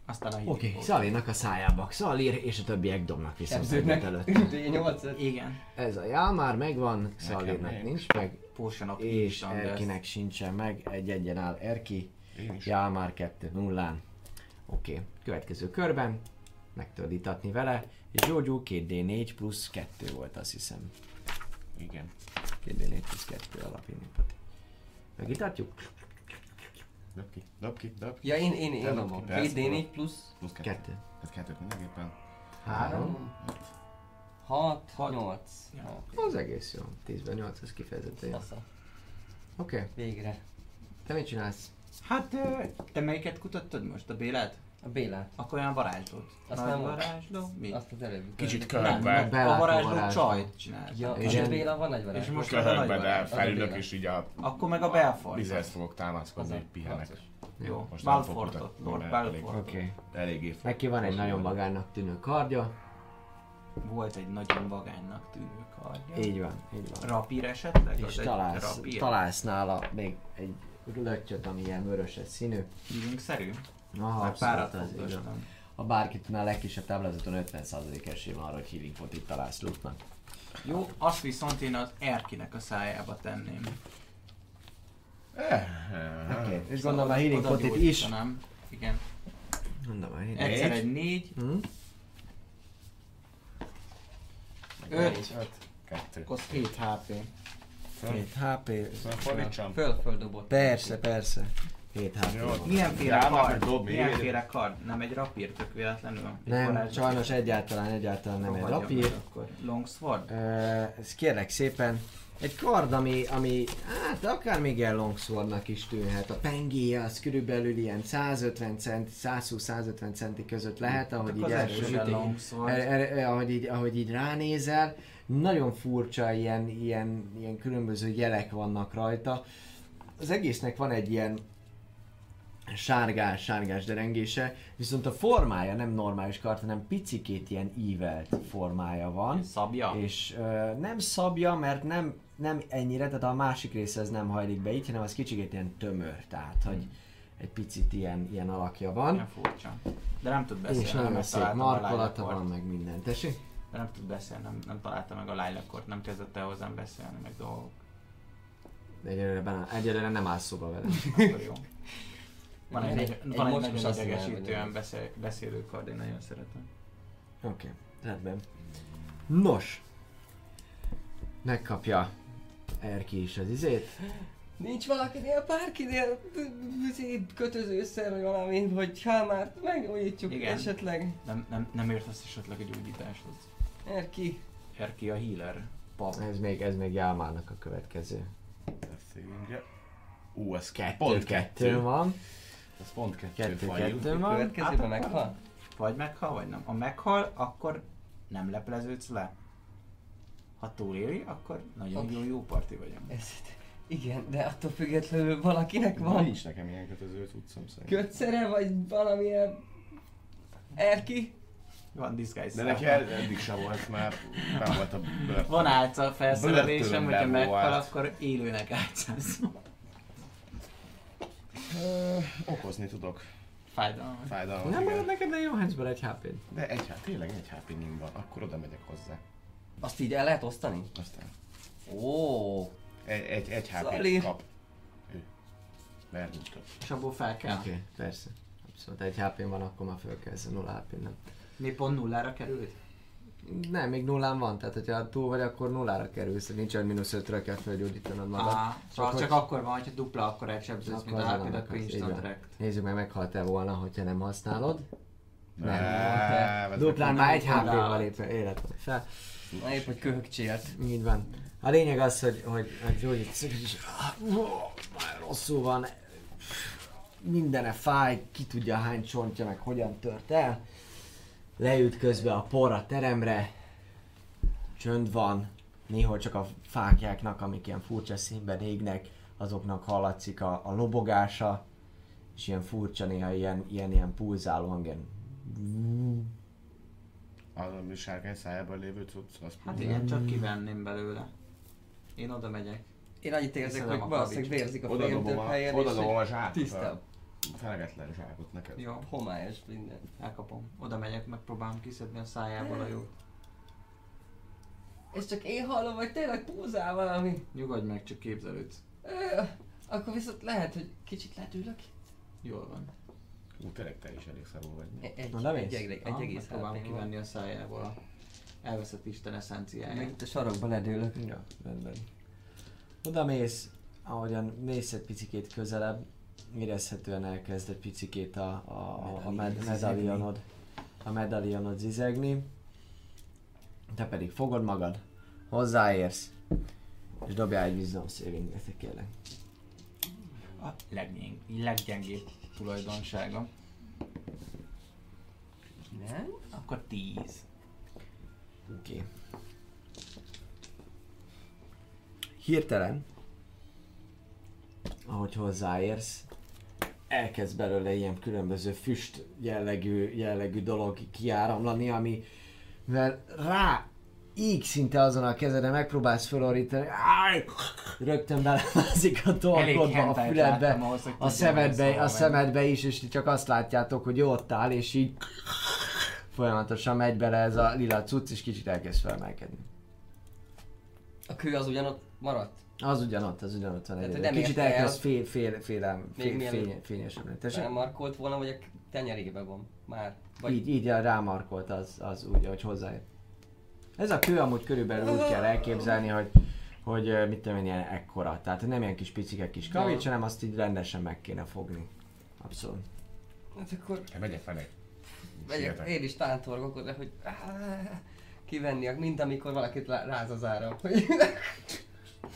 Aztán a Oké, okay, potion. Szalírnak a szájába. Szalír és a többiek dobnak vissza Sebzőnek előtt. D8 Igen. Ez a jál már megvan, Szalírnak nincs. meg, Potionok és Erkinek sincsen meg, egy egyen áll Erki, jál már 2 0 Oké, következő körben meg tudod itatni vele, és Jojo 2D4 plusz 2 volt azt hiszem. Igen. 2D4 plusz 2 alapindítat. Megitatjuk? Dob ki, dob ki, dob ki. Ja, én, én, én dobom. dob ki, 2 persze, D4 dob. plusz Plusz kettő. Kettő. Tehát kettőt mindenképpen. 3. 6, Hat. 8. Ja. Az egész jó. 10-ben 8, ez kifejezetten jó. Oké, Végre. te mit csinálsz? Hát, te melyiket kutattad most? A Bélát? A Bélát. Akkor olyan varázslót. Azt Nagy nem varázsló? Mi? Azt az előbb. Kicsit köhögve. nem, a varázsló varázsló. csajt csinált. Ja, És a Béla van nagy varázs. És most nagy de felülök és így a Akkor meg a Belfort. vizhez fogok támaszkodni, hogy pihenek. Jó, Most Balfortot. Lord Balfort. Oké. Eléggé fog. Neki van egy nagyon magánnak tűnő kardja. Volt egy nagyon vagánynak tűnő kardja. Így van, így van. Rapír esetleg? És egy találsz, találsz nála még egy löttyöt, ami ilyen vöröses színű. Healing-szerű? Aha, párat az fogdostam. Ha bárki tudná, a legkisebb táblázaton 50% esély van arra, hogy healing potit találsz lootnak. Jó, azt viszont én az Erkinek a szájába tenném. Eh, Oké, okay. és gondolom a healing Oda potit is. gyógyítanám. Igen. Mondom a healing. Egyszer egy négy, Hm? öt, Öt, kettő. az 7 HP. Két HP. Szóval fordítsam. Föl, föl dobott. Persze, persze. 7 HP. Milyenféle Drámát kard? meg dob még. Milyenféle kard? Nem egy rapír tök véletlenül? Nem, sajnos egyáltalán, egyáltalán nem egy rapír. Akkor. Longsword? Ez kérlek szépen, egy kard, ami, ami hát akár még ilyen longswordnak is tűnhet. A pengéje az körülbelül ilyen 150 centi, 120-150 centi között lehet, ahogy így az első ahogy, így, ahogy így ránézel, nagyon furcsa ilyen, ilyen, ilyen különböző jelek vannak rajta. Az egésznek van egy ilyen sárgás, sárgás derengése, viszont a formája nem normális kard, hanem picikét ilyen ívelt formája van. Szabja? És ö, nem szabja, mert nem, nem ennyire, tehát a másik része ez nem hajlik be így, hanem az kicsikét ilyen tömör, tehát hogy egy picit ilyen, ilyen alakja van. Ilyen furcsa. De nem tud beszélni, és nagyon szép markolata van, meg minden. Tessék? De nem tud beszélni, nem, nem találta meg a Lilac-ort, nem kezdett el hozzám beszélni, meg dolgok. Egyelőre, benne, egyelőre nem áll szóba vele. Akkor jó. Van egy, Egy- egy, egy van egy mocskos nagyon idegesítően beszél, beszélő kard, én nagyon szeretem. Oké, okay, rendben. Nos, megkapja Erki is az izét. Nincs valakinél, bárkinél izé, kötözőszer, vagy valami, hogy hát már megújítjuk Igen. esetleg. Nem, nem, nem értesz esetleg egy gyógyításhoz. Erki. Erki a healer. Pap. Ez még, ez még Jálmának a következő. Szívünkre. Ú, ez Kettő, pont kettő kettő. van. Ez pont kettő. Kettő, fajú. kettő van. Következőben Hát meghal. Vagy meghal, vagy nem. Ha meghal, akkor nem lepleződsz le. Ha túléli, akkor nagyon jó, jó parti vagyunk. Ez, igen, de attól függetlenül valakinek Van. Nincs nekem ilyen kötöző cuccom szerint. kötszere, vagy valamilyen Erki. Van disguise. De neki el- eddig sem volt már. Nem volt a bőr. Van álca felszerelésem, hogyha meghal, akkor élőnek álcáz. Ö, Okozni tudok Fájdalom. fájdalmat. Nem marad neked le jó henzből egy hp De egy, hát tényleg egy HP nim van, akkor oda megyek hozzá. Azt így el lehet osztani? Aztán Ó, egy, egy, egy HP-t Szalir. kap. Ő. Mert nincs több. És abból fel kell. Oké, okay, persze. Abszolút egy hp van, akkor már föl kell, ez 0 hp nem. Mi pont nullára került? Nem, még nullán van, tehát hogyha túl vagy, akkor nullára kerülsz, nincs olyan mínusz 5 kell felgyógyítanod magad. Ah, csak, hogy- csak akkor van, hogyha dupla, akkor egy sebződsz, Akkor mint a van, akkor instant rekt. Nézzük meg, meghalt-e volna, hogyha nem használod. Nem. Ne, vezet Duplán már egy. HP-val éppen életlen fel. na épp, hogy köhögcsélt. Így van. A lényeg az, hogy, hogy a gyógyítsz, és már rosszul van. Mindene fáj, ki tudja hány csontja, meg hogyan tört el. Leült közbe a por a teremre. Csönd van. Néhol csak a fákjáknak, amik ilyen furcsa színben égnek, azoknak hallatszik a, a lobogása. És ilyen furcsa, néha ilyen, ilyen, ilyen pulzáló hang, ilyen Az a sárkány szájában lévő cucc, az Hát igen, csak kivenném belőle. Én oda megyek. Én annyit érzek, hogy a valószínűleg vérzik a Oda fejem több helyen, oda és a zsákot. tisztább. Felegetlen zsákot neked. Jó, Homályos minden. elkapom. Oda megyek, megpróbálom kiszedni a szájából a jót. És csak én hallom, vagy tényleg púzál valami. Nyugodj meg, csak képzelődsz. Akkor viszont lehet, hogy kicsit ledőlök. Jól van. Ú, tényleg te is elég szarul vagy. Egy, egy, Na, nem egy, egy, egy Ah, egész megpróbálom HP-n kivenni a szájából a elveszett Isten eszenciáját. Meg itt a sarokba ledőlök. Ja, rendben. Oda mész, ahogyan mész egy picikét közelebb, érezhetően elkezd egy picikét a, a, a, a med- medalionod, a medalionod zizegni. Te pedig fogod magad, hozzáérsz, és dobjál egy wisdom saving kérlek. A leggyeng, leggyengébb tulajdonsága. Nem? Akkor 10. Oké. Okay. Hirtelen, ahogy hozzáérsz, elkezd belőle ilyen különböző füst jellegű, jellegű dolog kiáramlani, ami mivel rá így szinte azon a kezeden megpróbálsz felorítani, áj, rögtön belemázik a torkodba, a füledbe, ahhoz, a szemedbe, a szemedbe is, és csak azt látjátok, hogy ott áll, és így folyamatosan megy bele ez a lila cucc, és kicsit elkezd felmelkedni. A kő az ugyanott maradt? Az ugyanott, az ugyanott van Tehát, nem Kicsit elkezd fél, fél, fél, Még fél, mielőtt- fény, fényesebb lenni. Tessék? Markolt volna, vagy a tenyerébe van már? Vagy Így, így rámarkolt az, az úgy, hogy hozzáér. Ez a kő amúgy körülbelül úgy kell elképzelni, hogy, hogy mit tudom én, ilyen ekkora. Tehát nem ilyen kis picike kis kavics, hanem azt így rendesen meg kéne fogni. Abszolút. hát akkor Te megyek felé. megyek, én is tántorgok oda, hogy kivenni, mint amikor valakit ráz az ára. Hogy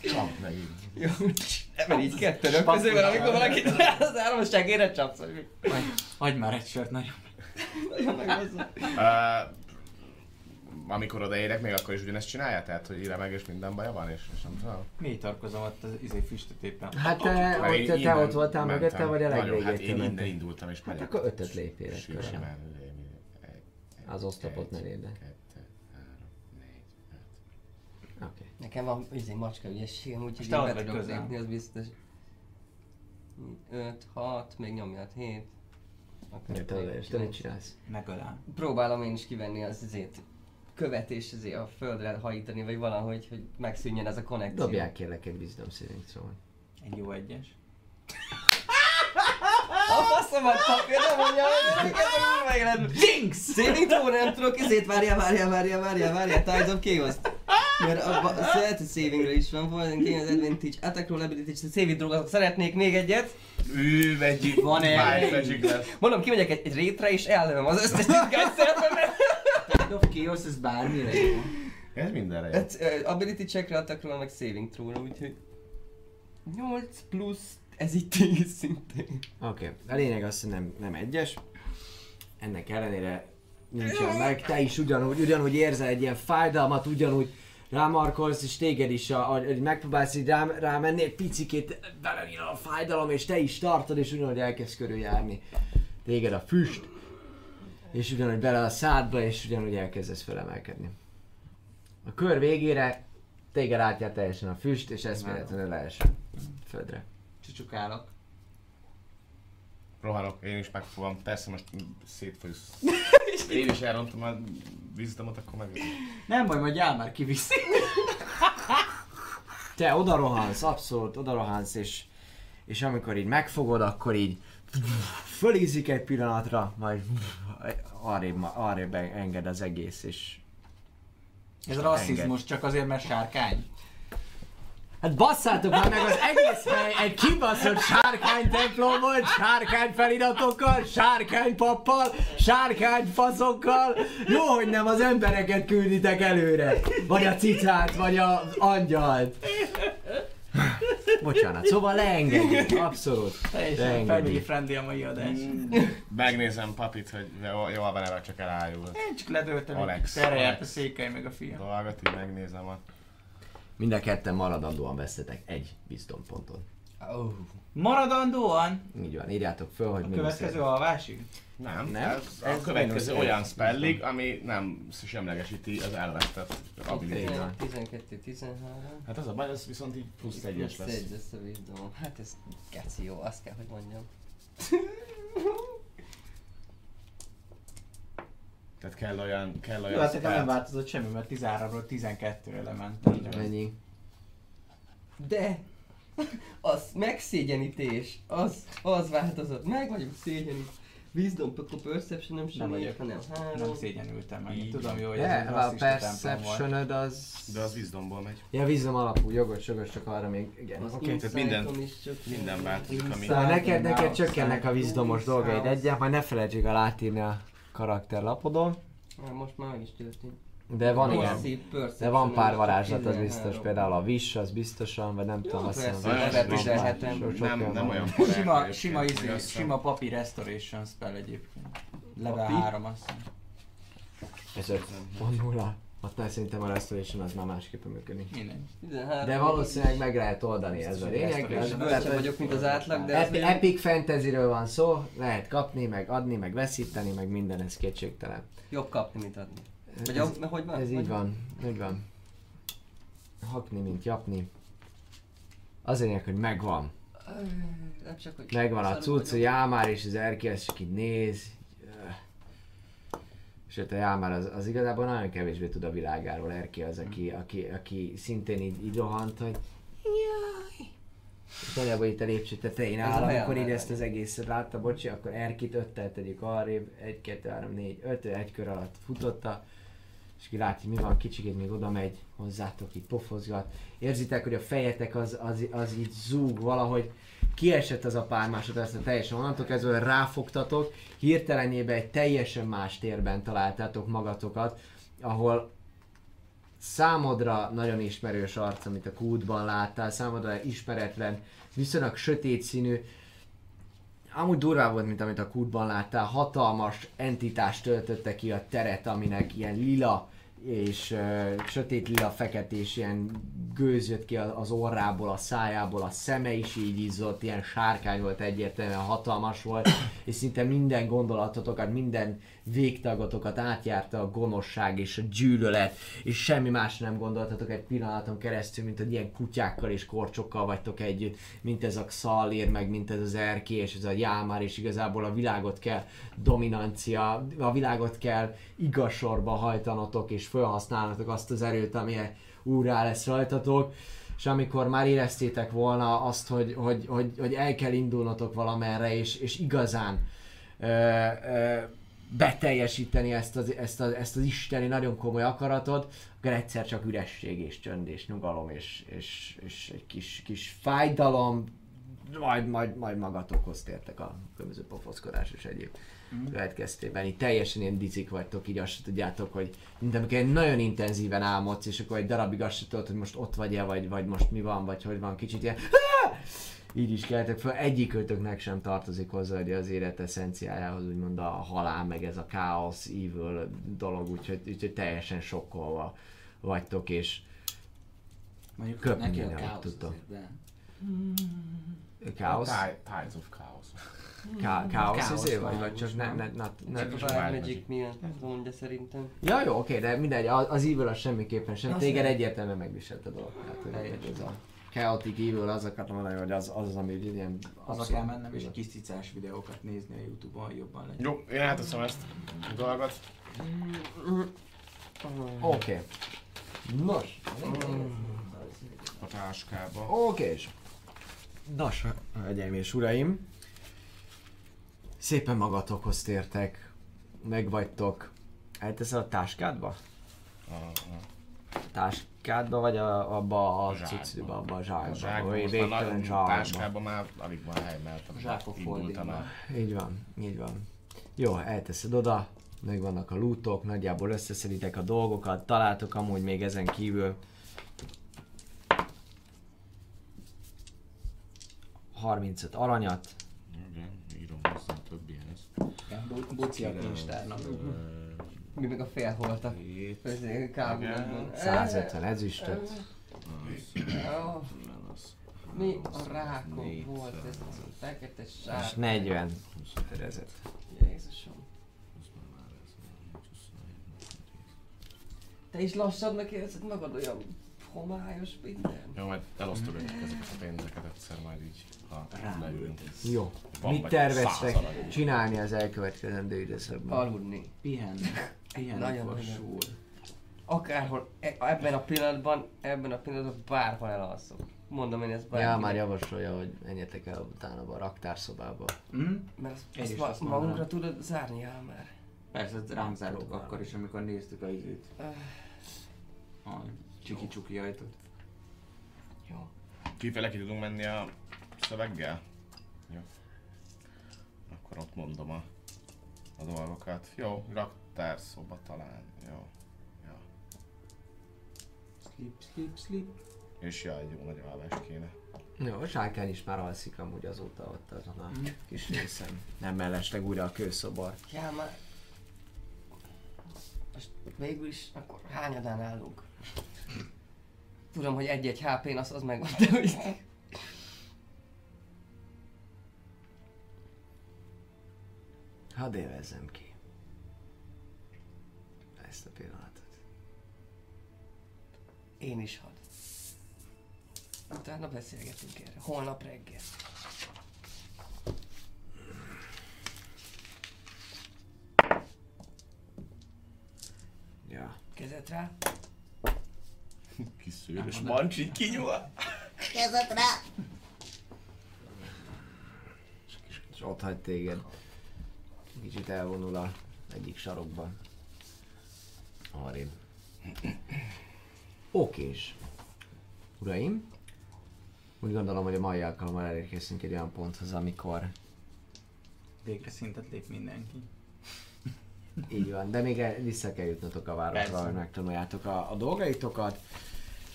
Csap meg így. jó, nem így kettőnök közül van, amikor valakit ráz az ára, most segére csapsz, hogy mi? Adj már egy sört, nagyon. Uh, amikor odaérek, még akkor is ugyanezt csinálja? Tehát, hogy ide meg és minden baja van, és, és nem tudom. Mély tarkozom ott az izé füstöt éppen. Hát te, Mert ott, te, te ott voltál mögötte, vagy a legvégén Hát én innen indultam és megyek. akkor ötöt. Egy, Az oszlopot ne egy, lépd be. Kettő, három, négy, Oké. Nekem van izé macska ügyességem, úgyhogy én be tudok lépni, az biztos. 5, 6, még nyomjad 7. Ja, te odaérsz, te mit csinálsz? Megölám. Próbálom én is kivenni az izét követ és izé a földre hajítani, vagy valahogy, hogy megszűnjen ez a konnekció. Dobják kérlek egy wisdom saving throw Egy jó egyes. A faszomat papír, nem mondja, hogy ez a. Jinx! Saving throw nem tudok, ezért várjál, várjál, várjál, várjál, várjál, Tides of Chaos. Mert a, a Select savingre is van, van Chaos Advantage, Attack Roll Ability, saving throw szeretnék még egyet. Ő, Magic, Van egy. Magic lesz. Mondom, kimegyek egy, egy rétre és ellövöm az összes titkás szervemet. Tide of Chaos, ez bármire jó. Ez mindenre jó. Hát, uh, ability checkre, attack roll, meg saving throw-ra, úgyhogy... 8 plusz, ez itt 10 szintén. Oké, okay. a lényeg az, hogy nem, nem egyes. Ennek ellenére nincsen meg. Te is ugyanúgy, ugyanúgy érzel egy ilyen fájdalmat, ugyanúgy rámarkolsz, és téged is, a, a, hogy megpróbálsz így rám, rámenni, egy picikét belejön a fájdalom, és te is tartod, és ugyanúgy elkezd körüljárni téged a füst, és ugyanúgy bele a szádba, és ugyanúgy elkezdesz felemelkedni. A kör végére téged átjár teljesen a füst, és eszméletlenül leesel földre. Csucsukálok. Rohanok, én is megfogom. Persze most szétfolysz. Én is elrontom a vízdamot, akkor meg... Nem baj, majd jár már kiviszi. Te oda rohansz, abszolút oda rohansz, és, és amikor így megfogod, akkor így fölízik egy pillanatra, majd arrébb, arrébb enged az egész, és Ez rasszizmus, csak azért, mert sárkány. Hát basszátok már meg az egész hely egy kibaszott sárkány templom volt, sárkány feliratokkal, sárkány pappal, sárkány faszokkal. Jó, hogy nem az embereket külditek előre. Vagy a cicát, vagy az angyalt. Bocsánat, szóval leengedjük, abszolút. Teljesen family friendly a mai adás. Megnézem papit, hogy jó- jól van el, csak elájul. Én csak ledöltem, Alex, erre járt a székely meg a fia. Dolgot így megnézem a... Mind a ketten maradandóan vesztetek egy wisdom ponton. Oh. Maradandóan Így van, írjátok föl, hogy a következő alvásig? Nem, Nem? nem. Ez, Ez a következő olyan spellig, ami nem semlegesíti az elvesztett ability Így van. 12, 13. Hát az a baj, ez viszont így plusz egyes Plusz lesz. egy lesz a. Hát ez keci jó, azt kell, hogy mondjam. Tehát kell olyan, kell Jó, olyan hát nekem nem változott semmi, mert 13-ról 12-re lementem. Mennyi? De! Az megszégyenítés, az, az változott. Meg vagyok szégyenít. Wisdom, akkor perception nem Nem sem vagyok. hanem három. Nem szégyenültem meg. Így tudom jó, hogy ez De, a perceptionöd az... De az wisdomból megy. Ja, wisdom alapú, jogos, jogos, csak arra még, igen. Az Oké. tehát insight-on minden- is csak minden változik, ami- Szóval neked, neked csökkennek a wisdomos dolgaid egyet, majd ne felejtsük el átírni a karakterlapodon. Ah, most már meg is történt. De van igen. De van pár varázslat, az 13. biztos, például a wish, az biztosan, vagy nem tudom, azt hiszem. van sok Nem, olyan nem van. olyan Sima, sima, izé, sima papi restoration spell egyébként. Level Papi? 3 azt hiszem. Ez 5.0. Aztán szerintem a restoration az már másképpen működik. Mindegy. 13. De valószínűleg meg lehet oldani ez a lényeg. Bölcsebb vagyok, mint az átlag, de Epi- Epic fantasyről van szó, lehet kapni, meg adni, meg veszíteni, meg minden, ez kétségtelen. jobb kapni, mint adni. Vagy Ez- jobb, hogy van? Ez így van, így van. Hakni, mint japni. Az lényeg, hogy megvan. Nem csak, hogy Megvan a szarul cucc, vagyok. a Jámár és az az csak így néz. Sőt, a Jámár az, az igazából nagyon kevésbé tud a világáról. Erki az, aki, aki, aki szintén így, így rohant, hogy jaj. Nagyjából itt a lépcső tetején áll, amikor így ezt az egészet látta, bocsi, akkor Erkit öttel tegyük arrébb, egy, kettő, három, négy, öt, egy kör alatt futotta, és ki látja, mi van, kicsikét még oda megy hozzátok, így pofozgat. Érzitek, hogy a fejetek az, az, az így zúg valahogy, kiesett az a pár másodperc, teljesen onnantól kezdve ráfogtatok, hirtelenjében egy teljesen más térben találtátok magatokat, ahol számodra nagyon ismerős arc, amit a kútban láttál, számodra ismeretlen, viszonylag sötét színű, amúgy durvább volt, mint amit a kútban láttál, hatalmas entitás töltötte ki a teret, aminek ilyen lila és uh, sötét lila feketés ilyen gőz jött ki az orrából, a szájából, a szeme is így izzott, ilyen sárkány volt egyértelműen hatalmas volt, és szinte minden gondolatotokat, minden végtagotokat átjárta a gonoszság és a gyűlölet, és semmi más nem gondoltatok egy pillanaton keresztül, mint hogy ilyen kutyákkal és korcsokkal vagytok együtt, mint ez a Xalir, meg mint ez az Erki és ez a Jámár, és igazából a világot kell dominancia, a világot kell igazsorba hajtanotok, és felhasználnatok azt az erőt, ami úrá lesz rajtatok, és amikor már éreztétek volna azt, hogy, hogy, hogy, hogy el kell indulnotok valamerre, és, és igazán ö, ö, beteljesíteni ezt az, ezt, az, ezt az isteni nagyon komoly akaratot, akkor egyszer csak üresség és csönd és nyugalom és, és, és egy kis, kis fájdalom, majd, majd, majd magatokhoz tértek a különböző pofoszkodás és egyéb következtében. Így teljesen ilyen dizik vagytok, így azt se tudjátok, hogy mint amikor nagyon intenzíven álmodsz, és akkor egy darabig azt se tudod, hogy most ott vagy-e, vagy, vagy most mi van, vagy hogy van, kicsit ilyen így is keltek fel, egyikőtöknek sem tartozik hozzá hogy az élet eszenciájához, úgymond a halál, meg ez a káosz, evil dolog, úgyhogy, úgyhogy teljesen sokkolva vagytok, és Mondjuk Köpni neki a nem káosz tudtam. azért, de... káosz, Ti- Tides of Chaos. ká, káosz, Káosz izé, vagy, vagy csak ne, van. ne, ne, ne, Csak a Magic miatt mondja szerintem. Ja, jó, oké, de mindegy, az, az evil az semmiképpen sem. Téged nem. egyértelműen megviselt a dolog. Hát, ez a chaotic evil, az akartam mondani, hogy az az, az ami ilyen... Haza kell mennem és kis cicás videókat nézni a Youtube-on, jobban legyen. Jó, én áteszem ezt a dolgot. Oké. Nos, a táskába. Oké. Nos, hölgyeim és uraim, szépen magatokhoz tértek, megvagytok. Elteszed a táskádba? A, a, Táskádba, vagy a, abba a A zsákba. cucciba, abba a a zsákba? zsákba, vagy most már végtelen nagy zsákba. táskában már alig van hely, mert A zsákok el. Így van, így van. Jó, elteszed oda, megvannak a lootok, nagyjából összeszeditek a dolgokat, találtok amúgy még ezen kívül 35 aranyat, Igen, írom hozzá többihez. Igen, bu- buci a kincstárnak. Mi meg a fél holtak. Hét, Közé kábulokban. 150 ezüstöt, Mi a rákon volt ez a fekete és sár? 40 erezet. Jézusom. Te is lassabbnak érzed magad olyan homályos minden? Jó, majd elosztogatjuk ezeket a pénzeket egyszer majd így, ha leülünk. Jó. Van Mit terveztek csinálni az elkövetkezendő időszakban? Aludni. Pihenni. Pihenni Nagyon, sure. Akárhol, e- ebben a pillanatban, ebben a pillanatban bárhol elalszok. Mondom én ezt Ja, bárkinek. már javasolja, hogy menjetek el utána a raktárszobába. Hm? Mert azt, azt ma, azt magunkra tudod zárni el már. Persze, ránk zártuk akkor is, amikor néztük a izét. A csiki-csuki ajtót. Jó. Kifele ki tudunk menni a szöveggel? Jó. Akkor ott mondom a, a dolgokat. Jó, raktárszoba talán. Jó. Ja. Sleep, sleep, sleep. És ja, egy jó nagy alvás kéne. Jó, a sárkány is már alszik amúgy azóta ott azon a kis részen. Nem mellesleg újra a kőszobor. Já, már... Végül is, akkor hányadán állunk? Tudom, hogy egy-egy HP-n az, az megvan, de hogy... Hadd élvezzem ki. Ezt a pillanatot. Én is hadd. Utána beszélgetünk erre. Holnap reggel. Ja. Kezet rá. Kis szőrös mancsi kinyúl. Kezed rá! És ott hagy téged. Kicsit elvonul a egyik sarokba. Arrébb. Okés. Uraim, úgy gondolom, hogy a mai alkalommal elérkeztünk egy olyan ponthoz, amikor Végre szintet lép mindenki. így van, de még el, vissza kell jutnotok a városra, hogy megtanuljátok a, a dolgaitokat.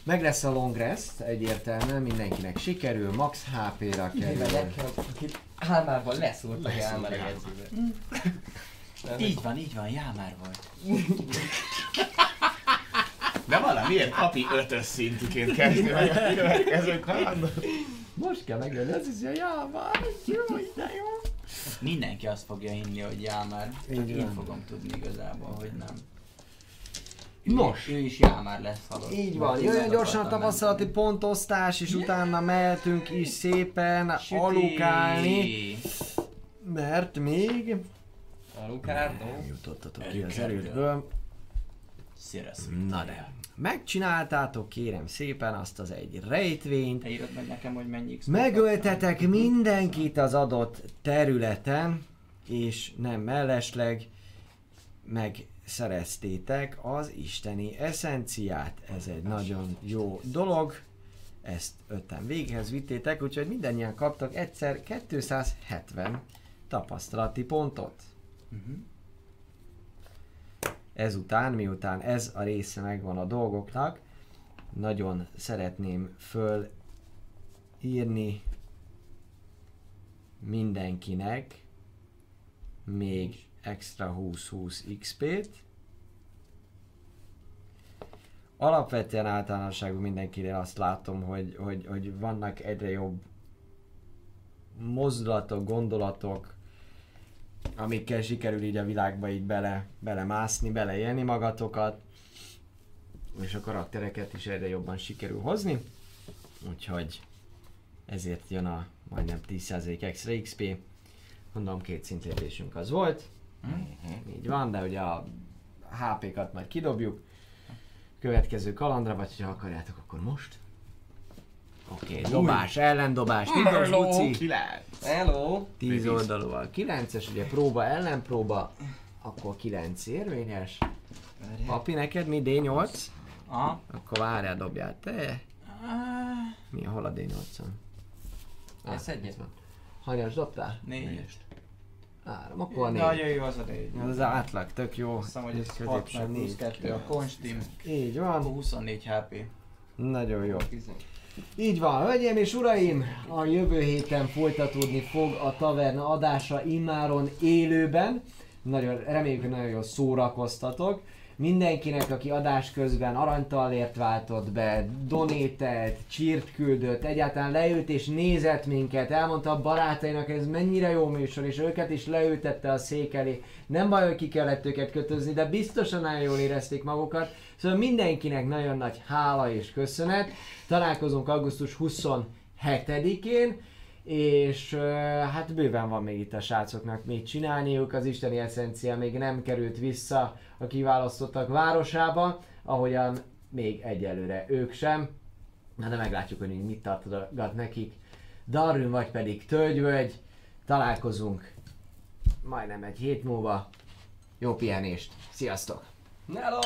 Meg lesz a long rest, egyértelműen, mindenkinek sikerül, max HP-ra kerül. akit álmában leszúrt a Jámár a jegyzőbe. Így van, így van, Jámár volt. De valamiért papi ötös szintűként kezdi meg a következő kalandot. Most kell megölni, az is a jávár. Jó, de jó. Mindenki azt fogja hinni, hogy Jámár. Csak Így én fogom tudni igazából, hogy nem. Nos, Ő is Jámár lesz halott. Így van, Mert jöjjön meg gyorsan a tapasztalati pontosztás, és utána mehetünk is szépen alukálni, mert még nem jutottatok ki az erődből. Na de, megcsináltátok kérem szépen azt az egy rejtvényt, Te írod meg nekem, hogy mennyi megöltetek mindenkit az adott területen, és nem mellesleg megszereztétek az isteni eszenciát. Ez egy nagyon jó dolog. Ezt ötten véghez vittétek, úgyhogy mindannyian kaptak egyszer 270 tapasztalati pontot. Ezután, miután ez a része megvan a dolgoknak, nagyon szeretném föl írni mindenkinek még extra 20-20 XP-t. Alapvetően általánosságban mindenkinél azt látom, hogy, hogy, hogy vannak egyre jobb mozdulatok, gondolatok, amikkel sikerül így a világba így bele, belemászni, beleélni magatokat, és a karaktereket is egyre jobban sikerül hozni. Úgyhogy ezért jön a majdnem 10% extra XP. Mondom, két szintlépésünk az volt. Így van, de ugye a HP-kat majd kidobjuk. Következő kalandra, vagy ha akarjátok, akkor most. Oké, okay, dobás, ellendobás, dobsz, Luci? Kilenc. Hello! 10 oldalúval 9-es, ugye próba, ellenpróba, akkor 9 érvényes. Papi, neked mi D8? Aha. Akkor várjál, dobjál te. Ah, Mi, hol a D8-on? Ez egyet. Hanyas dobtál? Négyest. Három, akkor a négy. Nagyon jó az a négy. Ez az átlag, tök jó. Azt hiszem, hogy ez Középső 6 meg plusz négy. 2 a konstim. Így van, 24 HP. nagyon jó. Így van, hölgyeim és uraim, a jövő héten folytatódni fog a taverna adása immáron élőben. Nagyon, reméljük, hogy nagyon jól szórakoztatok. Mindenkinek, aki adás közben aranytallért váltott be, donételt, csírt küldött, egyáltalán leült és nézett minket, elmondta a barátainak, ez mennyire jó műsor, és őket is leültette a szék elé. Nem baj, hogy ki kellett őket kötözni, de biztosan nagyon jól érezték magukat. Szóval mindenkinek nagyon nagy hála és köszönet. Találkozunk augusztus 27-én, és hát bőven van még itt a srácoknak mit csinálniuk, az isteni eszencia még nem került vissza a kiválasztottak városába, ahogyan még egyelőre ők sem. Na de meglátjuk, hogy még mit tartogat nekik. Darwin vagy pedig Tölgyvölgy, találkozunk majdnem egy hét múlva. Jó pihenést, sziasztok! Hello!